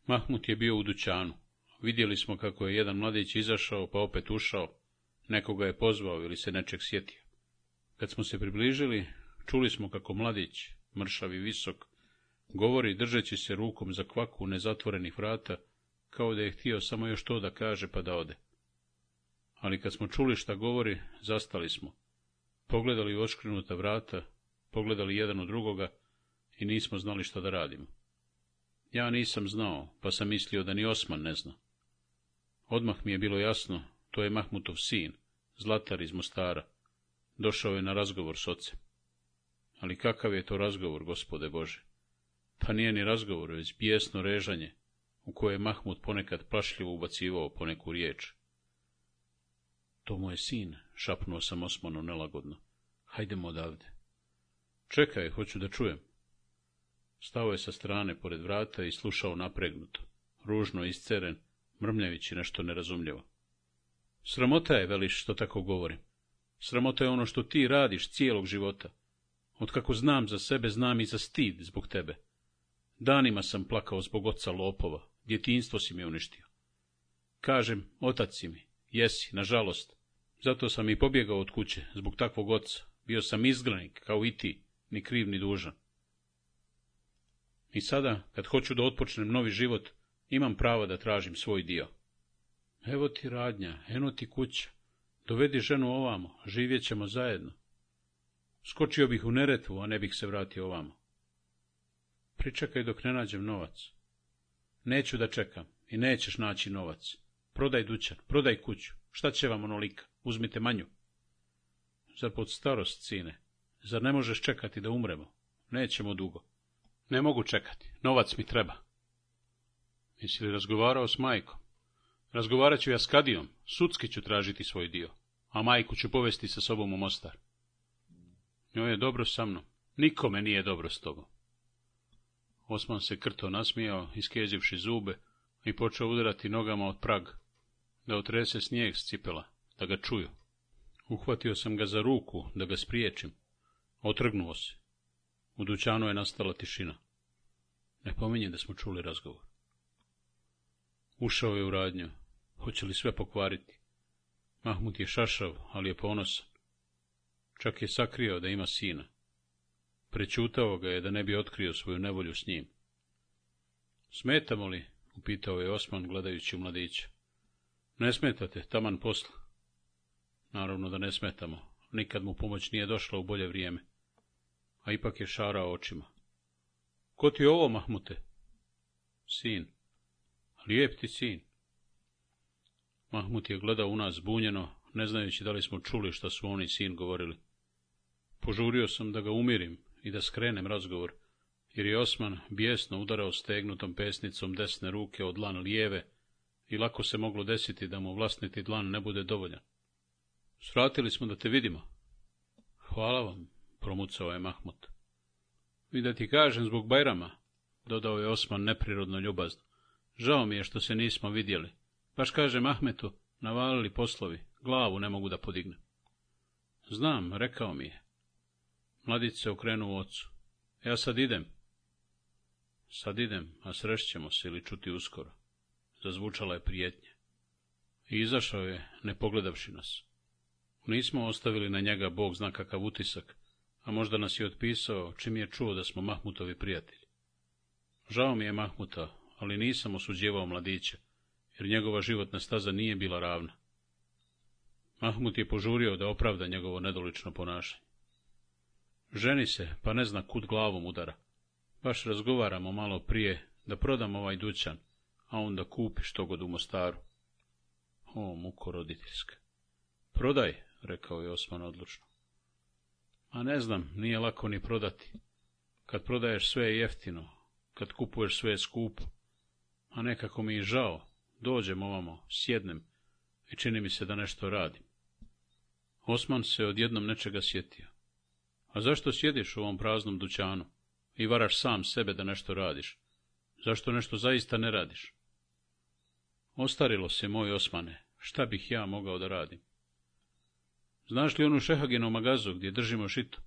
Mahmut je bio u dućanu. Vidjeli smo kako je jedan mladić izašao, pa opet ušao. Nekoga je pozvao ili se nečeg sjetio. Kad smo se približili, čuli smo kako mladić, i visok, govori držeći se rukom za kvaku nezatvorenih vrata, kao da je htio samo još to da kaže pa da ode ali kad smo čuli šta govori, zastali smo. Pogledali u oškrenuta vrata, pogledali jedan od drugoga i nismo znali šta da radimo. Ja nisam znao, pa sam mislio da ni Osman ne zna. Odmah mi je bilo jasno, to je Mahmutov sin, Zlatar iz Mostara. Došao je na razgovor s ocem. Ali kakav je to razgovor, gospode Bože? Pa nije ni razgovor, već bijesno režanje, u koje je Mahmut ponekad plašljivo ubacivao poneku riječ. To mu je sin, šapnuo sam osmono nelagodno. Hajdemo odavde. Čekaj, hoću da čujem. Stao je sa strane pored vrata i slušao napregnuto, ružno isceren, mrmljajući nešto nerazumljivo. Sramota je, veliš, što tako govorim. Sramota je ono što ti radiš cijelog života. Otkako znam za sebe, znam i za stid zbog tebe. Danima sam plakao zbog oca lopova, djetinstvo si mi uništio. Kažem, otac mi, Jesi, nažalost. Zato sam i pobjegao od kuće, zbog takvog oca. Bio sam izgranik, kao i ti, ni kriv ni dužan. I sada, kad hoću da otpočnem novi život, imam pravo da tražim svoj dio. Evo ti radnja, eno ti kuća. Dovedi ženu ovamo, živjet ćemo zajedno. Skočio bih u neretvu, a ne bih se vratio ovamo. Pričekaj dok ne nađem novac. Neću da čekam i nećeš naći novac. Prodaj dućan, prodaj kuću, šta će vam onolika, uzmite manju. Zar pod starost, sine, zar ne možeš čekati da umremo? Nećemo dugo. Ne mogu čekati, novac mi treba. Jesi li razgovarao s majkom? Razgovarat ću ja s Kadijom, sudski ću tražiti svoj dio, a majku ću povesti sa sobom u Mostar. Njoj je dobro sa mnom, nikome nije dobro s tobom. Osman se krto nasmijao, iskezivši zube i počeo udarati nogama od prag da otrese snijeg s cipela, da ga čuju. Uhvatio sam ga za ruku, da ga spriječim. Otrgnuo se. U dućanu je nastala tišina. Ne pominje da smo čuli razgovor. Ušao je u radnju. Hoće li sve pokvariti? Mahmut je šašav, ali je ponosan. Čak je sakrio da ima sina. Prećutao ga je da ne bi otkrio svoju nevolju s njim. Smetamo li? upitao je Osman gledajući u mladića. Ne smetate, taman posla. Naravno da ne smetamo, nikad mu pomoć nije došla u bolje vrijeme. A ipak je šarao očima. Ko ti je ovo, Mahmute? Sin. Lijep ti sin. Mahmut je gledao u nas zbunjeno, ne znajući da li smo čuli šta su oni sin govorili. Požurio sam da ga umirim i da skrenem razgovor, jer je Osman bijesno udarao stegnutom pesnicom desne ruke od lan lijeve, i lako se moglo desiti da mu vlastniti dlan ne bude dovoljan. Svratili smo da te vidimo. Hvala vam, promucao je Mahmut. I da ti kažem zbog Bajrama, dodao je Osman neprirodno ljubazno. Žao mi je što se nismo vidjeli. Baš kaže Ahmetu, navalili poslovi, glavu ne mogu da podignem. Znam, rekao mi je. Mladić se okrenuo ocu. Ja sad idem. Sad idem, a srešćemo se ili čuti uskoro zazvučala je prijetnja. I izašao je, ne pogledavši nas. Nismo ostavili na njega bog zna kakav utisak, a možda nas je otpisao čim je čuo da smo Mahmutovi prijatelji. Žao mi je Mahmuta, ali nisam osuđivao mladića, jer njegova životna staza nije bila ravna. Mahmut je požurio da opravda njegovo nedolično ponašanje. Ženi se, pa ne zna kud glavom udara. Baš razgovaramo malo prije da prodam ovaj dućan, a onda kupi što god u Mostaru. O, muko roditeljska. Prodaj, rekao je Osman odlučno. A ne znam, nije lako ni prodati. Kad prodaješ sve jeftino, kad kupuješ sve skupo. A nekako mi je žao, dođem ovamo, sjednem i čini mi se da nešto radim. Osman se odjednom nečega sjetio. A zašto sjediš u ovom praznom dućanu i varaš sam sebe da nešto radiš? Zašto nešto zaista ne radiš? Ostarilo se, moj Osmane, šta bih ja mogao da radim? Znaš li onu šehaginu magazu gdje držimo šito.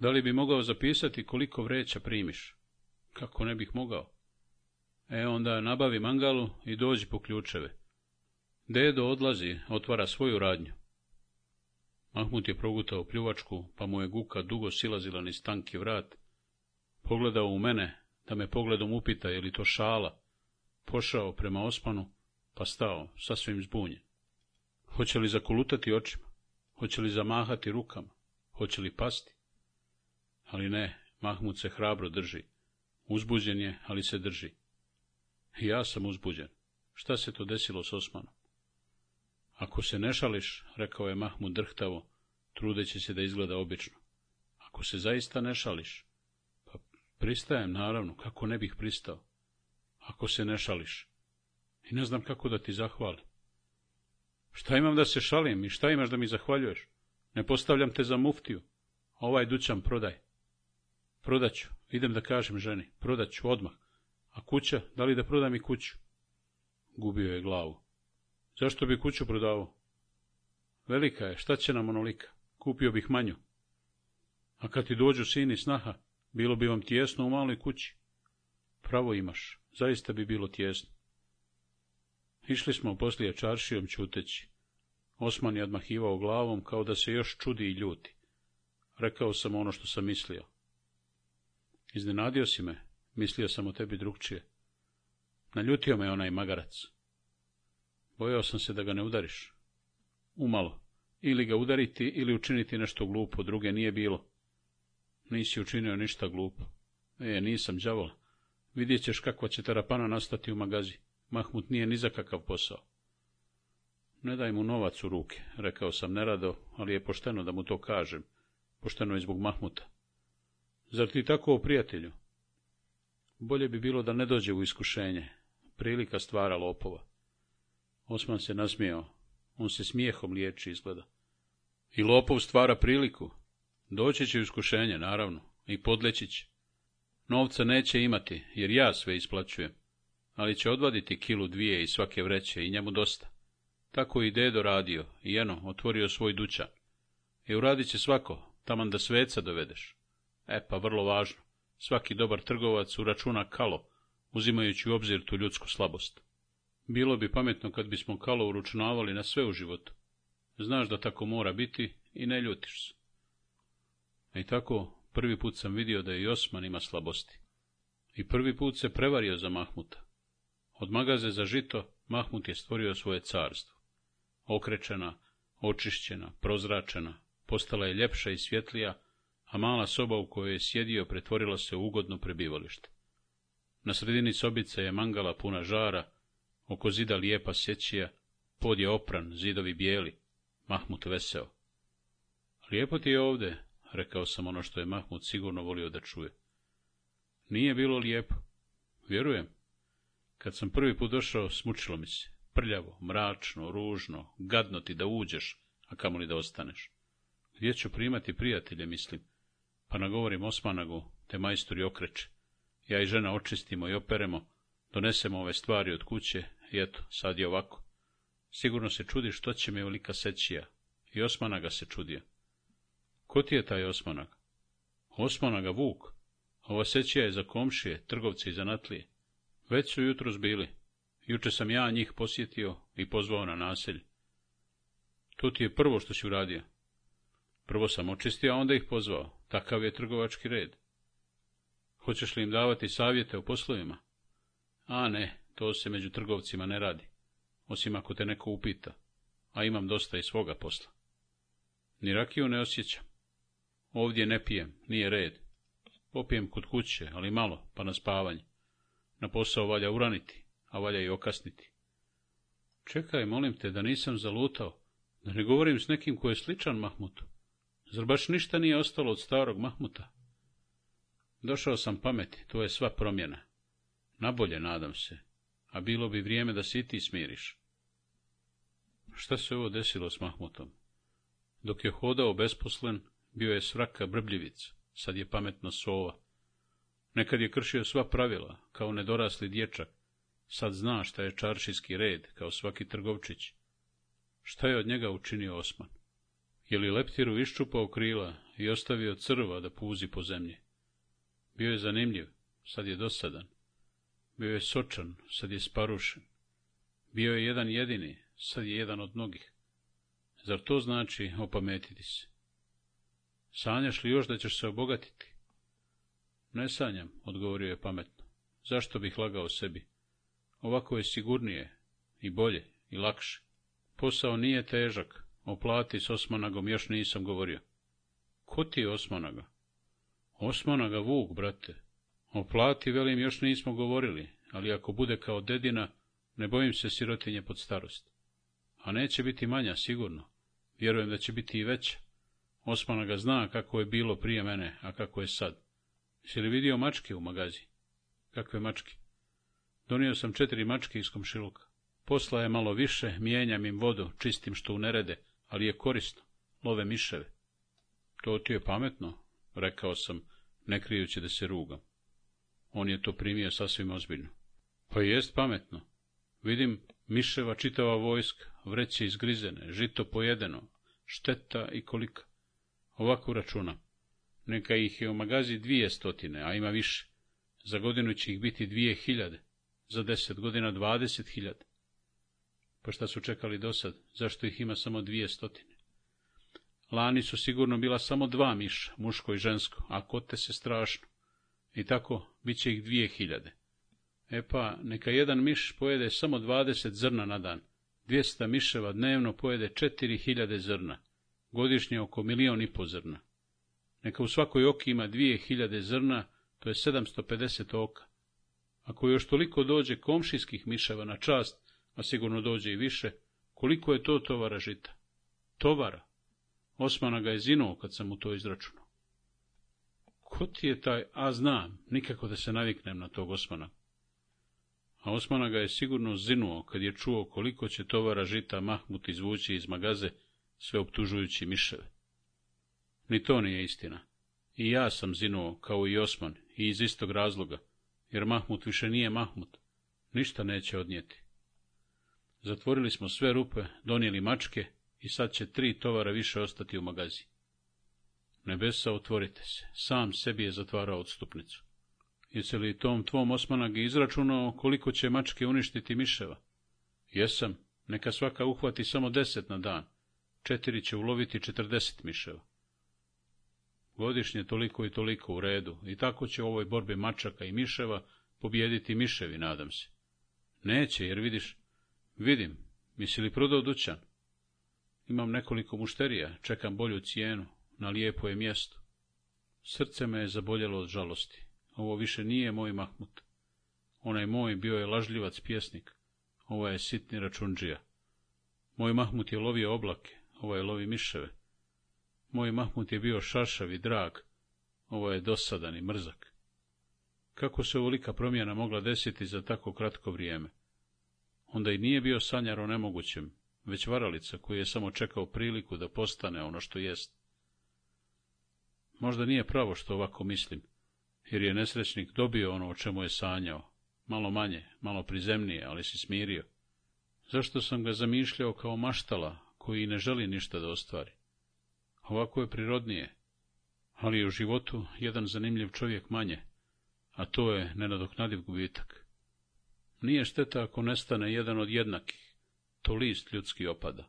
Da li bi mogao zapisati koliko vreća primiš? Kako ne bih mogao? E onda nabavi mangalu i dođi po ključeve. Dedo odlazi, otvara svoju radnju. Mahmut je progutao pljuvačku, pa mu je guka dugo silazila niz tanki vrat. Pogledao u mene, da me pogledom upita je li to šala. Pošao prema Osmanu, pa stao, sasvim zbunjen. Hoće li zakolutati očima? Hoće li zamahati rukama? Hoće li pasti? Ali ne, Mahmud se hrabro drži. Uzbuđen je, ali se drži. I ja sam uzbuđen. Šta se to desilo s Osmanom? Ako se ne šališ, rekao je Mahmud drhtavo, trudeći se da izgleda obično. Ako se zaista ne šališ, pa pristajem, naravno, kako ne bih pristao. Ako se ne šališ, i ne znam kako da ti zahvalim. Šta imam da se šalim i šta imaš da mi zahvaljuješ? Ne postavljam te za muftiju. A ovaj dućan prodaj. ću, Idem da kažem ženi. ću odmah. A kuća? Da li da prodam i kuću? Gubio je glavu. Zašto bi kuću prodavao? Velika je. Šta će nam onolika? Kupio bih manju. A kad ti dođu sin i snaha, bilo bi vam tjesno u maloj kući. Pravo imaš. Zaista bi bilo tjesno. Išli smo poslije čaršijom čuteći. Osman je odmahivao glavom kao da se još čudi i ljuti. Rekao sam ono što sam mislio. Iznenadio si me, mislio sam o tebi drugčije. Naljutio me onaj magarac. Bojao sam se da ga ne udariš. Umalo. Ili ga udariti, ili učiniti nešto glupo, druge nije bilo. Nisi učinio ništa glupo. E, nisam, đavo. Vidjet ćeš kakva će terapana nastati u magazi. Mahmut nije ni za kakav posao. Ne daj mu novac u ruke, rekao sam nerado, ali je pošteno da mu to kažem. Pošteno je zbog Mahmuta. Zar ti tako o prijatelju? Bolje bi bilo da ne dođe u iskušenje. Prilika stvara lopova. Osman se nasmijao. On se smijehom liječi izgleda. I lopov stvara priliku. Doći će u iskušenje, naravno, i podleći će. Novca neće imati, jer ja sve isplaćujem ali će odvaditi kilu dvije i svake vreće i njemu dosta. Tako i dedo radio, i jeno otvorio svoj dućan. E uradit će svako, taman da sveca dovedeš. E pa vrlo važno, svaki dobar trgovac uračuna kalo, uzimajući u obzir tu ljudsku slabost. Bilo bi pametno kad bismo kalo uručunavali na sve u životu. Znaš da tako mora biti i ne ljutiš se. E, I tako, prvi put sam vidio da i Osman ima slabosti. I prvi put se prevario za Mahmuta. Od magaze za žito Mahmut je stvorio svoje carstvo. Okrečena, očišćena, prozračena, postala je ljepša i svjetlija, a mala soba u kojoj je sjedio pretvorila se u ugodno prebivalište. Na sredini sobice je mangala puna žara, oko zida lijepa sjećija, pod je opran, zidovi bijeli, Mahmut veseo. Lijepo ti je ovdje, rekao sam ono što je Mahmut sigurno volio da čuje. Nije bilo lijepo, vjerujem, kad sam prvi put došao, smučilo mi se. Prljavo, mračno, ružno, gadno ti da uđeš, a kamoli da ostaneš. Gdje ću primati prijatelje, mislim. Pa nagovorim Osmanagu, te majstori okreće. Ja i žena očistimo i operemo, donesemo ove stvari od kuće i eto, sad je ovako. Sigurno se čudi što će mi velika sećija. I Osmanaga se čudio. Ko ti je taj Osmanag? Osmanaga Vuk. Ova sećija je za komšije, trgovce i zanatlije. Već su jutros bili. Juče sam ja njih posjetio i pozvao na naselj. To ti je prvo što si uradio. Prvo sam očistio, a onda ih pozvao. Takav je trgovački red. Hoćeš li im davati savjete o poslovima? A ne, to se među trgovcima ne radi, osim ako te neko upita, a imam dosta i svoga posla. Ni rakiju ne osjećam. Ovdje ne pijem, nije red. Popijem kod kuće, ali malo, pa na spavanje. Na posao valja uraniti, a valja i okasniti. Čekaj, molim te, da nisam zalutao, da ne govorim s nekim koji je sličan Mahmutu. Zar baš ništa nije ostalo od starog Mahmuta? Došao sam pameti, to je sva promjena. Nabolje, nadam se, a bilo bi vrijeme da se ti smiriš. Šta se ovo desilo s Mahmutom? Dok je hodao besposlen, bio je svraka brbljivic, sad je pametna sova. Nekad je kršio sva pravila, kao nedorasli dječak. Sad zna šta je čaršijski red, kao svaki trgovčić. Šta je od njega učinio Osman? Je li leptiru iščupao krila i ostavio crva da puzi po zemlji? Bio je zanimljiv, sad je dosadan. Bio je sočan, sad je sparušen. Bio je jedan jedini, sad je jedan od mnogih. Zar to znači opametiti se? Sanjaš li još da ćeš se obogatiti? Ne sanjam, odgovorio je pametno. Zašto bih lagao sebi? Ovako je sigurnije, i bolje, i lakše. Posao nije težak, o plati s Osmanagom još nisam govorio. Ko ti je Osmanaga? Osmanaga Vuk, brate. O plati, velim, još nismo govorili, ali ako bude kao dedina, ne bojim se sirotinje pod starost. A neće biti manja, sigurno. Vjerujem da će biti i veća. Osmanaga zna kako je bilo prije mene, a kako je sad. — Jesi li vidio mačke u magazi? Kakve mačke? Donio sam četiri mačke iz komšiluka. Posla je malo više, mijenjam im vodu, čistim što unerede, ali je korisno. Love miševe. To ti je pametno, rekao sam, ne krijući da se rugam. On je to primio sasvim ozbiljno. Pa jest pametno. Vidim, miševa čitava vojska, vreće izgrizene, žito pojedeno, šteta i kolika. Ovako računam neka ih je u magazi dvije stotine, a ima više. Za godinu će ih biti dvije hiljade, za deset godina dvadeset hiljade. Pa šta su čekali do sad, zašto ih ima samo dvije stotine? Lani su sigurno bila samo dva miša, muško i žensko, a kote se strašno. I tako, bit će ih dvije hiljade. E pa, neka jedan miš pojede samo dvadeset zrna na dan. Dvijesta miševa dnevno pojede četiri hiljade zrna, godišnje oko milijon i po zrna. Neka u svakoj oki ima dvije hiljade zrna, to je 750 oka. Ako još toliko dođe komšijskih miševa na čast, a sigurno dođe i više, koliko je to tovara žita? Tovara? Osmana ga je zinuo kad sam mu to izračunao. Ko ti je taj, a znam, nikako da se naviknem na tog Osmana. A Osmana ga je sigurno zinuo kad je čuo koliko će tovara žita Mahmut izvući iz magaze, sve optužujući miševe. Ni to nije istina. I ja sam zinuo, kao i Osman, i iz istog razloga, jer Mahmut više nije Mahmut. Ništa neće odnijeti. Zatvorili smo sve rupe, donijeli mačke i sad će tri tovara više ostati u magazi. Nebesa, otvorite se. Sam sebi je zatvarao odstupnicu. Jesi li tom tvom Osmanag izračunao koliko će mačke uništiti miševa? Jesam. Neka svaka uhvati samo deset na dan. Četiri će uloviti četrdeset miševa godišnje toliko i toliko u redu, i tako će u ovoj borbi mačaka i miševa pobijediti miševi, nadam se. Neće, jer vidiš, vidim, misli prodao dućan. Imam nekoliko mušterija, čekam bolju cijenu, na lijepo je mjesto. Srce me je zaboljelo od žalosti. Ovo više nije moj Mahmut. Onaj moj bio je lažljivac pjesnik, ovo je sitni računđija. Moj Mahmut je lovio oblake, ovo ovaj je lovi miševe. Moj Mahmud je bio šaršav i drag, ovo je dosadan i mrzak. Kako se ovolika promjena mogla desiti za tako kratko vrijeme? Onda i nije bio sanjar o nemogućem, već varalica koji je samo čekao priliku da postane ono što jest. Možda nije pravo što ovako mislim, jer je nesrećnik dobio ono o čemu je sanjao, malo manje, malo prizemnije, ali si smirio. Zašto sam ga zamišljao kao maštala, koji ne želi ništa da ostvari? Ovako je prirodnije. Ali je u životu jedan zanimljiv čovjek manje, a to je nenadoknadiv gubitak. Nije šteta ako nestane jedan od jednakih, to list ljudski opada.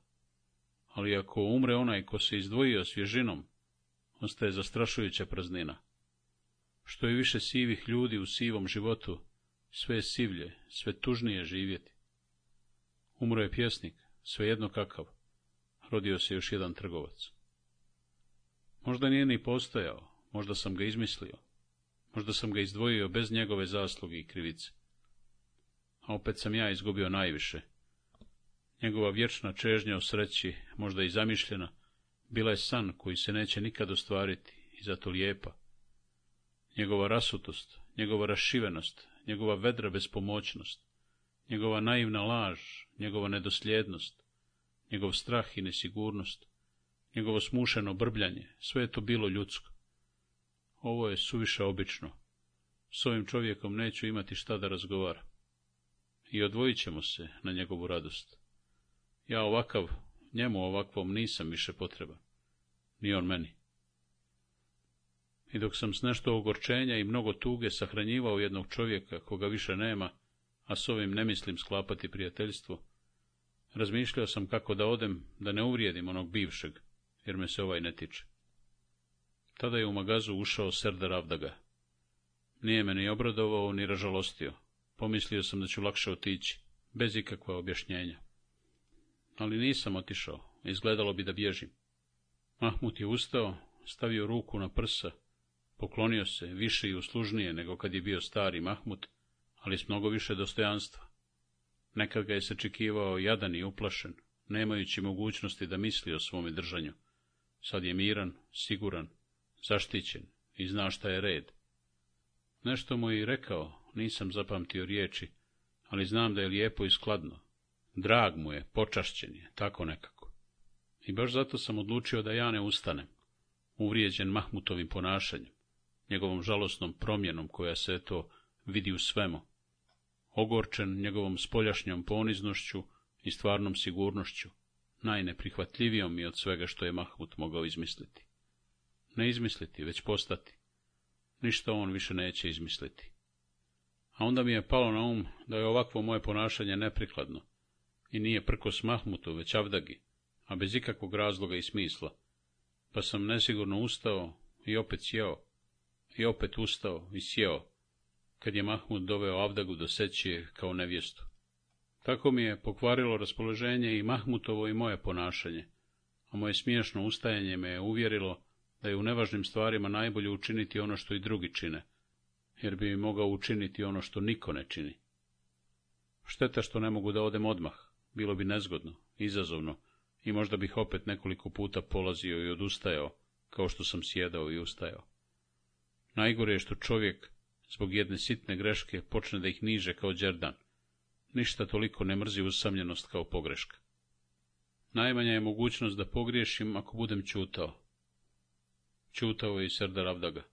Ali ako umre onaj ko se izdvojio svježinom, ostaje zastrašujuća praznina. Što je više sivih ljudi u sivom životu, sve je sivlje, sve tužnije živjeti. Umro je pjesnik, svejedno kakav. Rodio se još jedan trgovac. Možda nije ni postojao, možda sam ga izmislio, možda sam ga izdvojio bez njegove zasluge i krivice. A opet sam ja izgubio najviše. Njegova vječna čežnja o sreći, možda i zamišljena, bila je san koji se neće nikad ostvariti i zato lijepa. Njegova rasutost, njegova rašivenost, njegova vedra bespomoćnost, njegova naivna laž, njegova nedosljednost, njegov strah i nesigurnost, njegovo smušeno brbljanje, sve je to bilo ljudsko. Ovo je suviše obično. S ovim čovjekom neću imati šta da razgovara. I odvojit ćemo se na njegovu radost. Ja ovakav, njemu ovakvom nisam više potreba. Ni on meni. I dok sam s nešto ogorčenja i mnogo tuge sahranjivao jednog čovjeka, koga više nema, a s ovim ne mislim sklapati prijateljstvo, razmišljao sam kako da odem, da ne uvrijedim onog bivšeg, jer me se ovaj ne tiče. Tada je u magazu ušao Serdar Avdaga. Nije me ni obradovao, ni ražalostio. Pomislio sam da ću lakše otići, bez ikakva objašnjenja. Ali nisam otišao, izgledalo bi da bježim. Mahmut je ustao, stavio ruku na prsa, poklonio se više i uslužnije nego kad je bio stari Mahmut, ali s mnogo više dostojanstva. Nekad ga je sačekivao jadan i uplašen, nemajući mogućnosti da misli o svome držanju. Sad je miran, siguran, zaštićen i zna šta je red. Nešto mu je i rekao, nisam zapamtio riječi, ali znam da je lijepo i skladno. Drag mu je, počašćen je, tako nekako. I baš zato sam odlučio da ja ne ustanem, uvrijeđen Mahmutovim ponašanjem, njegovom žalosnom promjenom koja se to vidi u svemu, ogorčen njegovom spoljašnjom poniznošću i stvarnom sigurnošću, najneprihvatljivijom i od svega što je Mahmut mogao izmisliti. Ne izmisliti, već postati. Ništa on više neće izmisliti. A onda mi je palo na um da je ovakvo moje ponašanje neprikladno i nije prkos Mahmutu, već Avdagi, a bez ikakvog razloga i smisla. Pa sam nesigurno ustao i opet sjeo, i opet ustao i sjeo, kad je Mahmut doveo Avdagu do sećije kao nevjestu. Tako mi je pokvarilo raspoloženje i Mahmutovo i moje ponašanje, a moje smiješno ustajanje me je uvjerilo da je u nevažnim stvarima najbolje učiniti ono što i drugi čine, jer bi mogao učiniti ono što niko ne čini. Šteta što ne mogu da odem odmah, bilo bi nezgodno, izazovno, i možda bih opet nekoliko puta polazio i odustajao, kao što sam sjedao i ustajao. Najgore je što čovjek, zbog jedne sitne greške, počne da ih niže kao đerdan, ništa toliko ne mrzi usamljenost kao pogreška. Najmanja je mogućnost da pogriješim ako budem čutao. Čutao je i Serdar Avdaga.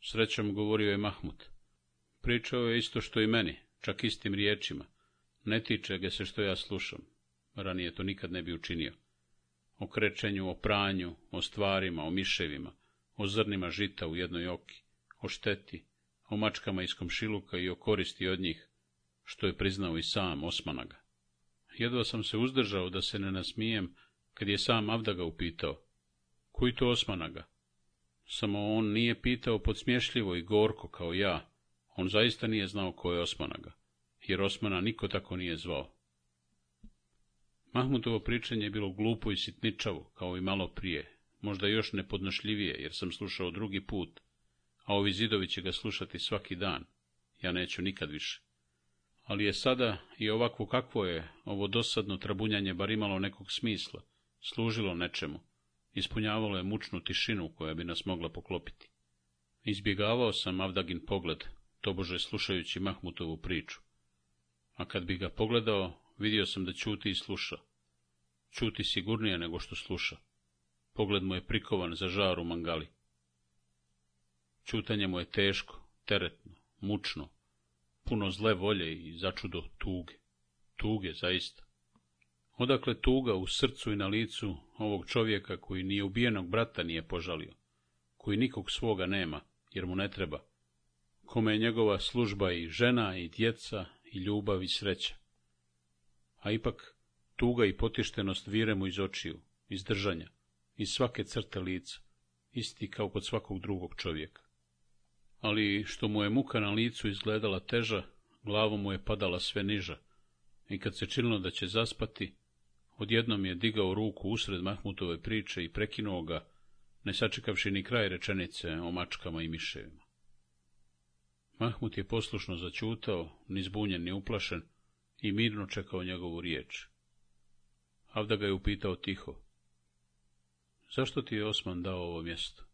Srećom govorio je Mahmut. Pričao je isto što i meni, čak istim riječima. Ne tiče ga se što ja slušam, ranije to nikad ne bi učinio. O krećenju, o pranju, o stvarima, o miševima, o zrnima žita u jednoj oki, o šteti, o mačkama iz komšiluka i o koristi od njih, što je priznao i sam Osmanaga. Jedva sam se uzdržao da se ne nasmijem, kad je sam Avdaga upitao, koji to Osmanaga? Samo on nije pitao podsmješljivo i gorko kao ja, on zaista nije znao ko je Osmanaga, jer Osmana niko tako nije zvao. Mahmutovo pričanje je bilo glupo i sitničavo, kao i malo prije, možda još nepodnošljivije, jer sam slušao drugi put, a ovi zidovi će ga slušati svaki dan, ja neću nikad više ali je sada i ovako kakvo je ovo dosadno trabunjanje bar imalo nekog smisla, služilo nečemu, ispunjavalo je mučnu tišinu koja bi nas mogla poklopiti. Izbjegavao sam Avdagin pogled, tobože slušajući Mahmutovu priču. A kad bi ga pogledao, vidio sam da čuti i sluša. Čuti sigurnije nego što sluša. Pogled mu je prikovan za žar u mangali. Čutanje mu je teško, teretno, mučno, puno zle volje i začudo tuge. Tuge, zaista. Odakle tuga u srcu i na licu ovog čovjeka koji ni ubijenog brata nije požalio, koji nikog svoga nema, jer mu ne treba, kome je njegova služba i žena i djeca i ljubav i sreća. A ipak tuga i potištenost vire mu iz očiju, iz držanja, iz svake crte lica, isti kao kod svakog drugog čovjeka ali što mu je muka na licu izgledala teža, glavo mu je padala sve niža, i kad se činilo da će zaspati, odjednom je digao ruku usred Mahmutove priče i prekinuo ga, ne sačekavši ni kraj rečenice o mačkama i miševima. Mahmut je poslušno začutao, ni zbunjen, ni uplašen, i mirno čekao njegovu riječ. Avda ga je upitao tiho. — Zašto ti je Osman dao ovo mjesto?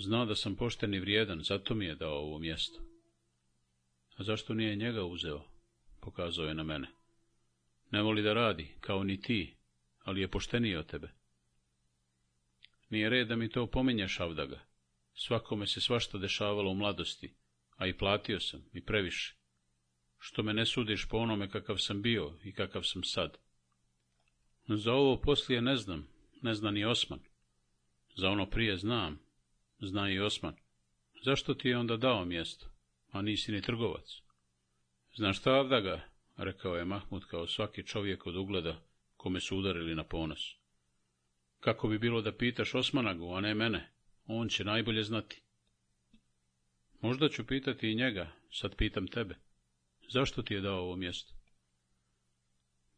Zna da sam pošten i vrijedan, zato mi je dao ovo mjesto. A zašto nije njega uzeo? Pokazao je na mene. Ne voli da radi, kao ni ti, ali je pošteniji od tebe. Nije red da mi to pominješ, Avdaga. Svakome se svašta dešavalo u mladosti, a i platio sam, i previše. Što me ne sudiš po onome kakav sam bio i kakav sam sad. Za ovo poslije ne znam, ne zna ni Osman. Za ono prije znam, Zna i Osman. Zašto ti je onda dao mjesto, a nisi ni trgovac? Znaš šta, Avdaga, rekao je Mahmud kao svaki čovjek od ugleda, kome su udarili na ponos. Kako bi bilo da pitaš Osmanagu, a ne mene, on će najbolje znati. Možda ću pitati i njega, sad pitam tebe. Zašto ti je dao ovo mjesto?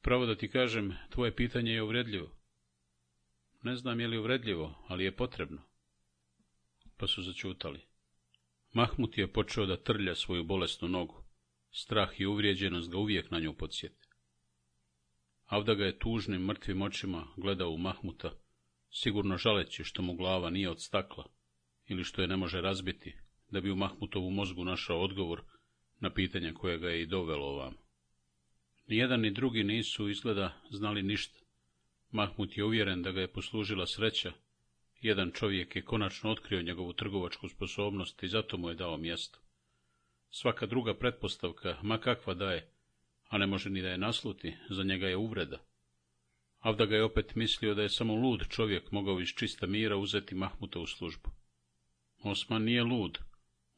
Pravo da ti kažem, tvoje pitanje je uvredljivo. Ne znam je li uvredljivo, ali je potrebno pa su začutali. Mahmut je počeo da trlja svoju bolesnu nogu. Strah i uvrijeđenost ga uvijek na nju podsjeti. Avda ga je tužnim mrtvim očima gledao u Mahmuta, sigurno žaleći što mu glava nije od stakla ili što je ne može razbiti, da bi u Mahmutovu mozgu našao odgovor na pitanje koje ga je i dovelo ovam. Nijedan ni drugi nisu izgleda znali ništa. Mahmut je uvjeren da ga je poslužila sreća jedan čovjek je konačno otkrio njegovu trgovačku sposobnost i zato mu je dao mjesto. Svaka druga pretpostavka, ma kakva daje, a ne može ni da je nasluti, za njega je uvreda. Avda ga je opet mislio da je samo lud čovjek mogao iz čista mira uzeti Mahmuta u službu. Osman nije lud,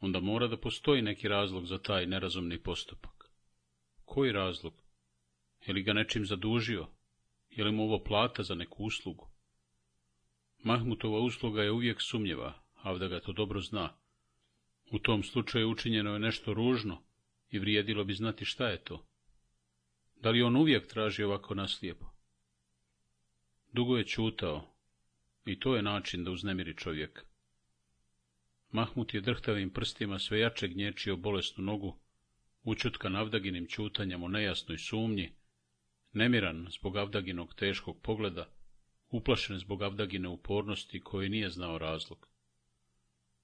onda mora da postoji neki razlog za taj nerazumni postupak. Koji razlog? Je li ga nečim zadužio? Je li mu ovo plata za neku uslugu? Mahmutova usluga je uvijek sumnjiva, ga to dobro zna. U tom slučaju učinjeno je nešto ružno i vrijedilo bi znati šta je to. Da li on uvijek traži ovako naslijepo? Dugo je čutao, i to je način da uznemiri čovjek. Mahmut je drhtavim prstima sve jače gnječio bolesnu nogu, učutkan Avdaginim čutanjem o nejasnoj sumnji, nemiran zbog Avdaginog teškog pogleda, uplašen zbog Avdagine upornosti koji nije znao razlog.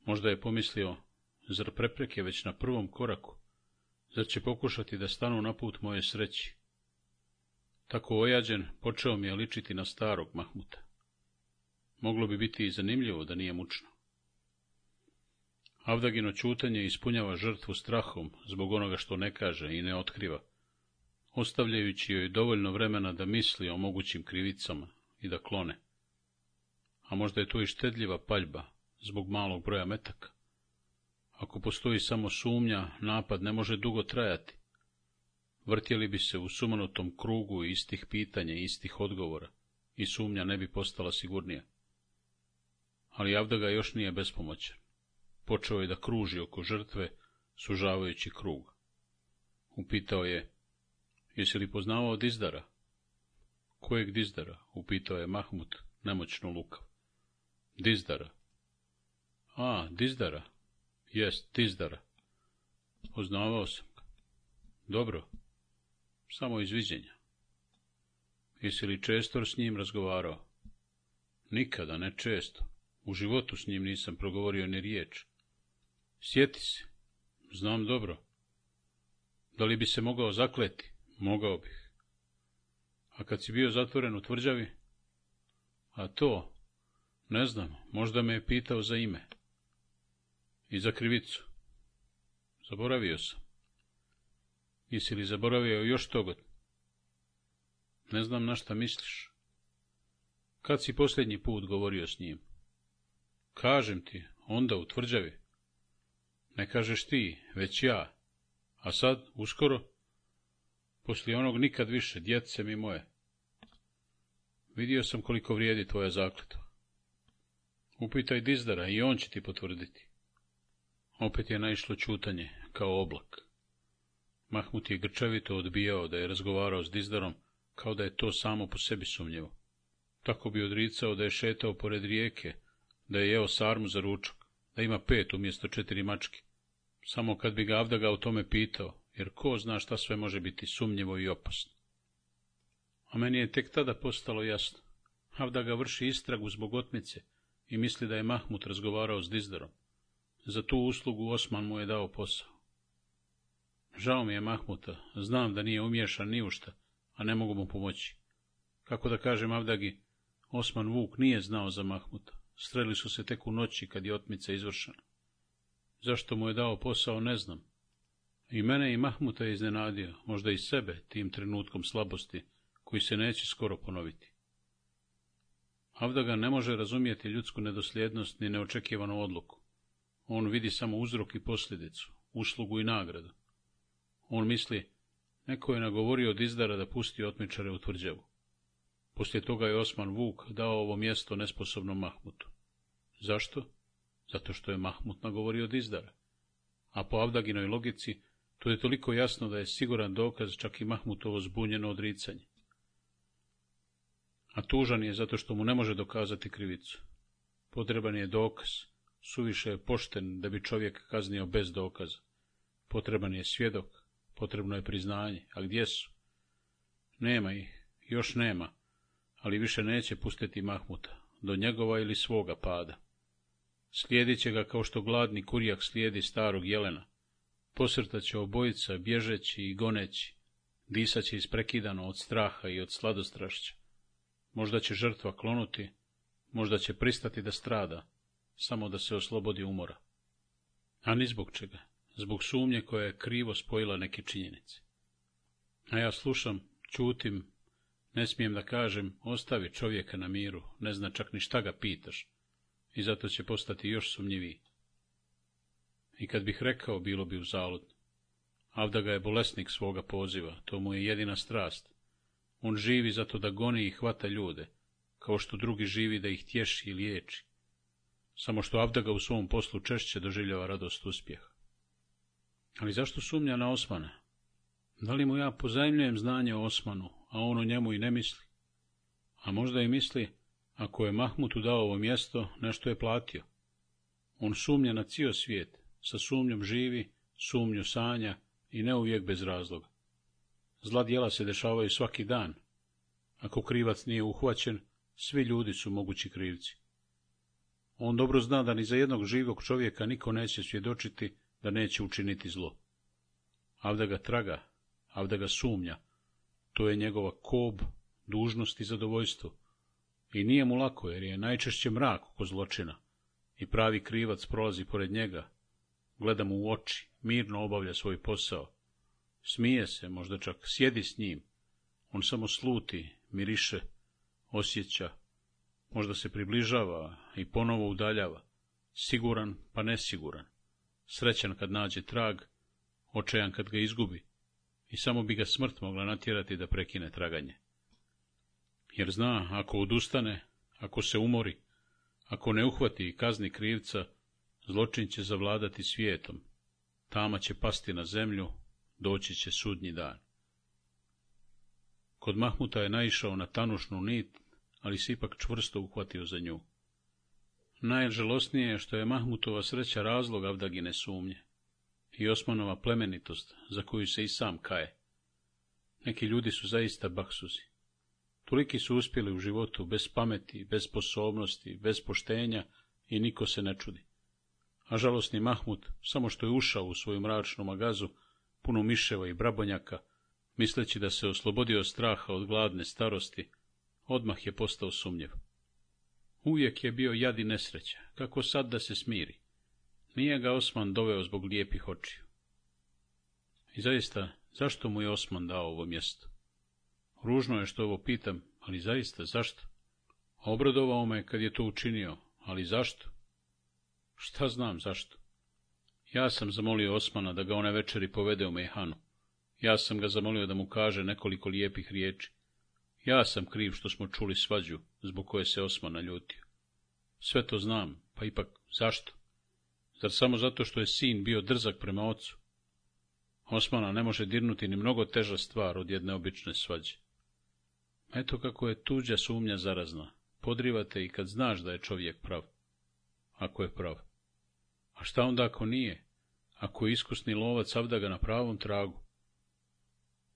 Možda je pomislio, zar prepreke već na prvom koraku, zar će pokušati da stanu na put moje sreći? Tako ojađen počeo mi je ličiti na starog Mahmuta. Moglo bi biti i zanimljivo da nije mučno. Avdagino čutanje ispunjava žrtvu strahom zbog onoga što ne kaže i ne otkriva, ostavljajući joj dovoljno vremena da misli o mogućim krivicama, i da klone. A možda je to i štedljiva paljba, zbog malog broja metaka. Ako postoji samo sumnja, napad ne može dugo trajati. Vrtjeli bi se u sumanutom krugu istih pitanja i istih odgovora, i sumnja ne bi postala sigurnija. Ali ga još nije bespomoćan. Počeo je da kruži oko žrtve, sužavajući krug. Upitao je, jesi li poznavao Dizdara? Kojeg dizdara? upitao je Mahmut, nemoćno lukav. Dizdara. A, dizdara. Jest, dizdara. Poznavao sam Dobro. Samo iz viđenja. Jesi li često s njim razgovarao? Nikada, ne često. U životu s njim nisam progovorio ni riječ. Sjeti se. Znam dobro. Da li bi se mogao zakleti? Mogao bih. A kad si bio zatvoren u tvrđavi? A to, ne znam, možda me je pitao za ime. I za krivicu. Zaboravio sam. Jesi li zaboravio još togod? Ne znam na šta misliš. Kad si posljednji put govorio s njim? Kažem ti, onda u tvrđavi. Ne kažeš ti, već ja. A sad, uskoro? Poslije onog nikad više, djece mi moje. Vidio sam koliko vrijedi tvoja zakletva. Upitaj Dizdara i on će ti potvrditi. Opet je naišlo čutanje, kao oblak. Mahmut je grčevito odbijao da je razgovarao s Dizdarom, kao da je to samo po sebi sumnjivo. Tako bi odricao da je šetao pored rijeke, da je jeo sarmu za ručak, da ima pet umjesto četiri mačke. Samo kad bi ga avdaga o tome pitao, jer ko zna šta sve može biti sumnjivo i opasno a meni je tek tada postalo jasno. Havda ga vrši istragu zbog otmice i misli da je Mahmut razgovarao s Dizdarom. Za tu uslugu Osman mu je dao posao. Žao mi je Mahmuta, znam da nije umješan ni u šta, a ne mogu mu pomoći. Kako da kažem Avdagi, Osman Vuk nije znao za Mahmuta. Streli su se tek u noći kad je otmica izvršena. Zašto mu je dao posao, ne znam. I mene i Mahmuta je iznenadio, možda i sebe, tim trenutkom slabosti, koji se neće skoro ponoviti. Avdagan ne može razumijeti ljudsku nedosljednost ni neočekivanu odluku. On vidi samo uzrok i posljedicu, uslugu i nagradu. On misli, neko je nagovorio od izdara da pusti otmičare u tvrđevu. Poslije toga je Osman Vuk dao ovo mjesto nesposobnom Mahmutu. Zašto? Zato što je Mahmut nagovorio od izdara. A po Avdaginoj logici, to je toliko jasno da je siguran dokaz čak i Mahmutovo zbunjeno odricanje a tužan je zato što mu ne može dokazati krivicu. Potreban je dokaz, suviše je pošten da bi čovjek kaznio bez dokaza. Potreban je svjedok, potrebno je priznanje, a gdje su? Nema ih, još nema, ali više neće pustiti Mahmuta, do njegova ili svoga pada. Slijedit će ga kao što gladni kurijak slijedi starog jelena. Posrta će obojica, bježeći i goneći, disaće isprekidano od straha i od sladostrašća. Možda će žrtva klonuti, možda će pristati da strada, samo da se oslobodi umora. A ni zbog čega, zbog sumnje koja je krivo spojila neke činjenice. A ja slušam, čutim, ne smijem da kažem, ostavi čovjeka na miru, ne zna čak ni šta ga pitaš, i zato će postati još sumnjiviji. I kad bih rekao, bilo bi u zalud. Avda ga je bolesnik svoga poziva, to mu je jedina strast, on živi zato da goni i hvata ljude, kao što drugi živi da ih tješi i liječi. Samo što ga u svom poslu češće doživljava radost uspjeha. Ali zašto sumnja na Osmana? Da li mu ja pozajmljujem znanje o Osmanu, a on o njemu i ne misli? A možda i misli, ako je Mahmutu dao ovo mjesto, nešto je platio. On sumnja na cijel svijet, sa sumnjom živi, sumnju sanja i ne uvijek bez razloga. Zla dijela se dešavaju svaki dan. Ako krivac nije uhvaćen, svi ljudi su mogući krivci. On dobro zna da ni za jednog živog čovjeka niko neće svjedočiti da neće učiniti zlo. Avda ga traga, avda ga sumnja, to je njegova kob, dužnost i zadovoljstvo. I nije mu lako, jer je najčešće mrak oko zločina. I pravi krivac prolazi pored njega, gleda mu u oči, mirno obavlja svoj posao. Smije se, možda čak sjedi s njim. On samo sluti, miriše, osjeća. Možda se približava i ponovo udaljava. Siguran pa nesiguran. Srećan kad nađe trag, očajan kad ga izgubi. I samo bi ga smrt mogla natjerati da prekine traganje. Jer zna, ako odustane, ako se umori, ako ne uhvati i kazni krivca, zločin će zavladati svijetom. Tama će pasti na zemlju, doći će sudnji dan. Kod Mahmuta je naišao na tanušnu nit, ali se ipak čvrsto uhvatio za nju. Najžalosnije je što je Mahmutova sreća razlog Avdagine sumnje i Osmanova plemenitost, za koju se i sam kaje. Neki ljudi su zaista baksuzi. Toliki su uspjeli u životu bez pameti, bez sposobnosti, bez poštenja i niko se ne čudi. A žalosni Mahmut, samo što je ušao u svoju mračnu magazu, puno miševa i brabonjaka, misleći da se oslobodio straha od gladne starosti, odmah je postao sumnjiv. Uvijek je bio jad i nesreća, kako sad da se smiri. Nije ga Osman doveo zbog lijepih očiju. I zaista, zašto mu je Osman dao ovo mjesto? Ružno je što ovo pitam, ali zaista zašto? Obradovao me kad je to učinio, ali zašto? Šta znam zašto? Ja sam zamolio Osmana da ga one večeri povede u Mehanu. Ja sam ga zamolio da mu kaže nekoliko lijepih riječi. Ja sam kriv što smo čuli svađu, zbog koje se Osman naljutio. Sve to znam, pa ipak zašto? Zar samo zato što je sin bio drzak prema ocu? Osmana ne može dirnuti ni mnogo teža stvar od jedne obične svađe. Eto kako je tuđa sumnja zarazna. Podrivate i kad znaš da je čovjek prav. Ako je prav. A šta onda ako nije? Ako je iskusni lovac savda ga na pravom tragu?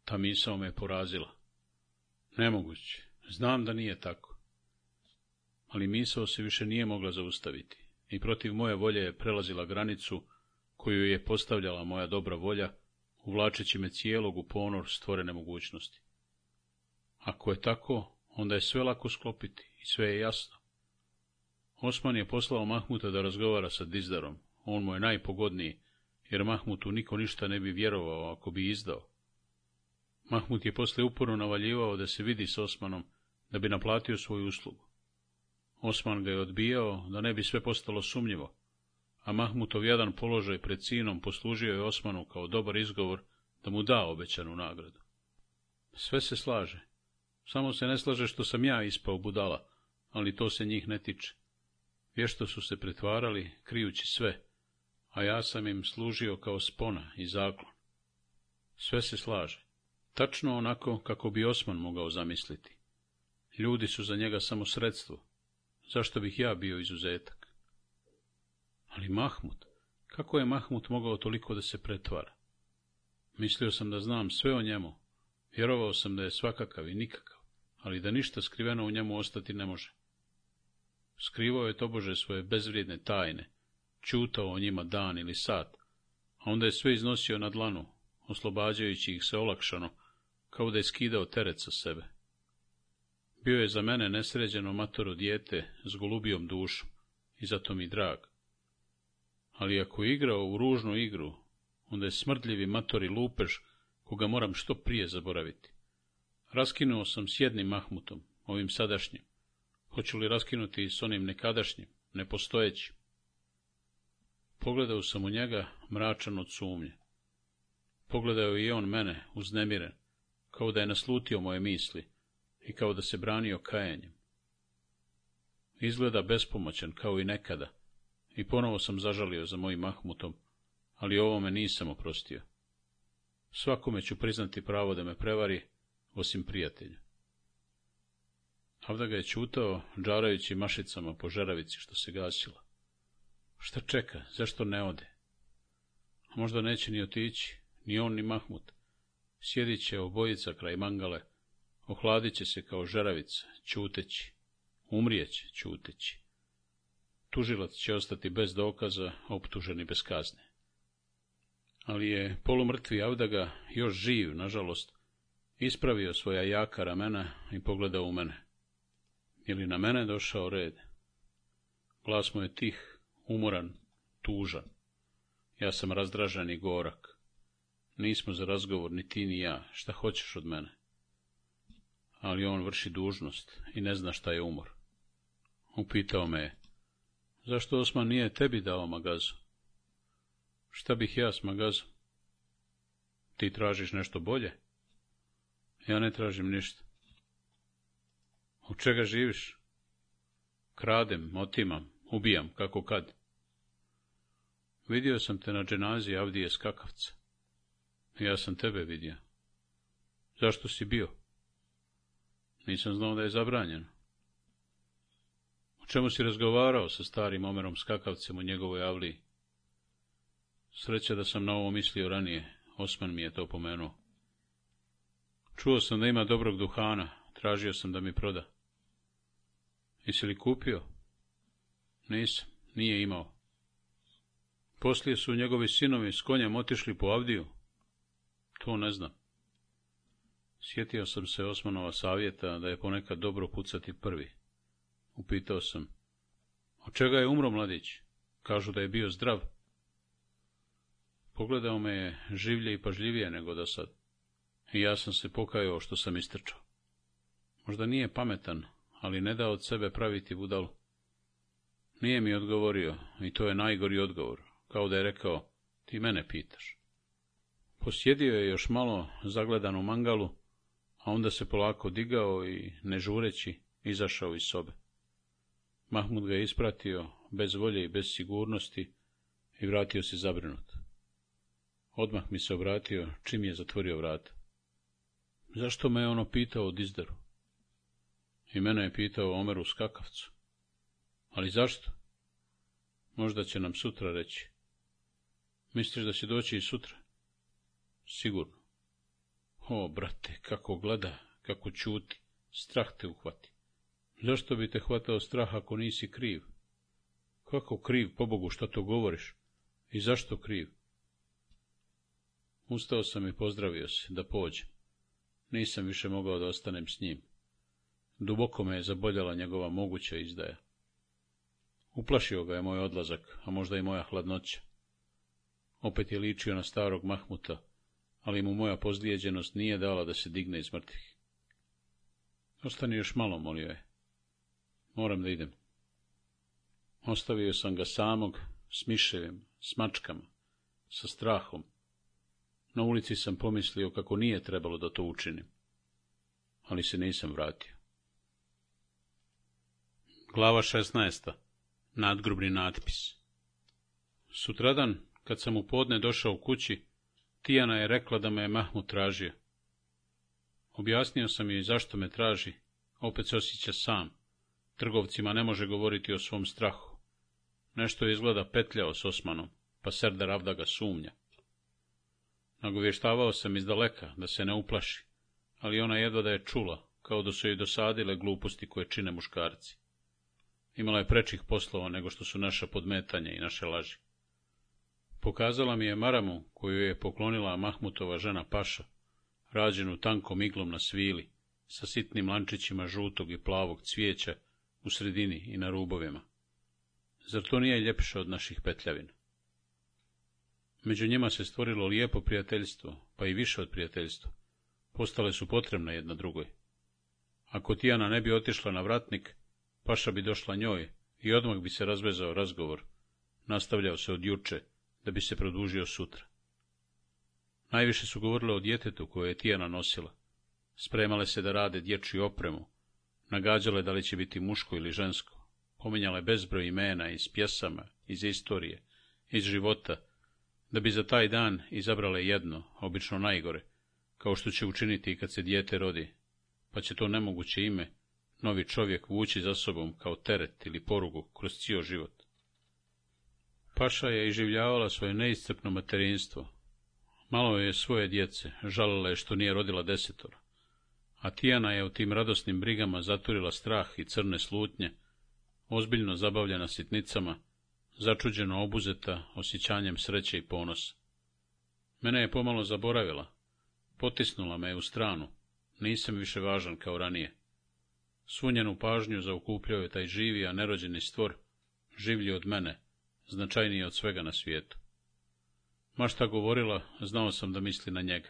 Ta misao me porazila. Nemoguće. Znam da nije tako. Ali misao se više nije mogla zaustaviti i protiv moje volje je prelazila granicu koju je postavljala moja dobra volja, uvlačeći me cijelog u ponor stvorene mogućnosti. Ako je tako, onda je sve lako sklopiti i sve je jasno. Osman je poslao Mahmuta da razgovara sa Dizdarom, on mu je najpogodniji, jer Mahmutu niko ništa ne bi vjerovao ako bi izdao. Mahmut je poslije uporno navaljivao da se vidi s Osmanom, da bi naplatio svoju uslugu. Osman ga je odbijao, da ne bi sve postalo sumnjivo, a Mahmutov jedan položaj pred sinom poslužio je Osmanu kao dobar izgovor da mu da obećanu nagradu. Sve se slaže. Samo se ne slaže što sam ja ispao budala, ali to se njih ne tiče. Vješto su se pretvarali, krijući sve, a ja sam im služio kao spona i zaklon. Sve se slaže, tačno onako kako bi Osman mogao zamisliti. Ljudi su za njega samo sredstvo, zašto bih ja bio izuzetak? Ali Mahmut, kako je Mahmut mogao toliko da se pretvara? Mislio sam da znam sve o njemu, vjerovao sam da je svakakav i nikakav, ali da ništa skriveno u njemu ostati ne može. Skrivao je tobože svoje bezvrijedne tajne, čutao o njima dan ili sat, a onda je sve iznosio na dlanu, oslobađajući ih se olakšano, kao da je skidao teret sa sebe. Bio je za mene nesređeno matoro dijete s golubijom dušom i zato mi drag. Ali ako je igrao u ružnu igru, onda je smrtljivi matori lupež, koga moram što prije zaboraviti. Raskinuo sam s jednim Mahmutom, ovim sadašnjim. Hoću li raskinuti i s onim nekadašnjim, nepostojećim? Pogledao sam u njega, mračan od sumnje. Pogledao i on mene, uznemiren, kao da je naslutio moje misli i kao da se branio kajanjem. Izgleda bespomoćan, kao i nekada, i ponovo sam zažalio za mojim Mahmutom, ali ovo me nisam oprostio. Svakome ću priznati pravo da me prevari, osim prijatelja. Avda ga je čutao, džarajući mašicama po žeravici što se gasila. Šta čeka? Zašto ne ode? A možda neće ni otići, ni on ni Mahmut. Sjedit će obojica kraj mangale, ohladit će se kao žeravica, ćuteći, umrijeće čuteći. Tužilac će ostati bez dokaza, optuženi bez kazne. Ali je polumrtvi Avdaga još živ, nažalost, ispravio svoja jaka ramena i pogledao u mene. ili na mene došao red? Glas mu je tih, umoran, tužan. Ja sam razdražan i gorak. Nismo za razgovor ni ti ni ja, šta hoćeš od mene? Ali on vrši dužnost i ne zna šta je umor. Upitao me je, zašto Osman nije tebi dao magazu? Šta bih ja s magazom? Ti tražiš nešto bolje? Ja ne tražim ništa. Od čega živiš? Kradem, otimam, ubijam, kako kad. Vidio sam te na dženazi Avdije Skakavca. Ja sam tebe vidio. Zašto si bio? Nisam znao da je zabranjeno. O čemu si razgovarao sa starim Omerom Skakavcem u njegovoj avliji? Sreća da sam na ovo mislio ranije, Osman mi je to pomenuo. Čuo sam da ima dobrog duhana, tražio sam da mi proda. Jesi li kupio? Nisam, nije imao. Poslije su njegovi sinovi s konjem otišli po Avdiju. To ne znam. Sjetio sam se Osmanova savjeta da je ponekad dobro pucati prvi. Upitao sam. Od čega je umro mladić? Kažu da je bio zdrav. Pogledao me je življe i pažljivije nego da sad. I ja sam se pokajao što sam istrčao. Možda nije pametan, ali ne da od sebe praviti budalu. Nije mi odgovorio, i to je najgori odgovor, kao da je rekao, ti mene pitaš. Posjedio je još malo zagledan u mangalu, a onda se polako digao i, ne žureći, izašao iz sobe. Mahmud ga je ispratio, bez volje i bez sigurnosti, i vratio se zabrinut. Odmah mi se obratio, čim je zatvorio vrata. Zašto me je ono pitao o dizderu I mene je pitao o Omeru Skakavcu. Ali zašto? Možda će nam sutra reći. Misliš da će doći i sutra? Sigurno. O, brate, kako gleda, kako čuti, strah te uhvati. Zašto bi te hvatao strah ako nisi kriv? Kako kriv, pobogu, što to govoriš? I zašto kriv? Ustao sam i pozdravio se, da pođem. Nisam više mogao da ostanem s njim. Duboko me je zaboljala njegova moguća izdaja. Uplašio ga je moj odlazak, a možda i moja hladnoća. Opet je ličio na starog Mahmuta, ali mu moja pozlijeđenost nije dala da se digne iz mrtvih. Ostani još malo, molio je. Moram da idem. Ostavio sam ga samog, s miševim, s mačkama, sa strahom. Na ulici sam pomislio kako nije trebalo da to učinim, ali se nisam vratio. Glava šestnaesta nadgrubni natpis. Sutradan, kad sam u podne došao u kući, Tijana je rekla da me je Mahmu tražio. Objasnio sam joj zašto me traži, opet se osjeća sam. Trgovcima ne može govoriti o svom strahu. Nešto je izgleda petljao s Osmanom, pa Serdar ga sumnja. Nagovještavao sam iz daleka, da se ne uplaši, ali ona jedva da je čula, kao da su joj dosadile gluposti koje čine muškarci. Imala je prečih poslova nego što su naša podmetanja i naše laži. Pokazala mi je maramu koju je poklonila Mahmutova žena Paša, rađenu tankom iglom na svili, sa sitnim lančićima žutog i plavog cvijeća u sredini i na rubovima. Zar to nije ljepše od naših petljavina? Među njima se stvorilo lijepo prijateljstvo, pa i više od prijateljstva. Postale su potrebne jedna drugoj. Ako Tijana ne bi otišla na vratnik, Paša bi došla njoj i odmah bi se razvezao razgovor. Nastavljao se od juče, da bi se produžio sutra. Najviše su govorile o djetetu koje je Tijana nosila. Spremale se da rade dječju opremu. Nagađale da li će biti muško ili žensko. Pominjale bezbroj imena iz pjesama, iz istorije, iz života, da bi za taj dan izabrale jedno, obično najgore, kao što će učiniti i kad se dijete rodi, pa će to nemoguće ime novi čovjek vući za sobom kao teret ili porugu kroz cijel život. Paša je iživljavala svoje neiscrpno materinstvo. Malo je svoje djece, žalila je što nije rodila desetora. A Tijana je u tim radosnim brigama zaturila strah i crne slutnje, ozbiljno zabavljena sitnicama, začuđeno obuzeta osjećanjem sreće i ponosa. Mene je pomalo zaboravila, potisnula me u stranu, nisam više važan kao ranije. Svu pažnju zaukupljao je taj živi, a nerođeni stvor, življi od mene, značajniji od svega na svijetu. šta govorila, znao sam da misli na njega.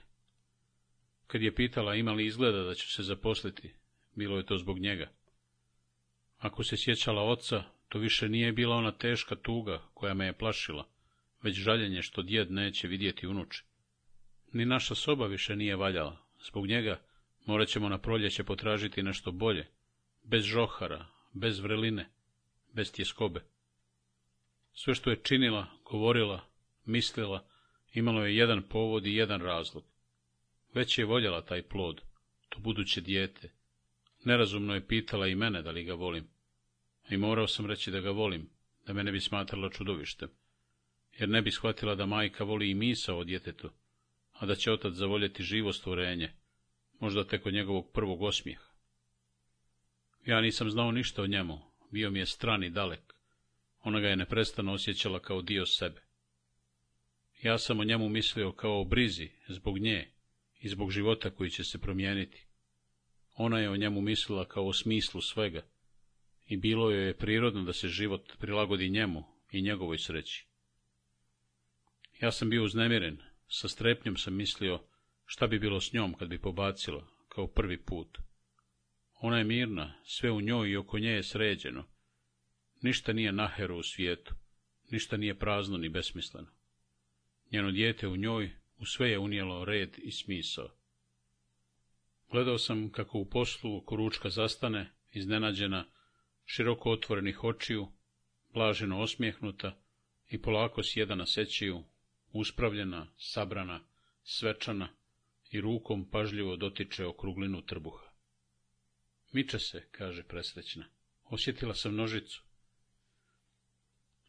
Kad je pitala ima li izgleda da će se zaposliti, bilo je to zbog njega. Ako se sjećala oca, to više nije bila ona teška tuga koja me je plašila, već žaljenje što djed neće vidjeti unuče. Ni naša soba više nije valjala, zbog njega morat ćemo na proljeće potražiti nešto bolje, bez žohara, bez vreline, bez tjeskobe. Sve što je činila, govorila, mislila, imalo je jedan povod i jedan razlog. Već je voljela taj plod, to buduće dijete. Nerazumno je pitala i mene da li ga volim. I morao sam reći da ga volim, da me ne bi smatrala čudovištem. Jer ne bi shvatila da majka voli i misa o djetetu, a da će otac zavoljeti živo stvorenje, možda tek od njegovog prvog osmijeha. Ja nisam znao ništa o njemu, bio mi je strani, i dalek. Ona ga je neprestano osjećala kao dio sebe. Ja sam o njemu mislio kao o brizi, zbog nje i zbog života koji će se promijeniti. Ona je o njemu mislila kao o smislu svega i bilo joj je prirodno da se život prilagodi njemu i njegovoj sreći. Ja sam bio uznemiren, sa strepnjom sam mislio šta bi bilo s njom kad bi pobacila, kao prvi put. Ona je mirna, sve u njoj i oko nje je sređeno. Ništa nije nahero u svijetu, ništa nije prazno ni besmisleno. Njeno dijete u njoj u sve je unijelo red i smisao. Gledao sam kako u poslu oko ručka zastane, iznenađena, široko otvorenih očiju, blaženo osmijehnuta i polako sjeda na sećiju, uspravljena, sabrana, svečana i rukom pažljivo dotiče okruglinu trbuha. Miče se, kaže presrećna. Osjetila sam nožicu.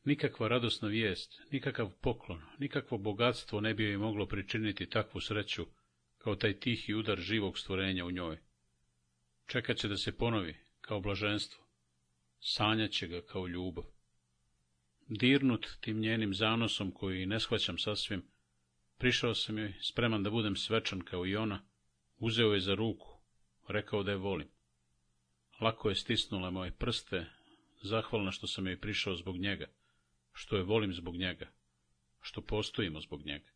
Nikakva radosna vijest, nikakav poklon, nikakvo bogatstvo ne bi joj moglo pričiniti takvu sreću, kao taj tihi udar živog stvorenja u njoj. Čekat će da se ponovi, kao blaženstvo. će ga kao ljubav. Dirnut tim njenim zanosom, koji ne shvaćam sasvim, prišao sam joj, spreman da budem svečan kao i ona, uzeo je za ruku, rekao da je volim. Lako je stisnula moje prste, zahvalna što sam joj prišao zbog njega, što je volim zbog njega, što postojimo zbog njega.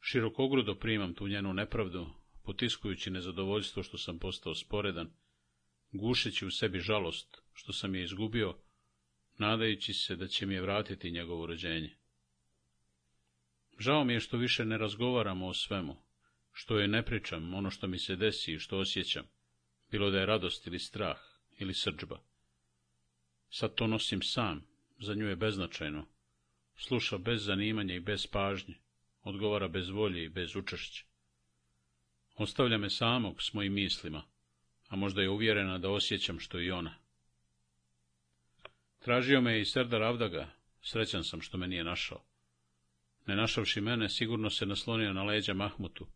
Širokogrudo primam tu njenu nepravdu, potiskujući nezadovoljstvo što sam postao sporedan, gušeći u sebi žalost što sam je izgubio, nadajući se da će mi je vratiti njegovo rođenje. Žao mi je što više ne razgovaramo o svemu, što je ne pričam, ono što mi se desi i što osjećam bilo da je radost ili strah ili srđba. Sad to nosim sam, za nju je beznačajno. Sluša bez zanimanja i bez pažnje, odgovara bez volje i bez učešća. Ostavlja me samog s mojim mislima, a možda je uvjerena da osjećam što i ona. Tražio me i Serdar Avdaga, srećan sam što me nije našao. Ne našavši mene, sigurno se naslonio na leđa Mahmutu,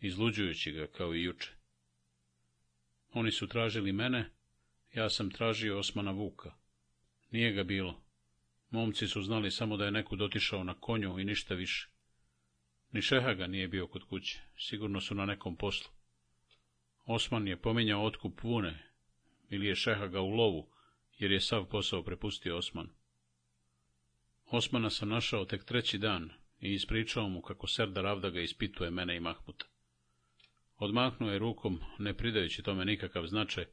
izluđujući ga kao i juče. Oni su tražili mene, ja sam tražio Osmana Vuka. Nije ga bilo. Momci su znali samo da je nekud dotišao na konju i ništa više. Ni Šehaga nije bio kod kuće, sigurno su na nekom poslu. Osman je pominjao otkup vune, ili je Šehaga u lovu, jer je sav posao prepustio Osman. Osmana sam našao tek treći dan i ispričao mu kako Serdar Avdaga ispituje mene i Mahmuta. Odmahnuo je rukom, ne pridajući tome nikakav značaj,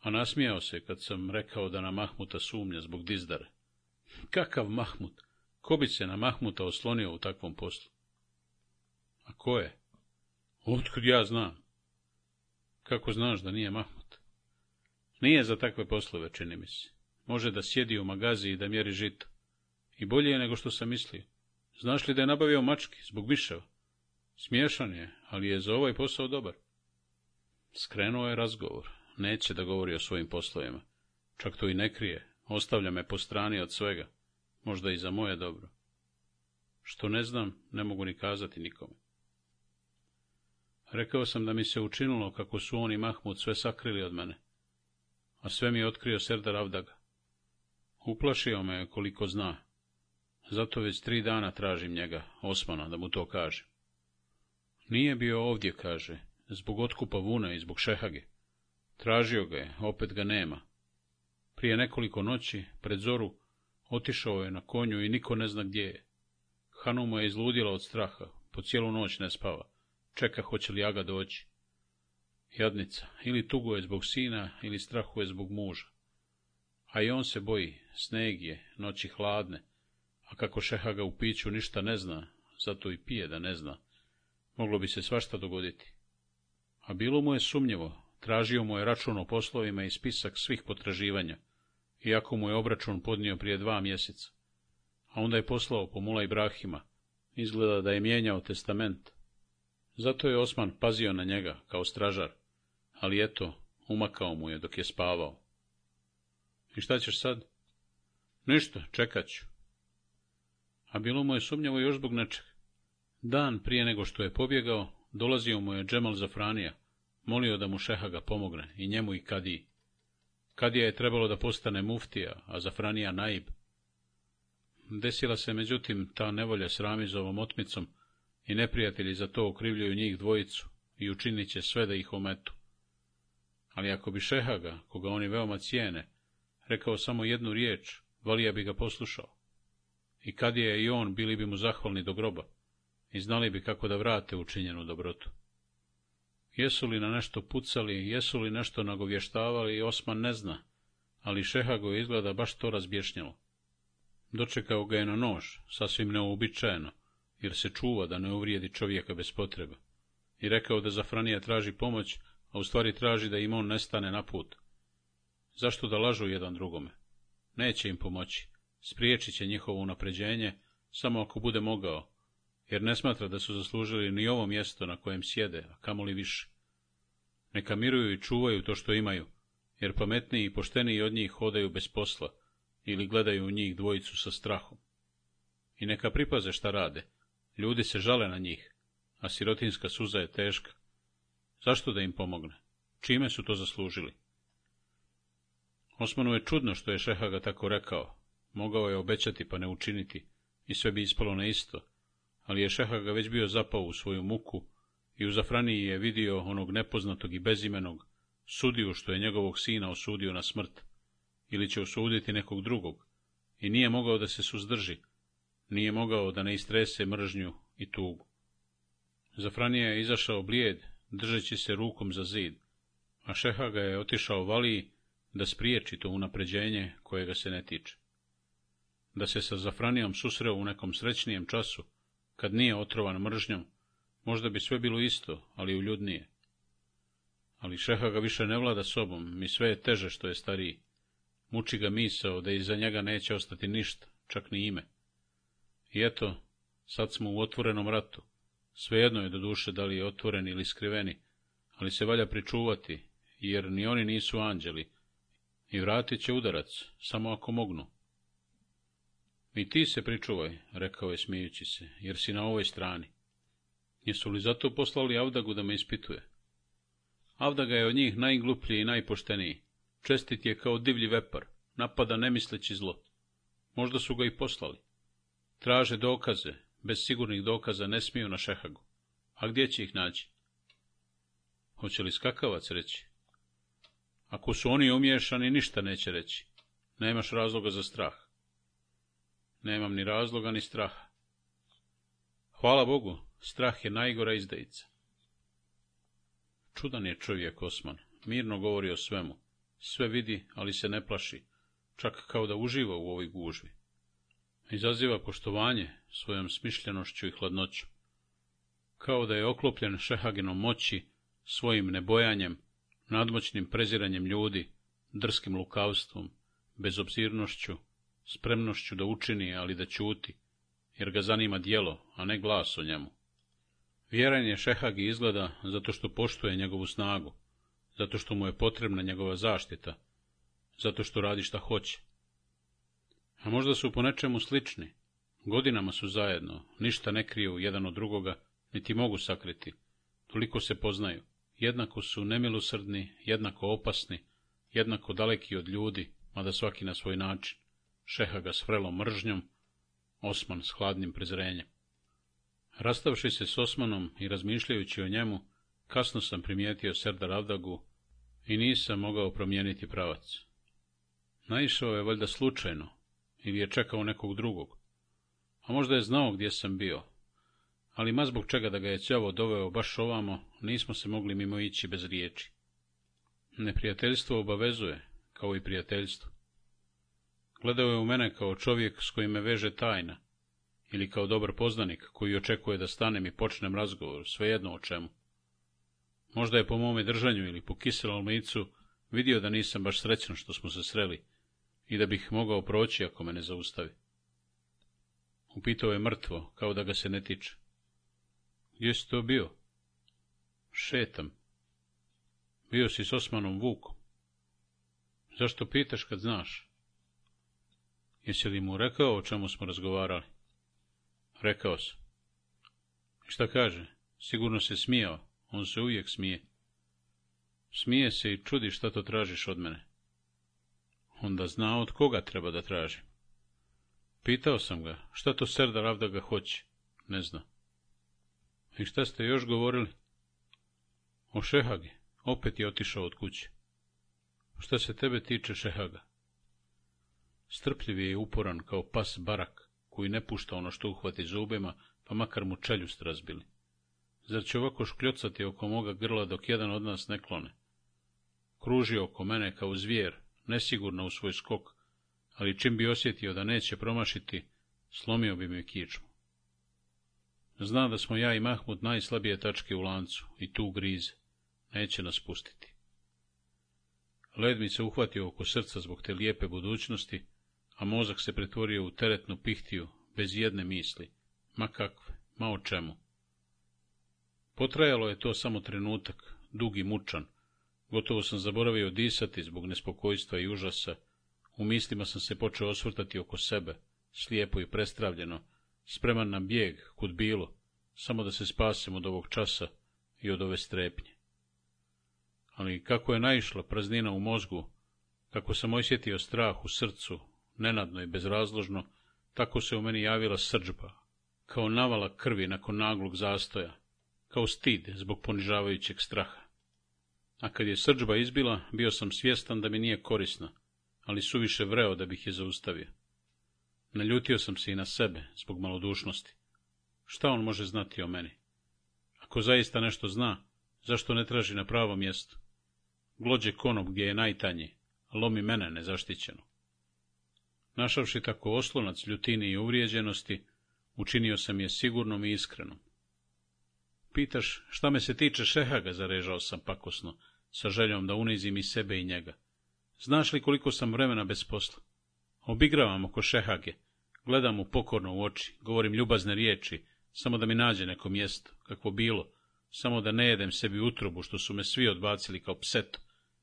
a nasmijao se kad sam rekao da na Mahmuta sumnja zbog dizdare. Kakav Mahmut? Ko bi se na Mahmuta oslonio u takvom poslu? A ko je? Otkud ja znam? Kako znaš da nije Mahmut? Nije za takve poslove, čini mi se. Može da sjedi u magazi i da mjeri žito. I bolje je nego što sam mislio. Znaš li da je nabavio mački zbog miševa? Smiješan je, ali je za ovaj posao dobar. Skrenuo je razgovor. Neće da govori o svojim poslovima. Čak to i ne krije. Ostavlja me po strani od svega. Možda i za moje dobro. Što ne znam, ne mogu ni kazati nikome. Rekao sam da mi se učinilo kako su oni i Mahmud sve sakrili od mene. A sve mi je otkrio Serdar Avdaga. Uplašio me koliko zna. Zato već tri dana tražim njega, Osmana, da mu to kažem. Nije bio ovdje, kaže, zbog otkupa vuna i zbog šehage. Tražio ga je, opet ga nema. Prije nekoliko noći, pred zoru, otišao je na konju i niko ne zna gdje je. Hanuma je izludila od straha, po cijelu noć ne spava, čeka hoće li Aga doći. Jadnica, ili je zbog sina, ili strahuje zbog muža. A i on se boji, sneg je, noći hladne, a kako šehaga u piću ništa ne zna, zato i pije da ne zna, Moglo bi se svašta dogoditi. A bilo mu je sumnjivo, tražio mu je račun o poslovima i spisak svih potraživanja, iako mu je obračun podnio prije dva mjeseca. A onda je poslao po Mula Ibrahima, izgleda da je mijenjao testament. Zato je Osman pazio na njega, kao stražar, ali eto, umakao mu je dok je spavao. I šta ćeš sad? Ništa, čekat ću. A bilo mu je sumnjivo još zbog nečega. Dan prije nego što je pobjegao, dolazio mu je Džemal Zafranija, molio da mu Šehaga pomogne, i njemu i Kadiji. Kadija je trebalo da postane muftija, a Zafranija naib. Desila se, međutim, ta nevolja s Ramizovom otmicom, i neprijatelji za to okrivljuju njih dvojicu i učinit će sve da ih ometu. Ali ako bi Šehaga, koga oni veoma cijene, rekao samo jednu riječ, Valija bi ga poslušao. I kad je i on, bili bi mu zahvalni do groba i znali bi kako da vrate učinjenu dobrotu. Jesu li na nešto pucali, jesu li nešto nagovještavali, Osman ne zna, ali Šehago izgleda baš to razbješnjalo. Dočekao ga je na nož, sasvim neobičajeno, jer se čuva da ne uvrijedi čovjeka bez potreba. i rekao da Zafranija traži pomoć, a u stvari traži da im on nestane na put. Zašto da lažu jedan drugome? Neće im pomoći, spriječit će njihovo unapređenje, samo ako bude mogao, jer ne smatra da su zaslužili ni ovo mjesto na kojem sjede, a kamoli više. Neka miruju i čuvaju to što imaju, jer pametniji i pošteniji od njih hodaju bez posla ili gledaju u njih dvojicu sa strahom. I neka pripaze šta rade, ljudi se žale na njih, a sirotinska suza je teška. Zašto da im pomogne? Čime su to zaslužili? Osmanu je čudno što je Šeha tako rekao. Mogao je obećati pa ne učiniti i sve bi ispalo na isto, ali je Šehaga već bio zapao u svoju muku i u Zafraniji je vidio onog nepoznatog i bezimenog sudiju što je njegovog sina osudio na smrt, ili će osuditi nekog drugog, i nije mogao da se suzdrži, nije mogao da ne istrese mržnju i tugu. Zafranija je izašao blijed, držeći se rukom za zid, a Šeha ga je otišao valiji da spriječi to unapređenje koje ga se ne tiče. Da se sa Zafranijom susreo u nekom srećnijem času, kad nije otrovan mržnjom, možda bi sve bilo isto, ali uljudnije. Ali šeha ga više ne vlada sobom mi sve je teže što je stariji. Muči ga misao da iza njega neće ostati ništa, čak ni ime. I eto, sad smo u otvorenom ratu. Svejedno je do duše da li je otvoren ili skriveni, ali se valja pričuvati, jer ni oni nisu anđeli. I vratit će udarac, samo ako mognu. I ti se pričuvaj, rekao je smijući se, jer si na ovoj strani. Jesu li zato poslali Avdagu da me ispituje? Avdaga je od njih najgluplji i najpošteniji. Čestit je kao divlji vepar, napada nemisleći zlo. Možda su ga i poslali. Traže dokaze, bez sigurnih dokaza ne smiju na šehagu. A gdje će ih naći? Hoće li skakavac reći? Ako su oni umješani, ništa neće reći. Nemaš razloga za strah nemam ni razloga ni straha. Hvala Bogu, strah je najgora izdajica. Čudan je čovjek Osman, mirno govori o svemu, sve vidi, ali se ne plaši, čak kao da uživa u ovoj gužvi. Izaziva poštovanje svojom smišljenošću i hladnoću. Kao da je oklopljen šehagenom moći, svojim nebojanjem, nadmoćnim preziranjem ljudi, drskim lukavstvom, bezobzirnošću, spremnošću da učini, ali da ćuti, jer ga zanima dijelo, a ne glas o njemu. Vjeran je Šehagi izgleda zato što poštuje njegovu snagu, zato što mu je potrebna njegova zaštita, zato što radi šta hoće. A možda su po nečemu slični, godinama su zajedno, ništa ne kriju jedan od drugoga, niti mogu sakriti, toliko se poznaju, jednako su nemilosrdni, jednako opasni, jednako daleki od ljudi, mada svaki na svoj način šeha ga s frelom mržnjom, Osman s hladnim prezrenjem. Rastavši se s Osmanom i razmišljajući o njemu, kasno sam primijetio Serdar ravdagu i nisam mogao promijeniti pravac. Naišao je valjda slučajno, ili je čekao nekog drugog, a možda je znao gdje sam bio, ali ma zbog čega da ga je cjavo doveo baš ovamo, nismo se mogli mimo ići bez riječi. Neprijateljstvo obavezuje, kao i prijateljstvo. Gledao je u mene kao čovjek s kojim me veže tajna, ili kao dobar poznanik koji očekuje da stanem i počnem razgovor, svejedno o čemu. Možda je po mome držanju ili po kiselom licu vidio da nisam baš srećan što smo se sreli i da bih mogao proći ako me ne zaustavi. Upitao je mrtvo, kao da ga se ne tiče. Gdje si to bio? Šetam. Bio si s Osmanom Vukom. Zašto pitaš kad znaš? Jesi li mu rekao o čemu smo razgovarali? Rekao sam. Šta kaže? Sigurno se smijao. On se uvijek smije. Smije se i čudi šta to tražiš od mene. Onda zna od koga treba da traži. Pitao sam ga, šta to serda Ravda ga hoće? Ne zna. I šta ste još govorili? O Šehagi. Opet je otišao od kuće. Šta se tebe tiče Šehaga? Strpljiv je i uporan kao pas barak, koji ne pušta ono što uhvati zubima, pa makar mu čeljust razbili. Zar će ovako škljocati oko moga grla dok jedan od nas ne klone? Kruži oko mene kao zvijer, nesigurno u svoj skok, ali čim bi osjetio da neće promašiti, slomio bi mi kičmu. Zna da smo ja i Mahmud najslabije tačke u lancu i tu grize. Neće nas pustiti. Led mi se uhvatio oko srca zbog te lijepe budućnosti, a mozak se pretvorio u teretnu pihtiju, bez jedne misli, ma kakve, ma o čemu. Potrajalo je to samo trenutak, dug i mučan. Gotovo sam zaboravio disati zbog nespokojstva i užasa. U mislima sam se počeo osvrtati oko sebe, slijepo i prestravljeno, spreman na bijeg, kud bilo, samo da se spasem od ovog časa i od ove strepnje. Ali kako je naišla praznina u mozgu, kako sam osjetio strah u srcu, nenadno i bezrazložno, tako se u meni javila srđba, kao navala krvi nakon naglog zastoja, kao stid zbog ponižavajućeg straha. A kad je srđba izbila, bio sam svjestan da mi nije korisna, ali suviše vreo da bih je zaustavio. Naljutio sam se i na sebe, zbog malodušnosti. Šta on može znati o meni? Ako zaista nešto zna, zašto ne traži na pravo mjestu? Glođe konop gdje je najtanji, lomi mene nezaštićeno. Našavši tako oslonac ljutini i uvrijeđenosti, učinio sam je sigurnom i iskrenom. Pitaš, šta me se tiče šehaga, zarežao sam pakosno, sa željom da unizim i sebe i njega. Znaš li koliko sam vremena bez posla? Obigravam oko šehage, gledam mu pokorno u oči, govorim ljubazne riječi, samo da mi nađe neko mjesto, kakvo bilo, samo da ne jedem sebi utrobu što su me svi odbacili kao pseto.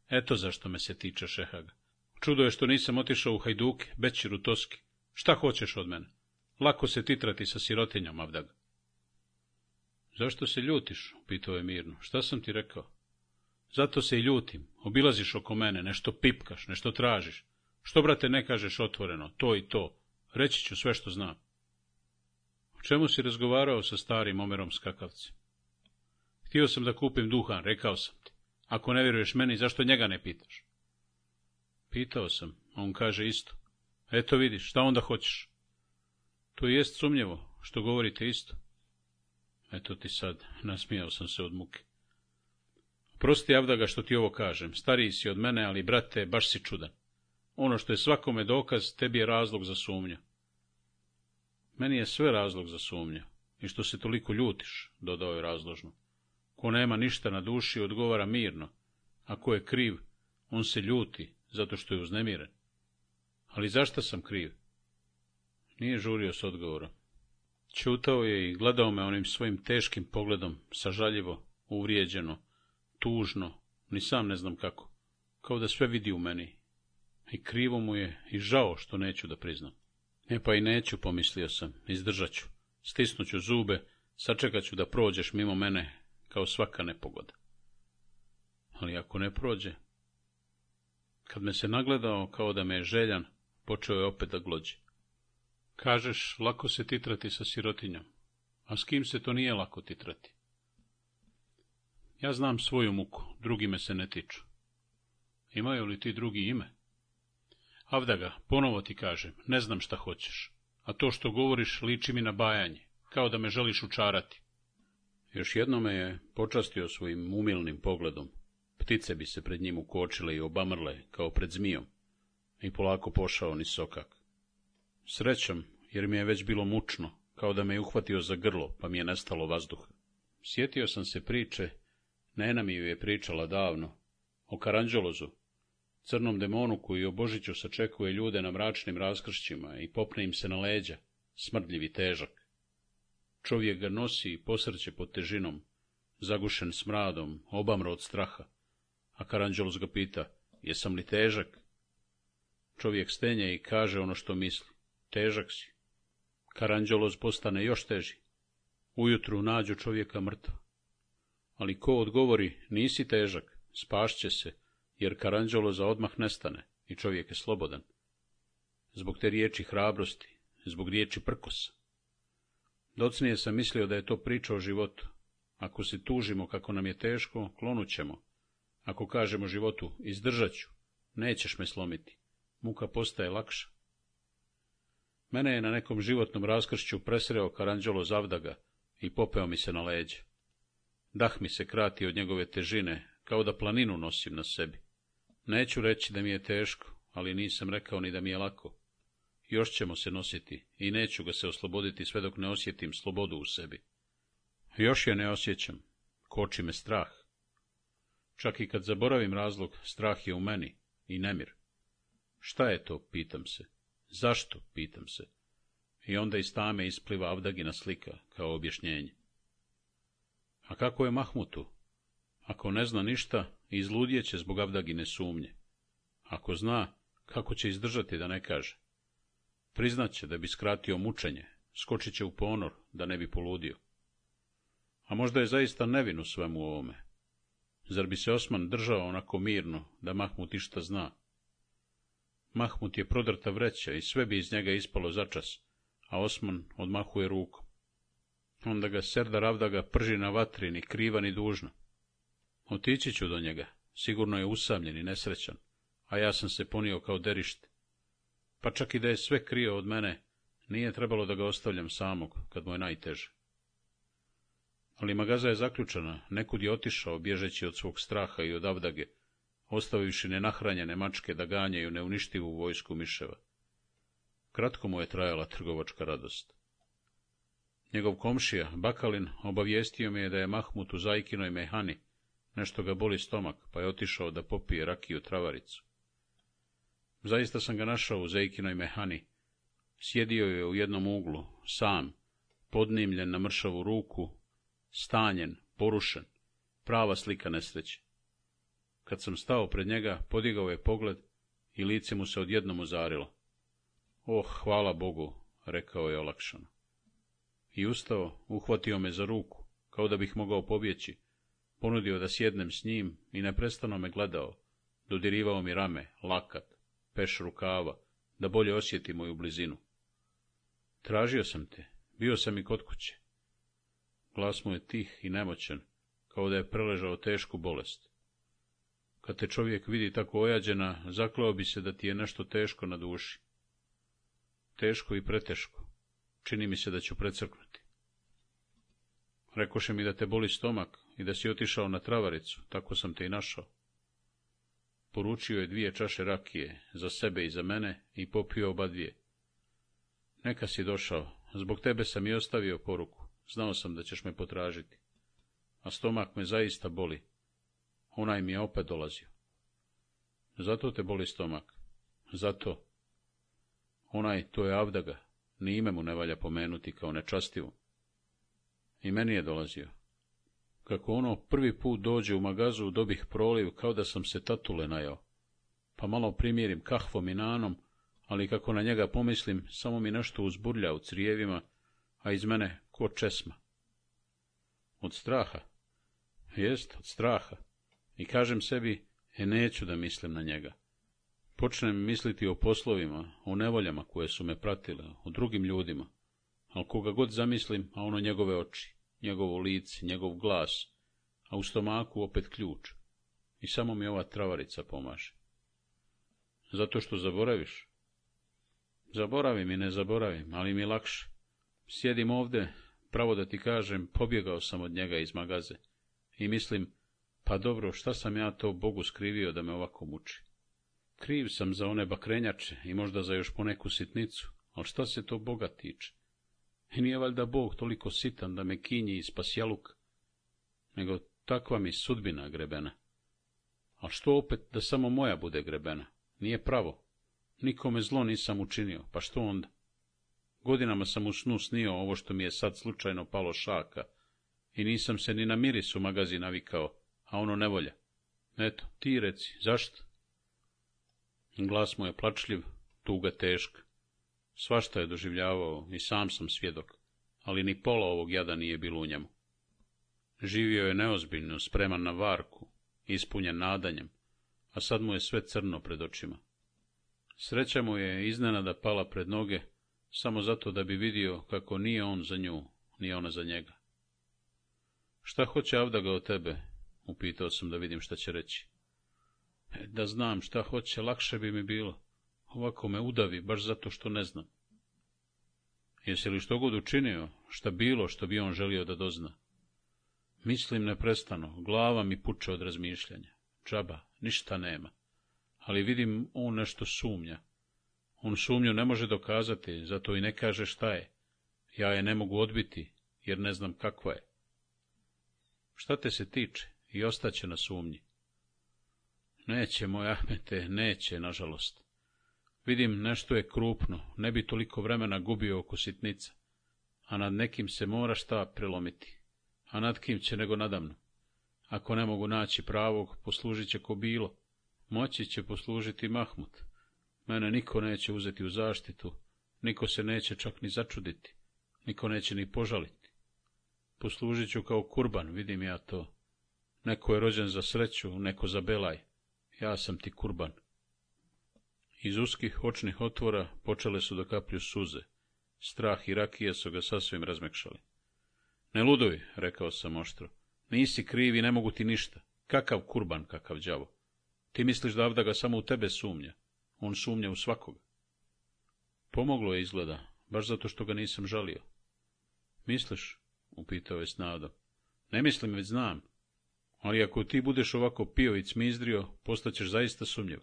Eto zašto me se tiče šehaga. Čudo je što nisam otišao u Hajduke, Bećiru, Toski. Šta hoćeš od mene? Lako se titrati sa sirotinjom, Avdag. Zašto se ljutiš? Pitao je mirno. Šta sam ti rekao? Zato se i ljutim. Obilaziš oko mene, nešto pipkaš, nešto tražiš. Što, brate, ne kažeš otvoreno, to i to. Reći ću sve što znam. O čemu si razgovarao sa starim Omerom Skakavcem? Htio sam da kupim duhan, rekao sam ti. Ako ne vjeruješ meni, zašto njega ne pitaš? Pitao sam, a on kaže isto. Eto vidiš, šta onda hoćeš? To jest sumnjivo, što govorite isto. Eto ti sad, nasmijao sam se od muke. Prosti Avdaga što ti ovo kažem, stariji si od mene, ali brate, baš si čudan. Ono što je svakome dokaz, tebi je razlog za sumnju. Meni je sve razlog za sumnju. I što se toliko ljutiš, dodao je razložno. Ko nema ništa na duši, odgovara mirno. A ko je kriv, on se ljuti, zato što je uznemiren. Ali zašto sam kriv? Nije žurio s odgovorom. Čutao je i gledao me onim svojim teškim pogledom, sažaljivo, uvrijeđeno, tužno, ni sam ne znam kako, kao da sve vidi u meni. I krivo mu je i žao što neću da priznam. E pa i neću, pomislio sam, izdržat ću, stisnut ću zube, sačekat ću da prođeš mimo mene, kao svaka nepogoda. Ali ako ne prođe, kad me se nagledao kao da me je željan, počeo je opet da glođi. Kažeš, lako se titrati sa sirotinjom, a s kim se to nije lako titrati? Ja znam svoju muku, drugi me se ne tiču. Imaju li ti drugi ime? ga, ponovo ti kažem, ne znam šta hoćeš, a to što govoriš liči mi na bajanje, kao da me želiš učarati. Još jedno me je počastio svojim umilnim pogledom, Ptice bi se pred njim ukočile i obamrle, kao pred zmijom, i polako pošao ni sokak. Srećom, jer mi je već bilo mučno, kao da me je uhvatio za grlo, pa mi je nestalo vazduh. Sjetio sam se priče, Nena mi ju je pričala davno, o Karanđolozu, crnom demonu koji o Božiću sačekuje ljude na mračnim raskršćima i popne im se na leđa, smrdljivi težak. Čovjek ga nosi i posrće pod težinom, zagušen smradom, obamro od straha a Karanđelos ga pita, jesam li težak? Čovjek stenje i kaže ono što misli, težak si. Karanđelos postane još teži. Ujutru nađu čovjeka mrtva. Ali ko odgovori, nisi težak, spašće se, jer za odmah nestane i čovjek je slobodan. Zbog te riječi hrabrosti, zbog riječi prkosa. Docnije sam mislio da je to priča o životu. Ako se tužimo kako nam je teško, klonut ćemo, ako kažemo životu, izdržat ću, nećeš me slomiti, muka postaje lakša. Mene je na nekom životnom raskršću presreo Karanđolo Zavdaga i popeo mi se na leđe. Dah mi se krati od njegove težine, kao da planinu nosim na sebi. Neću reći da mi je teško, ali nisam rekao ni da mi je lako. Još ćemo se nositi i neću ga se osloboditi sve dok ne osjetim slobodu u sebi. Još je ne osjećam, koči me strah. Čak i kad zaboravim razlog, strah je u meni i nemir. Šta je to, pitam se. Zašto, pitam se. I onda iz tame ispliva Avdagina slika, kao objašnjenje. A kako je Mahmutu? Ako ne zna ništa, će zbog Avdagine sumnje. Ako zna, kako će izdržati da ne kaže? Priznaće da bi skratio mučenje, skočit će u ponor, da ne bi poludio. A možda je zaista nevin u svemu ovome Zar bi se Osman držao onako mirno, da Mahmut išta zna? Mahmut je prodrta vreća i sve bi iz njega ispalo začas, a Osman odmahuje rukom. Onda ga Serdar ga prži na vatri, ni kriva ni dužna. Otići ću do njega, sigurno je usamljen i nesrećan, a ja sam se ponio kao derište. Pa čak i da je sve krio od mene, nije trebalo da ga ostavljam samog, kad mu je najteže ali magaza je zaključena, nekud je otišao, bježeći od svog straha i od avdage, ostavivši nenahranjene mačke da ganjaju neuništivu vojsku miševa. Kratko mu je trajala trgovačka radost. Njegov komšija, Bakalin, obavijestio mi je da je Mahmut u Zajkinoj mehani, nešto ga boli stomak, pa je otišao da popije rakiju travaricu. Zaista sam ga našao u Zajkinoj mehani. Sjedio je u jednom uglu, sam, podnimljen na mršavu ruku, stanjen, porušen, prava slika nesreće. Kad sam stao pred njega, podigao je pogled i lice mu se odjednom uzarilo. — Oh, hvala Bogu, rekao je olakšano. I ustao, uhvatio me za ruku, kao da bih mogao pobjeći, ponudio da sjednem s njim i neprestano me gledao, dodirivao mi rame, lakat, peš rukava, da bolje osjeti moju blizinu. Tražio sam te, bio sam i kod kuće, Glas mu je tih i nemoćan, kao da je preležao tešku bolest. Kad te čovjek vidi tako ojađena, zakleo bi se da ti je nešto teško na duši. Teško i preteško. Čini mi se da ću precrknuti. Rekoše mi da te boli stomak i da si otišao na travaricu, tako sam te i našao. Poručio je dvije čaše rakije, za sebe i za mene, i popio oba dvije. Neka si došao, zbog tebe sam i ostavio poruku. Znao sam da ćeš me potražiti. A stomak me zaista boli. Onaj mi je opet dolazio. Zato te boli stomak. Zato. Onaj, to je Avdaga. Ni ime mu ne valja pomenuti kao nečastivu. I meni je dolazio. Kako ono prvi put dođe u magazu, dobih proliv kao da sam se tatule najao. Pa malo primjerim kahvom i nanom, ali kako na njega pomislim, samo mi nešto uzburlja u crijevima, a iz mene ko česma. Od straha. Jest, od straha. I kažem sebi, e neću da mislim na njega. Počnem misliti o poslovima, o nevoljama koje su me pratile, o drugim ljudima. Al koga god zamislim, a ono njegove oči, njegovo lice, njegov glas, a u stomaku opet ključ. I samo mi ova travarica pomaže. Zato što zaboraviš? Zaboravim i ne zaboravim, ali mi lakše. Sjedim ovde, Pravo da ti kažem, pobjegao sam od njega iz magaze. I mislim, pa dobro, šta sam ja to Bogu skrivio da me ovako muči? Kriv sam za one bakrenjače i možda za još poneku sitnicu, ali šta se to Boga tiče? I nije valjda Bog toliko sitan da me kinji i spasjaluk, nego takva mi sudbina grebena. A što opet da samo moja bude grebena? Nije pravo. Nikome zlo nisam učinio, pa što onda? Godinama sam u snu snio ovo što mi je sad slučajno palo šaka i nisam se ni na miris u magazin navikao, a ono ne volja. Eto, ti reci, zašto? Glas mu je plačljiv, tuga teška. Svašta je doživljavao i sam sam svjedok, ali ni pola ovog jada nije bilo u njemu. Živio je neozbiljno, spreman na varku, ispunjen nadanjem, a sad mu je sve crno pred očima. Sreća mu je iznenada pala pred noge, samo zato da bi vidio kako nije on za nju, nije ona za njega. Šta hoće Avdaga od tebe? Upitao sam da vidim šta će reći. E, da znam šta hoće, lakše bi mi bilo. Ovako me udavi, baš zato što ne znam. Jesi li što god učinio, šta bilo što bi on želio da dozna? Mislim neprestano, glava mi puče od razmišljanja. Čaba, ništa nema. Ali vidim, on nešto sumnja. On sumnju ne može dokazati, zato i ne kaže šta je. Ja je ne mogu odbiti, jer ne znam kakva je. Šta te se tiče, i ostaće na sumnji. Neće, moj Ahmete, neće, nažalost. Vidim, nešto je krupno, ne bi toliko vremena gubio oko sitnica. A nad nekim se mora šta prelomiti. A nad kim će nego nadamno. Ako ne mogu naći pravog, poslužit će ko bilo. Moći će poslužiti Mahmut. Mene niko neće uzeti u zaštitu, niko se neće čak ni začuditi, niko neće ni požaliti. Poslužit ću kao kurban, vidim ja to. Neko je rođen za sreću, neko za belaj. Ja sam ti kurban. Iz uskih očnih otvora počele su da kaplju suze. Strah i rakija su ga sasvim razmekšali. Ne luduj, rekao sam oštro. Nisi krivi, ne mogu ti ništa. Kakav kurban, kakav đavo. Ti misliš da Avda ga samo u tebe sumnja. On sumnja u svakog. — Pomoglo je izgleda, baš zato što ga nisam žalio. Misliš? upitao je s nadom. Ne mislim, već znam. Ali ako ti budeš ovako pio i cmizdrio, postaćeš zaista sumnjiv.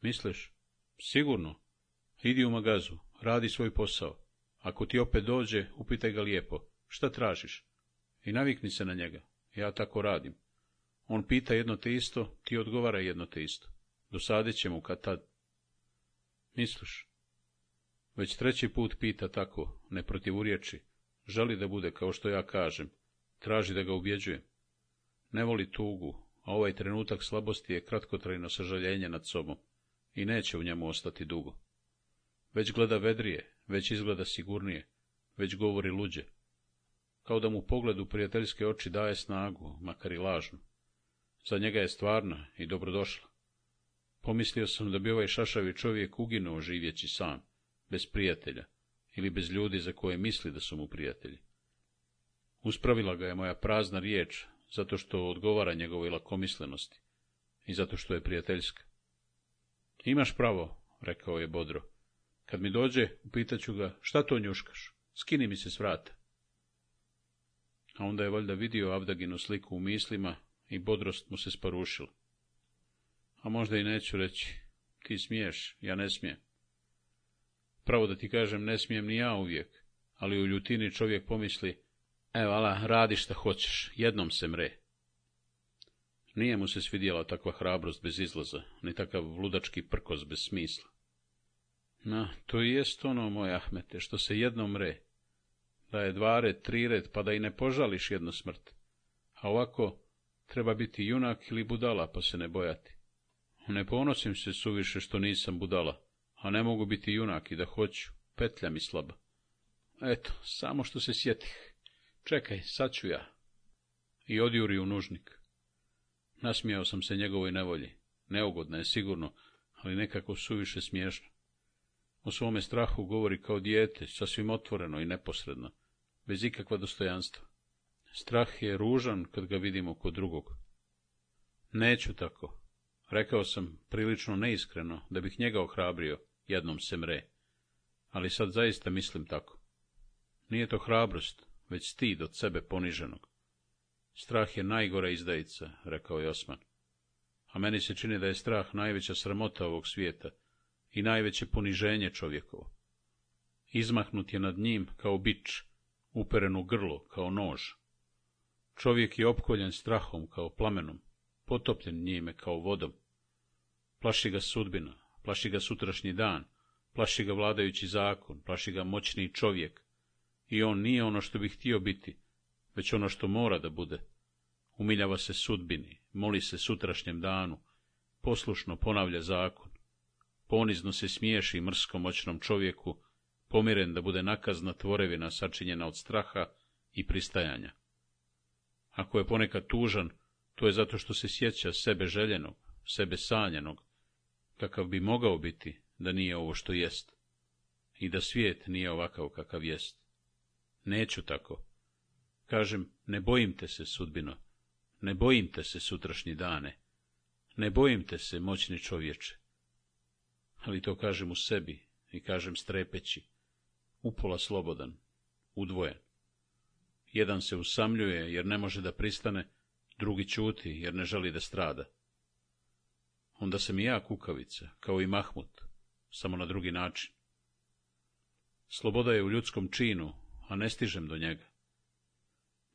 Misliš? Sigurno. Idi u magazu, radi svoj posao. Ako ti opet dođe, upitaj ga lijepo. Šta tražiš? I navikni se na njega. Ja tako radim. On pita jedno te isto, ti odgovara jedno te isto. Dosadit će mu kad tad. Misliš? Već treći put pita tako, ne protivurječi. Želi da bude kao što ja kažem. Traži da ga ubjeđujem. Ne voli tugu, a ovaj trenutak slabosti je kratkotrajno sažaljenje nad sobom i neće u njemu ostati dugo. Već gleda vedrije, već izgleda sigurnije, već govori luđe. Kao da mu pogled u prijateljske oči daje snagu, makar i lažnu. Za njega je stvarna i dobrodošla. Pomislio sam da bi ovaj šašavi čovjek uginuo živjeći sam, bez prijatelja, ili bez ljudi za koje misli da su mu prijatelji. Uspravila ga je moja prazna riječ, zato što odgovara njegovoj lakomislenosti i zato što je prijateljska. Imaš pravo, rekao je bodro. Kad mi dođe, upitaću ga, šta to njuškaš? Skini mi se s vrata. A onda je valjda vidio Avdaginu sliku u mislima i bodrost mu se sparušila a možda i neću reći, ti smiješ, ja ne smijem. Pravo da ti kažem, ne smijem ni ja uvijek, ali u ljutini čovjek pomisli, evo, ala, radi šta hoćeš, jednom se mre. Nije mu se svidjela takva hrabrost bez izlaza, ni takav ludački prkos bez smisla. Na, to i jest ono, moj Ahmete, što se jednom mre. Da je dva red, tri red, pa da i ne požališ jednu smrt. A ovako, treba biti junak ili budala, pa se ne bojati. Ne ponosim se suviše što nisam budala, a ne mogu biti junak i da hoću, petlja mi slaba. Eto, samo što se sjetih. Čekaj, sad ću ja. I odjuri u nužnik. Nasmijao sam se njegovoj nevolji. Neugodna je sigurno, ali nekako suviše smiješna. O svome strahu govori kao dijete, sasvim otvoreno i neposredno, bez ikakva dostojanstva. Strah je ružan kad ga vidimo kod drugog. Neću tako, Rekao sam prilično neiskreno da bih njega ohrabrio jednom se mre, ali sad zaista mislim tako. Nije to hrabrost, već stid od sebe poniženog. Strah je najgora izdajica, rekao je Osman. A meni se čini da je strah najveća sramota ovog svijeta i najveće poniženje čovjekovo. Izmahnut je nad njim kao bič, uperen u grlo kao nož. Čovjek je opkoljen strahom kao plamenom, potopljen njime kao vodom. Plaši ga sudbina, plaši ga sutrašnji dan, plaši ga vladajući zakon, plaši ga moćni čovjek. I on nije ono što bi htio biti, već ono što mora da bude. Umiljava se sudbini, moli se sutrašnjem danu, poslušno ponavlja zakon. Ponizno se smiješi mrskom moćnom čovjeku, pomiren da bude nakazna tvorevina sačinjena od straha i pristajanja. Ako je ponekad tužan, to je zato što se sjeća sebe željenog, sebe sanjenog, kakav bi mogao biti da nije ovo što jest, i da svijet nije ovakav kakav jest. Neću tako. Kažem, ne bojim te se, sudbino, ne bojim te se sutrašnji dane, ne bojim te se, moćni čovječe. Ali to kažem u sebi i kažem strepeći, upola slobodan, udvojen. Jedan se usamljuje jer ne može da pristane drugi čuti jer ne želi da strada. Onda sam i ja kukavica, kao i Mahmut, samo na drugi način. Sloboda je u ljudskom činu, a ne stižem do njega.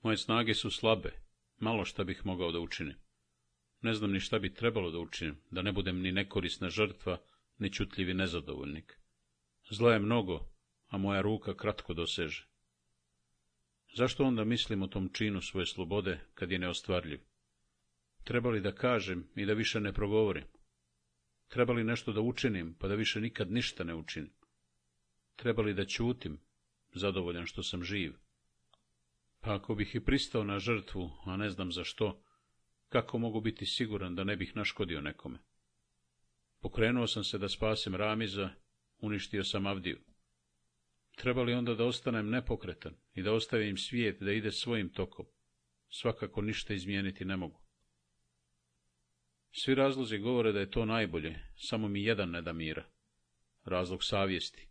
Moje snage su slabe, malo šta bih mogao da učinim. Ne znam ni šta bi trebalo da učinim, da ne budem ni nekorisna žrtva, ni čutljivi nezadovoljnik. Zla je mnogo, a moja ruka kratko doseže. Zašto onda mislim o tom činu svoje slobode kad je neostvarljiv? Treba li da kažem i da više ne progovorim? Treba li nešto da učinim, pa da više nikad ništa ne učinim? Treba li da ćutim, zadovoljan što sam živ? Pa ako bih i pristao na žrtvu, a ne znam za što, kako mogu biti siguran da ne bih naškodio nekome? Pokrenuo sam se da spasem Ramiza, uništio sam Avdiju. Treba li onda da ostanem nepokretan i da ostavim svijet da ide svojim tokom? Svakako ništa izmijeniti ne mogu. Svi razlozi govore da je to najbolje, samo mi jedan ne da mira. Razlog savjesti.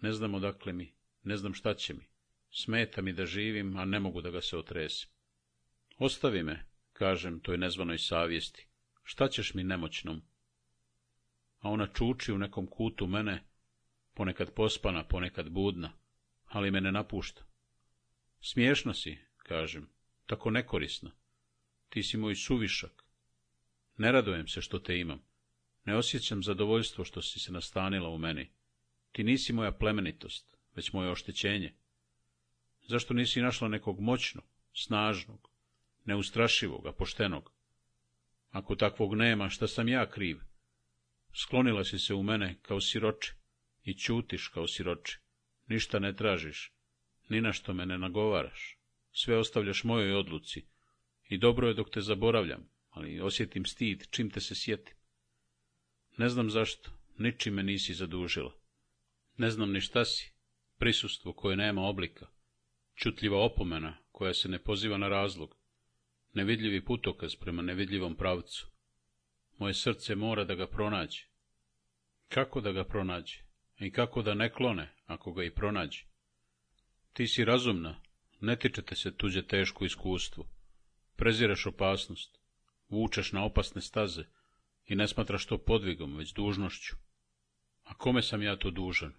Ne znam odakle mi, ne znam šta će mi. Smeta mi da živim, a ne mogu da ga se otresim. Ostavi me, kažem toj nezvanoj savjesti. Šta ćeš mi nemoćnom? A ona čuči u nekom kutu mene ponekad pospana, ponekad budna, ali me ne napušta. Smiješna si, kažem, tako nekorisna. Ti si moj suvišak. Ne radujem se što te imam. Ne osjećam zadovoljstvo što si se nastanila u meni. Ti nisi moja plemenitost, već moje oštećenje. Zašto nisi našla nekog moćnog, snažnog, neustrašivog, a poštenog? Ako takvog nema, šta sam ja kriv? Sklonila si se u mene kao siroče i ćutiš kao siroči? Ništa ne tražiš, ni na što me ne nagovaraš. Sve ostavljaš mojoj odluci. I dobro je dok te zaboravljam, ali osjetim stid čim te se sjetim. Ne znam zašto, me nisi zadužila. Ne znam ni šta si, prisustvo koje nema oblika, čutljiva opomena koja se ne poziva na razlog, nevidljivi putokaz prema nevidljivom pravcu. Moje srce mora da ga pronađe. Kako da ga pronađe? i kako da ne klone, ako ga i pronađi. Ti si razumna, ne tičete se tuđe teško iskustvo, prezireš opasnost, vučeš na opasne staze i ne smatraš to podvigom, već dužnošću. A kome sam ja to dužan?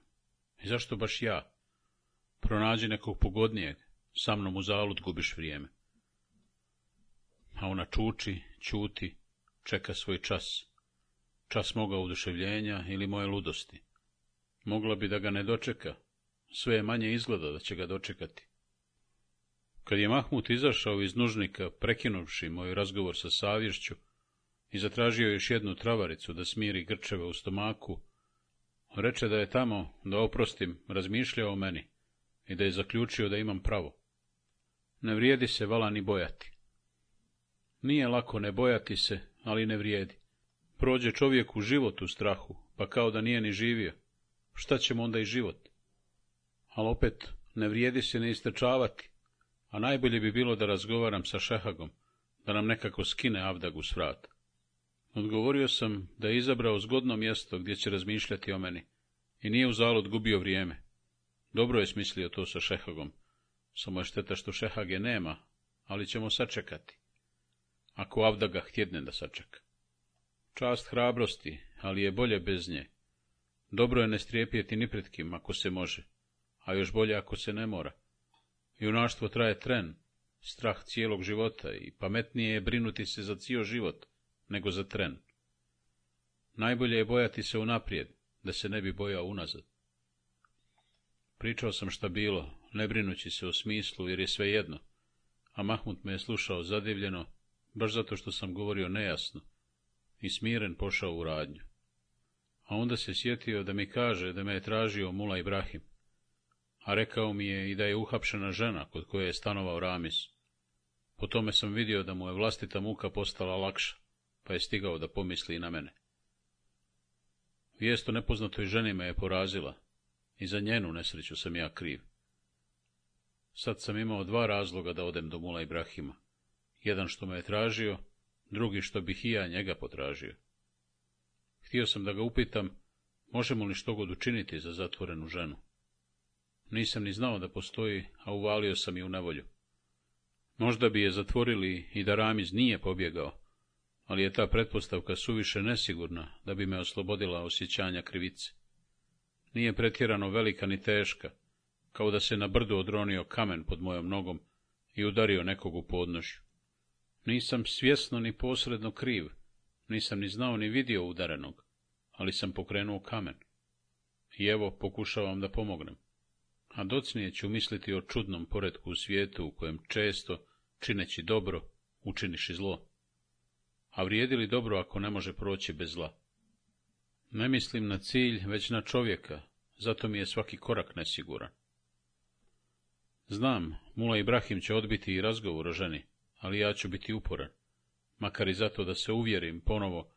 I zašto baš ja? Pronađi nekog pogodnijeg, sa mnom u zalud gubiš vrijeme. A ona čuči, čuti, čeka svoj čas. Čas moga uduševljenja ili moje ludosti. Mogla bi da ga ne dočeka. Sve je manje izgleda da će ga dočekati. Kad je Mahmut izašao iz nužnika, prekinuvši moj razgovor sa savješću, i zatražio još jednu travaricu da smiri grčeve u stomaku, reče da je tamo, da oprostim, razmišljao o meni i da je zaključio da imam pravo. Ne vrijedi se vala ni bojati. Nije lako ne bojati se, ali ne vrijedi. Prođe čovjek u život u strahu, pa kao da nije ni živio šta ćemo onda i život? Ali opet, ne vrijedi se ne istrčavati, a najbolje bi bilo da razgovaram sa Šehagom, da nam nekako skine Avdagu s vrata. Odgovorio sam da je izabrao zgodno mjesto gdje će razmišljati o meni i nije u zalud gubio vrijeme. Dobro je smislio to sa Šehagom, samo je šteta što Šehage nema, ali ćemo sačekati. Ako Avdaga htjedne da sačeka. Čast hrabrosti, ali je bolje bez nje. Dobro je ne strijepjeti kim, ako se može, a još bolje ako se ne mora. Junaštvo traje tren, strah cijelog života i pametnije je brinuti se za cijel život, nego za tren. Najbolje je bojati se unaprijed, da se ne bi bojao unazad. Pričao sam šta bilo, ne brinući se o smislu, jer je sve jedno, a Mahmut me je slušao zadivljeno, baš zato što sam govorio nejasno, i smiren pošao u radnju a onda se sjetio da mi kaže da me je tražio Mula Ibrahim, a rekao mi je i da je uhapšena žena kod koje je stanovao Ramis. Po tome sam vidio da mu je vlastita muka postala lakša, pa je stigao da pomisli i na mene. Vijest o nepoznatoj ženi me je porazila, i za njenu nesreću sam ja kriv. Sad sam imao dva razloga da odem do Mula Ibrahima, jedan što me je tražio, drugi što bih i ja njega potražio. Htio sam da ga upitam, možemo li što god učiniti za zatvorenu ženu. Nisam ni znao da postoji, a uvalio sam je u nevolju. Možda bi je zatvorili i da Ramiz nije pobjegao, ali je ta pretpostavka suviše nesigurna da bi me oslobodila osjećanja krivice. Nije pretjerano velika ni teška, kao da se na brdu odronio kamen pod mojom nogom i udario nekog u podnožju. Nisam svjesno ni posredno kriv, nisam ni znao ni vidio udarenog, ali sam pokrenuo kamen. I evo pokušavam da pomognem. A docnije ću misliti o čudnom poredku u svijetu u kojem često, čineći dobro, učiniš i zlo. A vrijedi li dobro ako ne može proći bez zla? Ne mislim na cilj, već na čovjeka, zato mi je svaki korak nesiguran. Znam, Mula Ibrahim će odbiti i razgovor o ženi, ali ja ću biti uporan makar i zato da se uvjerim ponovo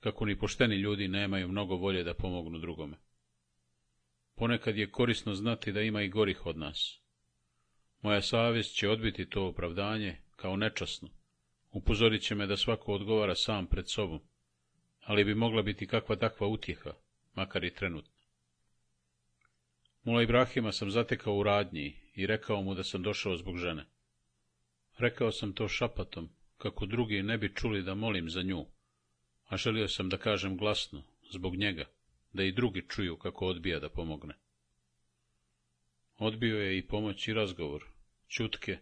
kako ni pošteni ljudi nemaju mnogo volje da pomognu drugome. Ponekad je korisno znati da ima i gorih od nas. Moja savjest će odbiti to opravdanje kao nečasno. Upozorit će me da svako odgovara sam pred sobom, ali bi mogla biti kakva takva utjeha, makar i trenutno. Mula Ibrahima sam zatekao u radnji i rekao mu da sam došao zbog žene. Rekao sam to šapatom, kako drugi ne bi čuli da molim za nju, a želio sam da kažem glasno, zbog njega, da i drugi čuju kako odbija da pomogne. Odbio je i pomoć i razgovor, čutke,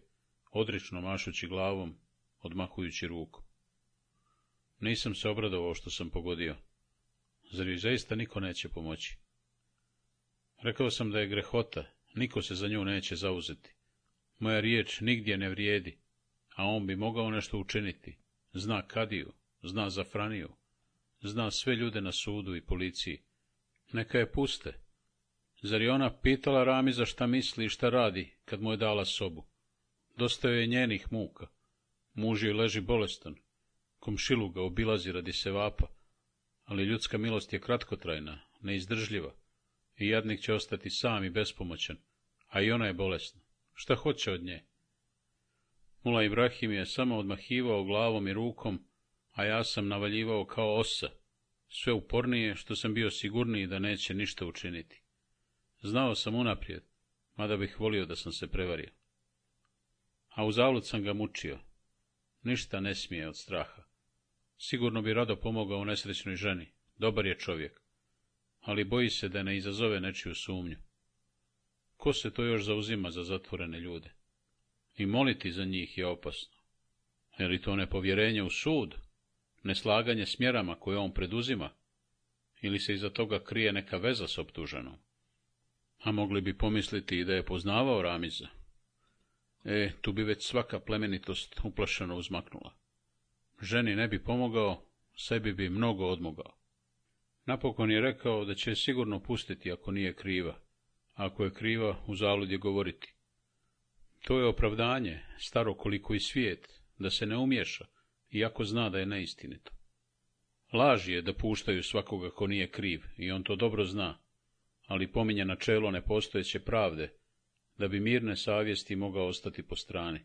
odrično mašući glavom, odmahujući ruku. Nisam se obradovao što sam pogodio. Zar joj zaista niko neće pomoći? Rekao sam da je grehota, niko se za nju neće zauzeti. Moja riječ nigdje ne vrijedi, a on bi mogao nešto učiniti. Zna Kadiju, zna Zafraniju, zna sve ljude na sudu i policiji. Neka je puste. Zar je ona pitala za šta misli i šta radi, kad mu je dala sobu? Dostao je njenih muka. Muž joj leži bolestan. Komšilu ga obilazi radi se vapa. Ali ljudska milost je kratkotrajna, neizdržljiva. I jadnik će ostati sam i bespomoćan. A i ona je bolesna. Šta hoće od nje? Mula Ibrahim je samo odmahivao glavom i rukom, a ja sam navaljivao kao osa, sve upornije što sam bio sigurniji da neće ništa učiniti. Znao sam unaprijed, mada bih volio da sam se prevario. A u zavlut sam ga mučio. Ništa ne smije od straha. Sigurno bi rado pomogao nesrećnoj ženi, dobar je čovjek, ali boji se da ne izazove nečiju sumnju. Ko se to još zauzima za zatvorene ljude? i moliti za njih je opasno. Je li to nepovjerenje u sud, neslaganje smjerama, koje on preduzima, ili se iza toga krije neka veza s optuženom? A mogli bi pomisliti i da je poznavao Ramiza. E, tu bi već svaka plemenitost uplašeno uzmaknula. Ženi ne bi pomogao, sebi bi mnogo odmogao. Napokon je rekao da će sigurno pustiti ako nije kriva, a ako je kriva, zalud je govoriti. To je opravdanje, staro koliko i svijet, da se ne umješa, iako zna da je neistinito. Laž je da puštaju svakoga ko nije kriv, i on to dobro zna, ali pominje načelo nepostojeće pravde, da bi mirne savjesti mogao ostati po strani.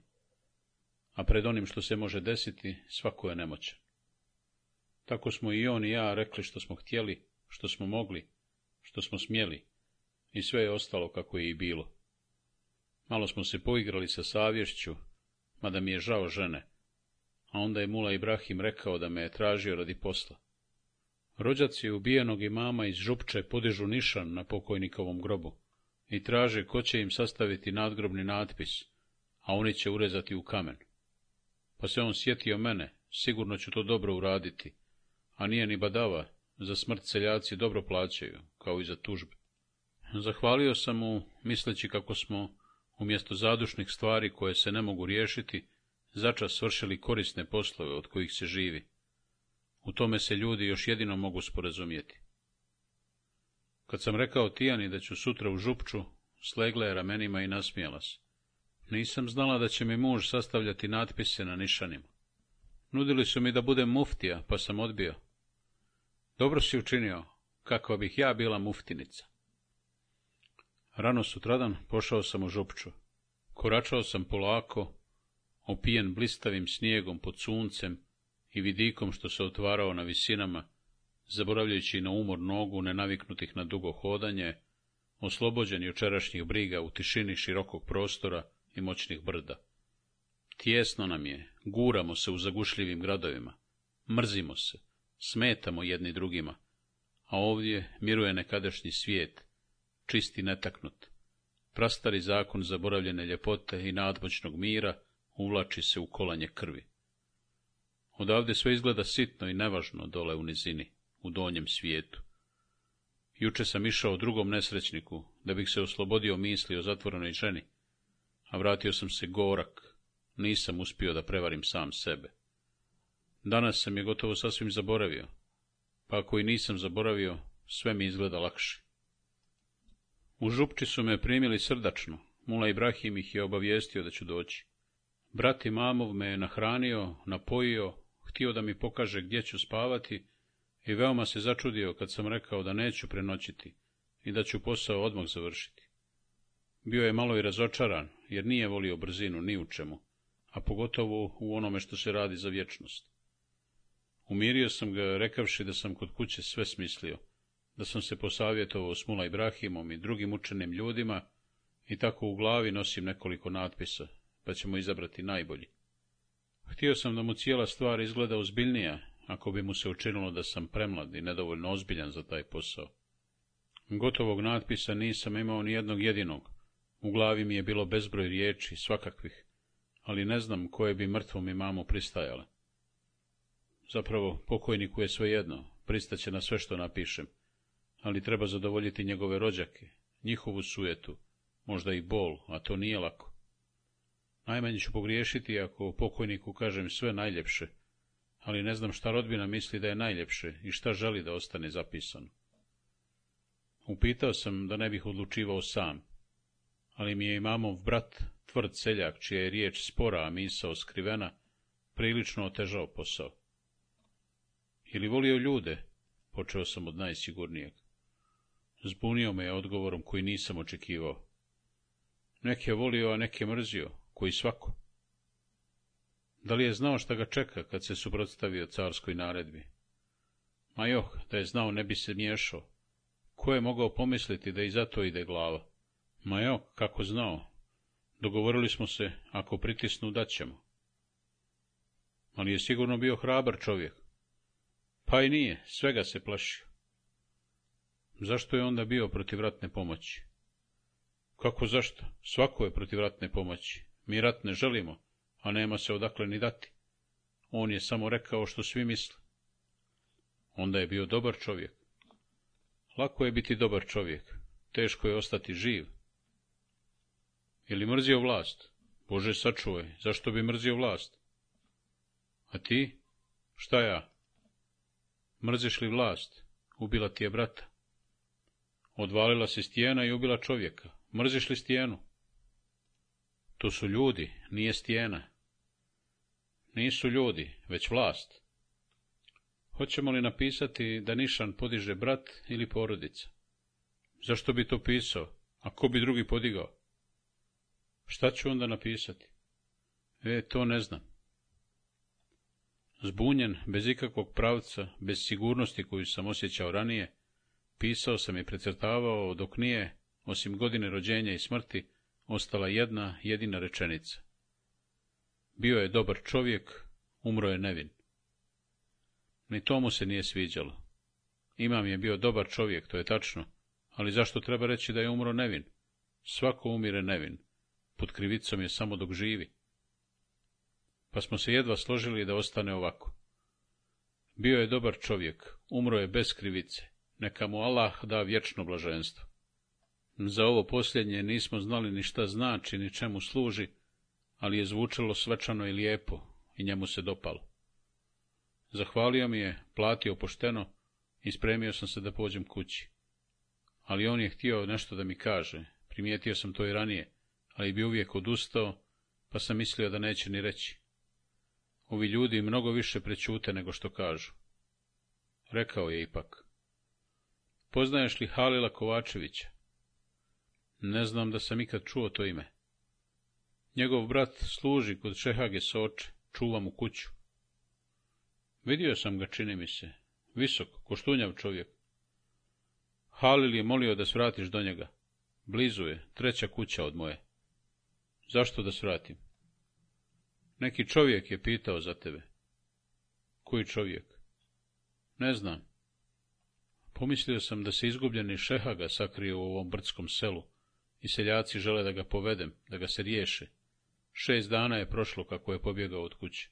A pred onim što se može desiti, svako je nemoćan. Tako smo i on i ja rekli što smo htjeli, što smo mogli, što smo smjeli, i sve je ostalo kako je i bilo. Malo smo se poigrali sa savješću, mada mi je žao žene, a onda je Mula Ibrahim rekao da me je tražio radi posla. Rođaci ubijenog imama iz Župče podižu nišan na pokojnikovom grobu i traže ko će im sastaviti nadgrobni natpis, a oni će urezati u kamen. Pa se on sjetio mene, sigurno ću to dobro uraditi, a nije ni badava, za smrt seljaci dobro plaćaju, kao i za tužbe. Zahvalio sam mu, misleći kako smo umjesto zadušnih stvari koje se ne mogu riješiti, začas vršili korisne poslove od kojih se živi. U tome se ljudi još jedino mogu sporazumjeti. Kad sam rekao Tijani da ću sutra u župču, slegla je ramenima i nasmijela se. Nisam znala da će mi muž sastavljati natpise na nišanima. Nudili su mi da budem muftija, pa sam odbio. Dobro si učinio, kakva bih ja bila muftinica. Rano sutradan pošao sam u župču. Koračao sam polako, opijen blistavim snijegom pod suncem i vidikom što se otvarao na visinama, zaboravljajući na umor nogu nenaviknutih na dugo hodanje, oslobođen jučerašnjih briga u tišini širokog prostora i moćnih brda. Tijesno nam je, guramo se u zagušljivim gradovima, mrzimo se, smetamo jedni drugima, a ovdje miruje nekadašnji svijet, čisti netaknut. Prastari zakon zaboravljene ljepote i nadmoćnog mira uvlači se u kolanje krvi. Odavde sve izgleda sitno i nevažno dole u nizini, u donjem svijetu. Juče sam išao drugom nesrećniku, da bih se oslobodio misli o zatvorenoj ženi, a vratio sam se gorak, nisam uspio da prevarim sam sebe. Danas sam je gotovo sasvim zaboravio, pa ako i nisam zaboravio, sve mi izgleda lakše. U Župči su me primili srdačno, Mula Ibrahim ih je obavijestio da ću doći. Brat mamov me je nahranio, napojio, htio da mi pokaže gdje ću spavati i veoma se začudio kad sam rekao da neću prenoćiti i da ću posao odmah završiti. Bio je malo i razočaran, jer nije volio brzinu ni u čemu, a pogotovo u onome što se radi za vječnost. Umirio sam ga rekavši da sam kod kuće sve smislio, da sam se posavjetovao s Mula Ibrahimom i drugim učenim ljudima i tako u glavi nosim nekoliko natpisa, pa ćemo izabrati najbolji. Htio sam da mu cijela stvar izgleda ozbiljnija, ako bi mu se učinilo da sam premlad i nedovoljno ozbiljan za taj posao. Gotovog natpisa nisam imao ni jednog jedinog. U glavi mi je bilo bezbroj riječi, svakakvih, ali ne znam koje bi mrtvom i mamu pristajale. Zapravo, pokojniku je svejedno, pristaće na sve što napišem ali treba zadovoljiti njegove rođake, njihovu sujetu, možda i bol, a to nije lako. Najmanje ću pogriješiti ako pokojniku kažem sve najljepše, ali ne znam šta rodbina misli da je najljepše i šta želi da ostane zapisano. Upitao sam da ne bih odlučivao sam, ali mi je imamov brat, tvrd seljak, čija je riječ spora, a misao skrivena, prilično otežao posao. Ili volio ljude, počeo sam od najsigurnijeg. Zbunio me je odgovorom koji nisam očekivao. je volio, a je mrzio, koji svako. Da li je znao šta ga čeka kad se suprotstavio carskoj naredbi? Ma joh, da je znao ne bi se miješao. Ko je mogao pomisliti da i zato ide glava? Ma joh, kako znao? Dogovorili smo se, ako pritisnu, ćemo. Ali je sigurno bio hrabar čovjek. Pa i nije, svega se plašio. Zašto je onda bio protiv ratne pomoći? Kako zašto? Svako je protiv ratne pomoći. Mi rat ne želimo, a nema se odakle ni dati. On je samo rekao što svi misle. Onda je bio dobar čovjek. Lako je biti dobar čovjek, teško je ostati živ. Je li mrzio vlast? Bože, sačuvaj, zašto bi mrzio vlast? A ti? Šta ja? Mrziš li vlast? Ubila ti je brata. Odvalila se stijena i ubila čovjeka. Mrziš li stijenu? To su ljudi, nije stijena. Nisu ljudi, već vlast. Hoćemo li napisati da Nišan podiže brat ili porodica? Zašto bi to pisao? A ko bi drugi podigao? Šta ću onda napisati? E, to ne znam. Zbunjen, bez ikakvog pravca, bez sigurnosti koju sam osjećao ranije, Pisao sam i precrtavao dok nije, osim godine rođenja i smrti, ostala jedna jedina rečenica. Bio je dobar čovjek, umro je nevin. Ni to mu se nije sviđalo. Imam je bio dobar čovjek, to je tačno, ali zašto treba reći da je umro nevin? Svako umire nevin. Pod krivicom je samo dok živi. Pa smo se jedva složili da ostane ovako. Bio je dobar čovjek, umro je bez krivice neka mu Allah da vječno blaženstvo. Za ovo posljednje nismo znali ni šta znači, ni čemu služi, ali je zvučalo svečano i lijepo i njemu se dopalo. Zahvalio mi je, platio pošteno i spremio sam se da pođem kući. Ali on je htio nešto da mi kaže, primijetio sam to i ranije, ali bi uvijek odustao, pa sam mislio da neće ni reći. Ovi ljudi mnogo više prećute nego što kažu. Rekao je ipak. Poznaješ li Halila Kovačevića? Ne znam da sam ikad čuo to ime. Njegov brat služi kod Šehage Soče, čuva mu kuću. Vidio sam ga, čini mi se, visok, koštunjav čovjek. Halil je molio da svratiš do njega. Blizu je, treća kuća od moje. Zašto da svratim? Neki čovjek je pitao za tebe. Koji čovjek? Ne znam. Pomislio sam da se izgubljeni ga sakrio u ovom brdskom selu i seljaci žele da ga povedem, da ga se riješe. Šest dana je prošlo kako je pobjegao od kuće.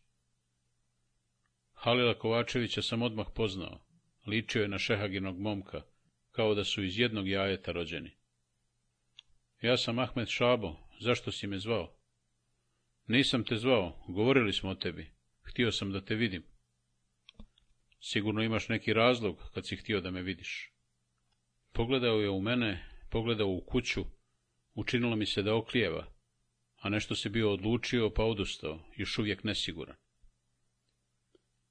Halila Kovačevića sam odmah poznao. Ličio je na šehaginog momka, kao da su iz jednog jajeta rođeni. Ja sam Ahmed Šabo, zašto si me zvao? Nisam te zvao, govorili smo o tebi. Htio sam da te vidim. Sigurno imaš neki razlog kad si htio da me vidiš. Pogledao je u mene, pogledao u kuću, učinilo mi se da oklijeva, a nešto se bio odlučio pa odustao, još uvijek nesiguran.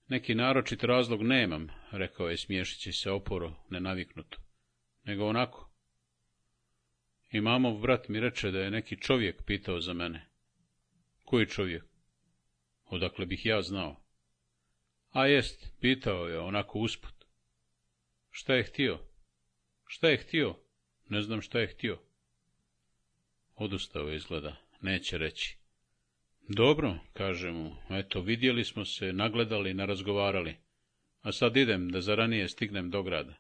Neki naročit razlog nemam, rekao je smiješići se oporo, nenaviknuto, nego onako. I mamov brat mi reče da je neki čovjek pitao za mene. Koji čovjek? Odakle bih ja znao? A jest, pitao je, onako usput. Šta je htio? Šta je htio? Ne znam šta je htio. Odustao je izgleda, neće reći. Dobro, kaže mu, eto, vidjeli smo se, nagledali, narazgovarali. A sad idem, da zaranije stignem do grada.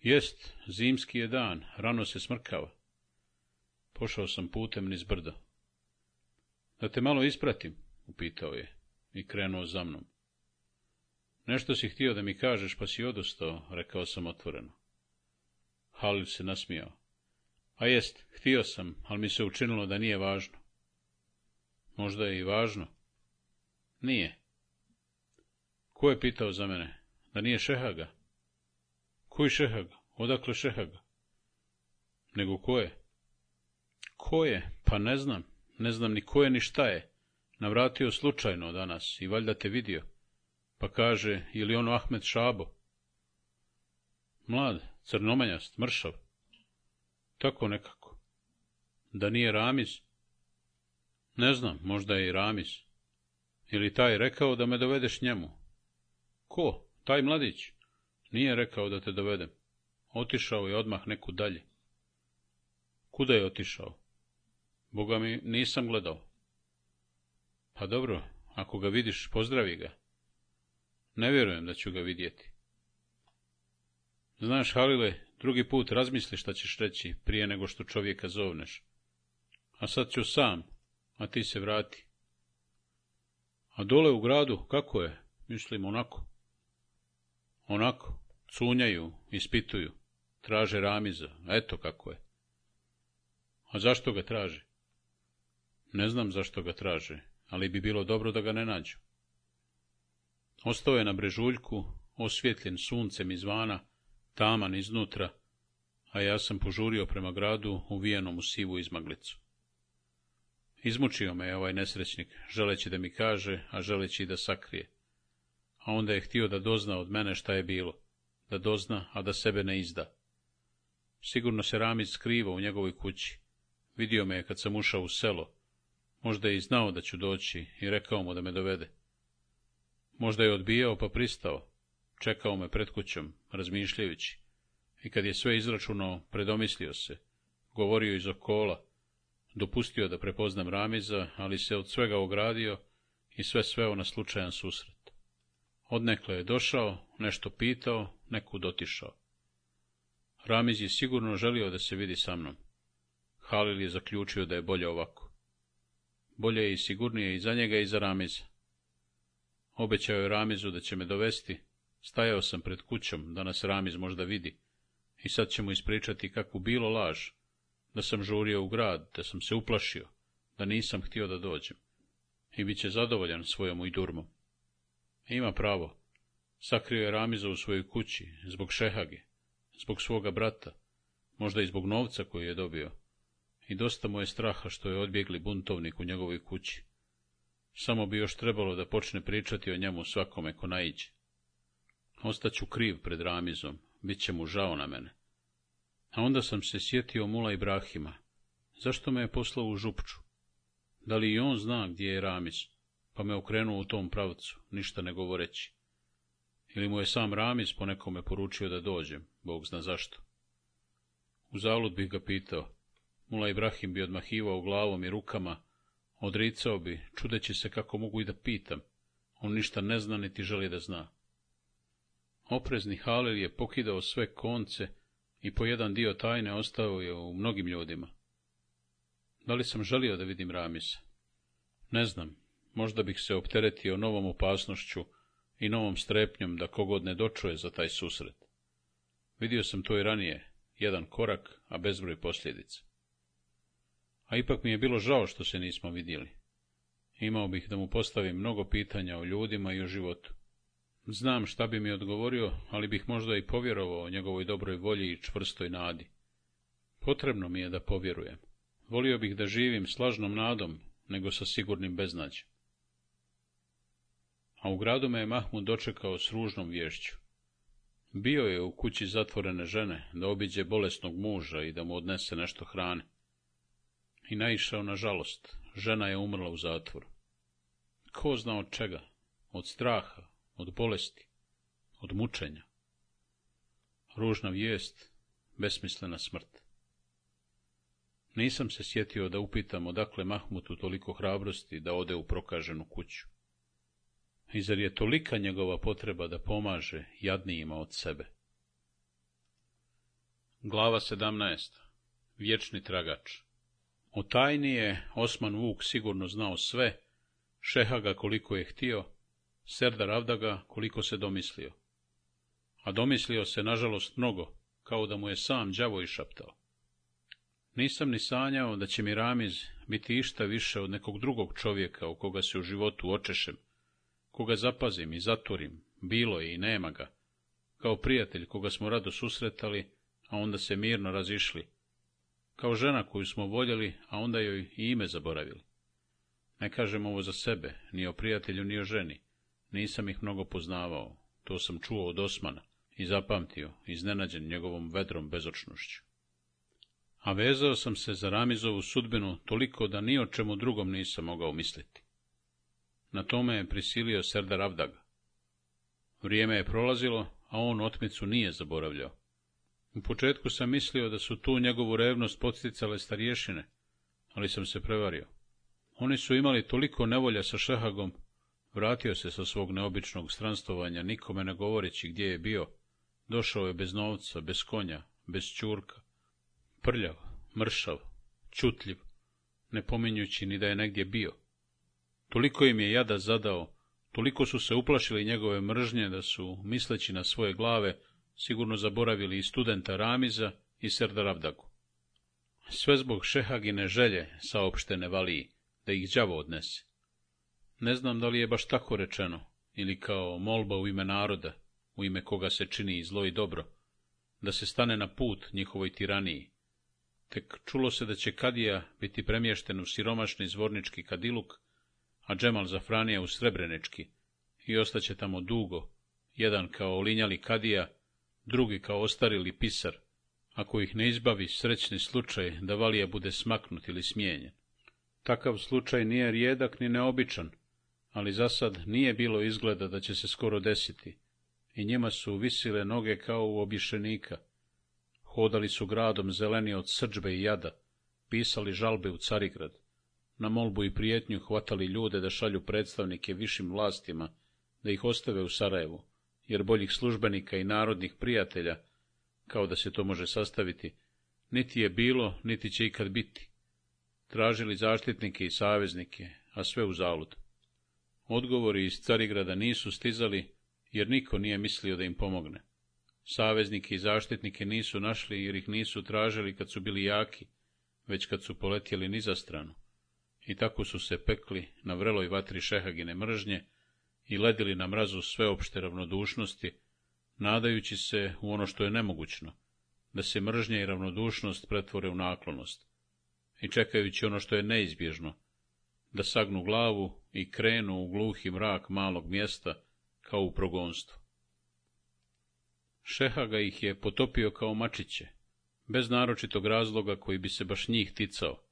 Jest, zimski je dan, rano se smrkava. Pošao sam putem niz brda. Da te malo ispratim, upitao je i krenuo za mnom. Nešto si htio da mi kažeš, pa si odustao, rekao sam otvoreno. Halil se nasmijao. A jest, htio sam, ali mi se učinilo da nije važno. Možda je i važno. Nije. Ko je pitao za mene? Da nije Šehaga? Koji Šehaga? Odakle Šehaga? Nego ko je? Ko je? Pa ne znam. Ne znam ni ko je ni šta je. Navratio slučajno danas i valjda te vidio. Pa kaže, ili ono Ahmed Šabo? Mlad, crnomanjast, mršav. Tako nekako. Da nije ramis? Ne znam, možda je i ramis. Ili taj rekao da me dovedeš njemu? Ko? Taj mladić? Nije rekao da te dovedem. Otišao je odmah neku dalje. Kuda je otišao? Boga mi nisam gledao. Pa dobro, ako ga vidiš, pozdravi ga. Ne vjerujem da ću ga vidjeti. Znaš, Halile, drugi put razmisli šta ćeš reći prije nego što čovjeka zovneš. A sad ću sam, a ti se vrati. A dole u gradu, kako je? Mislim, onako. Onako, cunjaju, ispituju, traže Ramiza, eto kako je. A zašto ga traže? Ne znam zašto ga traže, ali bi bilo dobro da ga ne nađu. Ostao je na brežuljku, osvjetljen suncem izvana, taman iznutra, a ja sam požurio prema gradu uvijenom u sivu izmaglicu. Izmučio me je ovaj nesrećnik, želeći da mi kaže, a želeći i da sakrije. A onda je htio da dozna od mene šta je bilo, da dozna, a da sebe ne izda. Sigurno se Ramić skriva u njegovoj kući. Vidio me je kad sam ušao u selo. Možda je i znao da ću doći i rekao mu da me dovede. Možda je odbijao pa pristao. Čekao me pred kućom, razmišljajući. I kad je sve izračunao, predomislio se. Govorio iz okola. Dopustio da prepoznam Ramiza, ali se od svega ogradio i sve sveo na slučajan susret. Odnekle je došao, nešto pitao, neku dotišao. Ramiz je sigurno želio da se vidi sa mnom. Halil je zaključio da je bolje ovako. Bolje je i sigurnije i za njega i za Ramiza. Obećao je Ramizu da će me dovesti. Stajao sam pred kućom, da nas Ramiz možda vidi. I sad će mu ispričati kakvu bilo laž. Da sam žurio u grad, da sam se uplašio, da nisam htio da dođem. I bit će zadovoljan svojom durmom. Ima pravo. Sakrio je Ramiza u svojoj kući, zbog šehage, zbog svoga brata, možda i zbog novca koji je dobio. I dosta mu je straha što je odbjegli buntovnik u njegovoj kući. Samo bi još trebalo da počne pričati o njemu svakome ko naiđe. Ostaću kriv pred Ramizom, bit će mu žao na mene. A onda sam se sjetio Mula Ibrahima. Zašto me je poslao u Župču? Da li i on zna gdje je Ramiz? Pa me okrenuo u tom pravcu, ništa ne govoreći. Ili mu je sam Ramiz nekome poručio da dođem, Bog zna zašto. U zalud bih ga pitao. Mula Ibrahim bi odmahivao glavom i rukama, Odricao bi, čudeći se kako mogu i da pitam. On ništa ne zna, niti želi da zna. Oprezni Halil je pokidao sve konce i po jedan dio tajne ostao je u mnogim ljudima. Da li sam želio da vidim Ramisa? Ne znam, možda bih se opteretio novom opasnošću i novom strepnjom da kogod ne dočuje za taj susret. Vidio sam to i ranije, jedan korak, a bezbroj posljedica a ipak mi je bilo žao što se nismo vidjeli. Imao bih da mu postavim mnogo pitanja o ljudima i o životu. Znam šta bi mi odgovorio, ali bih možda i povjerovao njegovoj dobroj volji i čvrstoj nadi. Potrebno mi je da povjerujem. Volio bih da živim s lažnom nadom, nego sa sigurnim beznađem. A u gradu me je Mahmud dočekao s ružnom vješću. Bio je u kući zatvorene žene da obiđe bolesnog muža i da mu odnese nešto hrane i naišao na žalost. Žena je umrla u zatvoru. Ko zna od čega? Od straha, od bolesti, od mučenja. Ružna vijest, besmislena smrt. Nisam se sjetio da upitam odakle Mahmutu toliko hrabrosti da ode u prokaženu kuću. I zar je tolika njegova potreba da pomaže jadnijima od sebe? Glava 17. Vječni tragač o tajni je Osman Vuk sigurno znao sve, ga koliko je htio, Serdar Avdaga koliko se domislio. A domislio se, nažalost, mnogo, kao da mu je sam đavo išaptao. Nisam ni sanjao da će mi Ramiz biti išta više od nekog drugog čovjeka u koga se u životu očešem, koga zapazim i zaturim, bilo je i nema ga, kao prijatelj koga smo rado susretali, a onda se mirno razišli, kao žena koju smo voljeli, a onda joj i ime zaboravili. Ne kažem ovo za sebe, ni o prijatelju, ni o ženi. Nisam ih mnogo poznavao, to sam čuo od Osmana i zapamtio, iznenađen njegovom vedrom bezočnošću. A vezao sam se za Ramizovu sudbinu toliko da ni o čemu drugom nisam mogao misliti. Na tome je prisilio Serdar Avdaga. Vrijeme je prolazilo, a on otmicu nije zaboravljao. U početku sam mislio da su tu njegovu revnost podsticale starješine, ali sam se prevario. Oni su imali toliko nevolja sa Šehagom, vratio se sa svog neobičnog stranstovanja, nikome ne govoreći gdje je bio. Došao je bez novca, bez konja, bez čurka. Prljav, mršav, čutljiv, ne pominjući ni da je negdje bio. Toliko im je jada zadao, toliko su se uplašili njegove mržnje da su, misleći na svoje glave, sigurno zaboravili i studenta Ramiza i Serdaravdaku. Sve zbog šehagine želje ne valiji, da ih đavo odnese. Ne znam da li je baš tako rečeno, ili kao molba u ime naroda, u ime koga se čini zlo i dobro, da se stane na put njihovoj tiraniji. Tek čulo se da će Kadija biti premješten u siromašni zvornički kadiluk, a Džemal Zafranija u srebrenički, i ostaće tamo dugo, jedan kao olinjali Kadija, drugi kao ostarili pisar, ako ih ne izbavi srećni slučaj da valija bude smaknut ili smijenjen. Takav slučaj nije rijedak ni neobičan, ali za sad nije bilo izgleda da će se skoro desiti, i njima su visile noge kao u obišenika. Hodali su gradom zeleni od srđbe i jada, pisali žalbe u Carigrad, na molbu i prijetnju hvatali ljude da šalju predstavnike višim vlastima, da ih ostave u Sarajevu, jer boljih službenika i narodnih prijatelja, kao da se to može sastaviti, niti je bilo, niti će ikad biti. Tražili zaštitnike i saveznike, a sve u zalud. Odgovori iz Carigrada nisu stizali, jer niko nije mislio da im pomogne. Saveznike i zaštitnike nisu našli, jer ih nisu tražili kad su bili jaki, već kad su poletjeli stranu. I tako su se pekli na vreloj vatri šehagine mržnje, i ledili na mrazu sveopšte ravnodušnosti, nadajući se u ono što je nemogućno, da se mržnja i ravnodušnost pretvore u naklonost, i čekajući ono što je neizbježno, da sagnu glavu i krenu u gluhi mrak malog mjesta, kao u progonstvu. ga ih je potopio kao mačiće, bez naročitog razloga koji bi se baš njih ticao,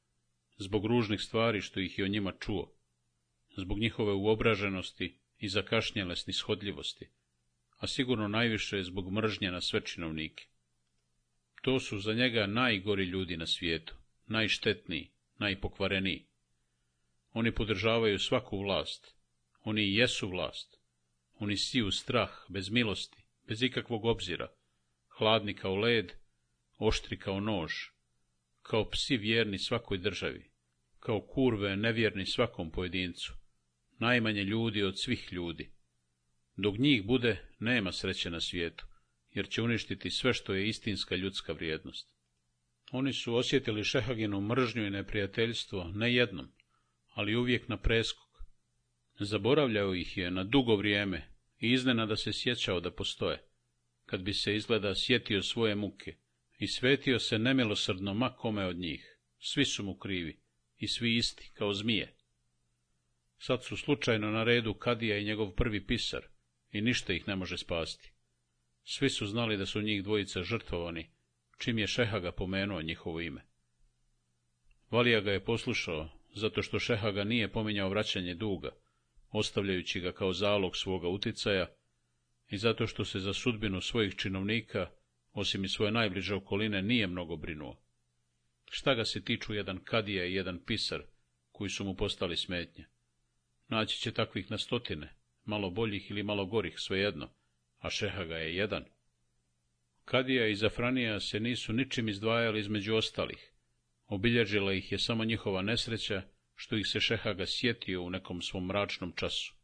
zbog ružnih stvari što ih je o njima čuo, zbog njihove uobraženosti i zakašnjele snishodljivosti, a sigurno najviše je zbog mržnje na sve činovnike. To su za njega najgori ljudi na svijetu, najštetniji, najpokvareniji. Oni podržavaju svaku vlast, oni jesu vlast, oni siju strah, bez milosti, bez ikakvog obzira, hladni kao led, oštri kao nož, kao psi vjerni svakoj državi, kao kurve nevjerni svakom pojedincu, najmanje ljudi od svih ljudi. Dok njih bude, nema sreće na svijetu, jer će uništiti sve što je istinska ljudska vrijednost. Oni su osjetili Šehaginu mržnju i neprijateljstvo ne jednom, ali uvijek na preskok. Zaboravljao ih je na dugo vrijeme i da se sjećao da postoje, kad bi se izgleda sjetio svoje muke i svetio se nemilosrdno kome od njih. Svi su mu krivi i svi isti, kao zmije. Sad su slučajno na redu Kadija i njegov prvi pisar i ništa ih ne može spasti. Svi su znali da su njih dvojica žrtvovani, čim je Šehaga pomenuo njihovo ime. Valija ga je poslušao, zato što Šehaga nije pominjao vraćanje duga, ostavljajući ga kao zalog svoga uticaja, i zato što se za sudbinu svojih činovnika, osim i svoje najbliže okoline, nije mnogo brinuo. Šta ga se tiču jedan kadija i jedan pisar, koji su mu postali smetnje? Naći će takvih na stotine, malo boljih ili malo gorih, svejedno, a šeha je jedan. Kadija i Zafranija se nisu ničim izdvajali između ostalih. Obilježila ih je samo njihova nesreća, što ih se Šehaga sjetio u nekom svom mračnom času.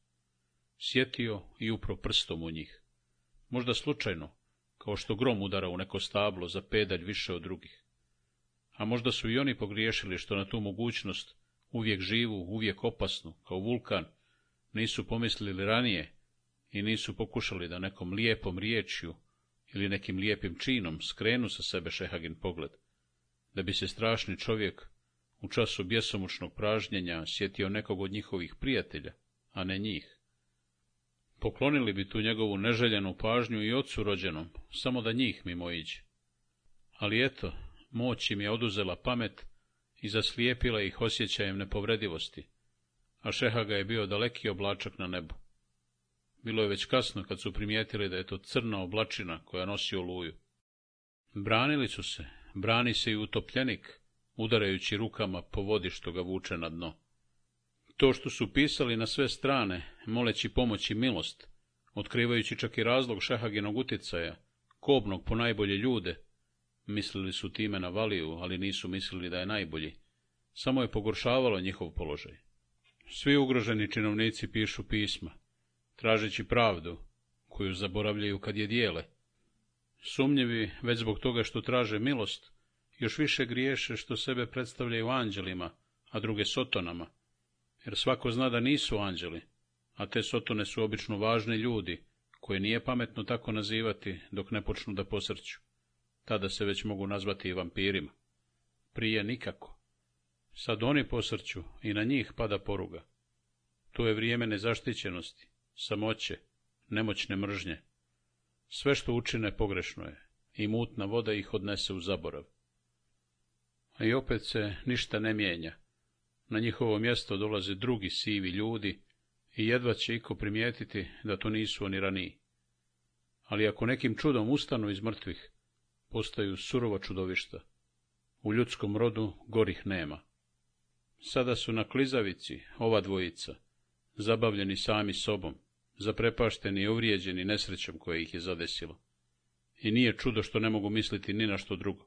Sjetio i upro prstom u njih. Možda slučajno, kao što grom udara u neko stablo za pedalj više od drugih. A možda su i oni pogriješili što na tu mogućnost uvijek živu, uvijek opasnu, kao vulkan, nisu pomislili ranije i nisu pokušali da nekom lijepom riječju ili nekim lijepim činom skrenu sa sebe Šehagin pogled, da bi se strašni čovjek u času bjesomučnog pražnjenja sjetio nekog od njihovih prijatelja, a ne njih. Poklonili bi tu njegovu neželjenu pažnju i ocu rođenom, samo da njih mimo iđe. Ali eto, moć im je oduzela pamet i zaslijepila ih osjećajem nepovredivosti, a šeha je bio daleki oblačak na nebu. Bilo je već kasno kad su primijetili da je to crna oblačina koja nosi oluju. Branili su se, brani se i utopljenik, udarajući rukama po vodi što ga vuče na dno. To što su pisali na sve strane, moleći pomoć i milost, otkrivajući čak i razlog šehaginog utjecaja, kobnog po najbolje ljude, Mislili su time na Valiju, ali nisu mislili da je najbolji. Samo je pogoršavalo njihov položaj. Svi ugroženi činovnici pišu pisma, tražeći pravdu, koju zaboravljaju kad je dijele. Sumnjivi, već zbog toga što traže milost, još više griješe što sebe predstavljaju anđelima, a druge sotonama, jer svako zna da nisu anđeli, a te sotone su obično važni ljudi, koje nije pametno tako nazivati dok ne počnu da posrću tada se već mogu nazvati i vampirima. Prije nikako. Sad oni posrću i na njih pada poruga. Tu je vrijeme nezaštićenosti, samoće, nemoćne mržnje. Sve što učine pogrešno je i mutna voda ih odnese u zaborav. I opet se ništa ne mijenja. Na njihovo mjesto dolaze drugi sivi ljudi i jedva će iko primijetiti da to nisu oni raniji. Ali ako nekim čudom ustanu iz mrtvih, postaju surova čudovišta. U ljudskom rodu gorih nema. Sada su na klizavici ova dvojica, zabavljeni sami sobom, zaprepašteni i uvrijeđeni nesrećom koje ih je zadesilo. I nije čudo što ne mogu misliti ni na što drugo.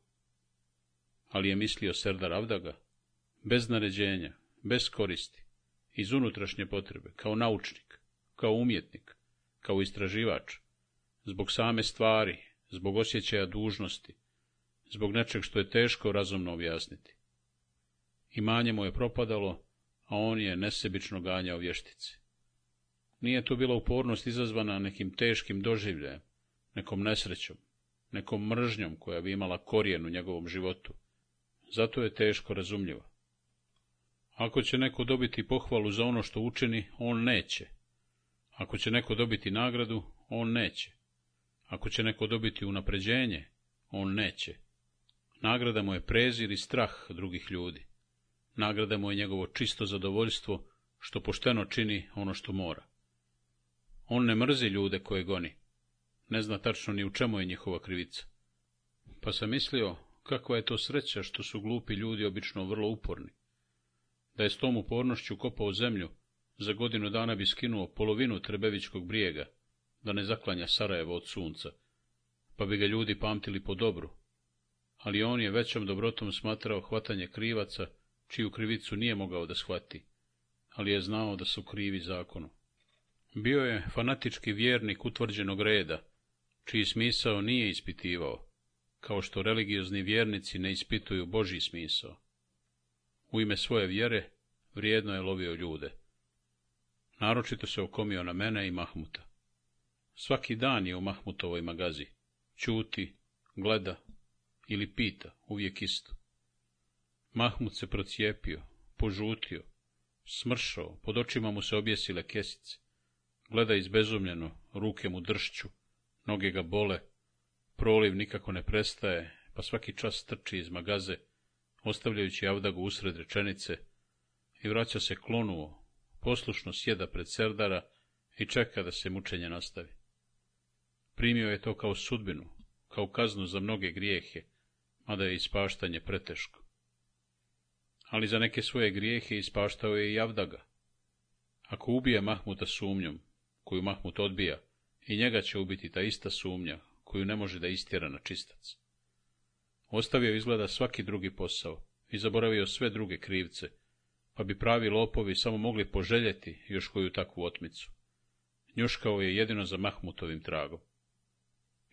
Ali je mislio Serdar Avdaga, bez naređenja, bez koristi, iz unutrašnje potrebe, kao naučnik, kao umjetnik, kao istraživač, zbog same stvari, zbog osjećaja dužnosti, zbog nečeg što je teško razumno objasniti. Imanje mu je propadalo, a on je nesebično ganjao vještice. Nije to bila upornost izazvana nekim teškim doživljajem, nekom nesrećom, nekom mržnjom koja bi imala korijen u njegovom životu. Zato je teško razumljiva. Ako će neko dobiti pohvalu za ono što učini, on neće. Ako će neko dobiti nagradu, on neće. Ako će neko dobiti unapređenje, on neće. Nagrada mu je prezir i strah drugih ljudi. Nagrada mu je njegovo čisto zadovoljstvo što pošteno čini ono što mora. On ne mrzi ljude koje goni. Ne zna tačno ni u čemu je njihova krivica. Pa sam mislio kakva je to sreća što su glupi ljudi obično vrlo uporni. Da je s tom upornošću kopao zemlju, za godinu dana bi skinuo polovinu Trebevičkog brijega da ne zaklanja Sarajevo od sunca, pa bi ga ljudi pamtili po dobru, ali on je većom dobrotom smatrao hvatanje krivaca, čiju krivicu nije mogao da shvati, ali je znao da su krivi zakonu. Bio je fanatički vjernik utvrđenog reda, čiji smisao nije ispitivao, kao što religiozni vjernici ne ispituju Boži smisao. U ime svoje vjere vrijedno je lovio ljude. Naročito se okomio na mene i Mahmuta. Svaki dan je u Mahmutovoj magazi. čuti, gleda ili pita, uvijek isto. Mahmut se procijepio, požutio, smršao, pod očima mu se objesile kesice. Gleda izbezumljeno, ruke mu dršću, noge ga bole, proliv nikako ne prestaje, pa svaki čas trči iz magaze, ostavljajući Avdagu usred rečenice, i vraća se klonuo, poslušno sjeda pred Serdara i čeka da se mučenje nastavi. Primio je to kao sudbinu, kao kaznu za mnoge grijehe, mada je ispaštanje preteško. Ali za neke svoje grijehe ispaštao je i Javdaga. Ako ubije Mahmuta sumnjom, koju Mahmut odbija, i njega će ubiti ta ista sumnja, koju ne može da istjera na čistac. Ostavio izgleda svaki drugi posao i zaboravio sve druge krivce, pa bi pravi lopovi samo mogli poželjeti još koju takvu otmicu. Njuškao je jedino za Mahmutovim tragom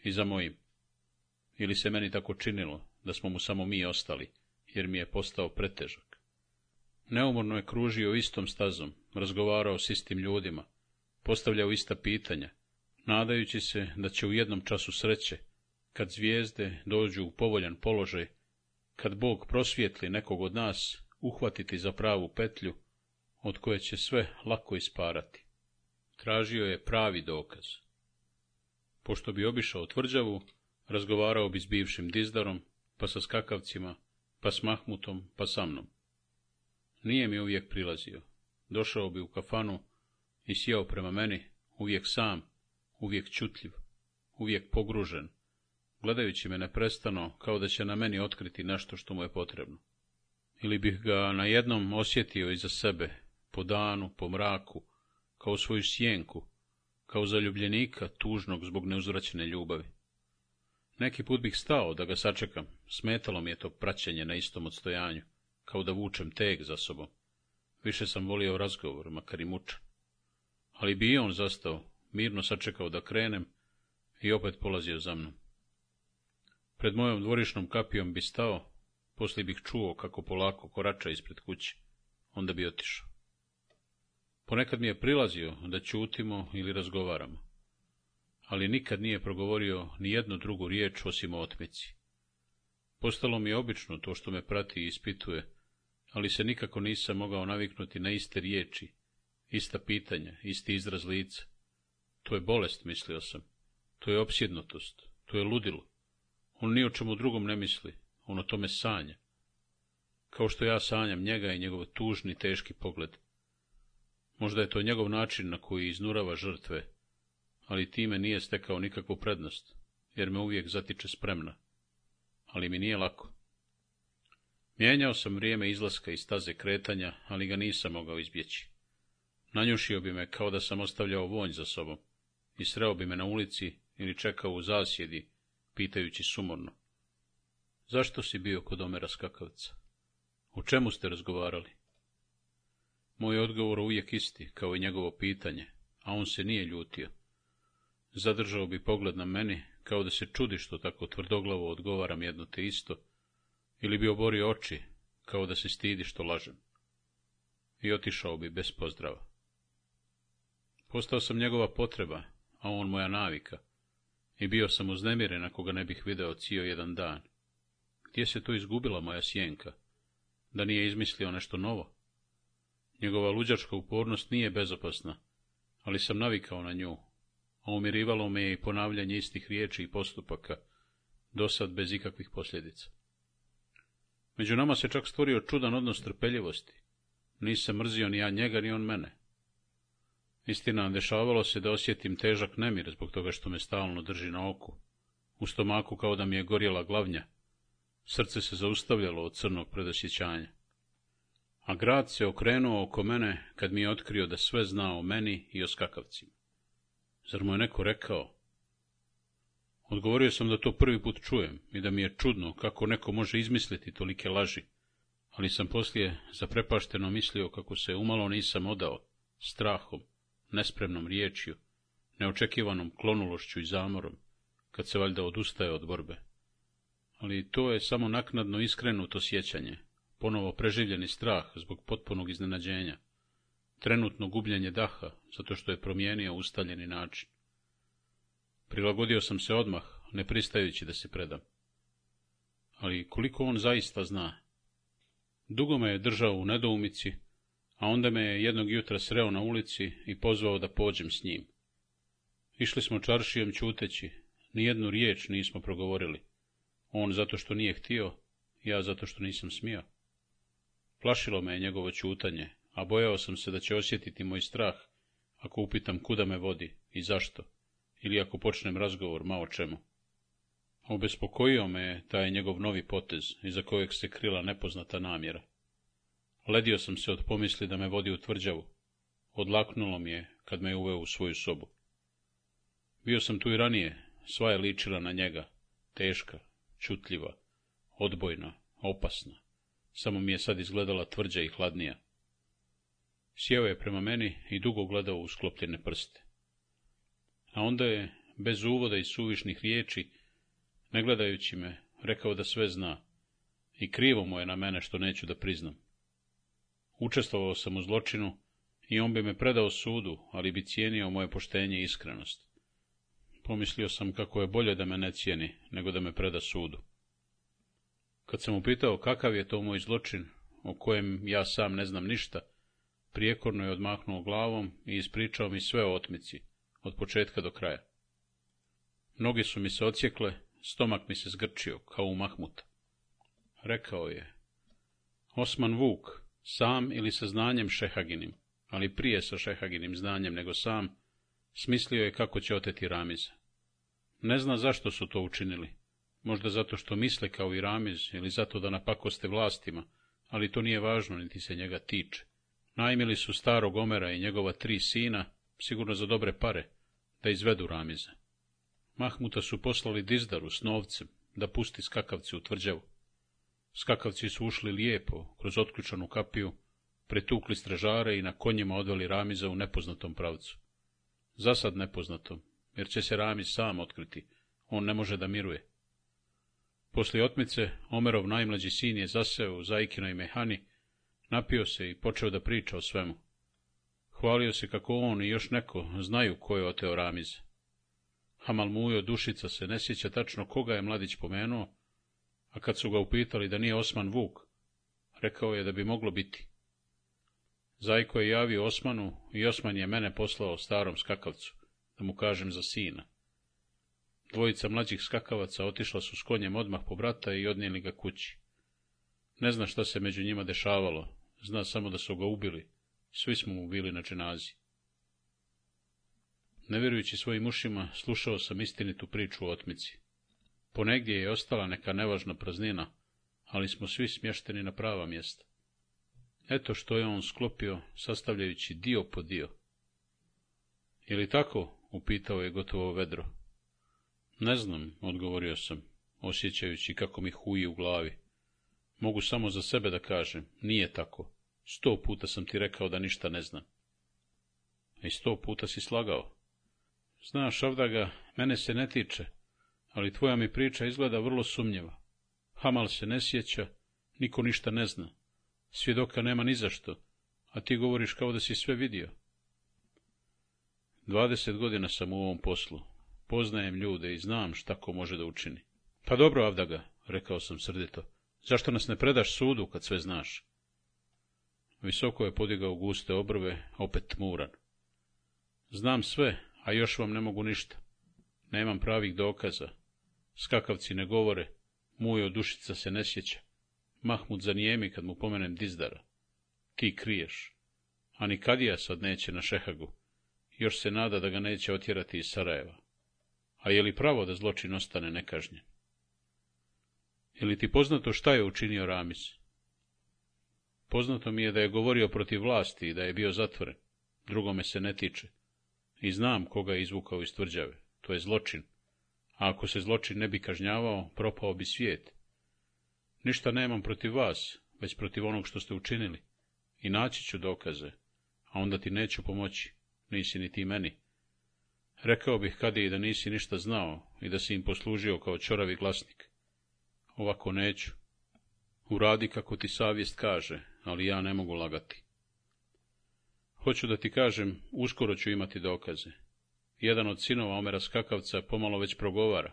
i za mojim. Ili se meni tako činilo, da smo mu samo mi ostali, jer mi je postao pretežak. Neumorno je kružio istom stazom, razgovarao s istim ljudima, postavljao ista pitanja, nadajući se da će u jednom času sreće, kad zvijezde dođu u povoljan položaj, kad Bog prosvijetli nekog od nas, uhvatiti za pravu petlju, od koje će sve lako isparati. Tražio je pravi dokaz. Pošto bi obišao tvrđavu, razgovarao bi s bivšim dizdarom, pa sa skakavcima, pa s Mahmutom, pa sa mnom. Nije mi uvijek prilazio. Došao bi u kafanu i sjeo prema meni, uvijek sam, uvijek čutljiv, uvijek pogružen, gledajući me neprestano kao da će na meni otkriti nešto što mu je potrebno. Ili bih ga na jednom osjetio iza sebe, po danu, po mraku, kao svoju sjenku, kao zaljubljenika, tužnog zbog neuzvraćene ljubavi. Neki put bih stao da ga sačekam, smetalo mi je to praćenje na istom odstojanju, kao da vučem teg za sobom. Više sam volio razgovor, makar i mučan. Ali bi i on zastao, mirno sačekao da krenem i opet polazio za mnom. Pred mojom dvorišnom kapijom bi stao, poslije bih čuo kako polako korača ispred kući, onda bi otišao. Ponekad mi je prilazio da čutimo ili razgovaramo, ali nikad nije progovorio ni jednu drugu riječ osim o otmici. Postalo mi je obično to što me prati i ispituje, ali se nikako nisam mogao naviknuti na iste riječi, ista pitanja, isti izraz lica. To je bolest, mislio sam. To je opsjednotost, to je ludilo. On ni o čemu drugom ne misli, on o tome sanja. Kao što ja sanjam njega i njegov tužni, teški pogled. Možda je to njegov način na koji iznurava žrtve, ali time nije stekao nikakvu prednost, jer me uvijek zatiče spremna. Ali mi nije lako. Mijenjao sam vrijeme izlaska iz staze kretanja, ali ga nisam mogao izbjeći. Nanjušio bi me kao da sam ostavljao vonj za sobom i sreo bi me na ulici ili čekao u zasjedi, pitajući sumorno. Zašto si bio kod Omera Skakavca? O čemu ste razgovarali? Moj odgovor uvijek isti, kao i njegovo pitanje, a on se nije ljutio. Zadržao bi pogled na meni, kao da se čudi što tako tvrdoglavo odgovaram jedno te isto, ili bi oborio oči, kao da se stidi što lažem. I otišao bi bez pozdrava. Postao sam njegova potreba, a on moja navika, i bio sam uznemiren ako ga ne bih video cijel jedan dan. Gdje se to izgubila moja sjenka? Da nije izmislio nešto novo? Njegova luđačka upornost nije bezopasna, ali sam navikao na nju, a umirivalo me je i ponavljanje istih riječi i postupaka, dosad bez ikakvih posljedica. Među nama se čak stvorio čudan odnos trpeljivosti. Nisam mrzio ni ja njega, ni on mene. Istina, dešavalo se da osjetim težak nemir zbog toga što me stalno drži na oku. U stomaku kao da mi je gorjela glavnja. Srce se zaustavljalo od crnog predosjećanja a grad se okrenuo oko mene kad mi je otkrio da sve zna o meni i o skakavcima. Zar mu je neko rekao? Odgovorio sam da to prvi put čujem i da mi je čudno kako neko može izmisliti tolike laži, ali sam poslije zaprepašteno mislio kako se umalo nisam odao, strahom, nespremnom riječju, neočekivanom klonulošću i zamorom, kad se valjda odustaje od borbe. Ali to je samo naknadno iskrenuto sjećanje, ponovo preživljeni strah zbog potpunog iznenađenja, trenutno gubljenje daha zato što je promijenio ustaljeni način. Prilagodio sam se odmah, ne pristajući da se predam. Ali koliko on zaista zna? Dugo me je držao u nedoumici, a onda me je jednog jutra sreo na ulici i pozvao da pođem s njim. Išli smo čaršijom čuteći, nijednu riječ nismo progovorili. On zato što nije htio, ja zato što nisam smio. Plašilo me je njegovo čutanje, a bojao sam se da će osjetiti moj strah ako upitam kuda me vodi i zašto, ili ako počnem razgovor ma o čemu. Obespokojio me je taj njegov novi potez iza kojeg se krila nepoznata namjera. Ledio sam se od pomisli da me vodi u tvrđavu. Odlaknulo mi je kad me je uveo u svoju sobu. Bio sam tu i ranije, sva je ličila na njega, teška, čutljiva, odbojna, opasna samo mi je sad izgledala tvrđa i hladnija. Sjeo je prema meni i dugo gledao u sklopljene prste. A onda je, bez uvoda i suvišnih riječi, ne gledajući me, rekao da sve zna, i krivo mu je na mene što neću da priznam. Učestvovao sam u zločinu i on bi me predao sudu, ali bi cijenio moje poštenje i iskrenost. Pomislio sam kako je bolje da me ne cijeni, nego da me preda sudu. Kad sam pitao kakav je to moj zločin, o kojem ja sam ne znam ništa, prijekorno je odmahnuo glavom i ispričao mi sve o otmici, od početka do kraja. Noge su mi se ocijekle, stomak mi se zgrčio, kao u mahmuta. Rekao je, Osman Vuk, sam ili sa znanjem Šehaginim, ali prije sa Šehaginim znanjem nego sam, smislio je kako će oteti Ramiza. Ne zna zašto su to učinili, možda zato što misle kao i Ramiz, ili zato da napakoste vlastima, ali to nije važno, niti se njega tiče. Najmili su starog Omera i njegova tri sina, sigurno za dobre pare, da izvedu Ramize. Mahmuta su poslali Dizdaru s novcem da pusti skakavci u tvrđavu. Skakavci su ušli lijepo, kroz otključanu kapiju, pretukli stražare i na konjima odveli Ramiza u nepoznatom pravcu. Zasad nepoznatom, jer će se Ramiz sam otkriti, on ne može da miruje. Poslije otmice, Omerov najmlađi sin je zaseo u zajkinoj mehani, napio se i počeo da priča o svemu. Hvalio se kako on i još neko znaju ko je oteo Ramiz. Hamal Mujo dušica se ne sjeća tačno koga je mladić pomenuo, a kad su ga upitali da nije Osman Vuk, rekao je da bi moglo biti. Zajko je javio Osmanu i Osman je mene poslao starom skakavcu, da mu kažem za sina. Dvojica mlađih skakavaca otišla su s konjem odmah po brata i odnijeli ga kući. Ne zna šta se među njima dešavalo, zna samo da su ga ubili. Svi smo mu bili na dženazi. Ne vjerujući svojim ušima, slušao sam istinitu priču o otmici. Ponegdje je ostala neka nevažna praznina, ali smo svi smješteni na prava mjesta. Eto što je on sklopio, sastavljajući dio po dio. Je tako? upitao je gotovo vedro. Ne znam, odgovorio sam, osjećajući kako mi huji u glavi. Mogu samo za sebe da kažem, nije tako. Sto puta sam ti rekao da ništa ne znam. I sto puta si slagao. Znaš, ga, mene se ne tiče, ali tvoja mi priča izgleda vrlo sumnjiva. Hamal se ne sjeća, niko ništa ne zna. Svjedoka nema ni zašto, a ti govoriš kao da si sve vidio. Dvadeset godina sam u ovom poslu, Poznajem ljude i znam šta ko može da učini. Pa dobro, Avdaga, rekao sam srdito. Zašto nas ne predaš sudu kad sve znaš? Visoko je podigao guste obrve, opet muran. — Znam sve, a još vam ne mogu ništa. Nemam pravih dokaza. Skakavci ne govore, mujo dušica se ne sjeća. Mahmud zanijemi kad mu pomenem dizdara. Ti kriješ. A ni kadija sad neće na Šehagu. Još se nada da ga neće otjerati iz Sarajeva. A je li pravo da zločin ostane nekažnjen? Je li ti poznato šta je učinio Ramis? Poznato mi je da je govorio protiv vlasti i da je bio zatvoren. Drugome se ne tiče. I znam koga je izvukao iz tvrđave. To je zločin. A ako se zločin ne bi kažnjavao, propao bi svijet. Ništa nemam protiv vas, već protiv onog što ste učinili. I naći ću dokaze, a onda ti neću pomoći. Nisi ni ti meni. Rekao bih i da nisi ništa znao i da si im poslužio kao čoravi glasnik. Ovako neću. Uradi kako ti savjest kaže, ali ja ne mogu lagati. Hoću da ti kažem, uskoro ću imati dokaze. Jedan od sinova Omera Skakavca pomalo već progovara.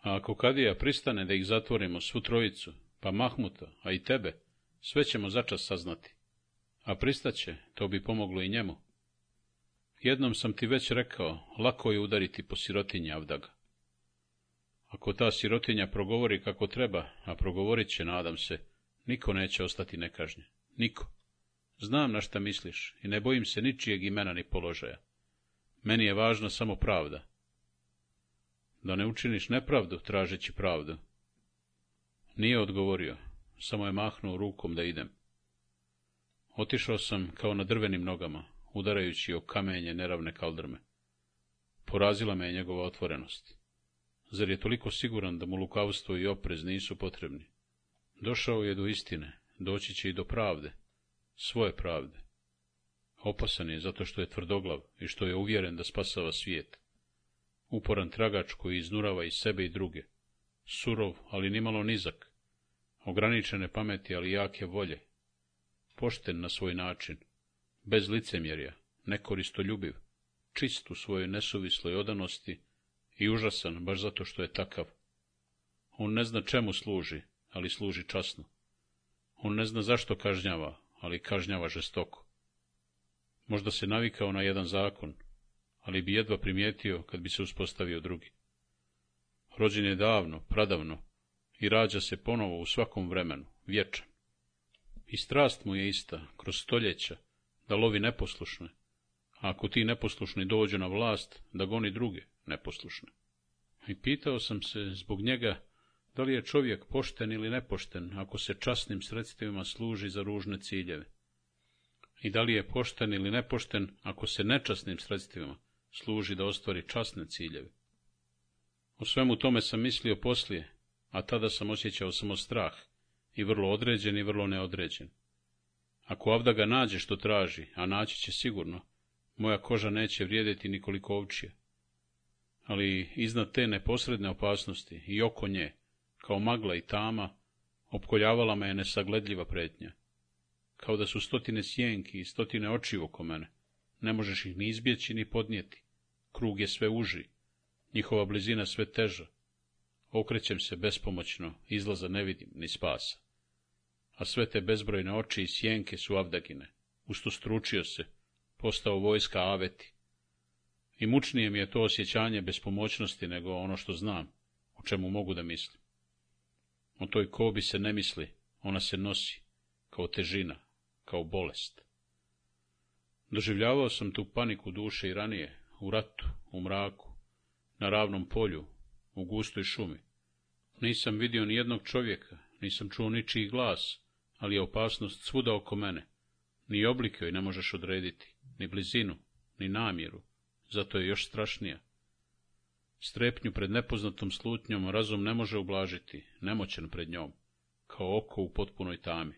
A ako Kadija pristane da ih zatvorimo svu trojicu, pa Mahmuta, a i tebe, sve ćemo začas saznati. A pristaće, to bi pomoglo i njemu. Jednom sam ti već rekao, lako je udariti po sirotinji Avdaga. Ako ta sirotinja progovori kako treba, a progovorit će, nadam se, niko neće ostati nekažnje. Niko. Znam na šta misliš i ne bojim se ničijeg imena ni položaja. Meni je važna samo pravda. Da ne učiniš nepravdu, tražeći pravdu. Nije odgovorio, samo je mahnuo rukom da idem. Otišao sam kao na drvenim nogama, udarajući o kamenje neravne kaldrme. Porazila me je njegova otvorenost. Zar je toliko siguran da mu lukavstvo i oprez nisu potrebni? Došao je do istine, doći će i do pravde, svoje pravde. Opasan je zato što je tvrdoglav i što je uvjeren da spasava svijet. Uporan tragač koji iznurava i sebe i druge. Surov, ali nimalo nizak. Ograničene pameti, ali jake volje. Pošten na svoj način bez licemjerja, nekoristoljubiv, čist u svojoj nesuvisloj odanosti i užasan baš zato što je takav. On ne zna čemu služi, ali služi časno. On ne zna zašto kažnjava, ali kažnjava žestoko. Možda se navikao na jedan zakon, ali bi jedva primijetio kad bi se uspostavio drugi. Rođen je davno, pradavno, i rađa se ponovo u svakom vremenu, vječan. I strast mu je ista, kroz stoljeća, da lovi neposlušne, a ako ti neposlušni dođu na vlast, da goni druge neposlušne. I pitao sam se zbog njega da li je čovjek pošten ili nepošten ako se časnim sredstvima služi za ružne ciljeve. I da li je pošten ili nepošten ako se nečasnim sredstvima služi da ostvari časne ciljeve. O svemu tome sam mislio poslije, a tada sam osjećao samo strah, i vrlo određen i vrlo neodređen. Ako Avda ga nađe što traži, a naći će sigurno, moja koža neće vrijediti nikoliko ovčije. Ali iznad te neposredne opasnosti i oko nje, kao magla i tama, opkoljavala me je nesagledljiva pretnja. Kao da su stotine sjenki i stotine očiju oko mene. Ne možeš ih ni izbjeći ni podnijeti. Krug je sve uži, njihova blizina sve teža. Okrećem se bespomoćno, izlaza ne vidim, ni spasa a sve te bezbrojne oči i sjenke su avdagine. Ustostručio se, postao vojska aveti. I mučnije mi je to osjećanje bespomoćnosti nego ono što znam, o čemu mogu da mislim. O toj kobi se ne misli, ona se nosi, kao težina, kao bolest. Doživljavao sam tu paniku duše i ranije, u ratu, u mraku, na ravnom polju, u gustoj šumi. Nisam vidio ni jednog čovjeka, nisam čuo ničiji glas, ali je opasnost svuda oko mene. Ni oblike joj ne možeš odrediti, ni blizinu, ni namjeru, zato je još strašnija. Strepnju pred nepoznatom slutnjom razum ne može ublažiti, nemoćen pred njom, kao oko u potpunoj tami.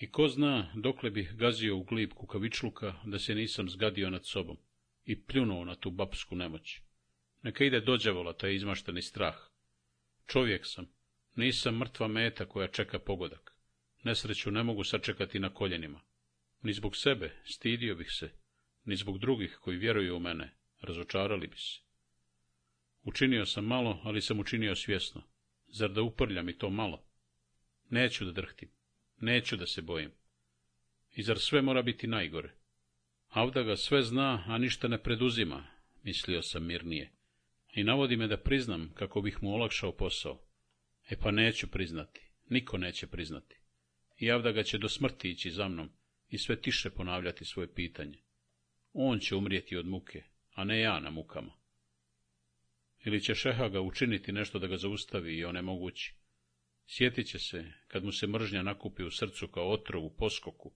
I ko zna dokle bih gazio u glib kukavičluka da se nisam zgadio nad sobom i pljunuo na tu babsku nemoć. Neka ide dođavola taj izmašteni strah. Čovjek sam, nisam mrtva meta koja čeka pogodak. Nesreću ne mogu sačekati na koljenima. Ni zbog sebe, stidio bih se, ni zbog drugih koji vjeruju u mene, razočarali bi se. Učinio sam malo, ali sam učinio svjesno. Zar da uprljam i to malo? Neću da drhtim, neću da se bojim. I zar sve mora biti najgore? Avda ga sve zna, a ništa ne preduzima, mislio sam mirnije. I navodi me da priznam kako bih mu olakšao posao. E pa neću priznati, niko neće priznati. I ga će do smrti ići za mnom i sve tiše ponavljati svoje pitanje. On će umrijeti od muke, a ne ja na mukama. Ili će ga učiniti nešto da ga zaustavi i onemogući. Sjetit će se, kad mu se mržnja nakupi u srcu kao otrovu u poskoku,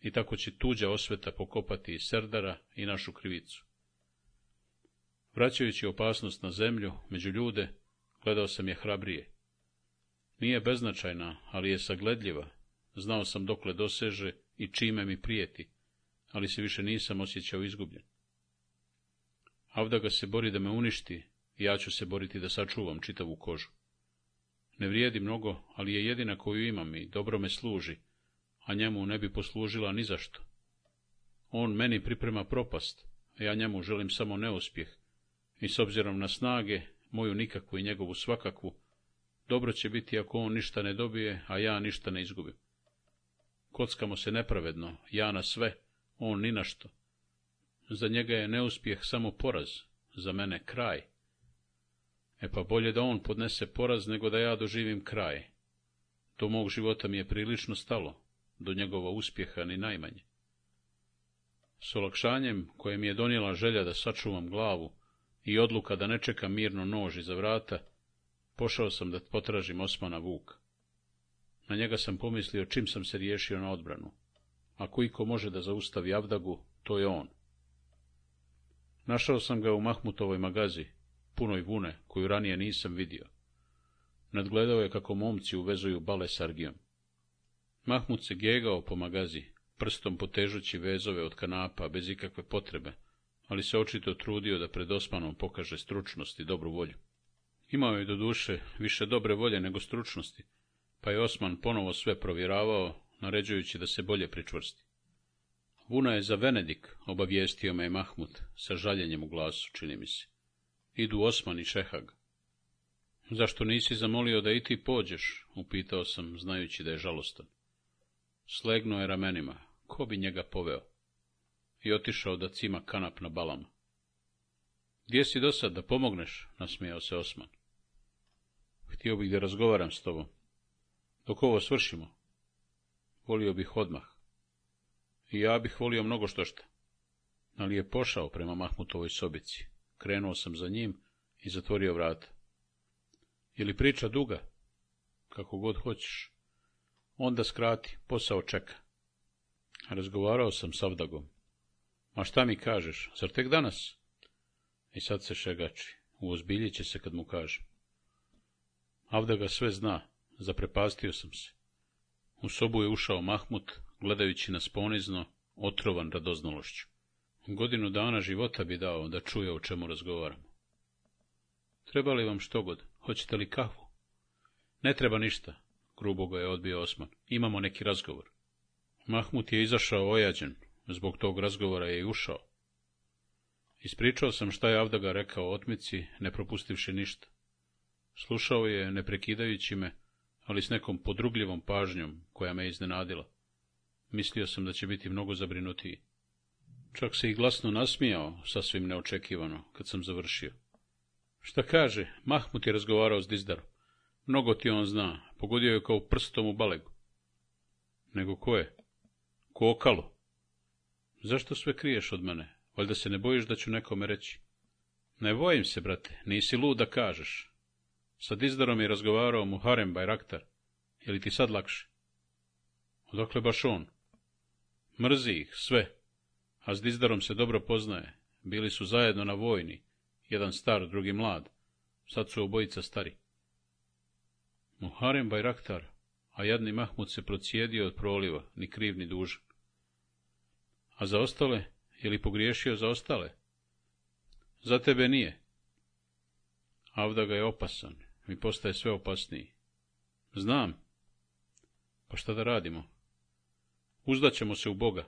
i tako će tuđa osveta pokopati i serdara i našu krivicu. Vraćajući opasnost na zemlju, među ljude, gledao sam je hrabrije. Nije beznačajna, ali je sagledljiva. Znao sam dokle doseže i čime mi prijeti, ali se više nisam osjećao izgubljen. Avdaga se bori da me uništi, ja ću se boriti da sačuvam čitavu kožu. Ne vrijedi mnogo, ali je jedina koju imam i dobro me služi, a njemu ne bi poslužila ni zašto. On meni priprema propast, a ja njemu želim samo neuspjeh, i s obzirom na snage, moju nikakvu i njegovu svakakvu, dobro će biti ako on ništa ne dobije, a ja ništa ne izgubim. Kockamo se nepravedno, ja na sve, on ni na što. Za njega je neuspjeh samo poraz, za mene kraj. E pa bolje da on podnese poraz nego da ja doživim kraj. Do mog života mi je prilično stalo, do njegova uspjeha ni najmanje. S olakšanjem koje mi je donijela želja da sačuvam glavu i odluka da ne čekam mirno nož za vrata, Pošao sam da potražim Osmana Vuk. Na njega sam pomislio čim sam se riješio na odbranu. Ako iko može da zaustavi Avdagu, to je on. Našao sam ga u Mahmutovoj magazi, punoj vune, koju ranije nisam vidio. Nadgledao je kako momci uvezuju bale s argijom. Mahmut se gegao po magazi, prstom potežući vezove od kanapa bez ikakve potrebe, ali se očito trudio da pred Osmanom pokaže stručnost i dobru volju. Imao je do duše više dobre volje nego stručnosti, pa je Osman ponovo sve provjeravao, naređujući da se bolje pričvrsti. Vuna je za Venedik, obavijestio me je Mahmut, sa žaljenjem u glasu, čini mi se. Idu Osman i Šehag. Zašto nisi zamolio da i ti pođeš, upitao sam, znajući da je žalostan. Slegno je ramenima, ko bi njega poveo? I otišao da cima kanap na balama. Gdje si do sad, da pomogneš, nasmijao se Osman. Htio bih da razgovaram s tobom. Dok ovo svršimo, volio bih odmah. I ja bih volio mnogo što šta. Ali je pošao prema Mahmutovoj sobici. Krenuo sam za njim i zatvorio vrata. Je li priča duga? Kako god hoćeš. Onda skrati, posao čeka. Razgovarao sam s Avdagom. Ma šta mi kažeš, zar tek danas? I sad se šegači, uozbiljit će se kad mu kažem. Avda ga sve zna, zaprepastio sam se. U sobu je ušao Mahmut, gledajući nas ponizno, otrovan radoznalošću. Godinu dana života bi dao da čuje o čemu razgovaramo. Treba li vam god? Hoćete li kahvu? Ne treba ništa, grubo ga je odbio Osman. Imamo neki razgovor. Mahmut je izašao ojađen, zbog tog razgovora je i ušao. Ispričao sam šta je Avdaga rekao otmici, ne propustivši ništa. Slušao je, ne prekidajući me, ali s nekom podrugljivom pažnjom, koja me iznenadila. Mislio sam da će biti mnogo zabrinutiji. Čak se i glasno nasmijao, sasvim neočekivano, kad sam završio. Šta kaže, Mahmut je razgovarao s Dizdarom. Mnogo ti on zna, pogodio je kao prstom u balegu. Nego ko je? kokalo Zašto sve kriješ od mene? Valjda se ne bojiš da ću nekome reći. Ne bojim se, brate, nisi lud da kažeš. Sa Dizdarom je razgovarao Muharem Bajraktar. Je li ti sad lakše? Odakle baš on? Mrzi ih, sve. A s Dizdarom se dobro poznaje. Bili su zajedno na vojni. Jedan star, drugi mlad. Sad su obojica stari. Muharem Bajraktar, a jadni Mahmud se procijedio od proliva, ni kriv ni dužan. A za ostale? Je li pogriješio za ostale? Za tebe nije. Avda ga je opasan, mi postaje sve opasniji. Znam. Pa šta da radimo? Uzdaćemo se u Boga.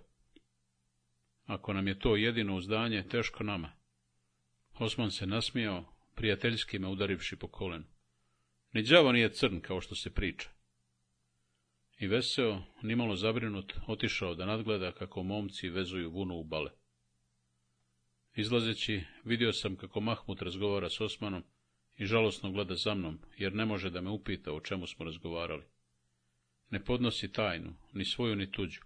Ako nam je to jedino uzdanje, teško nama. Osman se nasmijao, prijateljski me udarivši po kolenu. Ni džavo nije crn, kao što se priča. I veseo, nimalo zabrinut, otišao da nadgleda kako momci vezuju vunu u bale. Izlazeći, vidio sam kako Mahmut razgovara s Osmanom, i žalosno gleda za mnom, jer ne može da me upita o čemu smo razgovarali. Ne podnosi tajnu, ni svoju ni tuđu,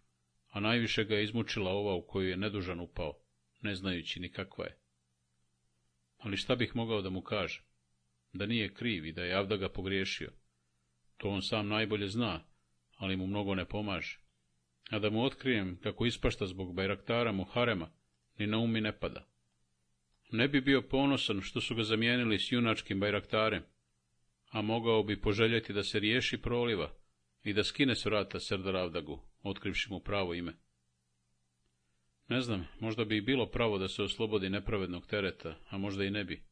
a najviše ga je izmučila ova u koju je nedužan upao, ne znajući ni kakva je. Ali šta bih mogao da mu kaže? Da nije kriv i da je Avda ga pogriješio. To on sam najbolje zna, ali mu mnogo ne pomaže. A da mu otkrijem kako ispašta zbog Bajraktara Muharema, ni na umi ne pada. Ne bi bio ponosan što su ga zamijenili s junačkim bajraktarem, a mogao bi poželjeti da se riješi proliva i da skine s vrata Serdaravdagu, otkrivši mu pravo ime. Ne znam, možda bi i bilo pravo da se oslobodi nepravednog tereta, a možda i ne bi.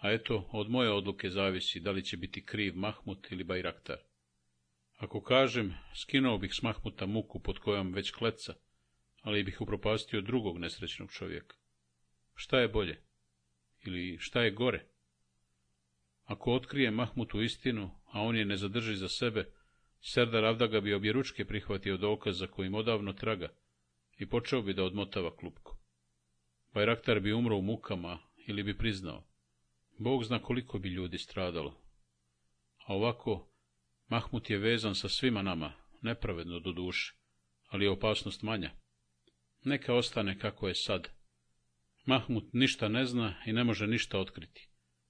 A eto, od moje odluke zavisi da li će biti kriv Mahmut ili Bajraktar. Ako kažem, skinuo bih s Mahmuta muku pod kojom već kleca, ali bih upropastio drugog nesrećnog čovjeka šta je bolje ili šta je gore. Ako otkrije Mahmutu istinu, a on je ne zadrži za sebe, Serdar Avdaga bi objeručke prihvatio dokaz za kojim odavno traga i počeo bi da odmotava klupku. Bajraktar bi umro u mukama ili bi priznao. Bog zna koliko bi ljudi stradalo. A ovako, Mahmut je vezan sa svima nama, nepravedno do duše, ali je opasnost manja. Neka ostane kako je sad. Mahmut ništa ne zna i ne može ništa otkriti.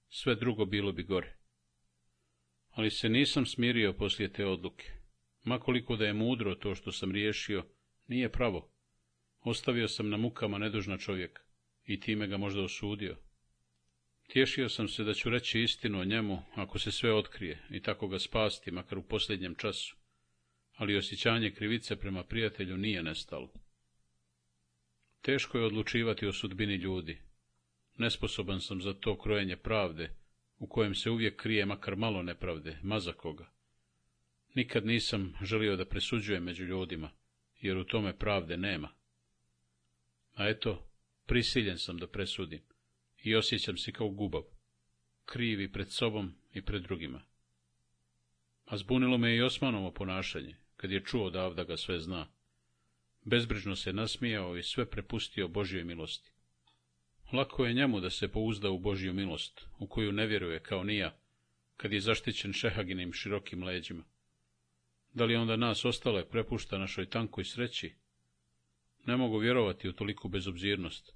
Sve drugo bilo bi gore. Ali se nisam smirio poslije te odluke. Makoliko da je mudro to što sam riješio, nije pravo. Ostavio sam na mukama nedužna čovjeka i time ga možda osudio. Tješio sam se da ću reći istinu o njemu ako se sve otkrije i tako ga spasti, makar u posljednjem času. Ali osjećanje krivice prema prijatelju nije nestalo. Teško je odlučivati o sudbini ljudi. Nesposoban sam za to krojenje pravde, u kojem se uvijek krije makar malo nepravde, maza koga. Nikad nisam želio da presuđujem među ljudima, jer u tome pravde nema. A eto, prisiljen sam da presudim i osjećam se kao gubav, krivi pred sobom i pred drugima. A zbunilo me i Osmanovo ponašanje, kad je čuo da Avda ga sve zna bezbrižno se nasmijao i sve prepustio Božjoj milosti. Lako je njemu da se pouzda u Božju milost, u koju ne vjeruje kao nija, kad je zaštićen šehaginim širokim leđima. Da li onda nas ostale prepušta našoj tankoj sreći? Ne mogu vjerovati u toliku bezobzirnost,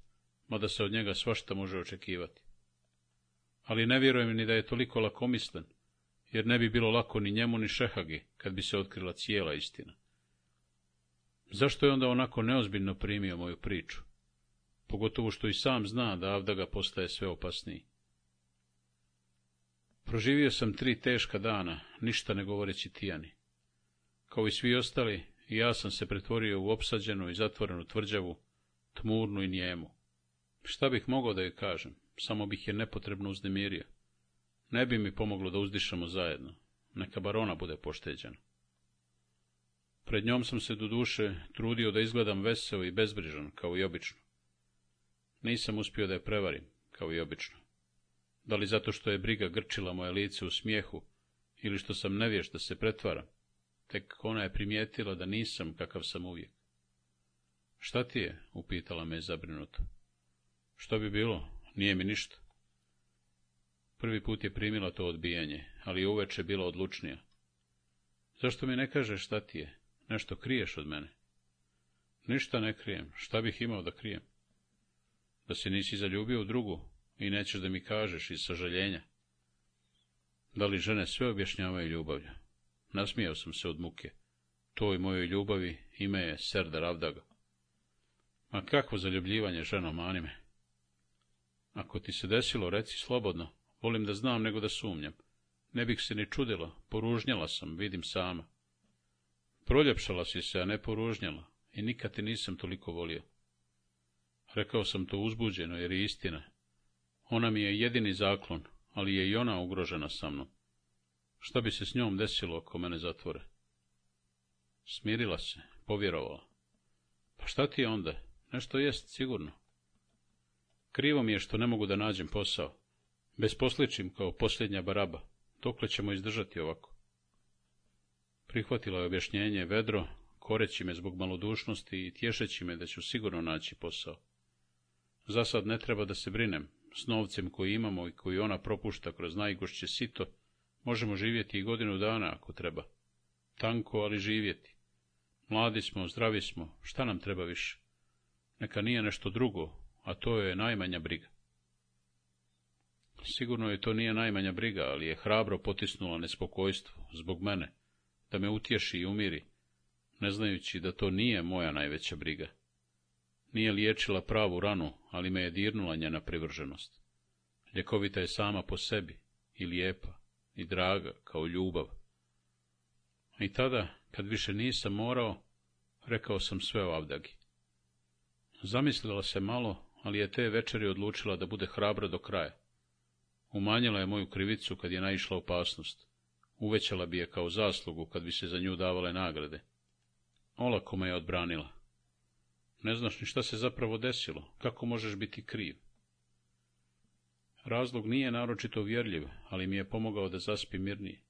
mada se od njega svašta može očekivati. Ali ne vjerujem ni da je toliko lakomislen, jer ne bi bilo lako ni njemu ni šehagi, kad bi se otkrila cijela istina. Zašto je onda onako neozbiljno primio moju priču? Pogotovo što i sam zna da Avdaga postaje sve opasniji. Proživio sam tri teška dana, ništa ne govoreći Tijani. Kao i svi ostali, i ja sam se pretvorio u opsađenu i zatvorenu tvrđavu, tmurnu i njemu. Šta bih mogao da joj kažem, samo bih je nepotrebno uznemirio. Ne bi mi pomoglo da uzdišemo zajedno, neka barona bude pošteđena. Pred njom sam se doduše trudio da izgledam veseo i bezbrižan, kao i obično. Nisam uspio da je prevarim, kao i obično. Da li zato što je briga grčila moje lice u smijehu, ili što sam nevješ da se pretvaram, tek ona je primijetila da nisam kakav sam uvijek. — Šta ti je? — upitala me zabrinuto. — Što bi bilo? Nije mi ništa. Prvi put je primila to odbijanje, ali uveče bila odlučnija. — Zašto mi ne kažeš šta ti je? Nešto kriješ od mene. Ništa ne krijem, šta bih imao da krijem? Da se nisi zaljubio u drugu i nećeš da mi kažeš iz sažaljenja. Da li žene sve objašnjavaju ljubavlja? Nasmijao sam se od muke. Toj mojoj ljubavi ime je Serdar Avdaga. Ma kakvo zaljubljivanje, ženo, manime? Ako ti se desilo, reci slobodno. Volim da znam nego da sumnjam. Ne bih se ni čudila, poružnjala sam, vidim sama. Proljepšala si se, a ne poružnjala, i nikad te nisam toliko volio. Rekao sam to uzbuđeno, jer je istina. Ona mi je jedini zaklon, ali je i ona ugrožena sa mnom. Šta bi se s njom desilo ako mene zatvore? Smirila se, povjerovala. Pa šta ti je onda? Nešto jest, sigurno. Krivo mi je što ne mogu da nađem posao. Bez posličim kao posljednja baraba. Dokle ćemo izdržati ovako? Prihvatila je objašnjenje vedro, koreći me zbog malodušnosti i tješeći me da ću sigurno naći posao. Zasad ne treba da se brinem, s novcem koji imamo i koji ona propušta kroz najgošće sito, možemo živjeti i godinu dana ako treba. Tanko, ali živjeti. Mladi smo, zdravi smo, šta nam treba više? Neka nije nešto drugo, a to je najmanja briga. Sigurno je to nije najmanja briga, ali je hrabro potisnula nespokojstvo, zbog mene da me utješi i umiri, ne znajući da to nije moja najveća briga. Nije liječila pravu ranu, ali me je dirnula njena privrženost. Ljekovita je sama po sebi, i lijepa, i draga, kao ljubav. I tada, kad više nisam morao, rekao sam sve o Avdagi. Zamislila se malo, ali je te večeri odlučila da bude hrabra do kraja. Umanjila je moju krivicu kad je naišla opasnost. Uvećala bi je kao zaslugu kad bi se za nju davale nagrade. Olako me je odbranila. Ne znaš ni šta se zapravo desilo, kako možeš biti kriv? Razlog nije naročito vjerljiv, ali mi je pomogao da zaspi mirnije.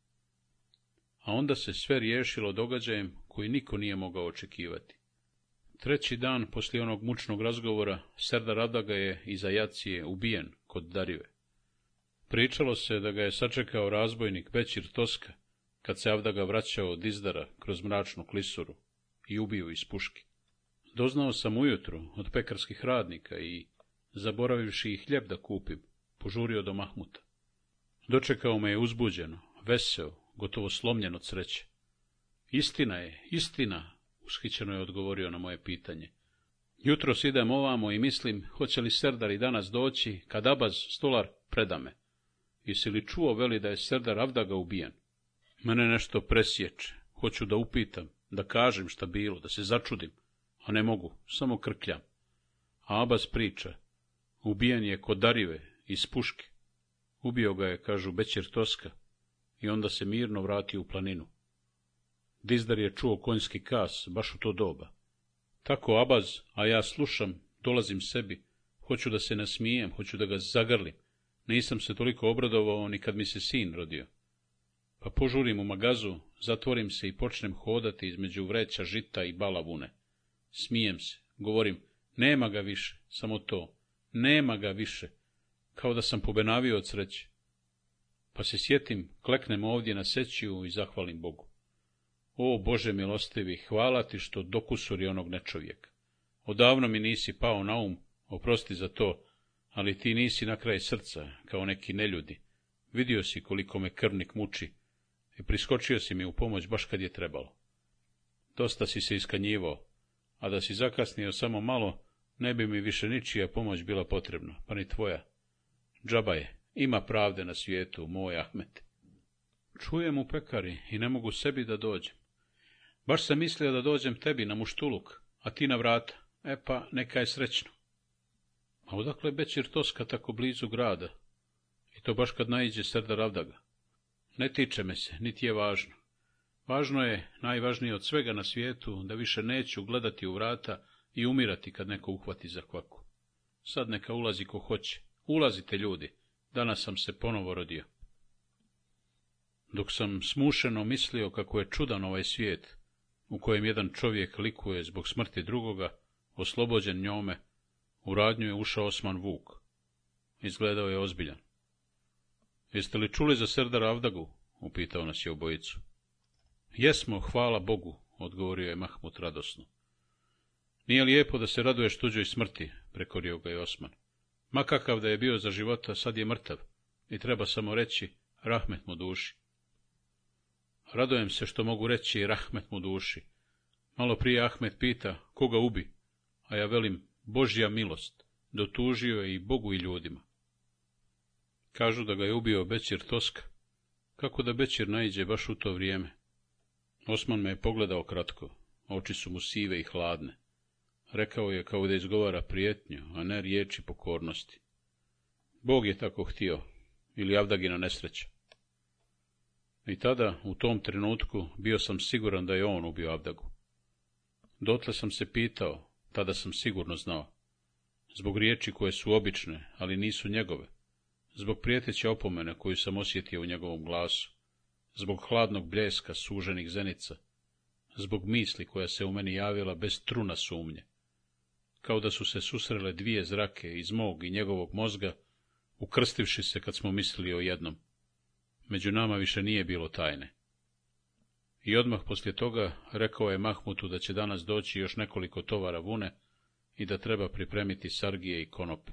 A onda se sve riješilo događajem koji niko nije mogao očekivati. Treći dan poslije onog mučnog razgovora, serda Radaga je iz Ajacije ubijen kod Darive. Pričalo se da ga je sačekao razbojnik Bećir Toska, kad se ga vraćao od izdara kroz mračnu klisuru i ubio iz puške. Doznao sam ujutro od pekarskih radnika i, zaboravivši i hljeb da kupim, požurio do Mahmuta. Dočekao me je uzbuđeno, veseo, gotovo slomljen od sreće. Istina je, istina, ushićeno je odgovorio na moje pitanje. Jutros idem ovamo i mislim, hoće li serdar i danas doći, kad Abaz, stolar, predame. me. Jesi li čuo, veli, da je Serdar Avdaga ubijen? Mene nešto presječe. Hoću da upitam, da kažem šta bilo, da se začudim. A ne mogu, samo krkljam. A Abbas priča. Ubijen je kod Darive, iz puške. Ubio ga je, kažu, Bećer Toska. I onda se mirno vratio u planinu. Dizdar je čuo konjski kas, baš u to doba. Tako Abaz, a ja slušam, dolazim sebi. Hoću da se nasmijem, hoću da ga zagrlim nisam se toliko obradovao ni kad mi se sin rodio. Pa požurim u magazu, zatvorim se i počnem hodati između vreća žita i balavune. Smijem se, govorim, nema ga više, samo to, nema ga više, kao da sam pobenavio od sreće. Pa se sjetim, kleknem ovdje na sećiju i zahvalim Bogu. O Bože milostivi, hvala ti što dokusuri onog nečovjeka. Odavno mi nisi pao na um, oprosti za to, ali ti nisi na kraj srca, kao neki neljudi. Vidio si koliko me krvnik muči i priskočio si mi u pomoć baš kad je trebalo. Dosta si se iskanjivao, a da si zakasnio samo malo, ne bi mi više ničija pomoć bila potrebna, pa ni tvoja. Džaba je, ima pravde na svijetu, moj Ahmet. Čujem u pekari i ne mogu sebi da dođem. Baš sam mislio da dođem tebi na muštuluk, a ti na vrata. E pa, neka je srećno. A odakle Bećir Toska tako blizu grada? I to baš kad naiđe Srda Ravdaga. Ne tiče me se, niti je važno. Važno je, najvažnije od svega na svijetu, da više neću gledati u vrata i umirati kad neko uhvati za kvaku. Sad neka ulazi ko hoće. Ulazite, ljudi. Danas sam se ponovo rodio. Dok sam smušeno mislio kako je čudan ovaj svijet, u kojem jedan čovjek likuje zbog smrti drugoga, oslobođen njome, u radnju je ušao Osman Vuk. Izgledao je ozbiljan. Jeste li čuli za Serdar Avdagu? upitao nas je obojicu. Jesmo, hvala Bogu, odgovorio je Mahmut radosno. Nije lijepo da se raduješ tuđoj smrti, prekorio ga je Osman. Ma kakav da je bio za života, sad je mrtav. I treba samo reći, rahmet mu duši. Radojem se što mogu reći, rahmet mu duši. Malo prije Ahmet pita, koga ubi? A ja velim, Božja milost, dotužio je i Bogu i ljudima. Kažu da ga je ubio Bećir Toska. Kako da Bećir naiđe baš u to vrijeme? Osman me je pogledao kratko, oči su mu sive i hladne. Rekao je kao da izgovara prijetnju, a ne riječi pokornosti. Bog je tako htio, ili Avdagina nesreća. I tada, u tom trenutku, bio sam siguran da je on ubio Avdagu. Dotle sam se pitao, tada sam sigurno znao. Zbog riječi koje su obične, ali nisu njegove. Zbog prijeteće opomene koju sam osjetio u njegovom glasu. Zbog hladnog bljeska suženih zenica. Zbog misli koja se u meni javila bez truna sumnje. Kao da su se susrele dvije zrake iz mog i njegovog mozga, ukrstivši se kad smo mislili o jednom. Među nama više nije bilo tajne. I odmah poslije toga rekao je Mahmutu da će danas doći još nekoliko tovara vune i da treba pripremiti sargije i konop.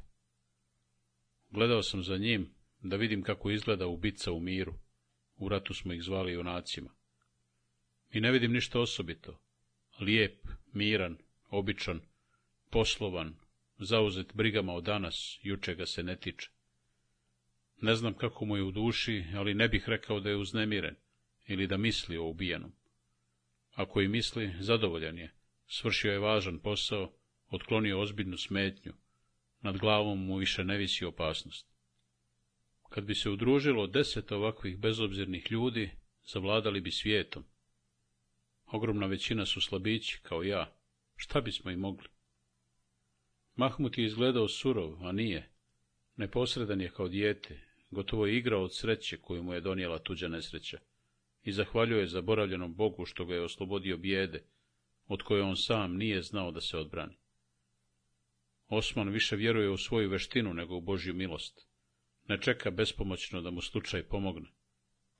Gledao sam za njim da vidim kako izgleda ubica u miru. U ratu smo ih zvali junacima. I ne vidim ništa osobito. Lijep, miran, običan, poslovan, zauzet brigama o danas, juče ga se ne tiče. Ne znam kako mu je u duši, ali ne bih rekao da je uznemiren ili da misli o ubijenom. Ako i misli, zadovoljan je, svršio je važan posao, otklonio ozbiljnu smetnju, nad glavom mu više ne visi opasnost. Kad bi se udružilo deset ovakvih bezobzirnih ljudi, zavladali bi svijetom. Ogromna većina su slabići, kao ja. Šta bismo i mogli? Mahmut je izgledao surov, a nije. Neposredan je kao dijete, gotovo je igrao od sreće koju mu je donijela tuđa nesreća i zahvaljuje je zaboravljenom Bogu što ga je oslobodio bijede, od koje on sam nije znao da se odbrani. Osman više vjeruje u svoju veštinu nego u Božju milost. Ne čeka bespomoćno da mu slučaj pomogne.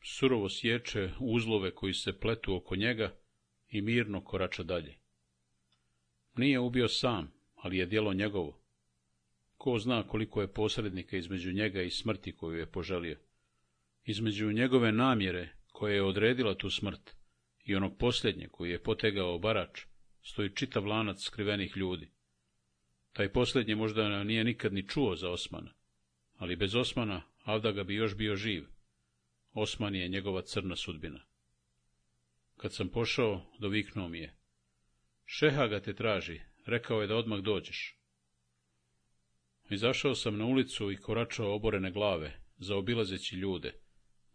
Surovo sječe uzlove koji se pletu oko njega i mirno korača dalje. Nije ubio sam, ali je djelo njegovo. Ko zna koliko je posrednika između njega i smrti koju je poželio. Između njegove namjere koja je odredila tu smrt, i onog posljednje koji je potegao barač, stoji čitav lanac skrivenih ljudi. Taj posljednje možda nije nikad ni čuo za Osmana, ali bez Osmana ga bi još bio živ. Osman je njegova crna sudbina. Kad sam pošao, doviknuo mi je. Šeha ga te traži, rekao je da odmah dođeš. Izašao sam na ulicu i koračao oborene glave, zaobilazeći ljude,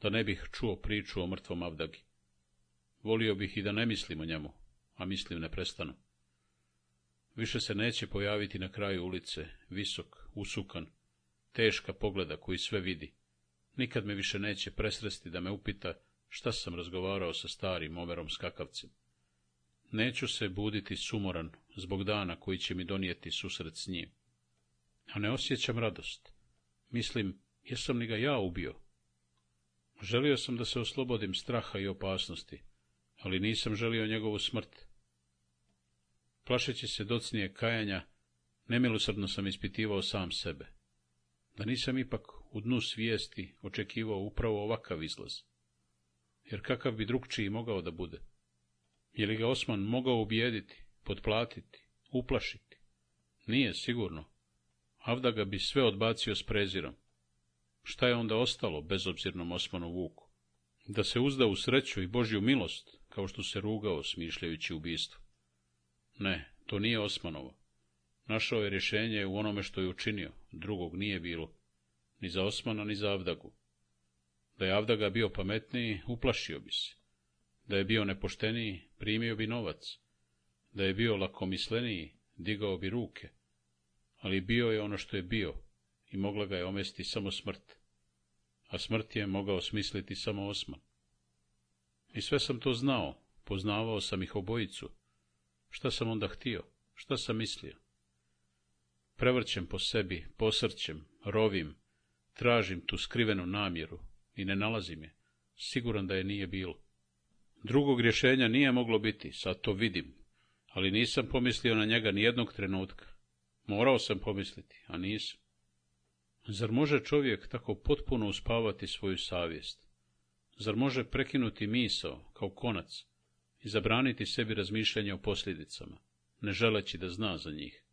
da ne bih čuo priču o mrtvom Avdagi. Volio bih i da ne mislim o njemu, a mislim ne prestanu. Više se neće pojaviti na kraju ulice, visok, usukan, teška pogleda koji sve vidi. Nikad me više neće presresti da me upita šta sam razgovarao sa starim Omerom Skakavcem. Neću se buditi sumoran zbog dana koji će mi donijeti susret s njim. A ne osjećam radost. Mislim, jesam li ga ja ubio, Želio sam da se oslobodim straha i opasnosti, ali nisam želio njegovu smrt. Plašeći se docnije kajanja, nemilosrdno sam ispitivao sam sebe. Da nisam ipak u dnu svijesti očekivao upravo ovakav izlaz. Jer kakav bi drugčiji mogao da bude? Je li ga Osman mogao ubijediti, potplatiti, uplašiti? Nije, sigurno. Avda ga bi sve odbacio s prezirom. Šta je onda ostalo bezobzirnom Osmanu Vuku? Da se uzda u sreću i Božju milost, kao što se rugao smišljajući ubistvo. Ne, to nije Osmanovo. Našao je rješenje u onome što je učinio, drugog nije bilo, ni za Osmana, ni za Avdagu. Da je Avdaga bio pametniji, uplašio bi se. Da je bio nepošteniji, primio bi novac. Da je bio lakomisleniji, digao bi ruke. Ali bio je ono što je bio, i mogla ga je omesti samo smrt, a smrt je mogao smisliti samo osman. I sve sam to znao, poznavao sam ih obojicu. Šta sam onda htio, šta sam mislio? Prevrćem po sebi, posrćem, rovim, tražim tu skrivenu namjeru i ne nalazim je, siguran da je nije bilo. Drugog rješenja nije moglo biti, sad to vidim, ali nisam pomislio na njega ni jednog trenutka. Morao sam pomisliti, a nisam. Zar može čovjek tako potpuno uspavati svoju savjest? Zar može prekinuti misao, kao konac, i zabraniti sebi razmišljanje o posljedicama, ne želeći da zna za njih?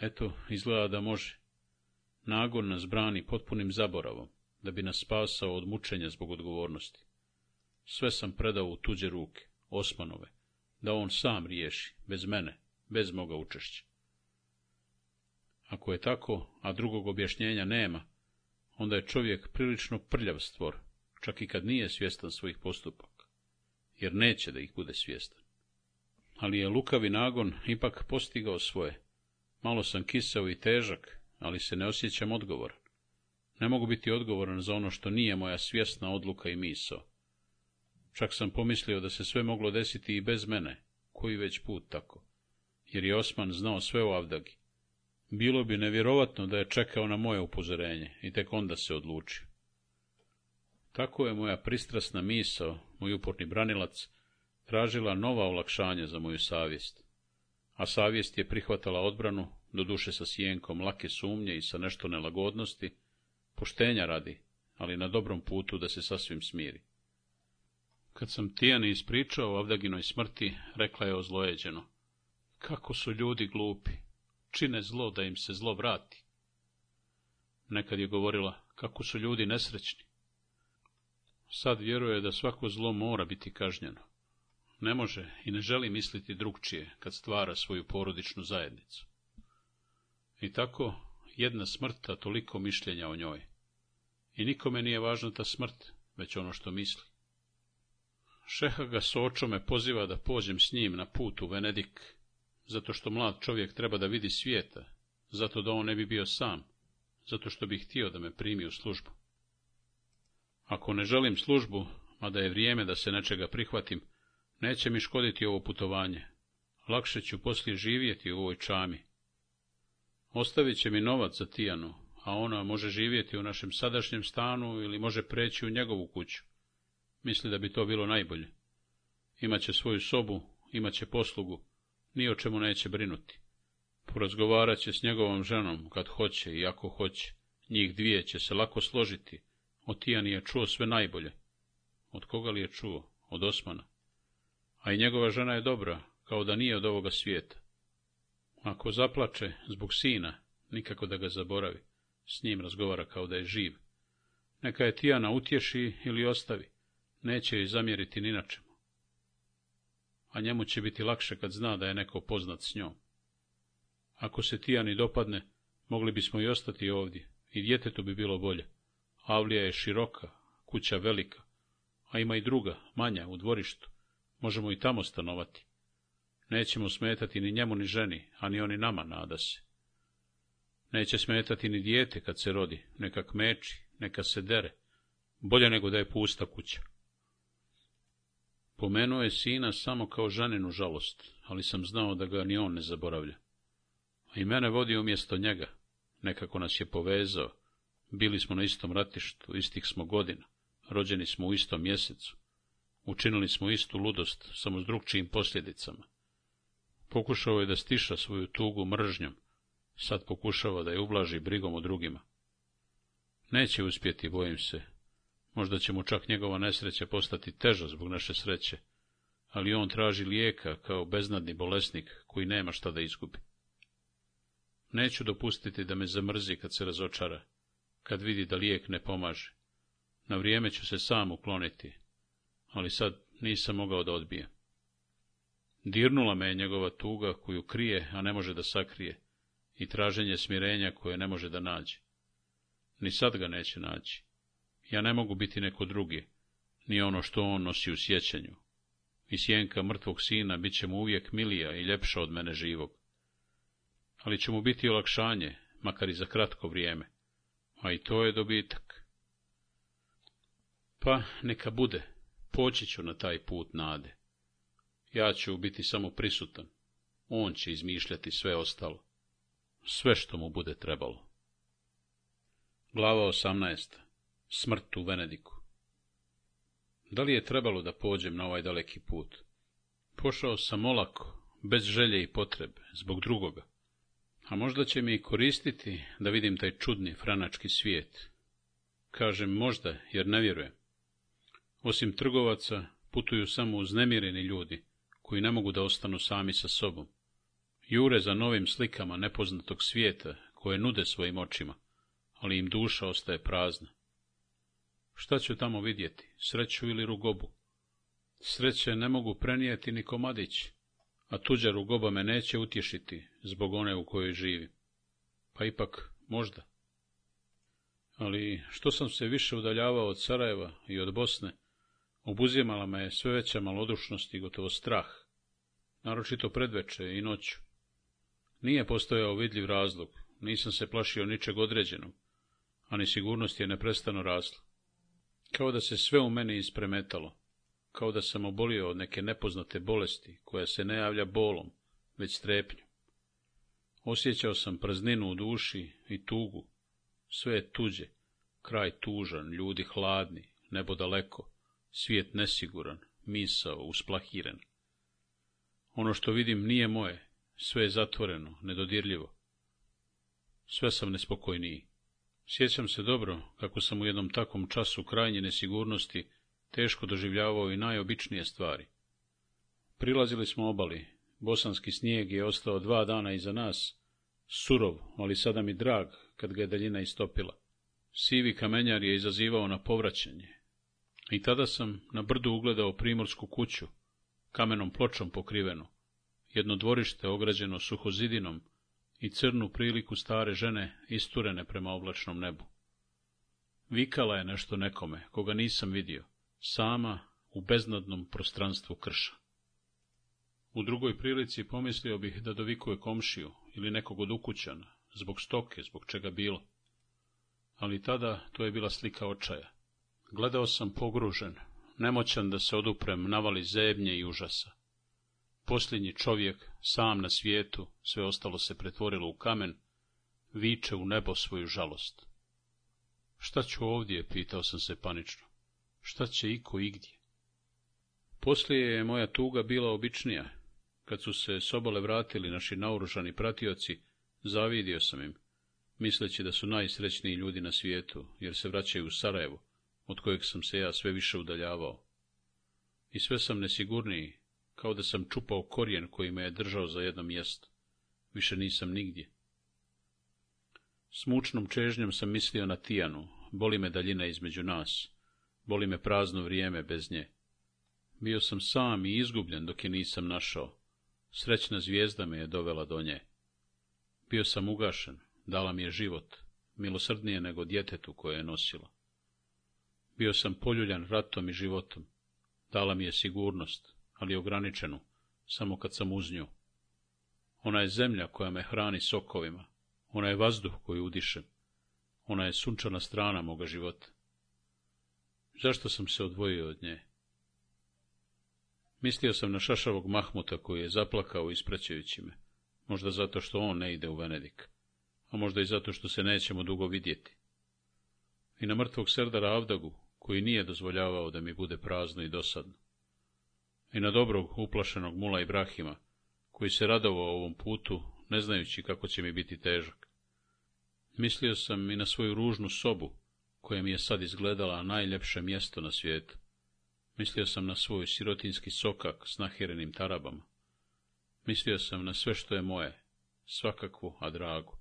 Eto, izgleda da može. Nagon nas brani potpunim zaboravom, da bi nas spasao od mučenja zbog odgovornosti. Sve sam predao u tuđe ruke, Osmanove, da on sam riješi, bez mene, bez moga učešća. Ako je tako, a drugog objašnjenja nema, onda je čovjek prilično prljav stvor, čak i kad nije svjestan svojih postupaka, jer neće da ih bude svjestan. Ali je lukavi nagon ipak postigao svoje. Malo sam kisao i težak, ali se ne osjećam odgovoran. Ne mogu biti odgovoran za ono što nije moja svjesna odluka i miso. Čak sam pomislio da se sve moglo desiti i bez mene, koji već put tako, jer je Osman znao sve o Avdagi bilo bi nevjerovatno da je čekao na moje upozorenje i tek onda se odlučio. Tako je moja pristrasna misao, moj uporni branilac, tražila nova olakšanja za moju savjest, a savjest je prihvatala odbranu, doduše sa sjenkom lake sumnje i sa nešto nelagodnosti, poštenja radi, ali na dobrom putu da se sasvim smiri. Kad sam Tijani ispričao o Avdaginoj smrti, rekla je ozlojeđeno. Kako su ljudi glupi! čine zlo da im se zlo vrati. Nekad je govorila kako su ljudi nesrećni. Sad vjeruje da svako zlo mora biti kažnjeno. Ne može i ne želi misliti drugčije kad stvara svoju porodičnu zajednicu. I tako jedna smrt, a toliko mišljenja o njoj. I nikome nije važna ta smrt, već ono što misli. Šeha ga očome poziva da pođem s njim na put u Venedik, zato što mlad čovjek treba da vidi svijeta, zato da on ne bi bio sam, zato što bi htio da me primi u službu. Ako ne želim službu, mada je vrijeme da se nečega prihvatim, neće mi škoditi ovo putovanje. Lakše ću poslije živjeti u ovoj čami. Ostavit će mi novac za Tijanu, a ona može živjeti u našem sadašnjem stanu ili može preći u njegovu kuću. Misli da bi to bilo najbolje. Imaće svoju sobu, imaće poslugu, ni o čemu neće brinuti. Porazgovarat će s njegovom ženom kad hoće i ako hoće. Njih dvije će se lako složiti. O Tijani je čuo sve najbolje. Od koga li je čuo? Od Osmana. A i njegova žena je dobra, kao da nije od ovoga svijeta. Ako zaplače zbog sina, nikako da ga zaboravi. S njim razgovara kao da je živ. Neka je Tijana utješi ili ostavi. Neće joj zamjeriti ni na čemu a njemu će biti lakše kad zna da je neko poznat s njom. Ako se Tijani dopadne, mogli bismo i ostati ovdje, i djetetu bi bilo bolje. Avlija je široka, kuća velika, a ima i druga, manja, u dvorištu. Možemo i tamo stanovati. Nećemo smetati ni njemu ni ženi, a ni oni nama, nada se. Neće smetati ni dijete kad se rodi, neka kmeči, neka se dere. Bolje nego da je pusta kuća. Pomenuo je sina samo kao ženinu žalost, ali sam znao da ga ni on ne zaboravlja. A i mene vodi umjesto njega. Nekako nas je povezao. Bili smo na istom ratištu, istih smo godina. Rođeni smo u istom mjesecu. Učinili smo istu ludost, samo s drugčijim posljedicama. Pokušao je da stiša svoju tugu mržnjom. Sad pokušava da je ublaži brigom o drugima. Neće uspjeti, bojim se, Možda će mu čak njegova nesreća postati teža zbog naše sreće, ali on traži lijeka kao beznadni bolesnik koji nema šta da izgubi. Neću dopustiti da me zamrzi kad se razočara, kad vidi da lijek ne pomaže. Na vrijeme ću se sam ukloniti, ali sad nisam mogao da odbije. Dirnula me je njegova tuga koju krije, a ne može da sakrije, i traženje smirenja koje ne može da nađe. Ni sad ga neće naći. Ja ne mogu biti neko drugi, ni ono što on nosi u sjećanju. I sjenka mrtvog sina bit će mu uvijek milija i ljepša od mene živog. Ali će mu biti olakšanje, makar i za kratko vrijeme. A i to je dobitak. Pa, neka bude, poći ću na taj put nade. Ja ću biti samo prisutan. On će izmišljati sve ostalo. Sve što mu bude trebalo. Glava osamnaesta Smrt u Venediku Da li je trebalo da pođem na ovaj daleki put? Pošao sam olako, bez želje i potrebe, zbog drugoga. A možda će mi koristiti da vidim taj čudni franački svijet. Kažem možda, jer ne vjerujem. Osim trgovaca, putuju samo uznemireni ljudi, koji ne mogu da ostanu sami sa sobom. Jure za novim slikama nepoznatog svijeta, koje nude svojim očima, ali im duša ostaje prazna. Šta ću tamo vidjeti, sreću ili rugobu? Sreće ne mogu prenijeti ni komadić, a tuđa rugoba me neće utješiti zbog one u kojoj živim. Pa ipak, možda. Ali što sam se više udaljavao od Sarajeva i od Bosne, obuzimala me je sve veća malodušnost i gotovo strah, naročito predveče i noću. Nije postojao vidljiv razlog, nisam se plašio ničeg određenog, a ni sigurnost je neprestano rasla. Kao da se sve u meni ispremetalo, kao da sam obolio od neke nepoznate bolesti, koja se ne javlja bolom, već strepnju. Osjećao sam prazninu u duši i tugu. Sve je tuđe, kraj tužan, ljudi hladni, nebo daleko, svijet nesiguran, misao usplahiren. Ono što vidim nije moje, sve je zatvoreno, nedodirljivo. Sve sam nespokojniji. Sjećam se dobro kako sam u jednom takvom času krajnje nesigurnosti teško doživljavao i najobičnije stvari. Prilazili smo obali, bosanski snijeg je ostao dva dana iza nas, surov, ali sada mi drag kad ga je daljina istopila. Sivi kamenjar je izazivao na povraćanje. I tada sam na brdu ugledao primorsku kuću, kamenom pločom pokrivenu, jedno dvorište ograđeno suhozidinom, i crnu priliku stare žene isturene prema oblačnom nebu. Vikala je nešto nekome, koga nisam vidio, sama u beznadnom prostranstvu krša. U drugoj prilici pomislio bih da dovikuje komšiju ili nekog od ukućana, zbog stoke, zbog čega bilo. Ali tada to je bila slika očaja. Gledao sam pogružen, nemoćan da se oduprem navali zebnje i užasa posljednji čovjek, sam na svijetu, sve ostalo se pretvorilo u kamen, viče u nebo svoju žalost. Šta ću ovdje, pitao sam se panično. Šta će iko igdje? Poslije je moja tuga bila običnija. Kad su se sobole vratili naši naoružani pratioci, zavidio sam im, misleći da su najsrećniji ljudi na svijetu, jer se vraćaju u Sarajevo, od kojeg sam se ja sve više udaljavao. I sve sam nesigurniji, kao da sam čupao korijen koji me je držao za jedno mjesto. Više nisam nigdje. Smučnom mučnom čežnjom sam mislio na Tijanu, boli me daljina između nas, boli me prazno vrijeme bez nje. Bio sam sam i izgubljen dok je nisam našao. Srećna zvijezda me je dovela do nje. Bio sam ugašen, dala mi je život, milosrdnije nego djetetu koje je nosila. Bio sam poljuljan ratom i životom, dala mi je sigurnost, ali ograničenu, samo kad sam uz nju. Ona je zemlja koja me hrani sokovima, ona je vazduh koji udišem, ona je sunčana strana moga života. Zašto sam se odvojio od nje? Mislio sam na šašavog Mahmuta koji je zaplakao ispraćajući me, možda zato što on ne ide u Venedik, a možda i zato što se nećemo dugo vidjeti. I na mrtvog srdara Avdagu, koji nije dozvoljavao da mi bude prazno i dosadno i na dobrog uplašenog mula Ibrahima, koji se radovao ovom putu, ne znajući kako će mi biti težak. Mislio sam i na svoju ružnu sobu, koja mi je sad izgledala najljepše mjesto na svijetu. Mislio sam na svoj sirotinski sokak s nahirenim tarabama. Mislio sam na sve što je moje, svakakvu, a dragu.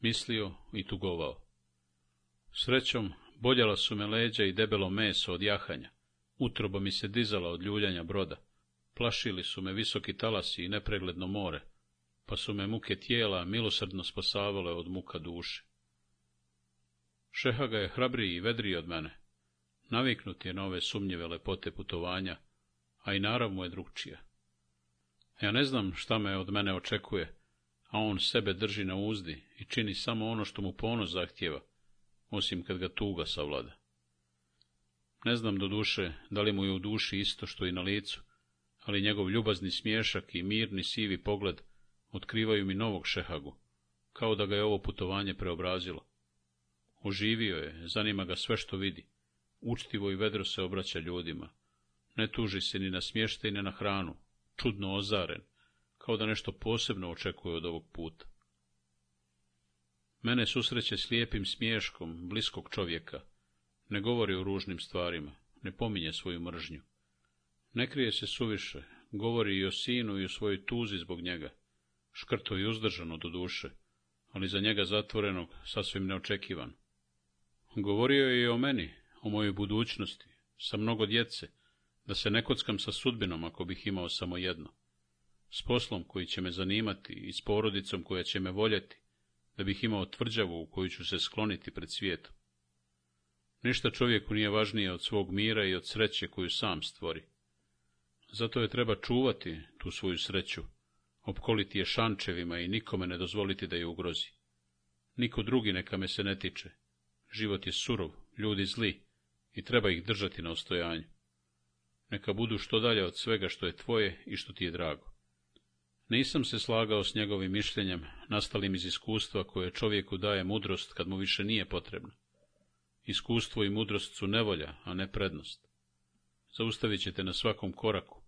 Mislio i tugovao. Srećom, boljala su me leđa i debelo meso od jahanja. Utrobo mi se dizala od ljuljanja broda. Plašili su me visoki talasi i nepregledno more, pa su me muke tijela milosrdno spasavale od muka duše. Šeha ga je hrabriji i vedriji od mene. Naviknut je na ove sumnjive lepote putovanja, a i narav je drugčija. Ja ne znam šta me od mene očekuje, a on sebe drži na uzdi i čini samo ono što mu ponos zahtjeva, osim kad ga tuga savlada. Ne znam do duše da li mu je u duši isto što i na licu, ali njegov ljubazni smješak i mirni sivi pogled otkrivaju mi novog šehagu, kao da ga je ovo putovanje preobrazilo. Oživio je, zanima ga sve što vidi, učtivo i vedro se obraća ljudima. Ne tuži se ni na smještaj ni na hranu, čudno ozaren, kao da nešto posebno očekuje od ovog puta. Mene susreće slijepim smješkom bliskog čovjeka, ne govori o ružnim stvarima, ne pominje svoju mržnju. Ne krije se suviše, govori i o sinu i o svojoj tuzi zbog njega. Škrto i uzdržano do duše, ali za njega zatvorenog sasvim neočekivan. Govorio je i o meni, o mojoj budućnosti, sa mnogo djece, da se ne kockam sa sudbinom ako bih imao samo jedno. S poslom koji će me zanimati i s porodicom koja će me voljeti, da bih imao tvrđavu u koju ću se skloniti pred svijetom. Ništa čovjeku nije važnije od svog mira i od sreće koju sam stvori. Zato je treba čuvati, tu svoju sreću, opkoliti je šančevima i nikome ne dozvoliti da je ugrozi. Niko drugi neka me se ne tiče. Život je surov, ljudi zli i treba ih držati na ostojanju. Neka budu što dalje od svega što je tvoje i što ti je drago. Nisam se slagao s njegovim mišljenjem, nastalim iz iskustva koje čovjeku daje mudrost kad mu više nije potrebno. Iskustvo i mudrost su nevolja, a ne prednost. Zaustavit ćete na svakom koraku,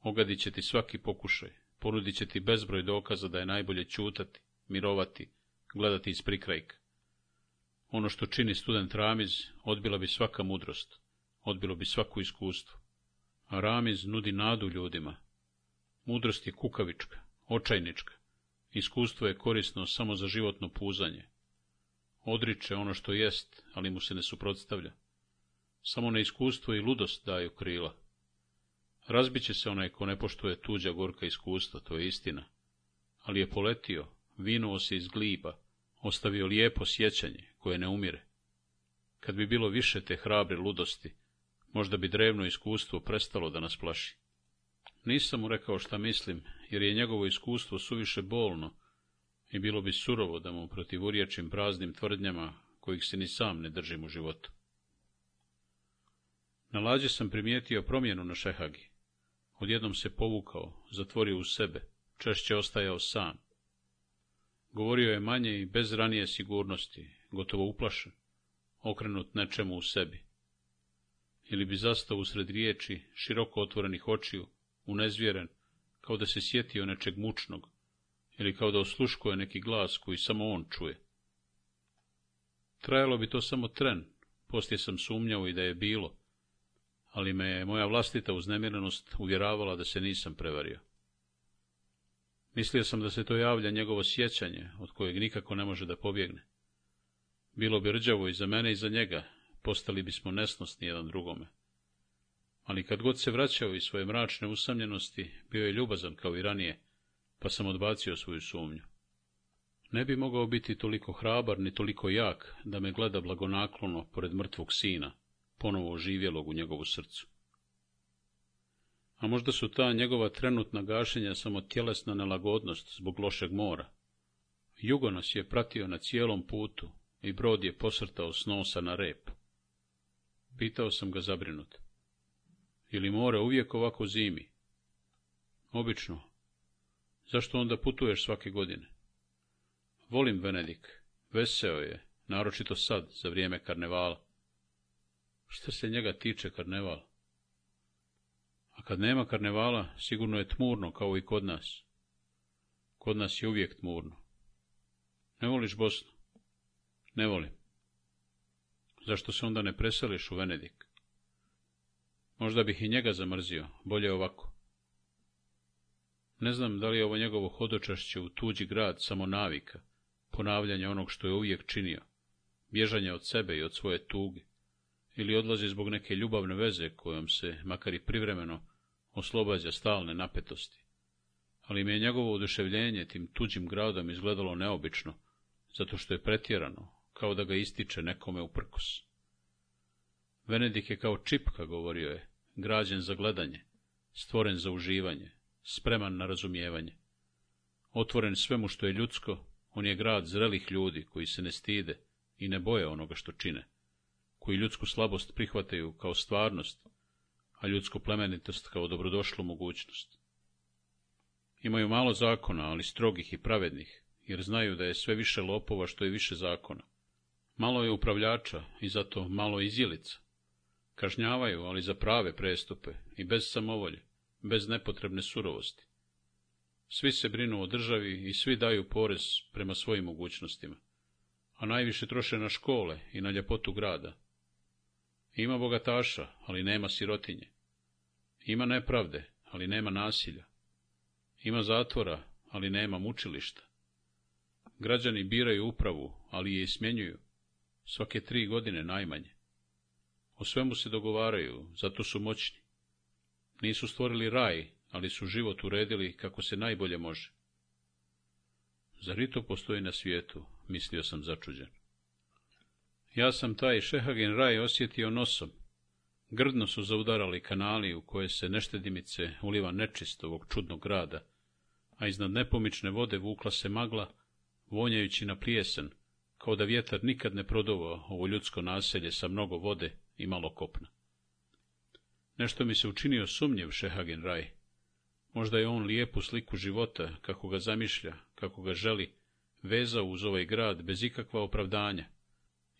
ogadit će ti svaki pokušaj, ponudit će ti bezbroj dokaza da je najbolje čutati, mirovati, gledati iz prikrajka. Ono što čini student Ramiz, odbila bi svaka mudrost, odbilo bi svako iskustvo. A Ramiz nudi nadu ljudima. Mudrost je kukavička, očajnička. Iskustvo je korisno samo za životno puzanje, odriče ono što jest, ali mu se ne suprotstavlja. Samo neiskustvo i ludost daju krila. Razbiće se onaj ko ne poštuje tuđa gorka iskustva, to je istina. Ali je poletio, vinuo se iz gliba, ostavio lijepo sjećanje, koje ne umire. Kad bi bilo više te hrabre ludosti, možda bi drevno iskustvo prestalo da nas plaši. Nisam mu rekao šta mislim, jer je njegovo iskustvo suviše bolno i bilo bi surovo da mu protivurječim praznim tvrdnjama, kojih se ni sam ne držim u životu. Na lađe sam primijetio promjenu na Šehagi. Odjednom se povukao, zatvorio u sebe, češće ostajao sam. Govorio je manje i bez ranije sigurnosti, gotovo uplašen, okrenut nečemu u sebi. Ili bi zastao usred riječi, široko otvorenih očiju, unezvjeren, kao da se sjetio nečeg mučnog, ili kao da osluškuje neki glas koji samo on čuje. Trajalo bi to samo tren, poslije sam sumnjao i da je bilo, ali me je moja vlastita uznemirenost uvjeravala da se nisam prevario. Mislio sam da se to javlja njegovo sjećanje, od kojeg nikako ne može da pobjegne. Bilo bi rđavo i za mene i za njega, postali bismo nesnosni jedan drugome. Ali kad god se vraćao iz svoje mračne usamljenosti, bio je ljubazan kao i ranije, pa sam odbacio svoju sumnju. Ne bi mogao biti toliko hrabar ni toliko jak da me gleda blagonaklono pored mrtvog sina, ponovo oživjelog u njegovu srcu. A možda su ta njegova trenutna gašenja samo tjelesna nelagodnost zbog lošeg mora. Jugo nas je pratio na cijelom putu i brod je posrtao s nosa na rep. Pitao sam ga zabrinut. Ili more uvijek ovako zimi? Obično, Zašto onda putuješ svake godine? Volim Venedik. Veseo je, naročito sad, za vrijeme karnevala. Što se njega tiče karneval? A kad nema karnevala, sigurno je tmurno, kao i kod nas. Kod nas je uvijek tmurno. Ne voliš Bosnu? Ne volim. Zašto se onda ne preseliš u Venedik? Možda bih i njega zamrzio, bolje ovako. Ne znam da li je ovo njegovo hodočašće u tuđi grad samo navika, ponavljanje onog što je uvijek činio, bježanje od sebe i od svoje tuge, ili odlazi zbog neke ljubavne veze kojom se, makar i privremeno, oslobađa stalne napetosti. Ali mi je njegovo oduševljenje tim tuđim gradom izgledalo neobično, zato što je pretjerano, kao da ga ističe nekome u prkos. Venedik je kao čipka, govorio je, građen za gledanje, stvoren za uživanje, spreman na razumijevanje. Otvoren svemu što je ljudsko, on je grad zrelih ljudi koji se ne stide i ne boje onoga što čine, koji ljudsku slabost prihvataju kao stvarnost, a ljudsku plemenitost kao dobrodošlu mogućnost. Imaju malo zakona, ali strogih i pravednih, jer znaju da je sve više lopova što je više zakona. Malo je upravljača i zato malo izjelica. Kažnjavaju, ali za prave prestupe i bez samovolje bez nepotrebne surovosti. Svi se brinu o državi i svi daju porez prema svojim mogućnostima, a najviše troše na škole i na ljepotu grada. Ima bogataša, ali nema sirotinje. Ima nepravde, ali nema nasilja. Ima zatvora, ali nema mučilišta. Građani biraju upravu, ali je i smjenjuju. Svake tri godine najmanje. O svemu se dogovaraju, zato su moćni. Nisu stvorili raj, ali su život uredili kako se najbolje može. Zar i to postoji na svijetu, mislio sam začuđen. Ja sam taj šehagin raj osjetio nosom. Grdno su zaudarali kanali u koje se neštedimice uliva nečist ovog čudnog grada, a iznad nepomične vode vukla se magla, vonjajući na prijesan, kao da vjetar nikad ne prodovao ovo ljudsko naselje sa mnogo vode i malo kopna. Nešto mi se učinio sumnjev, Šehagen Raj. Možda je on lijepu sliku života, kako ga zamišlja, kako ga želi, vezao uz ovaj grad bez ikakva opravdanja,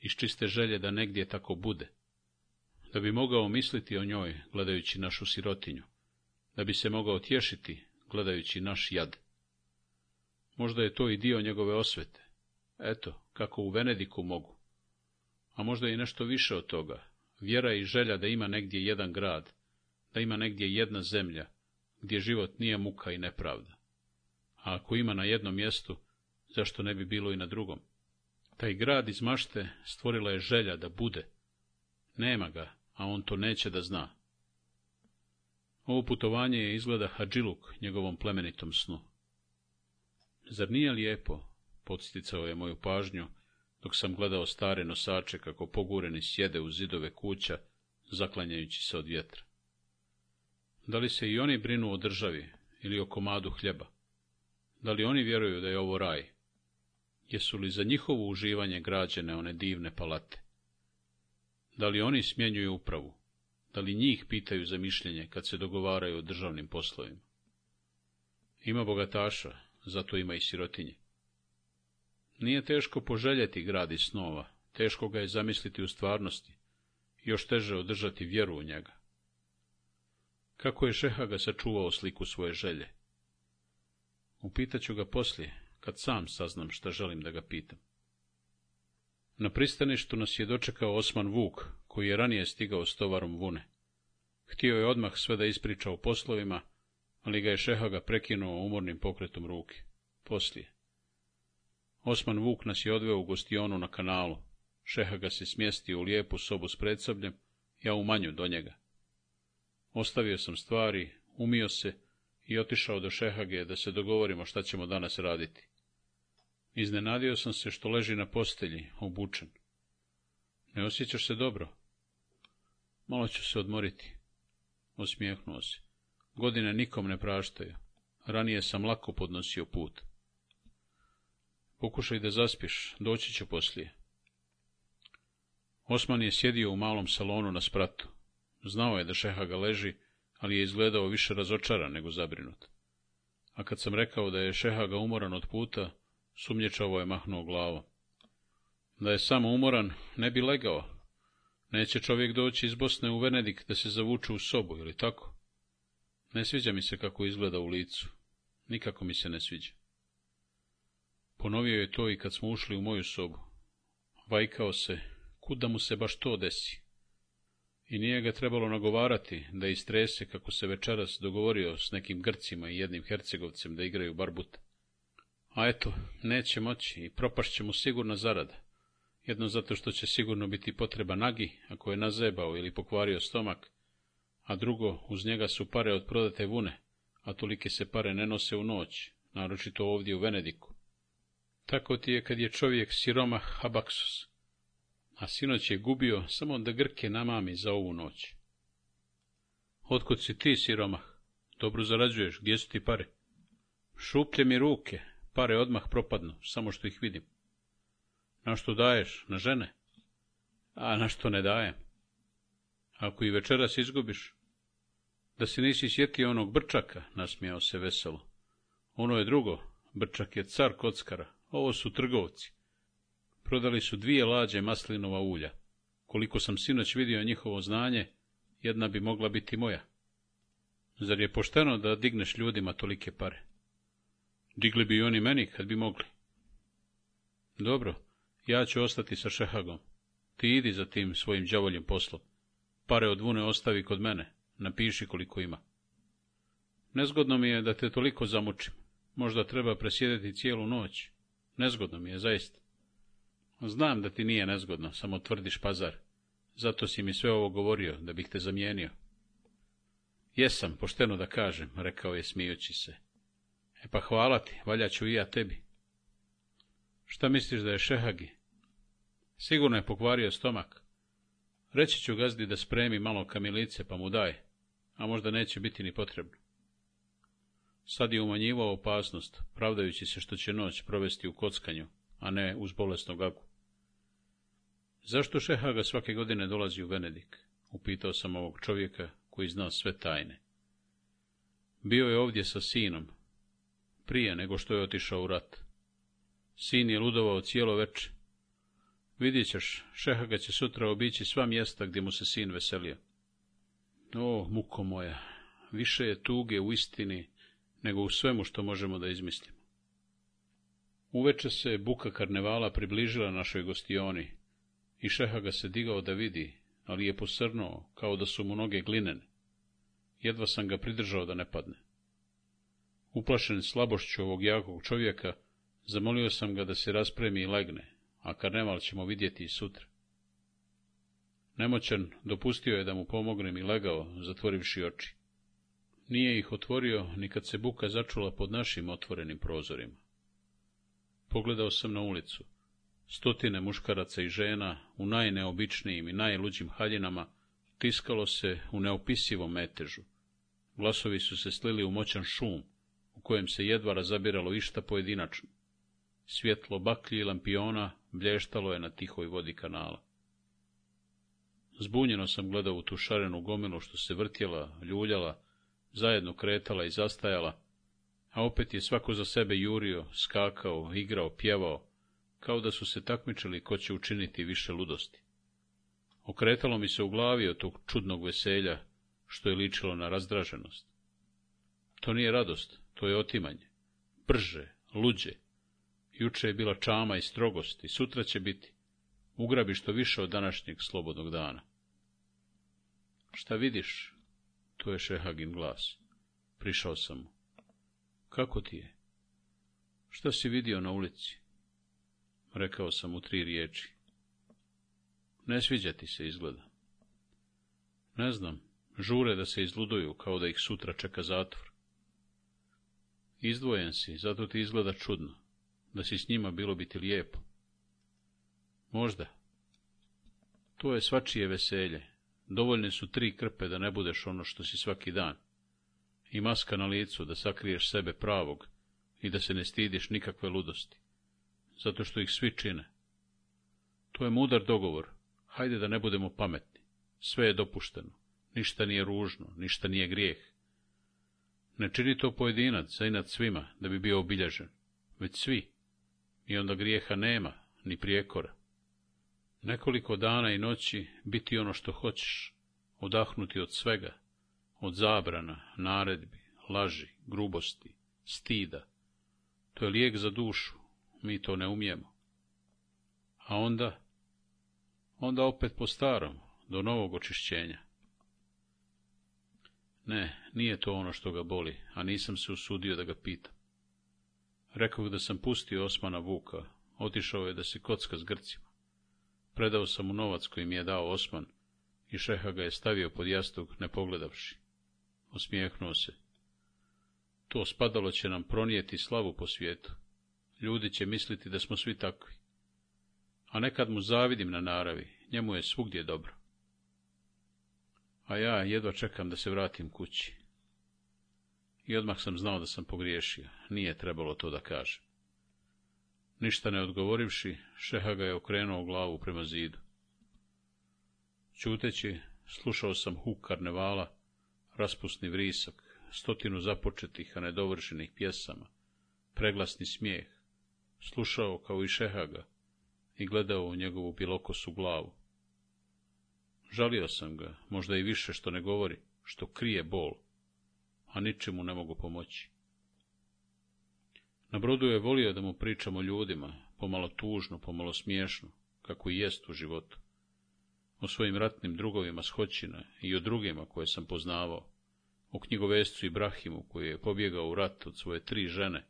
iz čiste želje da negdje tako bude. Da bi mogao misliti o njoj, gledajući našu sirotinju, da bi se mogao tješiti, gledajući naš jad. Možda je to i dio njegove osvete. Eto, kako u Venediku mogu. A možda i nešto više od toga, vjera i želja da ima negdje jedan grad, da ima negdje jedna zemlja, gdje život nije muka i nepravda. A ako ima na jednom mjestu, zašto ne bi bilo i na drugom? Taj grad iz mašte stvorila je želja da bude. Nema ga, a on to neće da zna. Ovo putovanje je izgleda Hadžiluk njegovom plemenitom snu. Zar nije lijepo, podsticao je moju pažnju, dok sam gledao stare nosače kako pogureni sjede u zidove kuća, zaklanjajući se od vjetra. Da li se i oni brinu o državi ili o komadu hljeba? Da li oni vjeruju da je ovo raj? Jesu li za njihovo uživanje građene one divne palate? Da li oni smjenjuju upravu? Da li njih pitaju za mišljenje kad se dogovaraju o državnim poslovima? Ima bogataša, zato ima i sirotinje. Nije teško poželjeti gradi snova, teško ga je zamisliti u stvarnosti, još teže održati vjeru u njega. Kako je Šehaga sačuvao sliku svoje želje? Upitaću ga poslije, kad sam saznam šta želim da ga pitam. Na pristaništu nas je dočekao Osman Vuk, koji je ranije stigao s tovarom vune. Htio je odmah sve da ispriča o poslovima, ali ga je Šehaga prekinuo umornim pokretom ruke. Poslije. Osman Vuk nas je odveo u gostionu na kanalu. Šeha ga se smjestio u lijepu sobu s predsobljem, ja u manju do njega. Ostavio sam stvari, umio se i otišao do Šehage da se dogovorimo šta ćemo danas raditi. Iznenadio sam se što leži na postelji, obučen. Ne osjećaš se dobro? Malo ću se odmoriti. Osmijehnuo se. Godine nikom ne praštaju. Ranije sam lako podnosio put. Pokušaj da zaspiš, doći će poslije. Osman je sjedio u malom salonu na spratu. Znao je da šeha ga leži, ali je izgledao više razočaran nego zabrinut. A kad sam rekao da je šeha ga umoran od puta, sumnječavo je mahnuo glavo. Da je samo umoran, ne bi legao. Neće čovjek doći iz Bosne u Venedik da se zavuče u sobu, ili tako? Ne sviđa mi se kako izgleda u licu. Nikako mi se ne sviđa. Ponovio je to i kad smo ušli u moju sobu. Vajkao se, kuda mu se baš to desi? I nije ga trebalo nagovarati da istrese kako se večeras dogovorio s nekim Grcima i jednim Hercegovcem da igraju barbuta. A eto, neće moći i propašće mu sigurna zarada. Jedno zato što će sigurno biti potreba nagi, ako je nazebao ili pokvario stomak, a drugo, uz njega su pare od prodate vune, a tolike se pare ne nose u noć, naročito ovdje u Venediku. Tako ti je kad je čovjek siromah habaksus, a sinoć je gubio samo da Grke namami za ovu noć. Otkud si ti siromah? Dobro zarađuješ, gdje su ti pare? Šuplje mi ruke, pare odmah propadnu, samo što ih vidim. Na što daješ, na žene? A na što ne dajem? Ako i večeras izgubiš? Da si nisi sjetio onog brčaka, nasmijao se veselo. Ono je drugo, brčak je car kockara, ovo su trgovci. Prodali su dvije lađe maslinova ulja. Koliko sam sinoć vidio njihovo znanje, jedna bi mogla biti moja. Zar je pošteno da digneš ljudima tolike pare? Digli bi i oni meni, kad bi mogli. Dobro, ja ću ostati sa Šehagom. Ti idi za tim svojim đavoljim poslom. Pare od vune ostavi kod mene, napiši koliko ima. Nezgodno mi je da te toliko zamučim. Možda treba presjediti cijelu noć. Nezgodno mi je, zaista. Znam da ti nije nezgodno, samo tvrdiš pazar. Zato si mi sve ovo govorio, da bih te zamijenio. Jesam, pošteno da kažem, rekao je smijući se. E pa hvala ti, valja ću i ja tebi. Šta misliš da je šehagi? Sigurno je pokvario stomak. Reći ću gazdi da spremi malo kamilice, pa mu daj, a možda neće biti ni potrebno. Sad je umanjivao opasnost, pravdajući se što će noć provesti u kockanju, a ne uz bolesnog agu. Zašto Šehaga svake godine dolazi u Venedik? Upitao sam ovog čovjeka koji zna sve tajne. Bio je ovdje sa sinom, prije nego što je otišao u rat. Sin je ludovao cijelo veče. Vidjet ćeš, Šehaga će sutra obići sva mjesta gdje mu se sin veselio. O, muko moja, više je tuge u istini nego u svemu što možemo da izmislimo. Uveče se buka karnevala približila našoj gostioni i šeha ga se digao da vidi, ali je posrnuo, kao da su mu noge glinene. Jedva sam ga pridržao da ne padne. Uplašen slabošću ovog jakog čovjeka, zamolio sam ga da se raspremi i legne, a karneval ćemo vidjeti i sutra. Nemoćan dopustio je da mu pomognem i legao, zatvorivši oči. Nije ih otvorio ni kad se buka začula pod našim otvorenim prozorima. Pogledao sam na ulicu. Stotine muškaraca i žena u najneobičnijim i najluđim haljinama tiskalo se u neopisivom metežu. Glasovi su se slili u moćan šum, u kojem se jedva razabiralo išta pojedinačno. Svjetlo baklji i lampiona blještalo je na tihoj vodi kanala. Zbunjeno sam gledao u tu šarenu gomilu što se vrtjela, ljuljala, zajedno kretala i zastajala, a opet je svako za sebe jurio, skakao, igrao, pjevao, kao da su se takmičili ko će učiniti više ludosti. Okretalo mi se u glavi od tog čudnog veselja, što je ličilo na razdraženost. To nije radost, to je otimanje. Brže, luđe. Juče je bila čama i strogost i sutra će biti. Ugrabi što više od današnjeg slobodnog dana. Šta vidiš, to je Šehagin glas. Prišao sam mu. Kako ti je? Šta si vidio na ulici? Rekao sam u tri riječi. Ne sviđa ti se izgleda. Ne znam, žure da se izluduju, kao da ih sutra čeka zatvor. Izdvojen si, zato ti izgleda čudno. Da si s njima bilo biti lijepo. Možda. To je svačije veselje, Dovoljne su tri krpe da ne budeš ono što si svaki dan. I maska na licu da sakriješ sebe pravog i da se ne stidiš nikakve ludosti. Zato što ih svi čine. To je mudar dogovor. Hajde da ne budemo pametni. Sve je dopušteno. Ništa nije ružno, ništa nije grijeh. Ne čini to pojedinac, za svima, da bi bio obilježen. Već svi. I onda grijeha nema, ni prijekora nekoliko dana i noći biti ono što hoćeš, odahnuti od svega, od zabrana, naredbi, laži, grubosti, stida. To je lijek za dušu, mi to ne umijemo. A onda, onda opet po starom, do novog očišćenja. Ne, nije to ono što ga boli, a nisam se usudio da ga pitam. Rekao da sam pustio Osmana Vuka, otišao je da se kocka s Grcima. Predao sam mu novac koji mi je dao Osman i šeha ga je stavio pod jastog, ne pogledavši. Osmijehnuo se. To spadalo će nam pronijeti slavu po svijetu. Ljudi će misliti da smo svi takvi. A nekad mu zavidim na naravi, njemu je svugdje dobro. A ja jedva čekam da se vratim kući. I odmah sam znao da sam pogriješio, nije trebalo to da kažem. Ništa ne odgovorivši, Šeha ga je okrenuo glavu prema zidu. Čuteći slušao sam huk karnevala, raspusni vrisak, stotinu započetih, a nedovršenih pjesama, preglasni smijeh, slušao kao i Šehaga i gledao u njegovu bilokosu glavu. Žalio sam ga, možda i više što ne govori, što krije bol, a ničemu ne mogu pomoći. Na brodu je volio da mu pričamo ljudima, pomalo tužno, pomalo smiješno, kako i jest u životu. O svojim ratnim drugovima s i o drugima koje sam poznavao. O knjigovescu Ibrahimu koji je pobjegao u rat od svoje tri žene,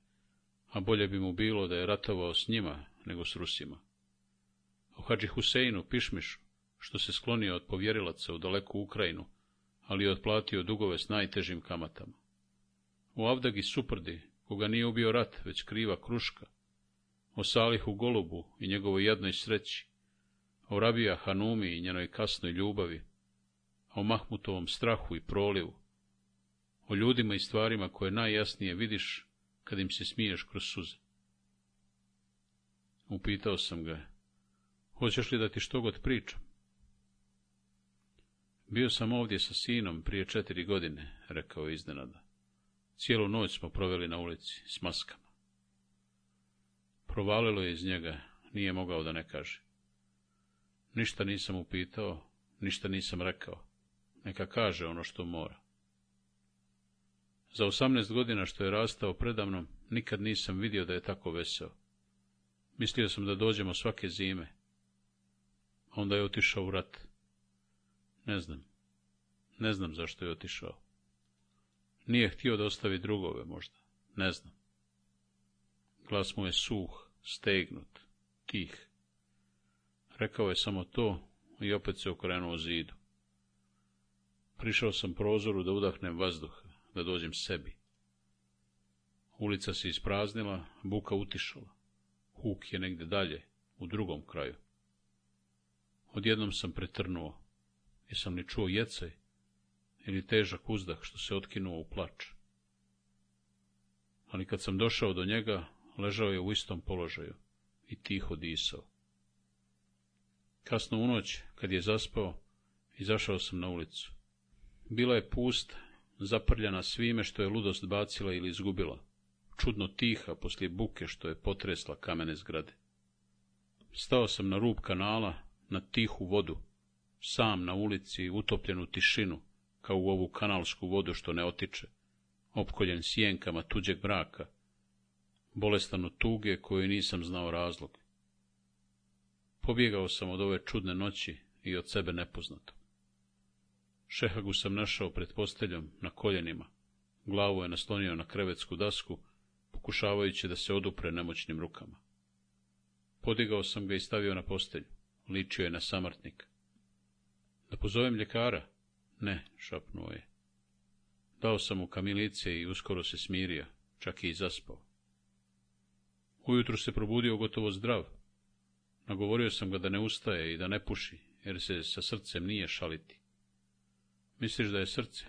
a bolje bi mu bilo da je ratovao s njima nego s Rusima. O Hadži Huseinu Pišmišu, što se sklonio od povjerilaca u daleku Ukrajinu, ali je otplatio dugove s najtežim kamatama. U Avdagi Suprdi, koga nije ubio rat, već kriva kruška, o Salihu Golubu i njegovoj jednoj sreći, o Rabija Hanumi i njenoj kasnoj ljubavi, o Mahmutovom strahu i prolivu, o ljudima i stvarima koje najjasnije vidiš kad im se smiješ kroz suze. Upitao sam ga, hoćeš li da ti što god pričam? Bio sam ovdje sa sinom prije četiri godine, rekao iznenada. Cijelu noć smo proveli na ulici, s maskama. Provalilo je iz njega, nije mogao da ne kaže. Ništa nisam upitao, ništa nisam rekao. Neka kaže ono što mora. Za osamnaest godina što je rastao predamnom, nikad nisam vidio da je tako veseo. Mislio sam da dođemo svake zime. Onda je otišao u rat. Ne znam. Ne znam zašto je otišao. Nije htio da ostavi drugove, možda. Ne znam. Glas mu je suh, stegnut, tih. Rekao je samo to i opet se okrenuo zidu. Prišao sam prozoru da udahnem vazduh, da dođem sebi. Ulica se ispraznila, buka utišala. Huk je negde dalje, u drugom kraju. Odjednom sam pretrnuo. Jesam li čuo jecaj? ili težak uzdah što se otkinuo u plač. Ali kad sam došao do njega, ležao je u istom položaju i tiho disao. Kasno u noć, kad je zaspao, izašao sam na ulicu. Bila je pusta, zaprljana svime što je ludost bacila ili izgubila, čudno tiha poslije buke što je potresla kamene zgrade. Stao sam na rub kanala, na tihu vodu, sam na ulici, utopljen u tišinu, kao u ovu kanalsku vodu što ne otiče, opkoljen sjenkama tuđeg braka, bolestano tuge koju nisam znao razlog. Pobjegao sam od ove čudne noći i od sebe nepoznato. Šehagu sam našao pred posteljom, na koljenima. Glavu je naslonio na krevetsku dasku, pokušavajući da se odupre nemoćnim rukama. Podigao sam ga i stavio na postelju. Ličio je na samrtnik. Da pozovem ljekara, ne, šapnuo je. Dao sam mu kamilice i uskoro se smirio, čak i zaspao. Ujutro se probudio gotovo zdrav. Nagovorio sam ga da ne ustaje i da ne puši, jer se sa srcem nije šaliti. Misliš da je srce?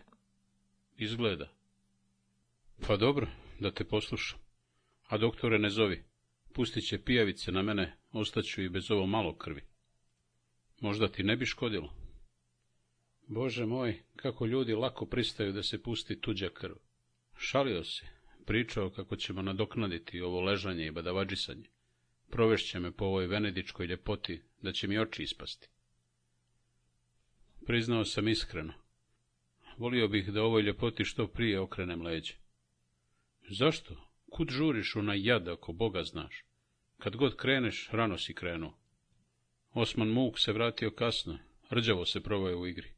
Izgleda. Pa dobro, da te poslušam. A doktore ne zovi. Pustit će pijavice na mene, ostaću i bez ovo malo krvi. Možda ti ne bi škodilo. Bože moj, kako ljudi lako pristaju da se pusti tuđa krv. Šalio se, pričao kako ćemo nadoknaditi ovo ležanje i badavađisanje. Provešće me po ovoj venedičkoj ljepoti, da će mi oči ispasti. Priznao sam iskreno. Volio bih da ovoj ljepoti što prije okrenem leđe. Zašto? Kud žuriš ona jada ako Boga znaš? Kad god kreneš, rano si krenuo. Osman Muk se vratio kasno, rđavo se provaje u igri.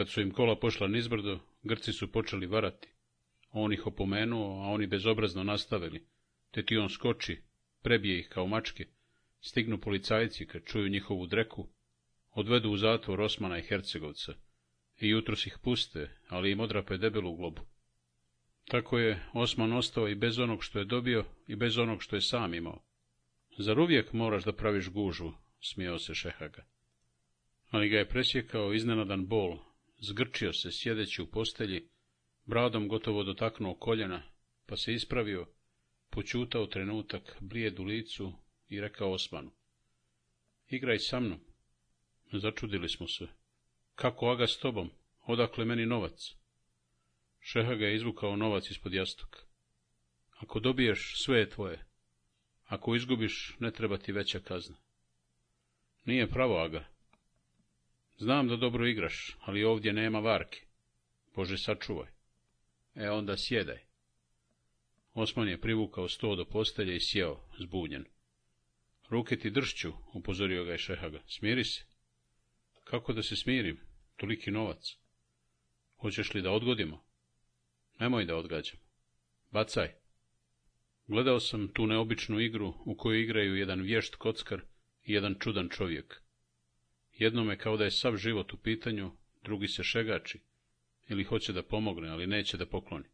Kad su im kola pošla nizbrdo, Grci su počeli varati. On ih opomenuo, a oni bezobrazno nastavili. Te ti on skoči, prebije ih kao mačke. Stignu policajci kad čuju njihovu dreku. Odvedu u zatvor Osmana i Hercegovca. I jutros ih puste, ali im odrape debelu globu. Tako je Osman ostao i bez onog što je dobio i bez onog što je sam imao. Zar uvijek moraš da praviš gužvu, smijao se Šehaga. Ali ga je presjekao iznenadan bol, Zgrčio se sjedeći u postelji, bradom gotovo dotaknuo koljena, pa se ispravio, počutao trenutak, blijed u licu i rekao Osmanu. Igraj sa mnom. Začudili smo se. Kako aga s tobom? Odakle meni novac? Šeha ga je izvukao novac ispod jastoka. Ako dobiješ, sve je tvoje. Ako izgubiš, ne treba ti veća kazna. Nije pravo, Aga, Znam da dobro igraš, ali ovdje nema varke. Bože, sačuvaj. E onda sjedaj. Osman je privukao sto do postelje i sjeo, zbunjen. Ruke ti dršću, upozorio ga je Šehaga. Smiri se. Kako da se smirim? Toliki novac. Hoćeš li da odgodimo? Nemoj da odgađam. Bacaj. Gledao sam tu neobičnu igru u kojoj igraju jedan vješt kockar i jedan čudan čovjek. Jednome kao da je sav život u pitanju, drugi se šegači, ili hoće da pomogne, ali neće da pokloni.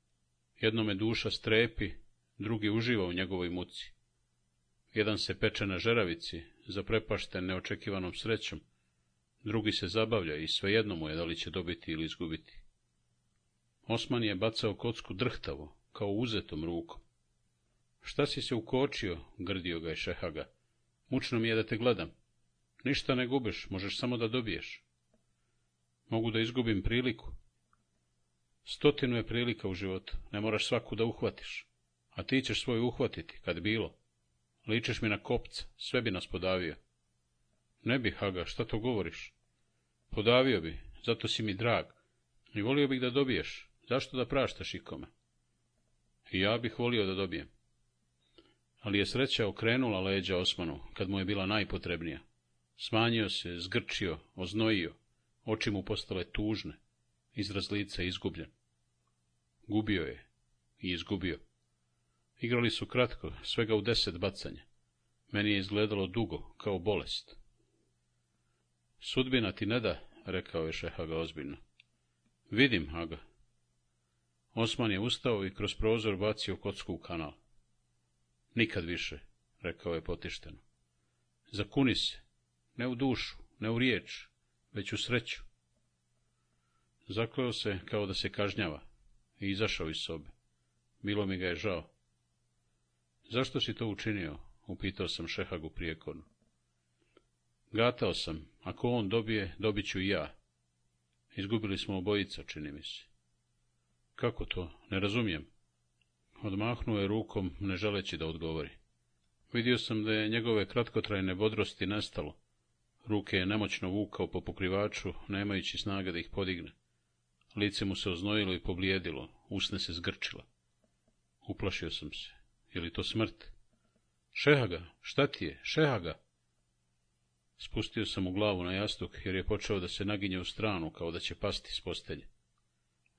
je duša strepi, drugi uživa u njegovoj muci. Jedan se peče na žeravici, zaprepašten neočekivanom srećom, drugi se zabavlja i svejedno mu je da li će dobiti ili izgubiti. Osman je bacao kocku drhtavo, kao uzetom rukom. Šta si se ukočio, grdio ga je Šehaga. Mučno mi je da te gledam. Ništa ne gubiš, možeš samo da dobiješ. Mogu da izgubim priliku. Stotinu je prilika u životu, ne moraš svaku da uhvatiš. A ti ćeš svoju uhvatiti, kad bilo. Ličeš mi na kopc, sve bi nas podavio. Ne bi, Haga, šta to govoriš? Podavio bi, zato si mi drag. I volio bih da dobiješ. Zašto da praštaš ikome? I ja bih volio da dobijem. Ali je sreća okrenula leđa Osmanu, kad mu je bila najpotrebnija. Smanjio se, zgrčio, oznojio, oči mu postale tužne, izraz lica izgubljen. Gubio je i izgubio. Igrali su kratko, svega u deset bacanja. Meni je izgledalo dugo, kao bolest. Sudbina ti ne da, rekao je Šehaga ozbiljno. Vidim, Haga. Osman je ustao i kroz prozor bacio kocku u kanal. Nikad više, rekao je potišteno. Zakuni se, ne u dušu, ne u riječ, već u sreću. Zakleo se kao da se kažnjava i izašao iz sobe. Bilo mi ga je žao. Zašto si to učinio? Upitao sam Šehagu prijekonu. Gatao sam, ako on dobije, dobit ću i ja. Izgubili smo obojica, čini mi se. Kako to? Ne razumijem. Odmahnuo je rukom, ne želeći da odgovori. Vidio sam da je njegove kratkotrajne bodrosti nestalo, Ruke je nemoćno vukao po pokrivaču, nemajući snaga da ih podigne. Lice mu se oznojilo i poblijedilo, usne se zgrčila. Uplašio sam se. Je li to smrt? Šehaga, šta ti je? Šehaga! Spustio sam u glavu na jastuk, jer je počeo da se naginje u stranu, kao da će pasti s postelje.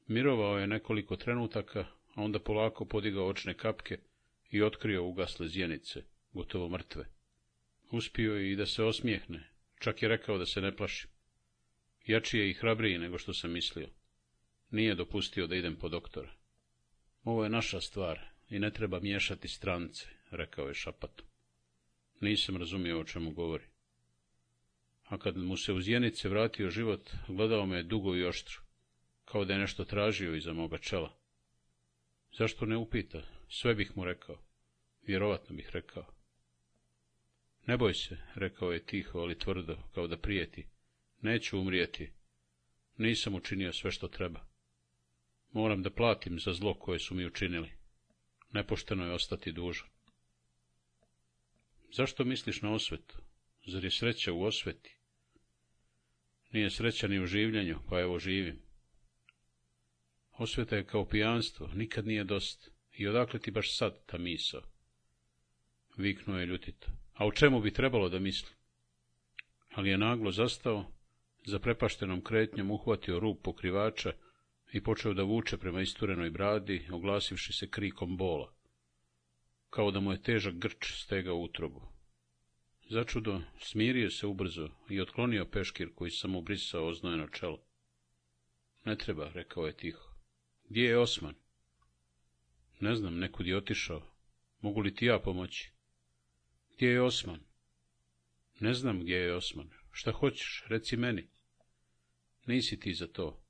Mirovao je nekoliko trenutaka, a onda polako podigao očne kapke i otkrio ugasle zjenice, gotovo mrtve. Uspio je i da se osmijehne, Čak je rekao da se ne plaši. Jači je i hrabriji nego što sam mislio. Nije dopustio da idem po doktora. Ovo je naša stvar i ne treba miješati strance, rekao je šapatom. Nisam razumio o čemu govori. A kad mu se uz zjenice vratio život, gledao me je dugo i oštro, kao da je nešto tražio iza moga čela. Zašto ne upita? Sve bih mu rekao. Vjerovatno bih rekao. Ne boj se, rekao je tiho, ali tvrdo, kao da prijeti. Neću umrijeti. Nisam učinio sve što treba. Moram da platim za zlo koje su mi učinili. Nepošteno je ostati dužan. Zašto misliš na osvetu? Zar je sreća u osveti? Nije sreća ni u življenju, pa evo živim. Osveta je kao pijanstvo, nikad nije dosta. I odakle ti baš sad ta misao? Viknuo je ljutito a o čemu bi trebalo da misli? Ali je naglo zastao, za prepaštenom kretnjom uhvatio rub pokrivača i počeo da vuče prema isturenoj bradi, oglasivši se krikom bola, kao da mu je težak grč stegao utrobu. Začudo smirio se ubrzo i otklonio peškir koji sam mu brisao oznojeno čelo. Ne treba, rekao je tiho. Gdje je Osman? Ne znam, nekud je otišao. Mogu li ti ja pomoći? Gdje je Osman? Ne znam gdje je Osman. Šta hoćeš, reci meni. Nisi ti za to.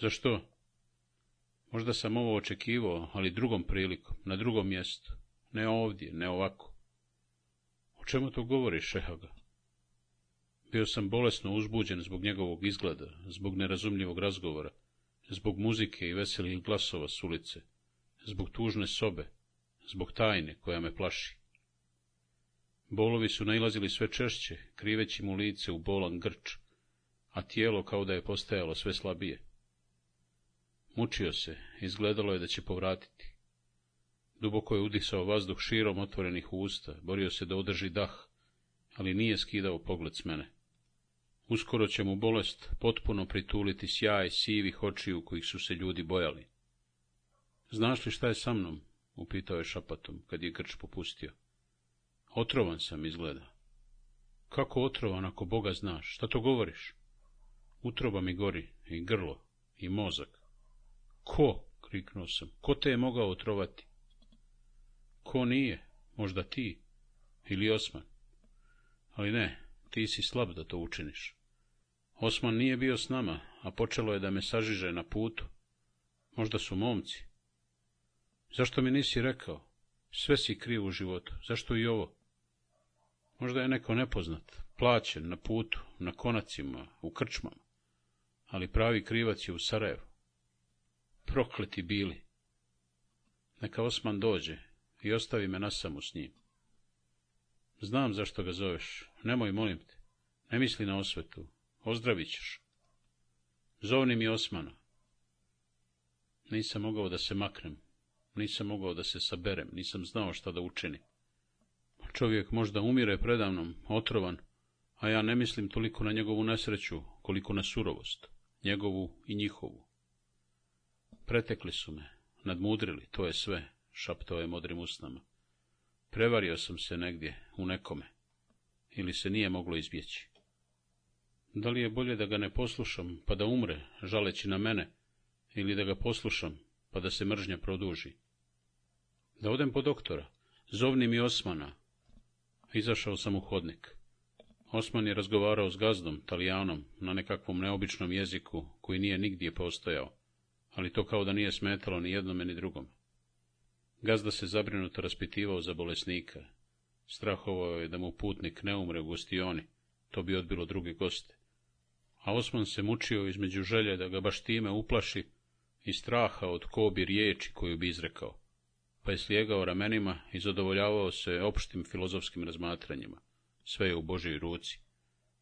Zašto? Možda sam ovo očekivao, ali drugom prilikom, na drugom mjestu. Ne ovdje, ne ovako. O čemu to govoriš, Šehaga? Bio sam bolesno uzbuđen zbog njegovog izgleda, zbog nerazumljivog razgovora, zbog muzike i veselih glasova s ulice, zbog tužne sobe, zbog tajne koja me plaši. Bolovi su nailazili sve češće, kriveći mu lice u bolan grč, a tijelo kao da je postajalo sve slabije. Mučio se, izgledalo je da će povratiti. Duboko je udisao vazduh širom otvorenih usta, borio se da održi dah, ali nije skidao pogled s mene. Uskoro će mu bolest potpuno prituliti sjaj sivih očiju kojih su se ljudi bojali. Znaš li šta je sa mnom? upitao je šapatom, kad je grč popustio. Otrovan sam, izgleda. Kako otrovan ako Boga znaš? Šta to govoriš? Utroba mi gori, i grlo, i mozak. Ko? kriknuo sam. Ko te je mogao otrovati? Ko nije? Možda ti? Ili Osman? Ali ne, ti si slab da to učiniš. Osman nije bio s nama, a počelo je da me sažiže na putu. Možda su momci. Zašto mi nisi rekao? Sve si kriv u životu. Zašto i ovo? Možda je neko nepoznat, plaćen na putu, na konacima, u krčmama, ali pravi krivac je u Sarajevu. Prokleti bili. Neka Osman dođe i ostavi me nasamu s njim. Znam zašto ga zoveš, nemoj molim te, ne misli na osvetu, ozdravit ćeš. Zovni mi Osmana. Nisam mogao da se maknem, nisam mogao da se saberem, nisam znao šta da učinim čovjek možda umire predavnom, otrovan, a ja ne mislim toliko na njegovu nesreću, koliko na surovost, njegovu i njihovu. Pretekli su me, nadmudrili, to je sve, šaptao je modrim usnama. Prevario sam se negdje, u nekome, ili se nije moglo izbjeći. Da li je bolje da ga ne poslušam, pa da umre, žaleći na mene, ili da ga poslušam, pa da se mržnja produži? Da odem po doktora, zovni mi Osmana, izašao sam u hodnik. Osman je razgovarao s gazdom, talijanom, na nekakvom neobičnom jeziku, koji nije nigdje postojao, ali to kao da nije smetalo ni jednome ni drugom. Gazda se zabrinuto raspitivao za bolesnika. Strahovao je da mu putnik ne umre u gostioni, to bi odbilo druge goste. A Osman se mučio između želje da ga baš time uplaši i straha od kobi riječi koju bi izrekao pa je slijegao ramenima i zadovoljavao se opštim filozofskim razmatranjima, sve je u Božoj ruci,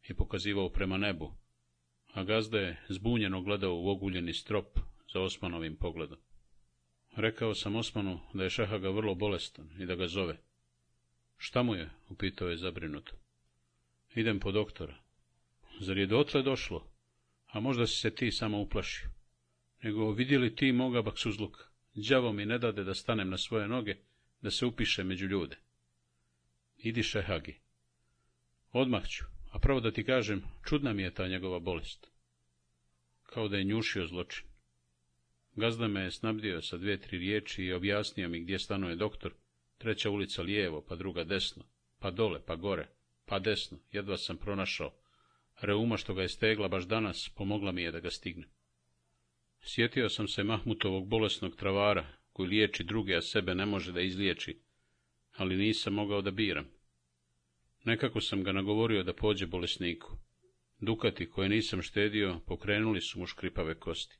i pokazivao prema nebu, a gazda je zbunjeno gledao u oguljeni strop za Osmanovim pogledom. Rekao sam Osmanu da je Šahaga vrlo bolestan i da ga zove. Šta mu je? upitao je zabrinuto. Idem po doktora. Zar je dotle došlo? A možda si se ti samo uplašio. Nego vidjeli ti moga baksuzluka? đavo mi ne dade da stanem na svoje noge, da se upiše među ljude. Idiše Hagi. Odmah ću, a pravo da ti kažem, čudna mi je ta njegova bolest. Kao da je njušio zločin. Gazda me je snabdio sa dvije, tri riječi i objasnio mi gdje stanuje doktor, treća ulica lijevo, pa druga desno, pa dole, pa gore, pa desno, jedva sam pronašao. Reuma što ga je stegla baš danas, pomogla mi je da ga stignem. Sjetio sam se Mahmutovog bolesnog travara, koji liječi druge, a sebe ne može da izliječi, ali nisam mogao da biram. Nekako sam ga nagovorio da pođe bolesniku. Dukati koje nisam štedio, pokrenuli su mu škripave kosti.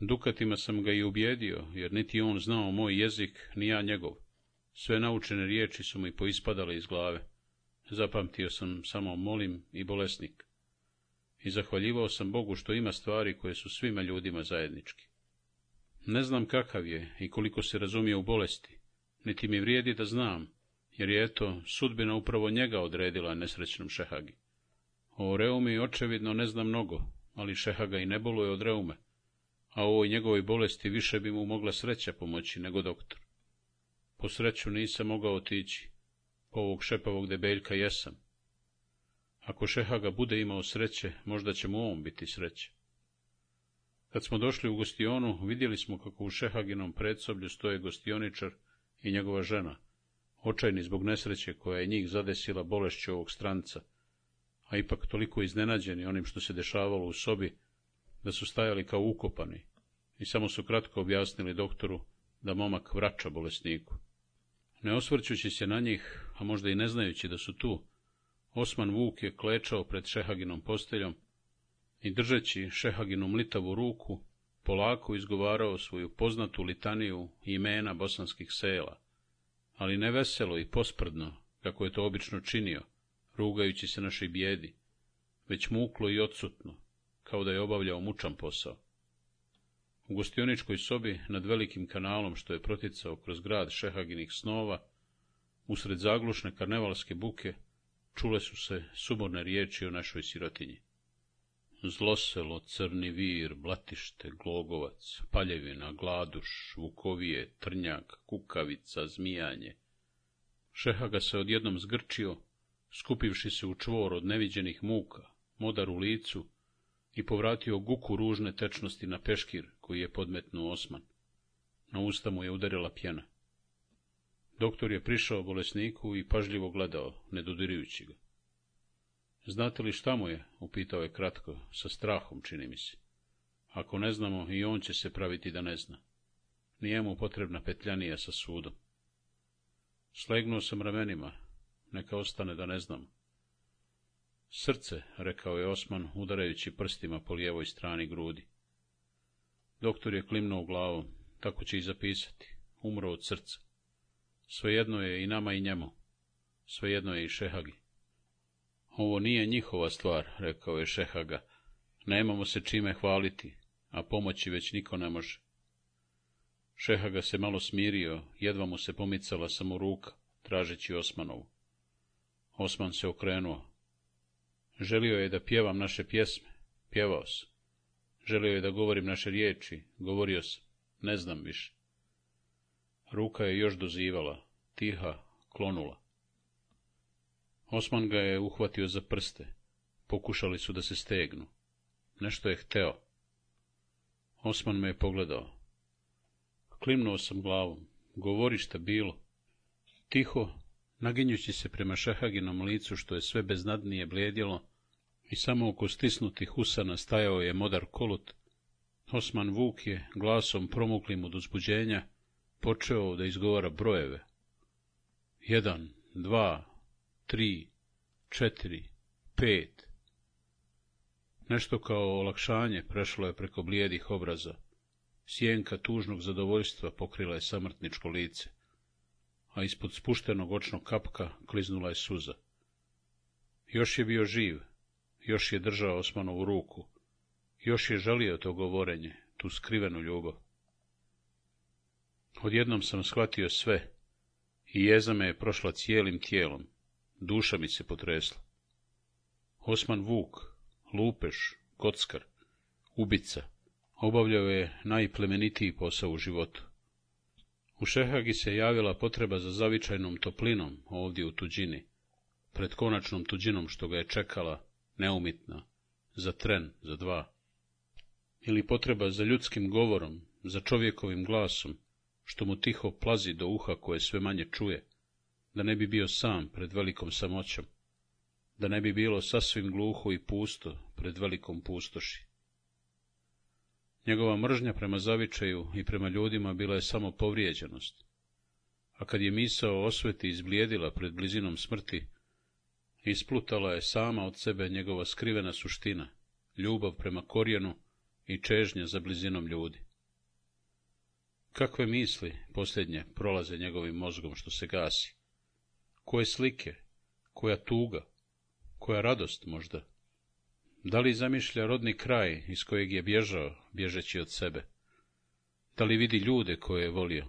Dukatima sam ga i ubijedio, jer niti on znao moj jezik, ni ja njegov. Sve naučene riječi su mi poispadale iz glave. Zapamtio sam samo molim i bolesnik i zahvaljivao sam Bogu što ima stvari koje su svima ljudima zajednički. Ne znam kakav je i koliko se razumije u bolesti, niti mi vrijedi da znam, jer je eto sudbina upravo njega odredila nesrećnom Šehagi. O reumi očevidno ne znam mnogo, ali Šehaga i ne boluje od reume, a o ovoj njegovoj bolesti više bi mu mogla sreća pomoći nego doktor. Po sreću nisam mogao otići, po ovog šepavog debeljka jesam, ako Šehaga bude imao sreće, možda će mu on biti sreće. Kad smo došli u gostionu, vidjeli smo kako u Šehaginom predsoblju stoje gostioničar i njegova žena, očajni zbog nesreće koja je njih zadesila bolešću ovog stranca, a ipak toliko iznenađeni onim što se dešavalo u sobi, da su stajali kao ukopani i samo su kratko objasnili doktoru da momak vraća bolesniku. Ne osvrćući se na njih, a možda i ne znajući da su tu, Osman Vuk je klečao pred Šehaginom posteljom i držeći Šehaginu mlitavu ruku, polako izgovarao svoju poznatu litaniju imena bosanskih sela, ali ne veselo i posprdno, kako je to obično činio, rugajući se našoj bijedi, već muklo i odsutno, kao da je obavljao mučan posao. U gostioničkoj sobi, nad velikim kanalom što je proticao kroz grad Šehaginih snova, usred zaglušne karnevalske buke, čule su se sumorne riječi o našoj sirotinji. Zloselo, crni vir, blatište, glogovac, paljevina, gladuš, vukovije, trnjak, kukavica, zmijanje. Šeha ga se odjednom zgrčio, skupivši se u čvor od neviđenih muka, modar u licu i povratio guku ružne tečnosti na peškir koji je podmetnuo osman. Na usta mu je udarila pjena. Doktor je prišao bolesniku i pažljivo gledao, ne ga. Znate li šta mu je? upitao je kratko, sa strahom, čini mi se. Ako ne znamo, i on će se praviti da ne zna. Nije mu potrebna petljanija sa sudom. Slegnuo sam ramenima, neka ostane da ne znam. Srce, rekao je Osman, udarajući prstima po lijevoj strani grudi. Doktor je klimnuo glavom, tako će i zapisati. Umro od srca. Svejedno je i nama i njemu. Svejedno je i Šehagi. Ovo nije njihova stvar, rekao je Šehaga. Nemamo se čime hvaliti, a pomoći već niko ne može. Šehaga se malo smirio, jedva mu se pomicala samo ruka, tražeći Osmanovu. Osman se okrenuo. Želio je da pjevam naše pjesme, pjevao sam. Želio je da govorim naše riječi, govorio sam, ne znam više. Ruka je još dozivala, tiha, klonula. Osman ga je uhvatio za prste. Pokušali su da se stegnu. Nešto je hteo. Osman me je pogledao. Klimnuo sam glavom. Govori šta bilo. Tiho, naginjući se prema šahaginom licu, što je sve beznadnije bljedjelo, i samo oko stisnutih usana stajao je modar kolot. Osman Vuk je glasom promuklim od uzbuđenja počeo da izgovara brojeve. Jedan, dva, tri, četiri, pet. Nešto kao olakšanje prešlo je preko blijedih obraza. Sjenka tužnog zadovoljstva pokrila je samrtničko lice, a ispod spuštenog očnog kapka kliznula je suza. Još je bio živ, još je držao Osmanovu ruku, još je želio to govorenje, tu skrivenu ljubav. Odjednom sam shvatio sve i jeza me je prošla cijelim tijelom. Duša mi se potresla. Osman Vuk, lupeš, kockar, ubica, obavljao je najplemenitiji posao u životu. U Šehagi se javila potreba za zavičajnom toplinom ovdje u tuđini, pred konačnom tuđinom što ga je čekala, neumitna, za tren, za dva. Ili potreba za ljudskim govorom, za čovjekovim glasom, što mu tiho plazi do uha koje sve manje čuje, da ne bi bio sam pred velikom samoćom, da ne bi bilo sasvim gluho i pusto pred velikom pustoši. Njegova mržnja prema zavičaju i prema ljudima bila je samo povrijeđenost, a kad je misao o osveti izblijedila pred blizinom smrti, isplutala je sama od sebe njegova skrivena suština, ljubav prema korijenu i čežnja za blizinom ljudi. Kakve misli posljednje prolaze njegovim mozgom što se gasi? Koje slike? Koja tuga? Koja radost možda? Da li zamišlja rodni kraj iz kojeg je bježao, bježeći od sebe? Da li vidi ljude koje je volio?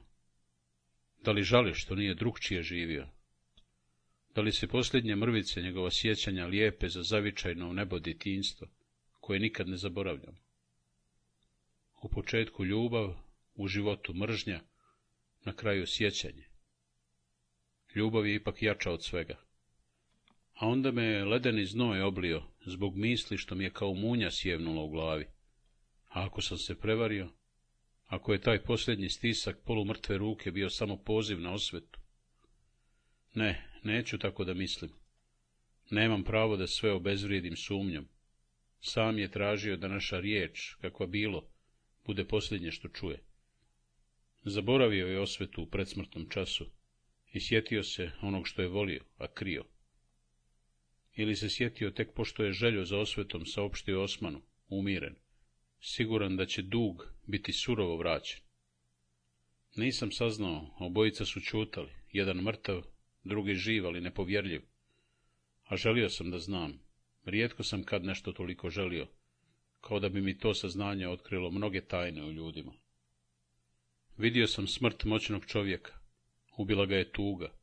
Da li žali što nije drugčije živio? Da li se posljednje mrvice njegova sjećanja lijepe za zavičajno nebo koje nikad ne zaboravljamo? U početku ljubav, u životu mržnja, na kraju sjećanje. Ljubav je ipak jača od svega. A onda me je ledeni znoj oblio, zbog misli što mi je kao munja sjevnula u glavi. A ako sam se prevario, ako je taj posljednji stisak polumrtve ruke bio samo poziv na osvetu. Ne, neću tako da mislim. Nemam pravo da sve obezvrijedim sumnjom. Sam je tražio da naša riječ, kakva bilo, bude posljednje što čuje. Zaboravio je osvetu u predsmrtnom času i sjetio se onog što je volio, a krio. Ili se sjetio tek pošto je željo za osvetom saopštio Osmanu, umiren, siguran da će dug biti surovo vraćen. Nisam saznao, obojica su čutali, jedan mrtav, drugi živ, ali nepovjerljiv. A želio sam da znam, rijetko sam kad nešto toliko želio, kao da bi mi to saznanje otkrilo mnoge tajne u ljudima. Vidio sam smrt moćnog čovjeka. Ubila ga je tuga.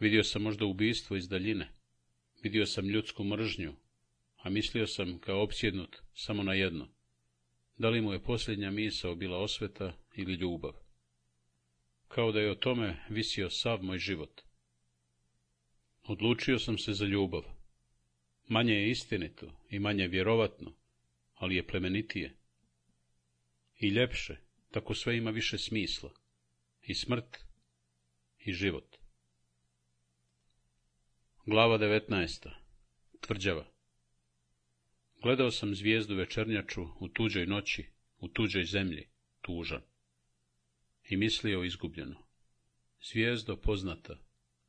Vidio sam možda ubijstvo iz daljine. Vidio sam ljudsku mržnju, a mislio sam kao opsjednut samo na jedno. Da li mu je posljednja misao bila osveta ili ljubav? Kao da je o tome visio sav moj život. Odlučio sam se za ljubav. Manje je istinito i manje vjerovatno, ali je plemenitije. I ljepše tako sve ima više smisla. I smrt, i život. Glava 19. Tvrđava Gledao sam zvijezdu večernjaču u tuđoj noći, u tuđoj zemlji, tužan. I mislio izgubljeno. Zvijezdo poznata,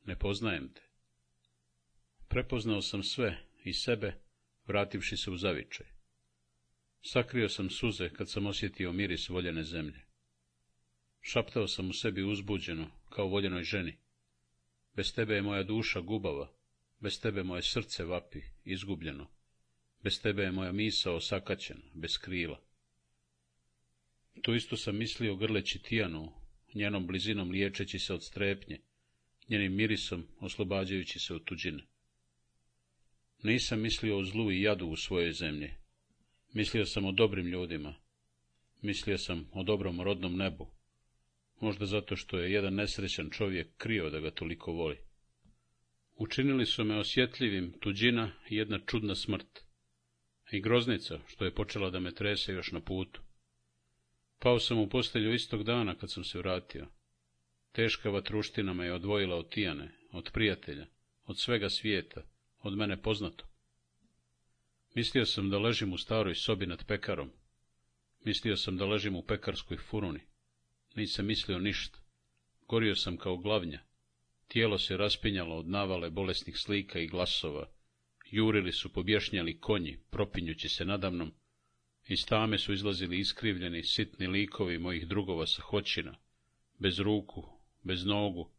ne poznajem te. Prepoznao sam sve i sebe, vrativši se u zavičaj. Sakrio sam suze kad sam osjetio miris voljene zemlje. Šaptao sam u sebi uzbuđeno, kao voljenoj ženi. Bez tebe je moja duša gubava, bez tebe moje srce vapi, izgubljeno. Bez tebe je moja misa osakaćena, bez krila. Tu isto sam mislio grleći Tijanu, njenom blizinom liječeći se od strepnje, njenim mirisom oslobađajući se od tuđine. Nisam mislio o zlu i jadu u svojoj zemlji, Mislio sam o dobrim ljudima. Mislio sam o dobrom rodnom nebu. Možda zato što je jedan nesrećan čovjek krio da ga toliko voli. Učinili su me osjetljivim tuđina i jedna čudna smrt. I groznica, što je počela da me trese još na putu. Pao sam u postelju istog dana kad sam se vratio. Teška vatruština me je odvojila od Tijane, od prijatelja, od svega svijeta, od mene poznato. Mislio sam da ležim u staroj sobi nad pekarom. Mislio sam da ležim u pekarskoj furuni. Nisam mislio ništa. Gorio sam kao glavnja. Tijelo se raspinjalo od navale bolesnih slika i glasova. Jurili su pobješnjali konji, propinjući se nadamnom. Iz tame su izlazili iskrivljeni, sitni likovi mojih drugova sa hoćina. Bez ruku, bez nogu,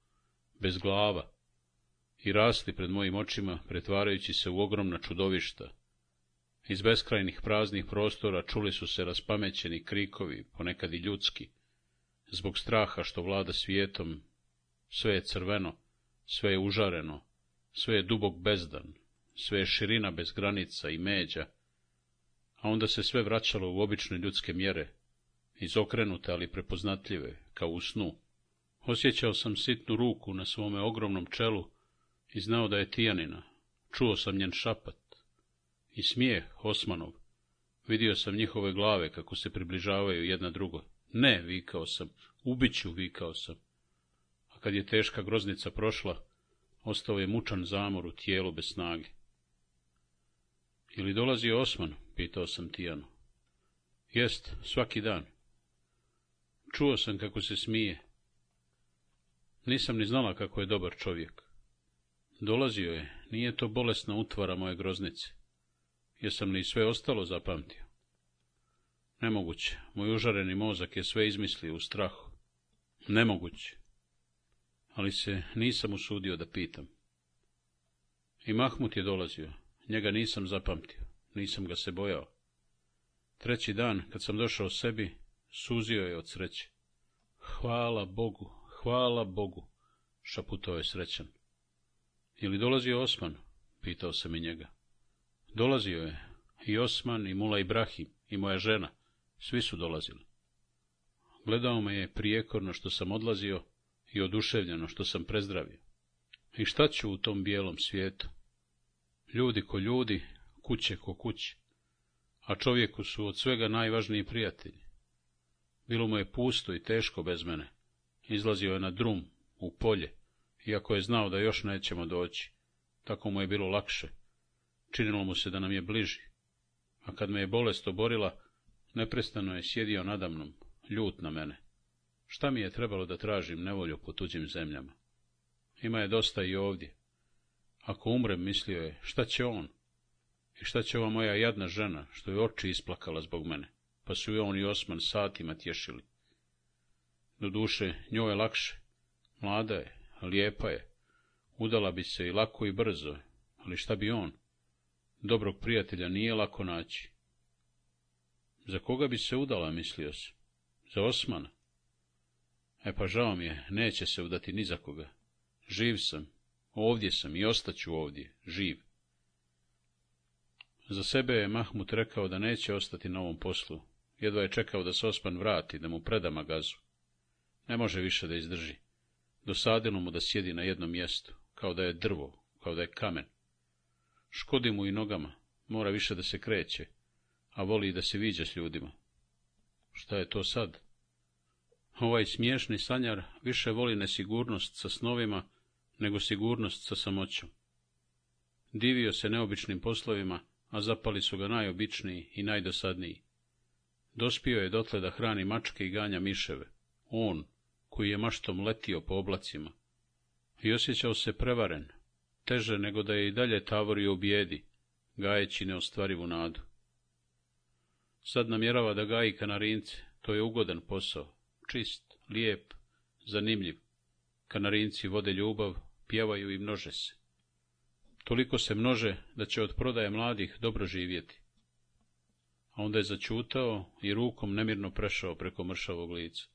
bez glava. I rasli pred mojim očima, pretvarajući se u ogromna čudovišta iz beskrajnih praznih prostora čuli su se raspamećeni krikovi, ponekad i ljudski. Zbog straha što vlada svijetom, sve je crveno, sve je užareno, sve je dubog bezdan, sve je širina bez granica i međa, a onda se sve vraćalo u obične ljudske mjere, izokrenute ali prepoznatljive, kao u snu. Osjećao sam sitnu ruku na svome ogromnom čelu i znao da je tijanina. Čuo sam njen šapat, i smijeh Osmanov. Vidio sam njihove glave kako se približavaju jedna drugo. Ne, vikao sam, ubiću, vikao sam. A kad je teška groznica prošla, ostao je mučan zamor u tijelu bez snage. Ili dolazi Osman, pitao sam Tijanu. Jest, svaki dan. Čuo sam kako se smije. Nisam ni znala kako je dobar čovjek. Dolazio je, nije to bolesna utvara moje groznice jesam li sve ostalo zapamtio? Nemoguće, moj užareni mozak je sve izmislio u strahu. Nemoguće. Ali se nisam usudio da pitam. I Mahmut je dolazio, njega nisam zapamtio, nisam ga se bojao. Treći dan, kad sam došao sebi, suzio je od sreće. Hvala Bogu, hvala Bogu, šaputao je srećan. Ili dolazio Osman, pitao sam i njega. Dolazio je i Osman i Mula Ibrahim i moja žena. Svi su dolazili. Gledao me je prijekorno što sam odlazio i oduševljeno što sam prezdravio. I šta ću u tom bijelom svijetu? Ljudi ko ljudi, kuće ko kuće. A čovjeku su od svega najvažniji prijatelji. Bilo mu je pusto i teško bez mene. Izlazio je na drum, u polje, iako je znao da još nećemo doći. Tako mu je bilo lakše, činilo mu se da nam je bliži, a kad me je bolest oborila, neprestano je sjedio nadamnom, ljut na mene. Šta mi je trebalo da tražim nevolju po tuđim zemljama? Ima je dosta i ovdje. Ako umrem, mislio je, šta će on? I šta će ova moja jadna žena, što je oči isplakala zbog mene, pa su ju on i Osman satima tješili. Do duše, njoj je lakše. Mlada je, lijepa je. Udala bi se i lako i brzo, ali šta bi on? Dobrog prijatelja nije lako naći. Za koga bi se udala, mislio se? Za Osmana? E pa žao mi je, neće se udati ni za koga. Živ sam, ovdje sam i ostaću ovdje, živ. Za sebe je Mahmut rekao da neće ostati na ovom poslu, jedva je čekao da se Osman vrati, da mu predama gazu. Ne može više da izdrži. Dosadilo mu da sjedi na jednom mjestu, kao da je drvo, kao da je kamen. Škodi mu i nogama, mora više da se kreće, a voli da se viđa s ljudima. Šta je to sad? Ovaj smiješni sanjar više voli nesigurnost sa snovima, nego sigurnost sa samoćom. Divio se neobičnim poslovima, a zapali su ga najobičniji i najdosadniji. Dospio je dotle da hrani mačke i ganja miševe, on, koji je maštom letio po oblacima. I osjećao se prevaren, teže nego da je i dalje tavori u bijedi, gajeći neostvarivu nadu. Sad namjerava da gaji kanarince, to je ugodan posao, čist, lijep, zanimljiv. Kanarinci vode ljubav, pjevaju i množe se. Toliko se množe da će od prodaje mladih dobro živjeti. A onda je začutao i rukom nemirno prešao preko mršavog lica.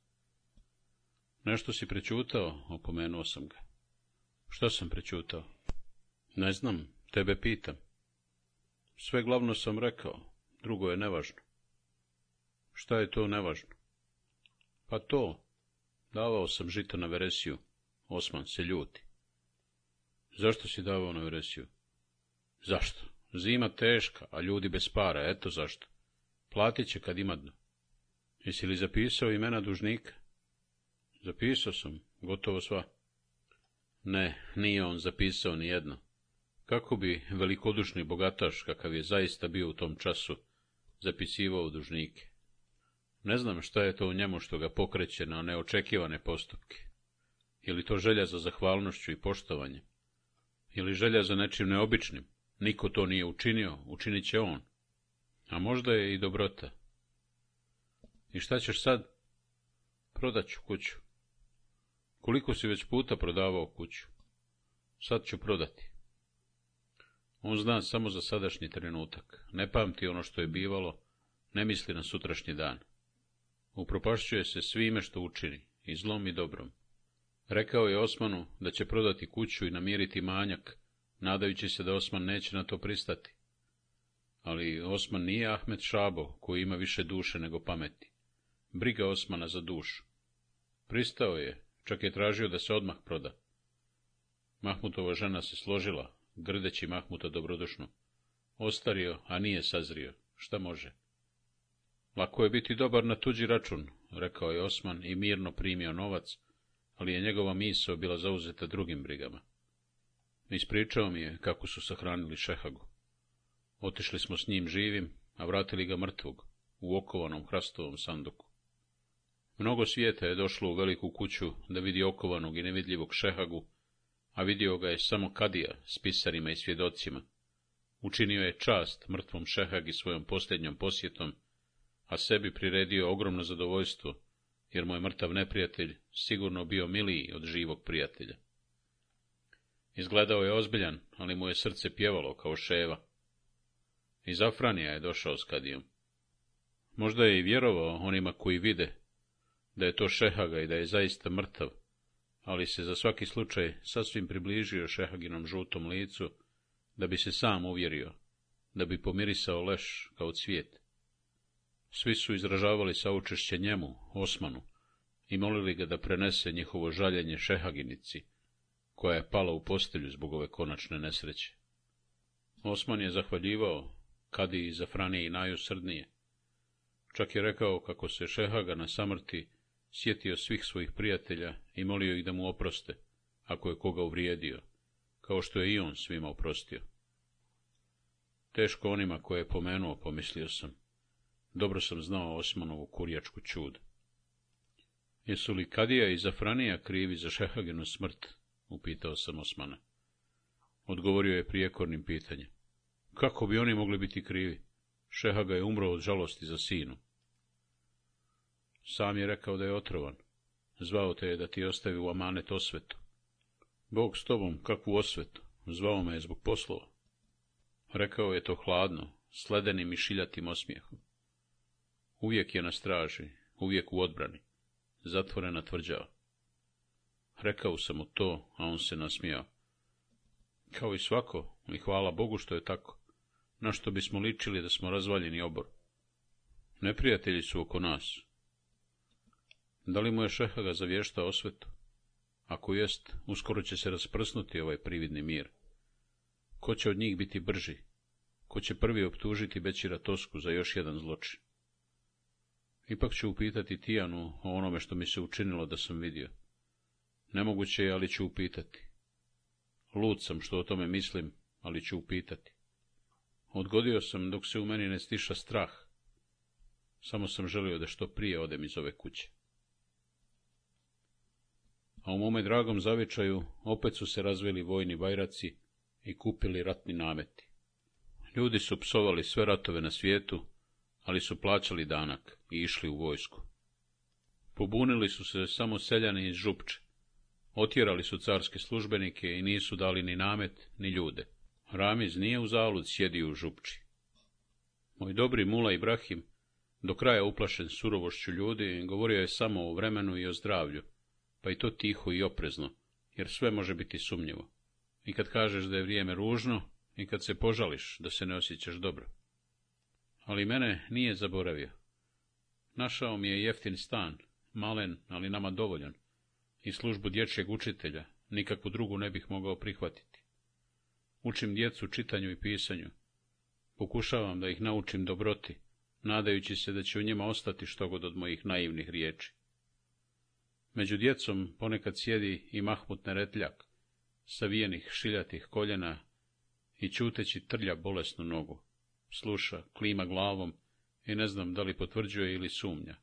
Nešto si prečutao, opomenuo sam ga. Što sam prečutao? Ne znam, tebe pitam. Sve glavno sam rekao, drugo je nevažno. Šta je to nevažno? Pa to, davao sam žito na veresiju, Osman se ljuti. Zašto si davao na veresiju? Zašto? Zima teška, a ljudi bez para, eto zašto. Platit će kad ima dno. Jesi li zapisao imena dužnika? Zapisao sam, gotovo sva. Ne, nije on zapisao ni jedno. Kako bi velikodušni bogataš, kakav je zaista bio u tom času, zapisivao dužnike? Ne znam šta je to u njemu što ga pokreće na neočekivane postupke. Je to želja za zahvalnošću i poštovanjem? Ili želja za nečim neobičnim? Niko to nije učinio, učinit će on. A možda je i dobrota. I šta ćeš sad? Prodat ću kuću. Koliko si već puta prodavao kuću? Sad ću prodati. On zna samo za sadašnji trenutak, ne pamti ono što je bivalo, ne misli na sutrašnji dan. Upropašćuje se svime što učini, i zlom i dobrom. Rekao je Osmanu da će prodati kuću i namiriti manjak, nadajući se da Osman neće na to pristati. Ali Osman nije Ahmed Šabo, koji ima više duše nego pameti. Briga Osmana za dušu. Pristao je, čak je tražio da se odmah proda. Mahmutova žena se složila, grdeći Mahmuta dobrodušno. Ostario, a nije sazrio. Šta može? Lako je biti dobar na tuđi račun, rekao je Osman i mirno primio novac, ali je njegova misao bila zauzeta drugim brigama. Ispričao mi je kako su sahranili Šehagu. Otišli smo s njim živim, a vratili ga mrtvog, u okovanom hrastovom sanduku. Mnogo svijeta je došlo u veliku kuću da vidi okovanog i nevidljivog Šehagu, a vidio ga je samo kadija s pisarima i svjedocima. Učinio je čast mrtvom Šehagi svojom posljednjom posjetom, a sebi priredio ogromno zadovoljstvo, jer mu je mrtav neprijatelj sigurno bio miliji od živog prijatelja. Izgledao je ozbiljan, ali mu je srce pjevalo kao ševa. Iz Afranija je došao s kadijom. Možda je i vjerovao onima koji vide, da je to Šehaga i da je zaista mrtav, ali se za svaki slučaj sasvim približio šehaginom žutom licu, da bi se sam uvjerio, da bi pomirisao leš kao cvijet. Svi su izražavali saučešće njemu, Osmanu, i molili ga da prenese njihovo žaljenje šehaginici, koja je pala u postelju zbog ove konačne nesreće. Osman je zahvaljivao, kad i Franije i naju Čak je rekao kako se šehaga na samrti sjetio svih svojih prijatelja i molio ih da mu oproste, ako je koga uvrijedio, kao što je i on svima oprostio. Teško onima koje je pomenuo, pomislio sam. Dobro sam znao Osmanovu kurjačku čud. Jesu li Kadija i Zafranija krivi za Šehagenu smrt? upitao sam Osmana. Odgovorio je prijekornim pitanjem. Kako bi oni mogli biti krivi? Šehaga je umro od žalosti za sinu. Sam je rekao da je otrovan. Zvao te je da ti ostavi u amanet osvetu. Bog s tobom, kakvu osvetu? Zvao me je zbog poslova. Rekao je to hladno, sledenim i šiljatim osmijehom. Uvijek je na straži, uvijek u odbrani. Zatvorena tvrđava. Rekao sam mu to, a on se nasmijao. Kao i svako, i hvala Bogu što je tako. Na što bismo ličili da smo razvaljeni obor. Neprijatelji su oko nas, da li mu je Šehaga zavješta osvetu? Ako jest, uskoro će se rasprsnuti ovaj prividni mir. Ko će od njih biti brži? Ko će prvi optužiti Bećira Tosku za još jedan zločin? Ipak ću upitati Tijanu o onome što mi se učinilo da sam vidio. Nemoguće je, ali ću upitati. Lud sam što o tome mislim, ali ću upitati. Odgodio sam dok se u meni ne stiša strah. Samo sam želio da što prije odem iz ove kuće a u mome dragom zavičaju opet su se razvili vojni bajraci i kupili ratni nameti. Ljudi su psovali sve ratove na svijetu, ali su plaćali danak i išli u vojsku. Pobunili su se samo seljani iz župče. Otjerali su carske službenike i nisu dali ni namet, ni ljude. Ramiz nije u zalud sjedio u župči. Moj dobri Mula Ibrahim, do kraja uplašen surovošću ljudi, govorio je samo o vremenu i o zdravlju, pa i to tiho i oprezno, jer sve može biti sumnjivo. I kad kažeš da je vrijeme ružno, i kad se požališ da se ne osjećaš dobro. Ali mene nije zaboravio. Našao mi je jeftin stan, malen, ali nama dovoljan, i službu dječjeg učitelja, nikakvu drugu ne bih mogao prihvatiti. Učim djecu čitanju i pisanju. Pokušavam da ih naučim dobroti, nadajući se da će u njima ostati što god od mojih naivnih riječi. Među djecom ponekad sjedi i Mahmut Neretljak, savijenih šiljatih koljena i čuteći trlja bolesnu nogu. Sluša, klima glavom i ne znam da li potvrđuje ili sumnja.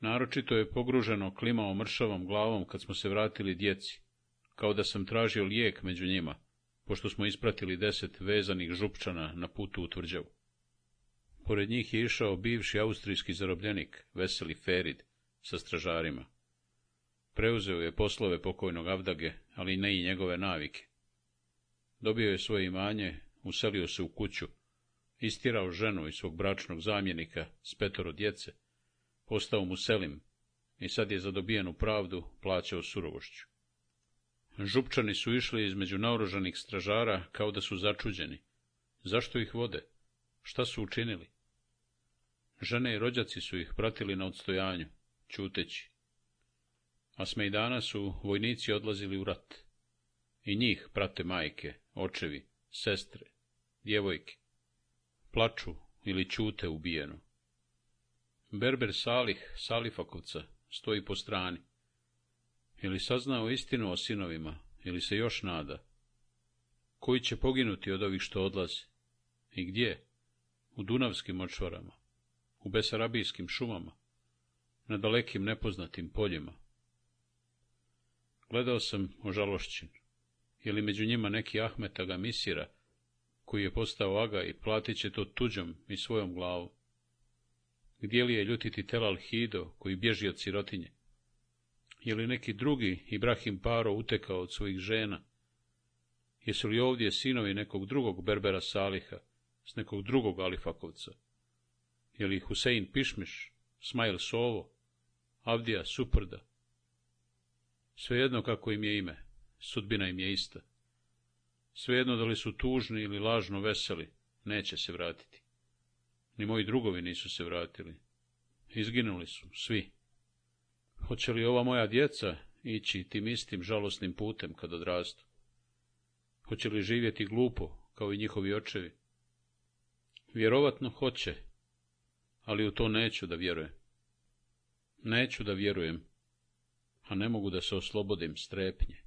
Naročito je pogruženo klima mršavom glavom kad smo se vratili djeci, kao da sam tražio lijek među njima, pošto smo ispratili deset vezanih župčana na putu u tvrđavu. Pored njih je išao bivši austrijski zarobljenik, veseli Ferid, sa stražarima. Preuzeo je poslove pokojnog Avdage, ali ne i njegove navike. Dobio je svoje imanje, uselio se u kuću, istirao ženu i svog bračnog zamjenika s petoro djece, postao mu selim i sad je za dobijenu pravdu plaćao surovošću. Župčani su išli između naoružanih stražara kao da su začuđeni. Zašto ih vode? Šta su učinili? Žene i rođaci su ih pratili na odstojanju, čuteći, a i sme danas su vojnici odlazili u rat. I njih prate majke, očevi, sestre, djevojke. Plaču ili ćute ubijeno. Berber Salih, Salifakovca, stoji po strani. Ili saznao istinu o sinovima, ili se još nada. Koji će poginuti od ovih što odlazi? I gdje? U Dunavskim očvarama? u Besarabijskim šumama, na dalekim nepoznatim poljima, Gledao sam žalošćin, Je li među njima neki Ahmeta ga misira, koji je postao aga i platit će to tuđom i svojom glavu? Gdje li je ljutiti Telal Hido, koji bježi od sirotinje? Je li neki drugi Ibrahim Paro utekao od svojih žena? Jesu li ovdje sinovi nekog drugog Berbera Saliha, s nekog drugog Alifakovca? Je li Husein Pišmiš, Smajl Sovo, Avdija Suprda, Svejedno kako im je ime, sudbina im je ista. Svejedno da li su tužni ili lažno veseli, neće se vratiti. Ni moji drugovi nisu se vratili. Izginuli su, svi. Hoće li ova moja djeca ići tim istim žalosnim putem kad odrastu? Hoće li živjeti glupo, kao i njihovi očevi? Vjerovatno hoće, ali u to neću da vjerujem. Neću da vjerujem a ne mogu da se oslobodim strepnje.